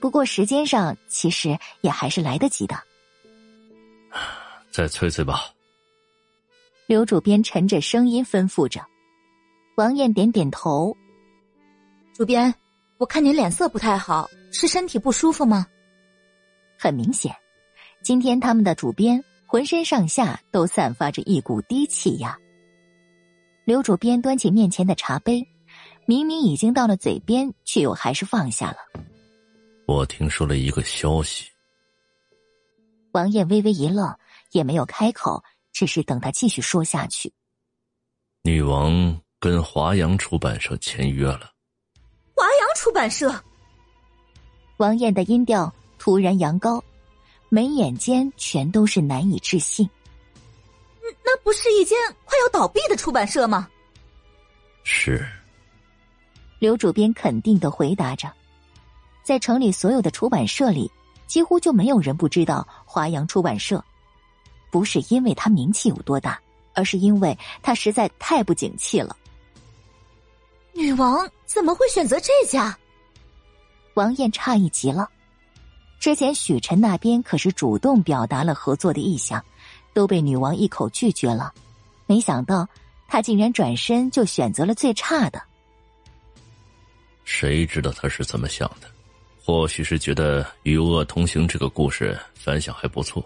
不过时间上其实也还是来得及的。再催催吧。刘主编沉着声音吩咐着，王艳点点头。主编，我看您脸色不太好，是身体不舒服吗？很明显，今天他们的主编浑身上下都散发着一股低气压。刘主编端起面前的茶杯，明明已经到了嘴边，却又还是放下了。我听说了一个消息。王艳微微一愣。也没有开口，只是等他继续说下去。女王跟华阳出版社签约了。华阳出版社。王艳的音调突然扬高，眉眼间全都是难以置信。那不是一间快要倒闭的出版社吗？是。刘主编肯定的回答着，在城里所有的出版社里，几乎就没有人不知道华阳出版社。不是因为他名气有多大，而是因为他实在太不景气了。女王怎么会选择这家？王艳诧异极了。之前许晨那边可是主动表达了合作的意向，都被女王一口拒绝了。没想到他竟然转身就选择了最差的。谁知道他是怎么想的？或许是觉得《与恶同行》这个故事反响还不错。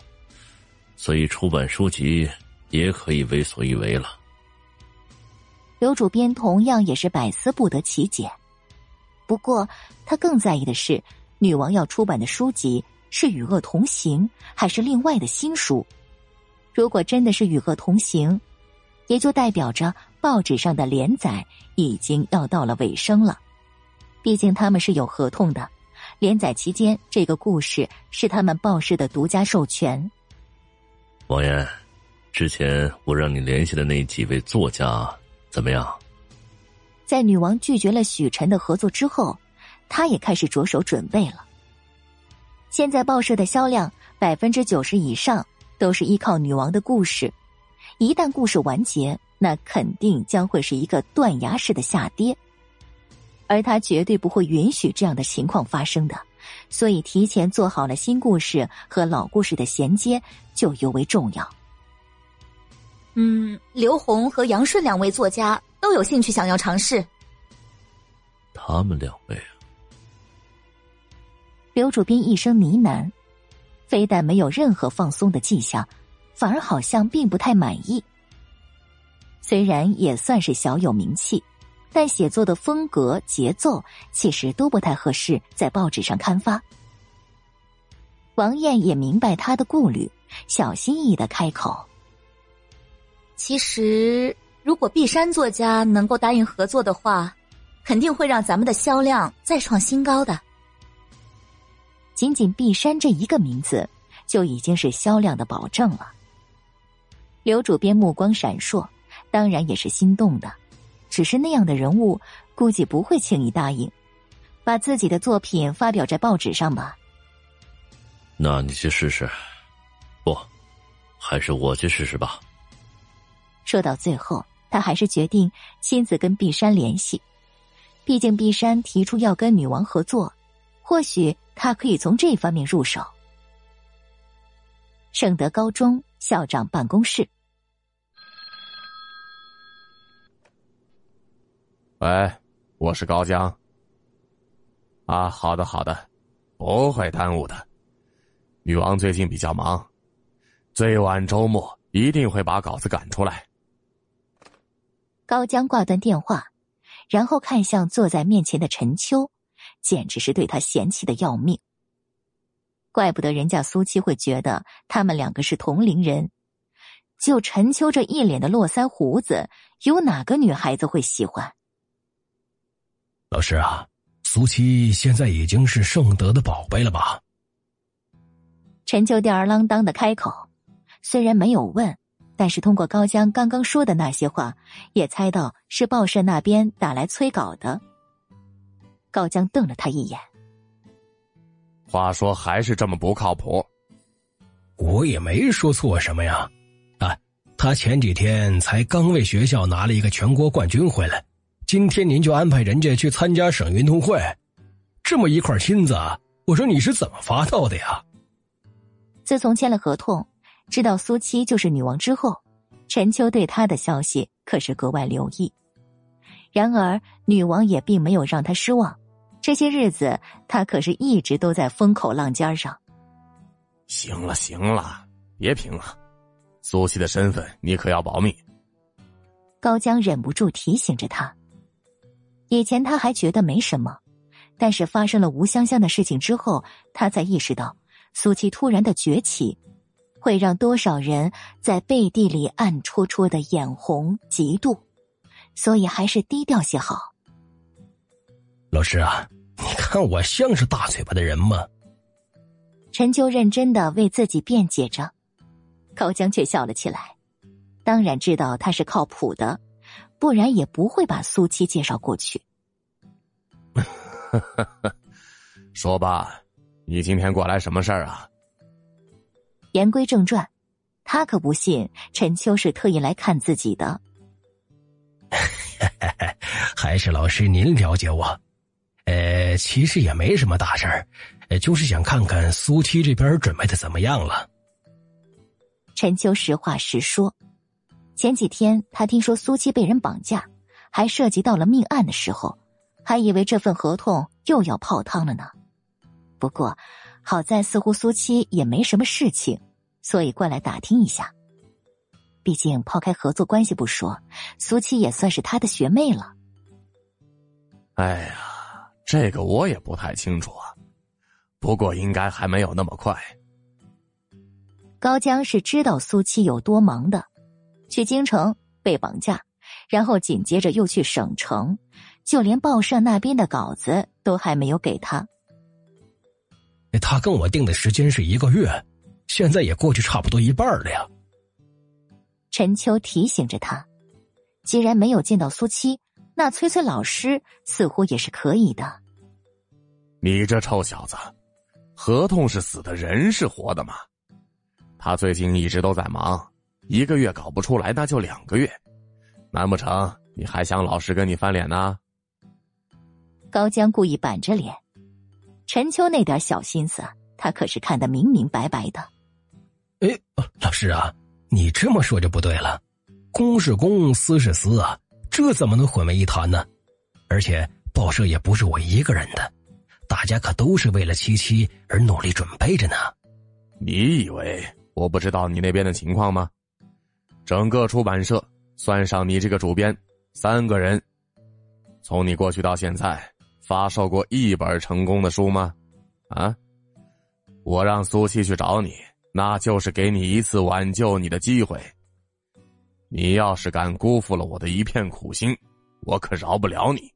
所以出版书籍也可以为所欲为了。刘主编同样也是百思不得其解，不过他更在意的是，女王要出版的书籍是《与恶同行》还是另外的新书。如果真的是《与恶同行》，也就代表着报纸上的连载已经要到了尾声了。毕竟他们是有合同的，连载期间这个故事是他们报社的独家授权。王岩，之前我让你联系的那几位作家怎么样？在女王拒绝了许晨的合作之后，他也开始着手准备了。现在报社的销量百分之九十以上都是依靠女王的故事，一旦故事完结，那肯定将会是一个断崖式的下跌，而他绝对不会允许这样的情况发生的。所以，提前做好了新故事和老故事的衔接就尤为重要。嗯，刘红和杨顺两位作家都有兴趣想要尝试。他们两位啊，刘主编一声呢喃，非但没有任何放松的迹象，反而好像并不太满意。虽然也算是小有名气。但写作的风格、节奏其实都不太合适在报纸上刊发。王艳也明白他的顾虑，小心翼翼的开口：“其实，如果碧山作家能够答应合作的话，肯定会让咱们的销量再创新高的。仅仅碧山这一个名字，就已经是销量的保证了。”刘主编目光闪烁，当然也是心动的。只是那样的人物，估计不会轻易答应，把自己的作品发表在报纸上吧。那你去试试，不，还是我去试试吧。说到最后，他还是决定亲自跟碧山联系，毕竟碧山提出要跟女王合作，或许他可以从这方面入手。圣德高中校长办公室。喂，我是高江。啊，好的好的，不会耽误的。女王最近比较忙，最晚周末一定会把稿子赶出来。高江挂断电话，然后看向坐在面前的陈秋，简直是对他嫌弃的要命。怪不得人家苏七会觉得他们两个是同龄人，就陈秋这一脸的络腮胡子，有哪个女孩子会喜欢？老师啊，苏七现在已经是圣德的宝贝了吧？陈秋吊儿郎当的开口，虽然没有问。但是通过高江刚刚说的那些话，也猜到是报社那边打来催稿的。高江瞪了他一眼，话说还是这么不靠谱。我也没说错什么呀，啊，他前几天才刚为学校拿了一个全国冠军回来，今天您就安排人家去参加省运动会，这么一块金子，我说你是怎么发到的呀？自从签了合同。知道苏七就是女王之后，陈秋对她的消息可是格外留意。然而，女王也并没有让他失望。这些日子，他可是一直都在风口浪尖上。行了，行了，别贫了。苏七的身份，你可要保密。高江忍不住提醒着他。以前他还觉得没什么，但是发生了吴香香的事情之后，他才意识到苏七突然的崛起。会让多少人在背地里暗戳戳的眼红嫉妒，所以还是低调些好。老师啊，你看我像是大嘴巴的人吗？陈秋认真的为自己辩解着，高江却笑了起来。当然知道他是靠谱的，不然也不会把苏七介绍过去。说吧，你今天过来什么事儿啊？言归正传，他可不信陈秋是特意来看自己的。还是老师您了解我，呃，其实也没什么大事儿，就是想看看苏七这边准备的怎么样了。陈秋实话实说，前几天他听说苏七被人绑架，还涉及到了命案的时候，还以为这份合同又要泡汤了呢。不过。好在似乎苏七也没什么事情，所以过来打听一下。毕竟抛开合作关系不说，苏七也算是他的学妹了。哎呀，这个我也不太清楚啊，不过应该还没有那么快。高江是知道苏七有多忙的，去京城被绑架，然后紧接着又去省城，就连报社那边的稿子都还没有给他。他跟我定的时间是一个月，现在也过去差不多一半了呀。陈秋提醒着他，既然没有见到苏七，那崔崔老师似乎也是可以的。你这臭小子，合同是死的，人是活的嘛？他最近一直都在忙，一个月搞不出来，那就两个月，难不成你还想老师跟你翻脸呢？高江故意板着脸。陈秋那点小心思，他可是看得明明白白的。哎，老师啊，你这么说就不对了，公是公，私是私啊，这怎么能混为一谈呢？而且报社也不是我一个人的，大家可都是为了七七而努力准备着呢。你以为我不知道你那边的情况吗？整个出版社，算上你这个主编，三个人，从你过去到现在。发售过一本成功的书吗？啊！我让苏七去找你，那就是给你一次挽救你的机会。你要是敢辜负了我的一片苦心，我可饶不了你。